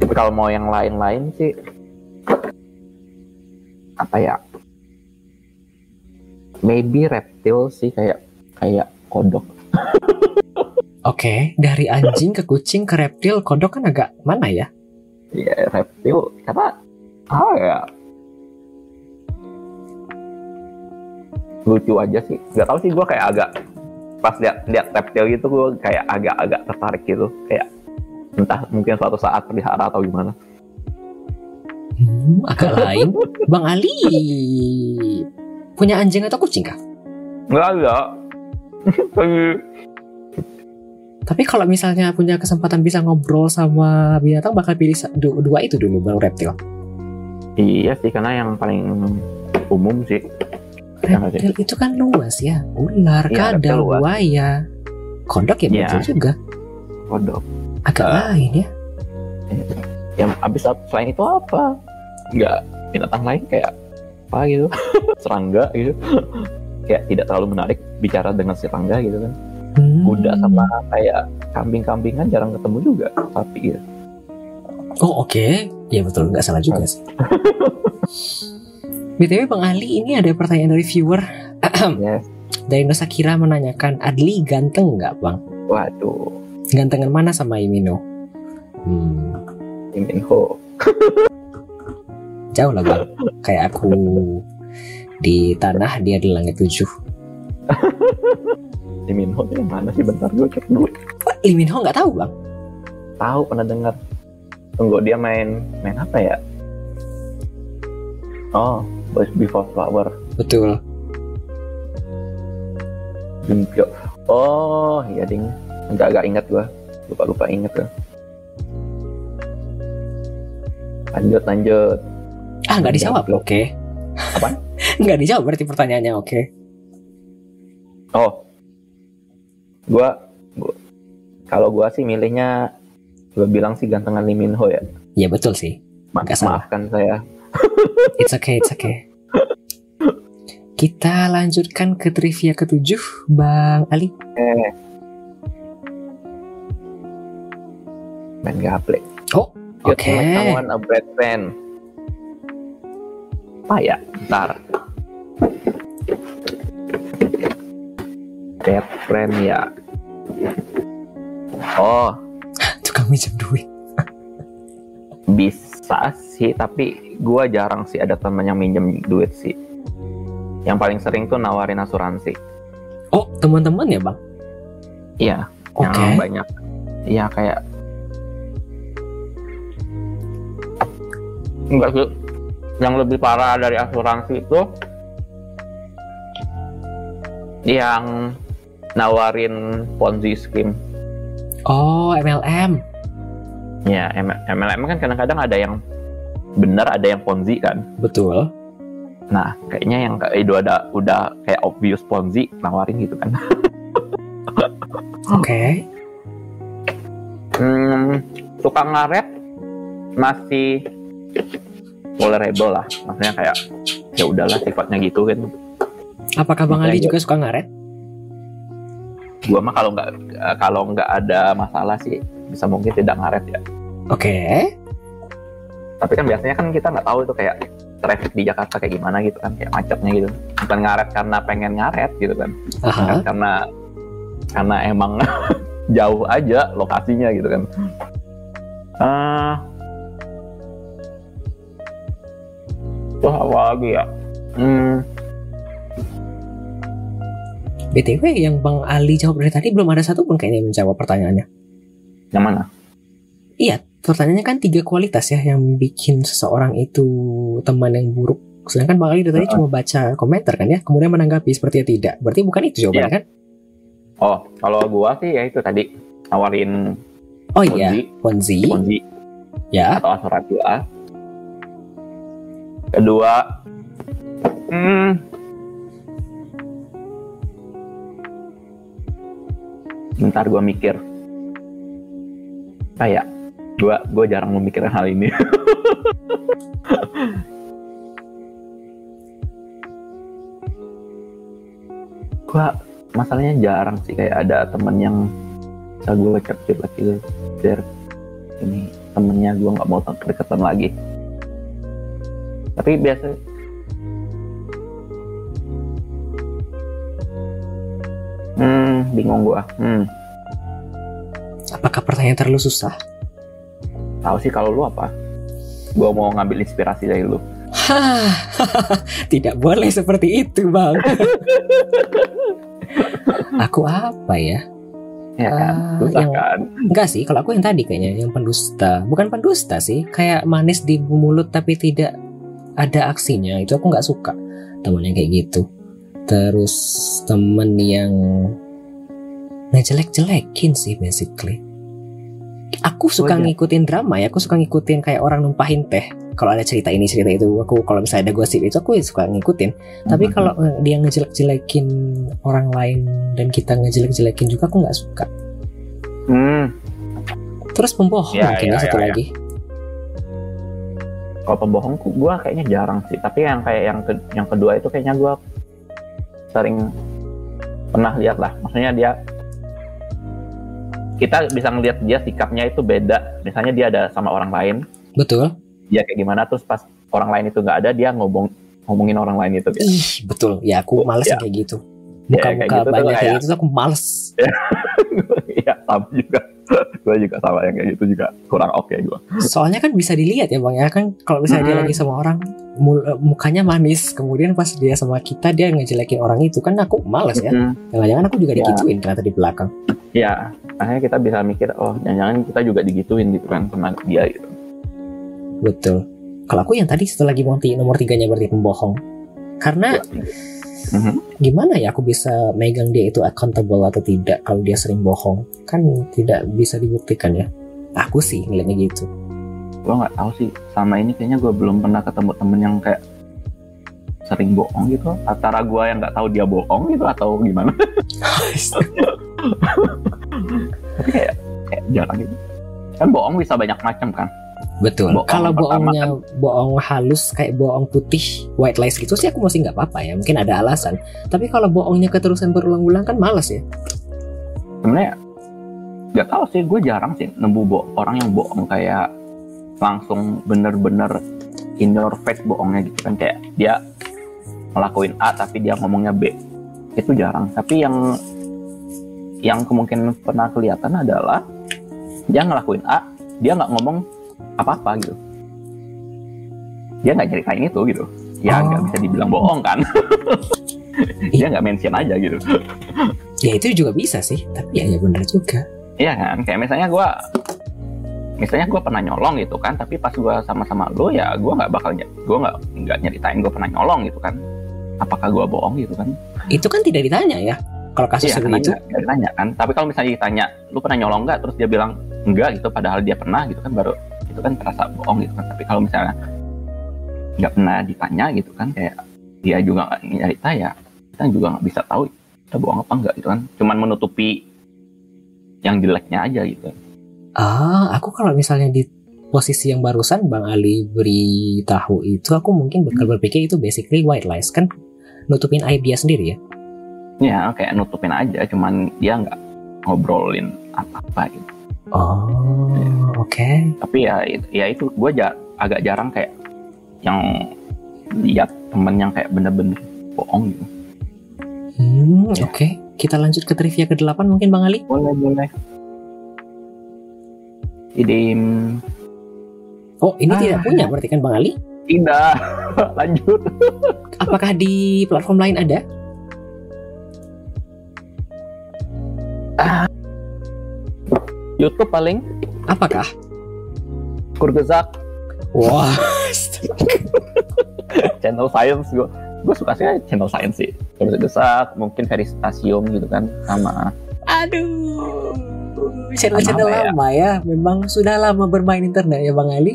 Tapi kalau mau yang lain-lain sih apa ya? Maybe reptil sih kayak kayak kodok. Oke, dari anjing ke kucing ke reptil, kodok kan agak mana ya? Iya reptil karena ah ya lucu aja sih. Gak tau sih gue kayak agak pas lihat lihat reptil gitu gue kayak agak-agak tertarik gitu kayak entah mungkin suatu saat pelihara atau gimana. Hmm, agak lain. Bang Ali punya anjing atau kucing kah? Nggak ada. Tapi Tapi kalau misalnya punya kesempatan bisa ngobrol sama binatang, bakal pilih dua itu dulu baru reptil. iya sih karena yang paling umum sih. Ya? Reptil itu kan luas ya, ular, Iya, reptil kadal, buaya, kodok ya Iya. betul juga. Kodok. Agak Ah. lain ya. Yang abis selain itu apa? Nggak binatang lain kayak apa gitu? serangga gitu. kayak tidak terlalu menarik bicara dengan serangga gitu kan. Hmm. kuda sama kayak kambing-kambingan jarang ketemu juga sapi gitu. Oh oke, ya betul nggak salah juga sih. btw Bang Ali ini ada pertanyaan dari viewer Yes. dari Nusa Kira menanyakan Adli ganteng nggak Bang? Waduh, Gantengan mana sama Imino? Hmm, Lee Min Ho. Jauh lah Bang. Kayak aku di tanah dia di langit tujuh. Lee Min Ho itu yang mana sih? Bentar gue cek dulu. Wah, Lee Min Ho nggak tahu Bang? Tahu pernah dengar. Tunggu dia main main apa ya? Oh, Boys Before Flower. Betul. Gimpyo. Oh, iya ding. Agak-agak ingat gua. Lupa-lupa ingat gua. Lanjut, lanjut. Ah nggak dijawab. Oke. Apaan? nggak dijawab berarti pertanyaannya. Oke. Oh, gua, gua kalau gua sih milihnya, gua bilang sih gantengan Lee Min Ho ya. Ya betul sih. Ma- salah. maafkan saya. It's okay, it's okay. Kita lanjutkan ke trivia ketujuh, Bang Ali. Eh. Main gaple. Oh, oke. someone a bad friend. Apa ya? Ntar. Bad friend ya. Oh, Tukang minjem duit. bisa sih, tapi gua jarang sih ada temen yang minjem duit sih. Yang paling sering tuh nawarin asuransi. Oh, teman-teman ya, Bang? Iya, Oke. yang banyak. Iya kayak enggak sih. Yang lebih parah dari asuransi itu yang nawarin Ponzi scheme. Oh, MLM. Ya, M- MLM kan kadang-kadang ada yang benar, ada yang Ponzi kan. Betul. Nah, kayaknya yang kayak itu ada udah kayak obvious Ponzi nawarin gitu kan. Oke. Hmm, suka ngaret masih tolerable lah. Maksudnya kayak ya udahlah sifatnya gitu kan. Apakah Bang Ali juga suka ngaret? Gua mah kalau nggak kalau nggak ada masalah sih bisa mungkin tidak ngaret ya. Oke. Tapi kan biasanya kan kita nggak tahu itu kayak traffic di Jakarta kayak gimana gitu kan, kayak macetnya gitu. Bukan ngaret karena pengen ngaret gitu kan. Ngaret karena karena emang jauh aja lokasinya gitu kan. Ah, Wah, apa lagi ya? Hmm, BTW yang Bang Ali jawab dari tadi belum ada satu pun kayaknya yang menjawab pertanyaannya. yang mana? Iya, pertanyaannya kan tiga kualitas ya yang bikin seseorang itu teman yang buruk. Sedangkan Bang Ali dari tadi cuma baca komentar kan ya, kemudian menanggapi sepertinya tidak. Berarti bukan itu jawabannya kan? Oh, kalau gua sih ya itu tadi nawarin Oh iya, Ponzi, Ponzi. Ponzi Ya, atau asuransi A. Kedua, hmm, bentar gua mikir. Kayak gua gua jarang memikirkan hal ini. gua masalahnya jarang sih kayak ada temen yang bisa gue cek lagi gitu ini temennya gue nggak mau deketan lagi tapi biasa hmm bingung gue hmm apakah pertanyaan terlalu susah? tahu sih kalau lu apa gue mau ngambil inspirasi dari lu tidak boleh seperti itu, Bang. aku apa ya? ya kan Ah, susah yang- kan Enggak sih, kalau aku yang tadi kayaknya yang pendusta. Bukan pendusta sih, kayak manis di mulut tapi tidak ada aksinya. Itu aku nggak suka temen yang kayak gitu. Terus temen yang ngejelek-jelekin sih basically. Aku suka Wajar. ngikutin drama ya, aku suka ngikutin kayak orang numpahin teh. Kalau ada cerita ini cerita itu, aku kalau misalnya ada gosip itu aku suka ngikutin. Tapi Mhm. kalau eh, dia ngejelek-jelekin orang lain dan kita ngejelek-jelekin juga aku nggak suka. hmm Terus pembohong Ya, mungkin ya, ya, satu ya, ya. Kalau pembohong gue kayaknya jarang sih tapi yang kayak yang ke- yang kedua itu kayaknya gue sering pernah lihat lah maksudnya dia kita bisa ngelihat dia sikapnya itu beda misalnya dia ada sama orang lain Betul. dia kayak gimana terus pas orang lain itu nggak ada dia ngomong ngomongin orang lain itu kayak Ih, betul. Ya aku males Ya. kayak gitu. Ya, Muka-muka kayak gitu banyak kayak kayak- gitu aku males. Iya sama juga gue juga sama yang kayak gitu juga kurang oke gue Soalnya kan bisa dilihat ya bang ya kan kalau misalnya dia Hmm. lagi sama orang eh, mukanya manis, kemudian pas dia sama kita dia ngejelekin orang itu kan aku males ya. Hmm, Jangan-jangan aku juga Ya. digituin ternyata di belakang. ya akhirnya kita bisa mikir oh jangan-jangan kita juga digituin gitu kan sama dia gitu Betul. Kalau aku yang tadi setelah lagi monti nomor tiganya berarti pembohong. Karena Mhm. gimana ya aku bisa megang dia itu accountable atau tidak kalau dia sering bohong? Kan tidak bisa dibuktikan ya. Aku sih ngeliatnya gitu. Gue nggak tahu sih. Sama ini kayaknya gue belum pernah ketemu temen yang kayak sering bohong gitu. Antara gue yang nggak tahu dia bohong gitu atau gimana. Tapi kayak kayak jarang gitu. Kan bohong bisa banyak macam kan betul. Bohong kalau bohongnya bohong halus kayak bohong putih white lies gitu sih aku masih nggak apa-apa ya. Mungkin ada alasan. Tapi kalau bohongnya keterusan berulang-ulang kan males ya. Sebenarnya nggak tahu sih gue jarang sih nemu bo orang yang bohong kayak langsung bener-bener in your face bohongnya gitu kan. Kayak dia ngelakuin A tapi dia ngomongnya B. Itu jarang. Tapi yang yang kemungkinan pernah kelihatan adalah dia ngelakuin A dia nggak ngomong apa-apa gitu dia nggak ceritain itu gitu ya Oh. nggak bisa dibilang bohong kan dia nggak mention aja gitu ya itu juga bisa sih tapi ya ya bener juga Iya kan, kayak misalnya gua misalnya gua pernah nyolong gitu kan, tapi pas gua sama-sama lo ya gua nggak bakal gua nggak nggak nyeritain gua pernah nyolong gitu kan. Apakah gua bohong gitu kan? itu kan tidak ditanya ya kalau kasus Iya, nggak nggak ditanya kan. Tapi kalau misalnya ditanya, lu pernah nyolong nggak? Terus dia bilang enggak gitu, padahal dia pernah gitu kan baru itu kan terasa bohong gitu kan. Tapi kalau misalnya nggak pernah ditanya gitu kan, kayak dia juga nggak nyerita ya kita juga nggak bisa tahu kita bohong apa enggak gitu kan. Cuman menutupi yang jeleknya aja gitu. Ah, aku kalau misalnya di posisi yang barusan Bang Ali beritahu itu, aku mungkin bakal berpikir itu basically white lies kan? Nutupin aib dia sendiri ya. ya kayak nutupin aja cuman dia nggak ngobrolin apa-apa gitu Oh, oke. tapi ya ya itu gue ja, agak jarang kayak yang lihat temen yang kayak bener-bener bohong gitu Hmm, oke. Kita lanjut ke trivia ke-8 mungkin Bang Ali. boleh boleh jadi mm, Oh, ini Ah. tidak punya berarti kan Bang Ali? tidak lanjut Apakah di platform lain ada? YouTube paling Apakah? kurgezak Wah. channel science gue gue suka sih channel science sih kurgezak mungkin veritasium gitu kan sama Aduh. Channel-channel Lama ya. lama ya. Memang sudah lama bermain internet ya Bang Ali.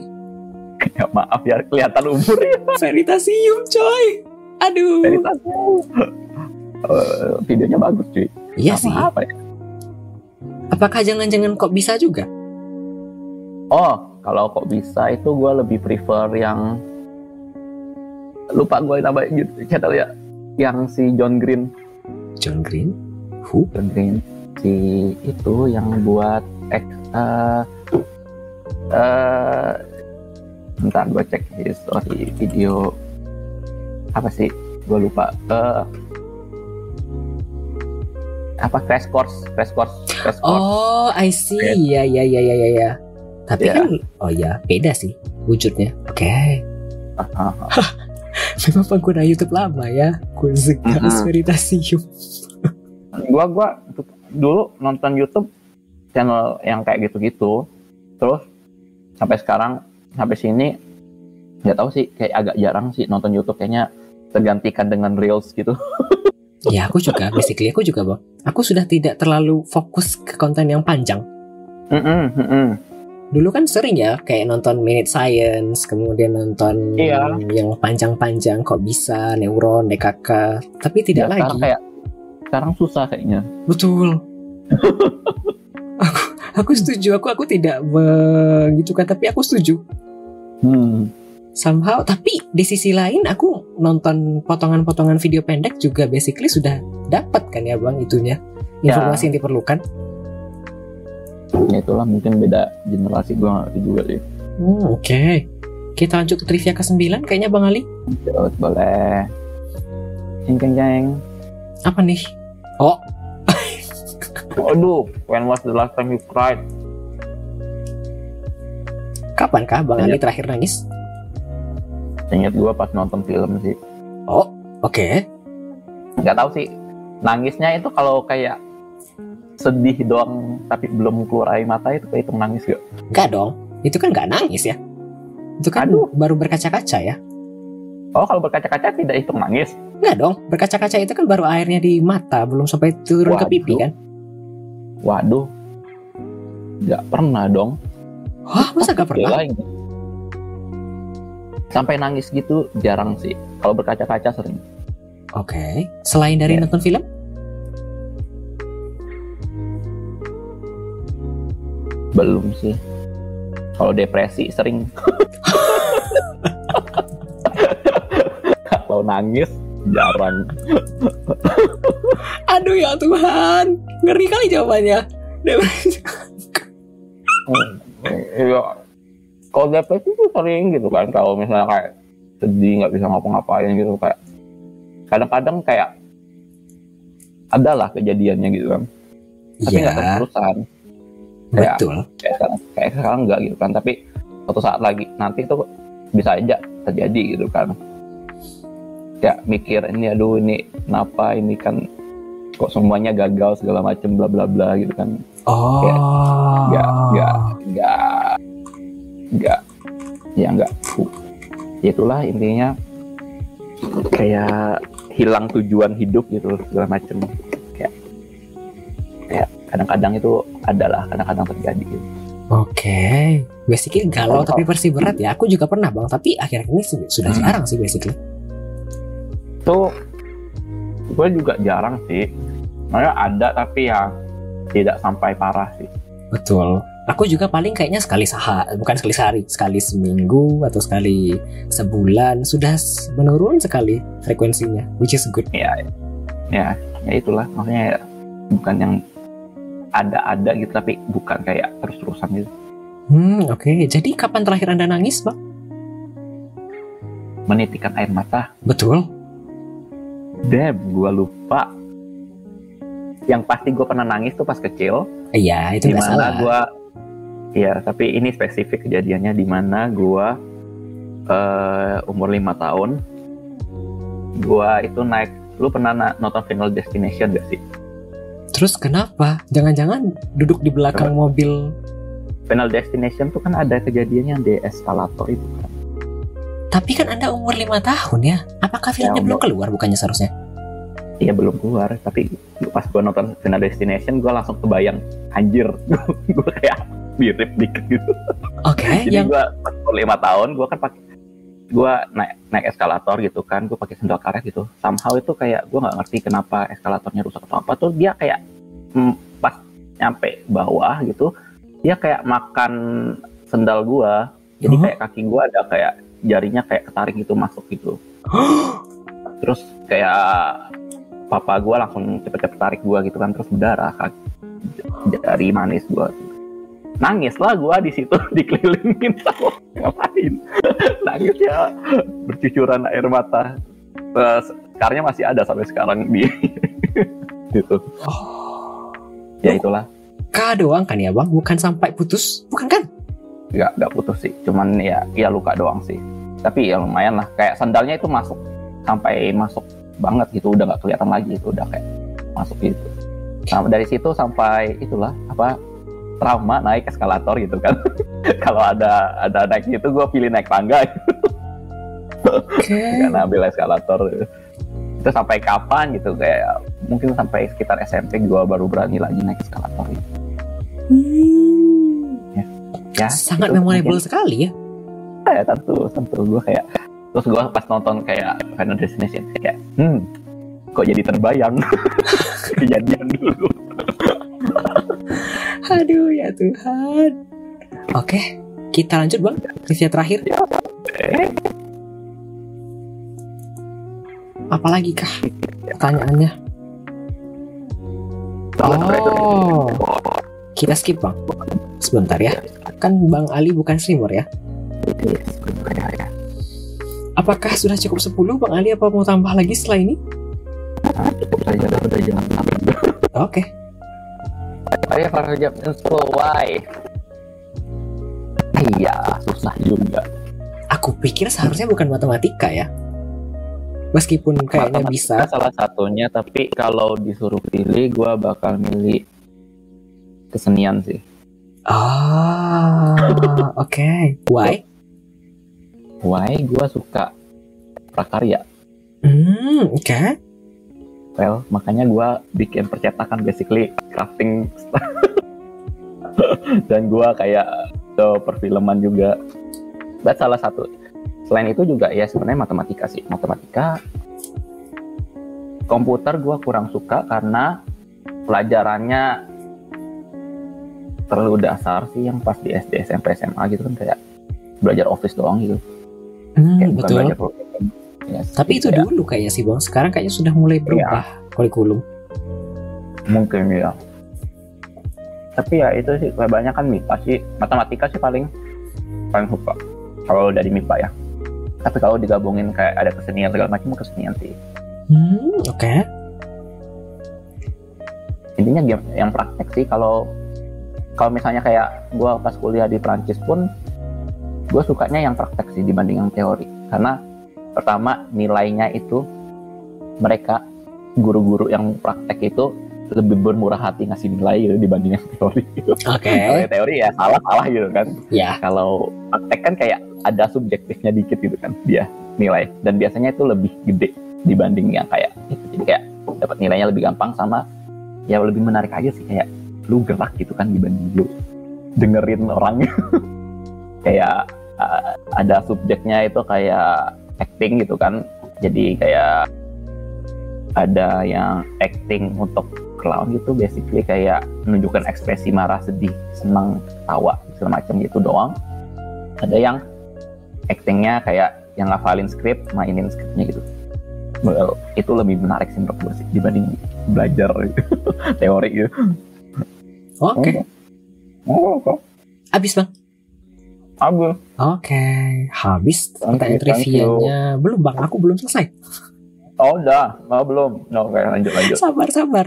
ya maaf ya kelihatan umur ya Veritasium coy. Aduh. veritasium Eh, videonya bagus cuy Iya sih. apa ya Apakah jangan-jangan kok bisa juga? oh kalau kok bisa itu gue lebih prefer yang lupa gue nama YouTube channel ya yang si John Green John Green? Who? John Green si itu yang buat eh eh bentar gue cek history video apa sih gue lupa eh apa crash course crash course crash course Oh, I see. Iya, iya, iya, iya, iya, iya. Tapi Ya. kan, oh ya, beda sih wujudnya. Oke. Ah, ah, ah. Memang pengguna YouTube lama ya. Kunzegas Mhm. Veritasium. gua gua dulu nonton YouTube channel yang kayak gitu-gitu terus sampai sekarang sampai sini nggak tahu sih kayak agak jarang sih nonton YouTube kayaknya tergantikan dengan reels gitu Ya, aku juga. Basically, aku juga, Bang. Aku sudah tidak terlalu fokus ke konten yang panjang. Mm-mm, mm-mm. Dulu kan sering ya, kayak nonton Minute Science, kemudian nonton Iya. yang panjang-panjang, kok bisa, Neuron, DKK. Tapi tidak Ya, lagi. sekarang kayak sekarang susah kayaknya Betul. aku aku setuju. Aku aku tidak begitu kan, tapi aku setuju. hmm. Somehow, tapi di sisi lain aku nonton potongan-potongan video pendek juga basically sudah dapat kan ya bang itunya Ya. informasi yang diperlukan. ya itulah mungkin beda generasi gua ngerti juga sih Hmm, Oke, kita lanjut ke trivia ke-9 kayaknya bang Ali. Terus boleh jeng jeng jeng Apa nih? Oh, Waduh, when was the last time you cried? kapankah bang Ali terakhir nangis? Ingat gua pas nonton film sih. Oh, oke. nggak tahu sih nangisnya itu kalau kayak sedih doang tapi belum keluar air mata itu kayak itu nangis gak? Enggak dong. Itu kan nggak nangis ya. Itu kan Aduh. baru berkaca-kaca ya. Oh kalau berkaca-kaca tidak hitung nangis? Enggak dong. Berkaca-kaca itu kan baru airnya di mata, belum sampai turun ke pipi Waduh. kan? Waduh, nggak pernah dong. Wah, masa gak pernah? Gila. Sampai nangis gitu jarang sih. Kalau berkaca-kaca sering. Oke. Selain dari Ya. nonton film? Belum sih. Kalau depresi sering. kalau nangis jarang. Aduh ya Tuhan, ngeri kali jawabannya. Iya. Kalau depresi tuh sering gitu kan. Kalau misalnya kayak sedih nggak bisa ngapa-ngapain gitu kayak kadang-kadang kayak ada lah kejadiannya gitu kan. Tapi nggak Iya, terus-terusan. Kayak, betul. kayak sekarang, kayak sekarang nggak gitu kan. Tapi suatu saat lagi nanti itu bisa aja terjadi gitu kan. Kayak mikir ini aduh ini kenapa ini kan kok semuanya gagal segala macem bla bla bla gitu kan. Oh. nggak nggak nggak nggak ya nggak itulah intinya kayak hilang tujuan hidup gitu segala macem kayak kayak kadang-kadang itu adalah kadang-kadang terjadi gitu. Oke. Basically galau tapi versi berat ya. Aku juga pernah bang, tapi akhir-akhir ini su- sudah Hmm. jarang sih basically. itu gue juga jarang sih Maksudnya ada tapi ya tidak sampai parah sih Betul. Aku juga paling kayaknya sekali saha, bukan sekali sehari, sekali seminggu atau sekali sebulan sudah menurun sekali frekuensinya, which is good. ya ya ya itulah maksudnya ya, bukan yang ada-ada gitu tapi bukan kayak terus-terusan gitu Hmm, oke. Jadi kapan terakhir Anda nangis, Bang? menitikan air mata Betul. damn gue lupa yang pasti gue pernah nangis tuh pas kecil Iya, itu nggak di mana salah. gue ya tapi ini spesifik kejadiannya di mana gue eh, umur lima tahun gue itu naik lu pernah na- nonton Final Destination gak sih Terus kenapa? Jangan-jangan duduk di belakang mobil. Final Destination tuh kan ada kejadiannya di eskalator itu kan Tapi kan Anda umur lima tahun ya. Apakah filmnya Ya, belum keluar bukannya seharusnya? Iya belum keluar. Tapi pas gue nonton Final Destination gue langsung kebayang anjir gue kayak mirip dikit gitu. Oke, jadi yang gue lima tahun gue kan pakai gue naik naik eskalator gitu kan. Gue pakai sendal karet gitu. Somehow itu kayak gue nggak ngerti kenapa eskalatornya rusak atau apa. Tuh dia kayak mm, pas nyampe bawah gitu dia kayak makan sendal gue jadi kayak kaki gue ada kayak jarinya kayak ketarik gitu masuk gitu. Terus kayak papa gue langsung cepet-cepet tarik gue gitu kan terus berdarah kaki jari manis gue nangis lah gue di situ dikelilingin sama ngapain nangis ya bercucuran air mata. Terus, masih ada sampai sekarang di gitu oh, ya itulah. K doang kan ya, Bang? Bukan sampai putus, bukan kan? nggak nggak putus sih. Cuman ya ya luka doang sih. Tapi ya lumayan lah. Kayak sandalnya itu masuk. Sampai masuk banget gitu udah nggak kelihatan lagi itu udah kayak masuk gitu nah dari situ sampai itulah apa trauma naik eskalator gitu kan kalau ada ada naik gitu gue pilih naik tangga Oke. nggak ambil eskalator itu sampai kapan gitu kayak mungkin sampai sekitar SMP gue baru berani lagi naik eskalator gitu. ya Sangat itu memorable mungkin. sekali ya. ya tentu tentu gue kayak terus gue pas nonton kayak Final Destination kayak hmm kok jadi terbayang kejadian dulu Aduh ya Tuhan. Oke, kita lanjut bang. Trivia terakhir. eh, Apalagi kah pertanyaannya? Oh, kita skip bang. Sebentar ya. Kan Bang Ali bukan streamer ya. yes, kayak ya Apakah sudah cukup 10 Bang Ali apa mau tambah lagi setelah ini? Cukup saja lah udah jangan nambah Oke. Ayo Farjab info why iya susah juga Aku pikir seharusnya bukan matematika ya. Meskipun kayaknya bisa. Salah satunya tapi kalau disuruh pilih gue bakal milih kesenian sih Ah, oke. Why? Why gue suka prakarya? Hmm, oke. well makanya gue bikin percetakan basically crafting. Dan gue kayak ke perfilman juga. That's salah satu. Selain itu juga ya sebenarnya matematika sih. Matematika komputer gue kurang suka karena pelajarannya terlalu dasar sih yang pas di SD SMP SMA gitu kan kayak belajar office doang gitu Hmm, betul. program. Yes, Tapi itu kayak dulu kayaknya sih bang. Sekarang kayaknya sudah mulai berubah kurikulum. mungkin ya tapi ya itu sih banyak kan MIPA sih matematika sih paling paling suka kalau dari MIPA ya tapi kalau digabungin kayak ada kesenian segala macam kesenian sih Hmm, oke. intinya game yang praktek sih kalau kalau misalnya kayak gue pas kuliah di Prancis pun gue sukanya yang praktek sih dibanding yang teori karena pertama nilainya itu mereka guru-guru yang praktek itu lebih bermurah hati ngasih nilai gitu dibanding yang teori gitu. Oke. Yang teori ya salah salah gitu kan Ya. kalau praktek kan kayak ada subjektifnya dikit gitu kan dia nilai dan biasanya itu lebih gede dibanding yang kayak itu jadi kayak dapat nilainya lebih gampang sama ya lebih menarik aja sih kayak lu gerak gitu kan dibanding lu dengerin orang kayak uh, ada subjeknya itu kayak acting gitu kan. Jadi kayak ada yang acting untuk clown gitu basically kayak menunjukkan ekspresi marah sedih senang tawa segala macam gitu doang. Ada yang actingnya kayak yang ngafalin skrip mainin skripnya gitu. Well, itu lebih menarik sih menurut gue sih dibanding belajar teori gitu. Oke, oh, oh, habis bang. Abu. Oke, habis Thank pertanyaan trivianya. Belum bang, aku belum selesai. Oh udah, oh, belum. No, oke lanjut lanjut. Sabar, sabar.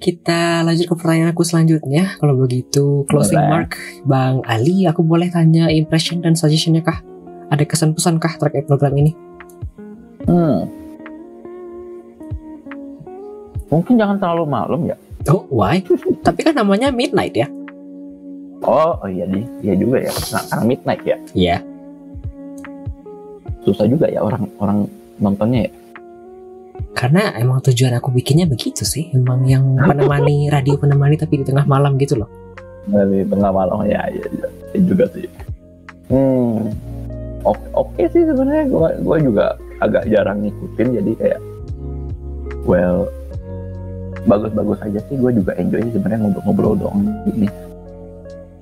Kita lanjut ke pertanyaan aku selanjutnya. Kalau begitu, closing Boleh. mark, Bang Ali, aku boleh tanya impression dan suggestionnya kah? Ada kesan pesan kah terkait program ini? Hmm. Mungkin jangan terlalu malam ya. Oh, why? Tapi kan namanya Midnight ya? Oh, oh iya di, iya juga ya. Nah, karena midnight ya. Iya. Susah juga ya orang orang nontonnya ya. Karena emang tujuan aku bikinnya begitu sih. Emang yang menemani, radio penemani tapi di tengah malam gitu loh. Dari tengah malam ya, iya, iya. Iya juga sih. Hmm. Oke, oke sih sebenarnya gua gua juga agak jarang ngikutin jadi kayak well bagus-bagus aja sih gue juga enjoy sih sebenarnya ngobrol-ngobrol doang ini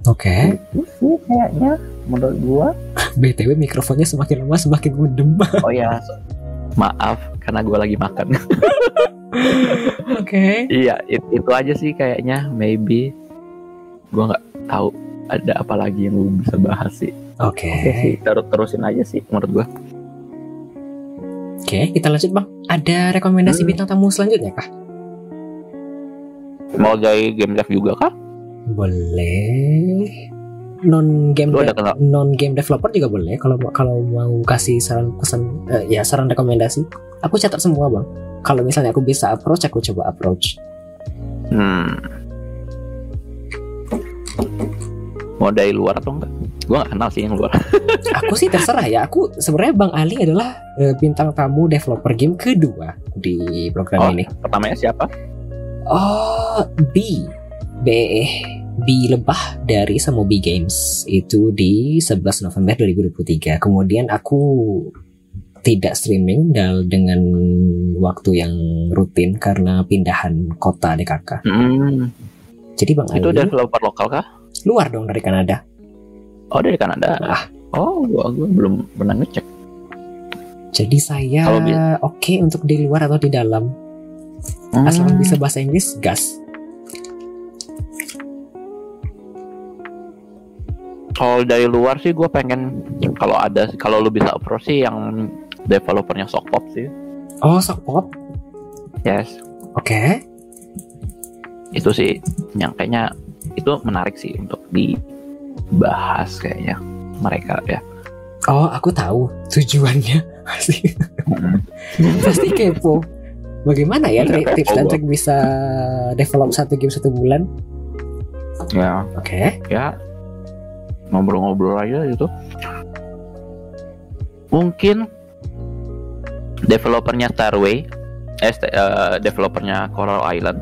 Oke. itu sih kayaknya menurut gua BTW mikrofonnya semakin lama semakin mendem. oh ya maaf karena gua lagi makan Oke. iya it- itu aja sih kayaknya maybe gua nggak tahu ada apa lagi yang gue bisa bahas sih Oke. oke sih terus terusin aja sih menurut gua Oke, kita lanjut bang. Ada rekomendasi Hmm. bintang tamu selanjutnya kah? mau jadi game dev juga kah Boleh. Non game kenal? non game developer juga boleh. Kalau kalau mau kasih saran pesan eh, ya saran rekomendasi, aku catat semua bang. Kalau misalnya aku bisa approach, aku coba approach. Hmm. Mau dari luar atau enggak? Gua nggak kenal sih yang luar. Aku sih terserah ya. Aku sebenarnya bang Ali adalah eh, bintang tamu developer game kedua di program Oh. ini. Pertamanya siapa? Oh, B. B B lebah dari Samobi Games itu di 11 November 2023. Kemudian aku tidak streaming dengan waktu yang rutin karena pindahan kota DKK. Hmm. Jadi Bang Itu Ali developer lokal kah? luar dong dari Kanada. Oh dari Kanada. Ah. Oh, gua, gua belum pernah ngecek. Jadi saya oke untuk di luar atau di dalam. Asal Hmm. bisa bahasa Inggris, gas. Kalau dari luar sih gue pengen kalau ada kalau lu bisa approach sih yang developernya Sokpop sih. Oh, sok pop. Yes. Oke. Itu sih yang kayaknya itu menarik sih untuk dibahas kayaknya mereka ya. Oh, aku tahu tujuannya. Pasti pasti kepo. Bagaimana ya kepo tips dan trik bisa develop satu game satu bulan? Ya, Oke. ya ngobrol-ngobrol aja gitu mungkin developernya Starway eh st- eh, developernya Coral Island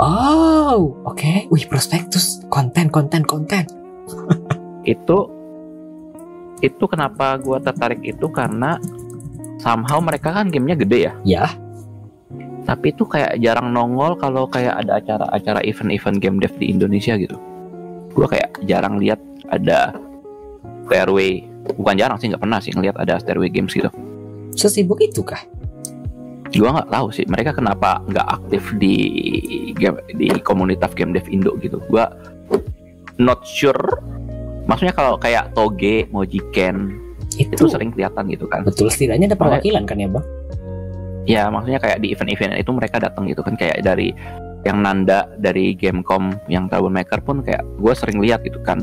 Oh, oke. Wih, prospektus, konten, konten, konten. itu itu kenapa gua tertarik itu karena somehow mereka kan gamenya gede ya Ya. tapi itu kayak jarang nongol kalau kayak ada acara-acara event-event game dev di Indonesia gitu gua kayak jarang lihat ada Stairway. Bukan jarang sih nggak pernah sih ngelihat ada Stairway Games gitu. Sesibuk itu kah? gua nggak tahu sih mereka kenapa nggak aktif di game di komunitas game dev Indo gitu. Gua not sure. Maksudnya kalau kayak Toge Mojiken itu Itu, sering kelihatan gitu kan. betul setidaknya ada perwakilan kan ya, Bang? ya maksudnya kayak di event-event itu mereka datang gitu kan kayak dari yang Nanda dari Gamecom yang Troublemaker pun kayak gue sering lihat gitu kan.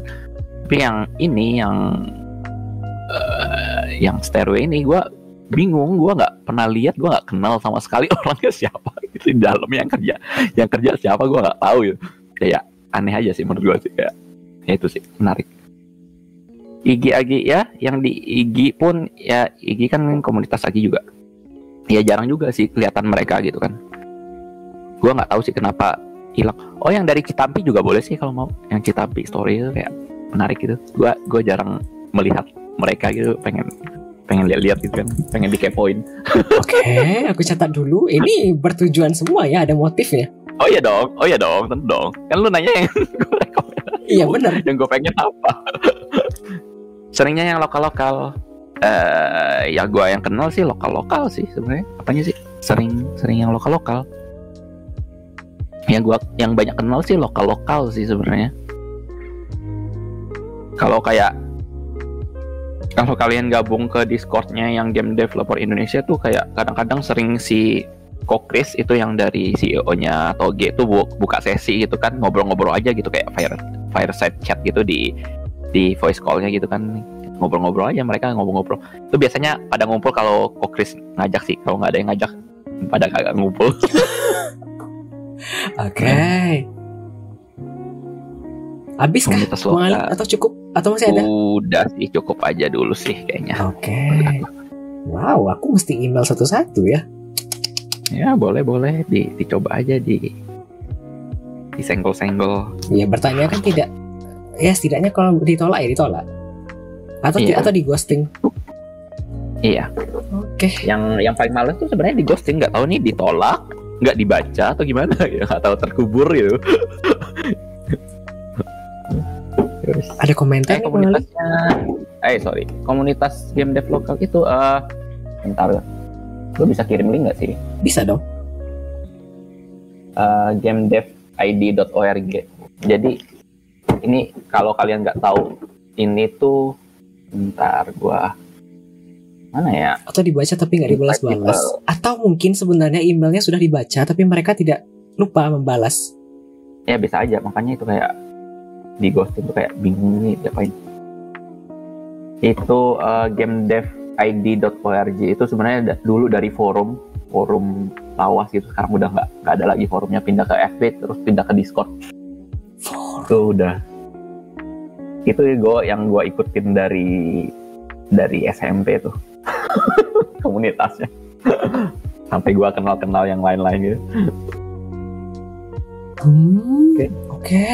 Tapi yang ini yang eh, yang Stairway ini gue bingung gue nggak pernah lihat gue nggak kenal sama sekali orangnya siapa. Gitu di dalam yang kerja yang kerja siapa gue nggak tahu gitu kayak aneh aja sih menurut gue sih kayak ya itu sih menarik. Igi Agi ya yang di Igi pun ya Igi kan komunitas Agi juga. Ya jarang juga sih kelihatan mereka gitu kan gua nggak tahu sih kenapa hilang. Oh yang dari Citampi juga boleh sih kalau mau. Yang Citampi story itu kayak menarik gitu. Gua gua jarang melihat mereka gitu. Pengen pengen lihat-lihat gitu kan. Pengen dikepoin Oke, aku catat dulu. Ini bertujuan semua ya, ada motifnya. oh iya dong oh iya dong tentu dong. Kan lu nanya yang gue Iya benar. yang gue pengen apa? Seringnya yang lokal lokal eh ya gue yang kenal sih lokal lokal sih sebenarnya. Apanya sih? Sering sering yang lokal lokal yang gua yang banyak kenal sih lokal lokal sih sebenarnya. Kalau kayak kalau kalian gabung ke discordnya yang game developer Indonesia tuh kayak kadang-kadang sering si Kokris itu yang dari CEO-nya Toge itu bu- buka sesi gitu kan ngobrol-ngobrol aja gitu kayak fire fireside chat gitu di di voice call-nya gitu kan. Ngobrol-ngobrol aja mereka ngobrol-ngobrol. Itu biasanya pada ngumpul kalau Kokris ngajak sih kalau nggak ada yang ngajak pada kagak ngumpul Oke. Habis kah? lokal Atau cukup? Atau masih ada? udah sih cukup aja dulu sih kayaknya Oke. Wow, aku mesti email satu-satu ya. ya boleh boleh di, dicoba aja di disenggol-senggol Ya bertanya kan tidak. Ya setidaknya kalau ditolak ya ditolak. Atau Iya. atau di ghosting. iya Oke. yang yang paling males tuh sebenarnya di ghosting nggak tahu nih ditolak nggak dibaca atau gimana? Ya nggak tahu terkubur gitu. Terus, Ada komentar eh komunitasnya. Eh sorry. Komunitas game dev lokal itu eh bentar. Lu bisa kirim link nggak sih? Bisa dong. uh, gamedevid.org. Jadi ini kalau kalian nggak tahu ini tuh bentar gua mana ya? Atau dibaca tapi nggak dibalas-balas. Atau mungkin sebenarnya emailnya sudah dibaca tapi mereka tidak lupa membalas. Ya bisa aja makanya itu kayak di ghosting tuh kayak bingung nih diapain. Itu uh, gamedevid.org itu sebenarnya dulu dari forum forum lawas gitu sekarang udah nggak nggak ada lagi forumnya pindah ke FB terus pindah ke Discord itu udah itu gue yang gue ikutin dari dari SMP tuh komunitasnya sampai gue kenal kenal yang lain-lain gitu Hmm, Oke. Oke.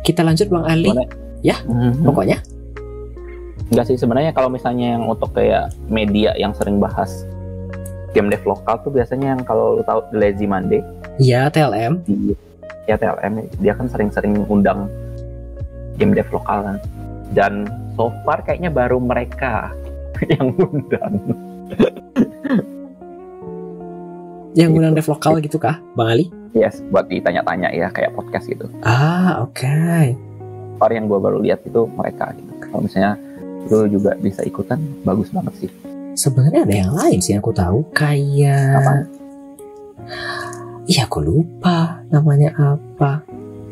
Kita lanjut Bang Ali. Boleh. Ya, Mhm. Pokoknya Enggak sih sebenarnya kalau misalnya yang untuk kayak media yang sering bahas game dev lokal tuh biasanya yang kalau lu tahu Lazy Monday ya TLM. ya TLM dia kan sering-sering undang game dev lokal kan dan so far kayaknya baru mereka yang undang Yang undang dev lokal gitu kah, Bang Ali? yes buat ditanya-tanya ya kayak podcast gitu Ah, oke. Par yang gue baru lihat itu mereka gitu kalau misalnya lu juga bisa ikutan bagus banget sih Sebenarnya ada yang lain sih yang aku tahu, kayak? Iya, aku lupa namanya apa.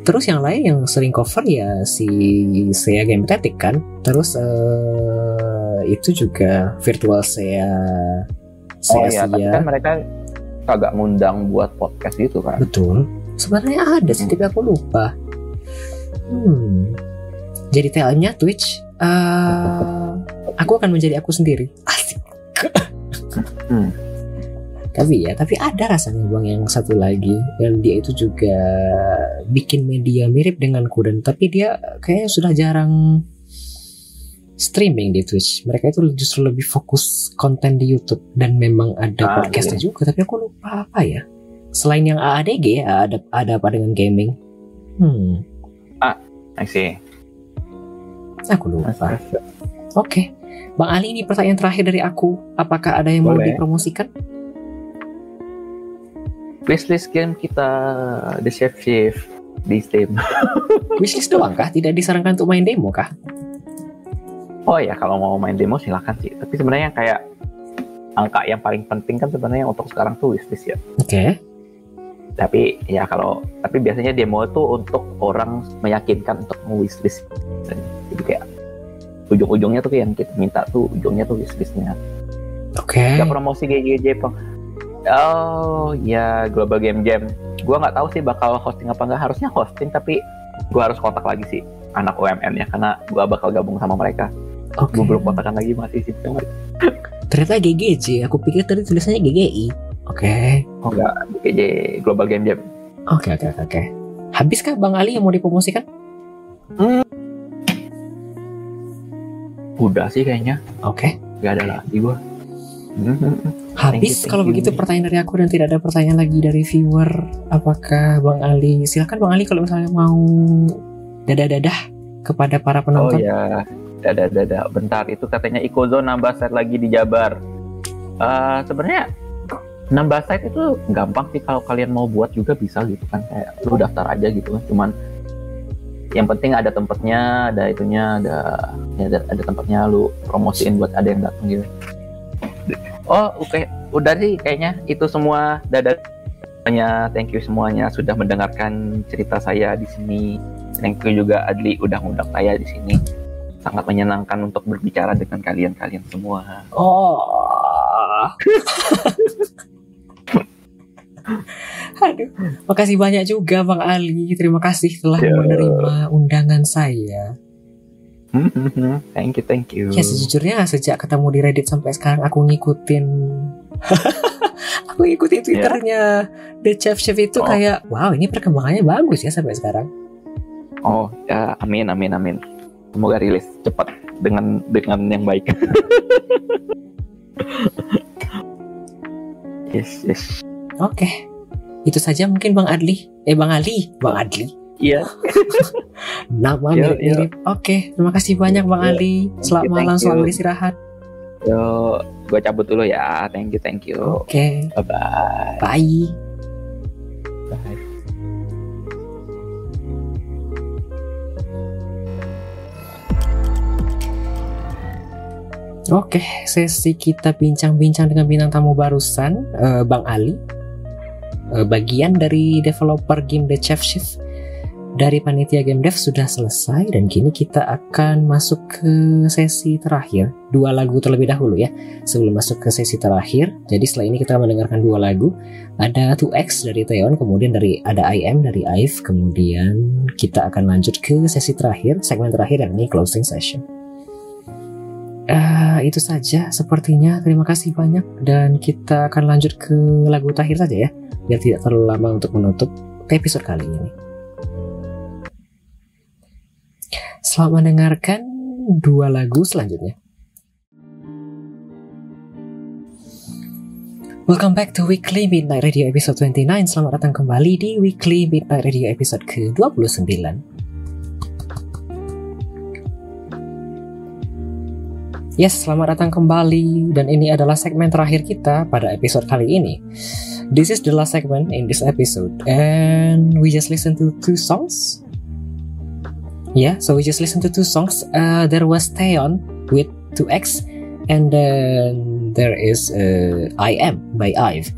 Terus yang lain yang sering cover ya si saya Game Tactic kan. Terus eh, itu juga virtual saya oh iya tapi kan mereka kagak ngundang buat podcast gitu kan Betul. Sebenarnya ada sih, tapi aku lupa. Hmm. Jadi TL-nya Twitch. eh aku akan menjadi aku sendiri. Asik. Hmm. Tapi ya, tapi ada rasanya bang yang satu lagi dan dia itu juga bikin media mirip denganku dan tapi dia kayaknya sudah jarang streaming di Twitch. Mereka itu justru lebih fokus konten di YouTube dan memang ada Ah, podcastnya juga. Tapi aku lupa apa ya. Selain yang AADG, ada ada apa dengan gaming? Hmm, I see aku lupa. Oke, Bang Ali ini pertanyaan terakhir dari aku. Apakah ada yang mau Boleh. dipromosikan? Wishlist game kita The Chef Shift di Steam Wishlist doang kah? Tidak disarankan untuk main demo kah? oh ya kalau mau main demo silakan sih tapi sebenarnya kayak angka yang paling penting kan sebenarnya untuk sekarang tuh wishlist ya Oke. tapi ya kalau tapi biasanya demo itu untuk orang meyakinkan untuk wishlist jadi kayak ujung-ujungnya tuh yang kita minta tuh ujungnya tuh wishlistnya Oke. Gak promosi GGJ Pong. Oh ya Global Game Jam. Gua nggak tahu sih bakal hosting apa nggak. Harusnya hosting tapi gua harus kontak lagi sih anak UMN ya karena gua bakal gabung sama mereka. Oke. Gua belum kontakan lagi masih sih. Ternyata GGJ. Aku pikir tadi tulisannya GGI. Oke. Oh enggak GGJ Global Game Jam. Oke oke oke, oke. Habiskah Bang Ali yang mau dipromosikan? Udah sih kayaknya. Oke. Gak ada lagi gua. Habis you, kalau you. begitu pertanyaan dari aku dan tidak ada pertanyaan lagi dari viewer. Apakah Bang Ali? Silakan Bang Ali kalau misalnya mau dadah-dadah kepada para Oh penonton. ya, dadah dadah. Bentar itu katanya Ikozo nambah set lagi di Jabar. Eh Sebenarnya nambah set itu gampang sih kalau kalian mau buat juga bisa gitu kan kayak lu daftar aja gitu kan. Cuman yang penting ada tempatnya, ada itunya, ada ya ada, ada tempatnya lu promosiin buat ada yang datang gitu. Oh oke, udah sih kayaknya itu semua dadah. Semuanya, thank you semuanya sudah mendengarkan cerita saya di sini. Thank you juga Adli udah ngundang saya di sini. Sangat menyenangkan untuk berbicara dengan kalian-kalian semua. Oh. Aduh, makasih banyak juga Bang Ali. Terima kasih telah Ya. menerima undangan saya. thank you, thank you. Ya sejujurnya sejak ketemu di Reddit sampai sekarang aku ngikutin aku ngikutin twitternya The Chef Chef itu Oh. kayak wow ini perkembangannya bagus ya sampai sekarang. Oh, ya, amin, amin, amin. Semoga rilis cepat dengan dengan yang baik. yes, yes. Oke. Itu saja mungkin Bang Adli. Eh Bang Ali, Bang Adli. Iya. Nama mirip-mirip. Oke, terima kasih banyak Bang Yo, Ali. Selamat malam, selamat you. beristirahat. Yo, gue cabut dulu ya. Thank you, thank you. Oke, Bye bye. bye. Bye. Oke, sesi kita bincang-bincang dengan bintang tamu barusan, eh, Bang Ali, Eh, bagian dari developer game The Chef Shift dari panitia game dev sudah selesai dan kini kita akan masuk ke sesi terakhir. Dua lagu terlebih dahulu ya, sebelum masuk ke sesi terakhir. Jadi setelah ini kita mendengarkan dua lagu. Ada 2X dari Theon, kemudian dari ada IM dari Ive, kemudian kita akan lanjut ke sesi terakhir, segmen terakhir yakni closing session. Eh, itu saja sepertinya. Terima kasih banyak dan kita akan lanjut ke lagu terakhir saja ya, biar tidak terlalu lama untuk menutup episode kali ini. Selamat mendengarkan dua lagu selanjutnya. Welcome back to Weekly Midnight Radio episode 29. Selamat datang kembali di Weekly Midnight Radio episode ke-29. Yes, selamat datang kembali dan ini adalah segmen terakhir kita pada episode kali ini. This is the last segment in this episode and we just listen to two songs. Yeah, so we just listen to two songs. Uh, there was Theon with 2X and then there is uh, I Am by Ive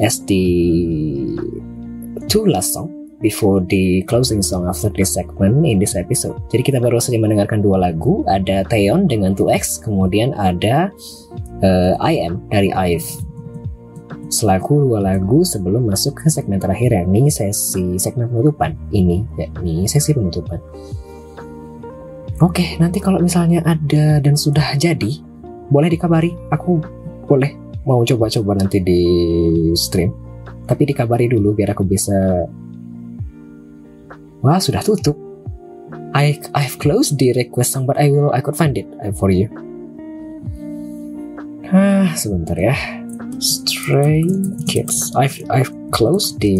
as the two last song before the closing song after this segment in this episode. Jadi kita baru saja mendengarkan dua lagu, ada Theon dengan 2X, kemudian ada uh, I Am dari Ive. Selaku dua lagu sebelum masuk ke segmen terakhir yakni sesi segmen penutupan ini yakni sesi penutupan. Oke, nanti kalau misalnya ada dan sudah jadi, boleh dikabari. Aku boleh mau coba-coba nanti di stream. Tapi dikabari dulu biar aku bisa Wah, sudah tutup. I I've closed the request but I will I could find it for you. Ah, sebentar ya. Stray Kids. I've I've closed the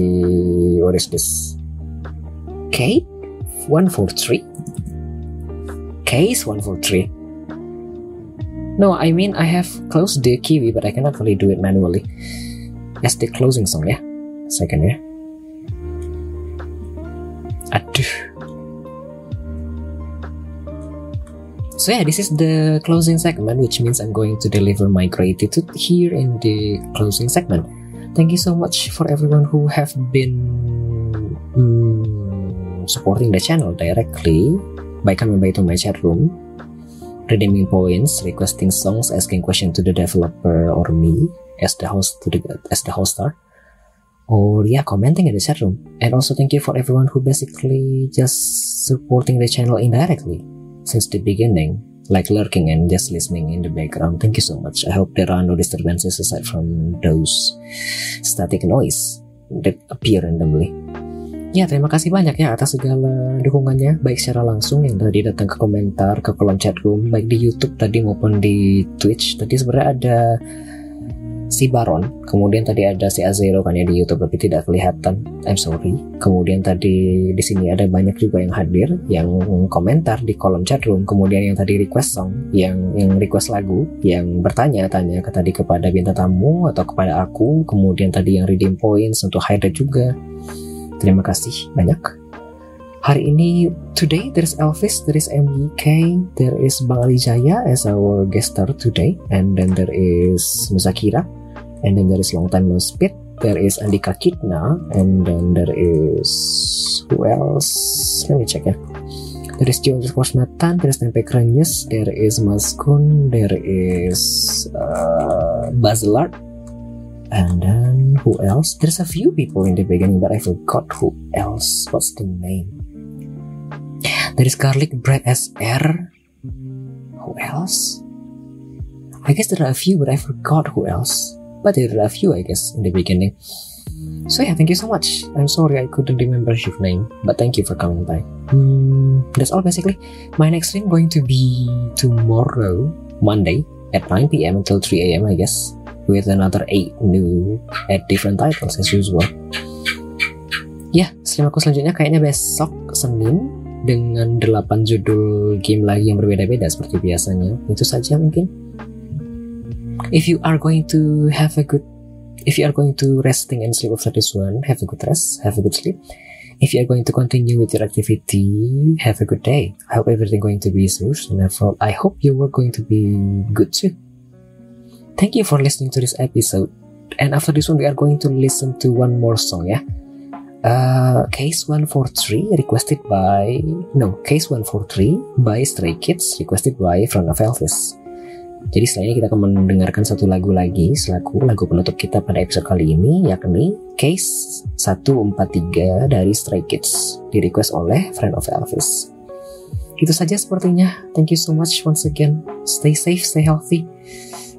what is this? K one four three. Case one four three. No, I mean I have closed the Kiwi, but I cannot really do it manually. As the closing song yeah. Second ya. Aduh. So yeah, this is the closing segment, which means I'm going to deliver my gratitude here in the closing segment. Thank you so much for everyone who have been mm, supporting the channel directly by coming by to my chat room, redeeming points, requesting songs, asking questions to the developer or me as the host to the as the hoster or yeah commenting in the chat room and also thank you for everyone who basically just supporting the channel indirectly since the beginning like lurking and just listening in the background. Thank you so much. I hope there are no disturbances aside from those static noise that appear randomly. Ya, terima kasih banyak ya atas segala dukungannya, baik secara langsung yang tadi datang ke komentar, ke kolom chat room, baik di YouTube tadi maupun di Twitch. Tadi sebenarnya ada si Baron, kemudian tadi ada si Azero kan ya di YouTube tapi tidak kelihatan. I'm sorry. Kemudian tadi di sini ada banyak juga yang hadir, yang komentar di kolom chat room, kemudian yang tadi request song, yang yang request lagu, yang bertanya-tanya ke tadi kepada bintang tamu atau kepada aku, kemudian tadi yang redeem points untuk highlight juga. Terima kasih banyak. Hari ini, today there is Elvis, there is MYK, there is Bang Ali Jaya as our guest star today, and then there is Musakira, and then there is Long Time No Spit, there is Andika Kitna, and then there is who else? Let me check ya. There is Jones Kosmatan, there is Tempe Krenyes, there is Mas Kun, there is uh, Bazelart, and then who else? There's a few people in the beginning, but I forgot who else. What's the name? There is garlic bread SR. Who else? I guess there are a few, but I forgot who else. But there are a few, I guess, in the beginning. So yeah, thank you so much. I'm sorry I couldn't remember your name, but thank you for coming by. Hmm, that's all basically. My next stream going to be tomorrow, Monday, at 9 p.m. until 3 a.m. I guess, with another 8 new at different titles as usual. Ya, stream aku selanjutnya kayaknya besok Senin dengan 8 judul game lagi yang berbeda-beda seperti biasanya. Itu saja mungkin. If you are going to have a good if you are going to resting and sleep after this one, have a good rest, have a good sleep. If you are going to continue with your activity, have a good day. I hope everything going to be smooth and I hope your work going to be good too. Thank you for listening to this episode. And after this one, we are going to listen to one more song, yeah? Uh, case 143 requested by no case 143 by Stray Kids requested by Front of Elvis. Jadi ini kita akan mendengarkan satu lagu lagi selaku lagu penutup kita pada episode kali ini yakni Case 143 dari Stray Kids di request oleh Friend of Elvis. Itu saja sepertinya. Thank you so much once again. Stay safe, stay healthy.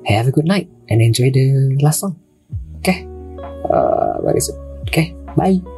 Have a good night and enjoy the last song. Oke, okay. uh? Oke, okay, bye.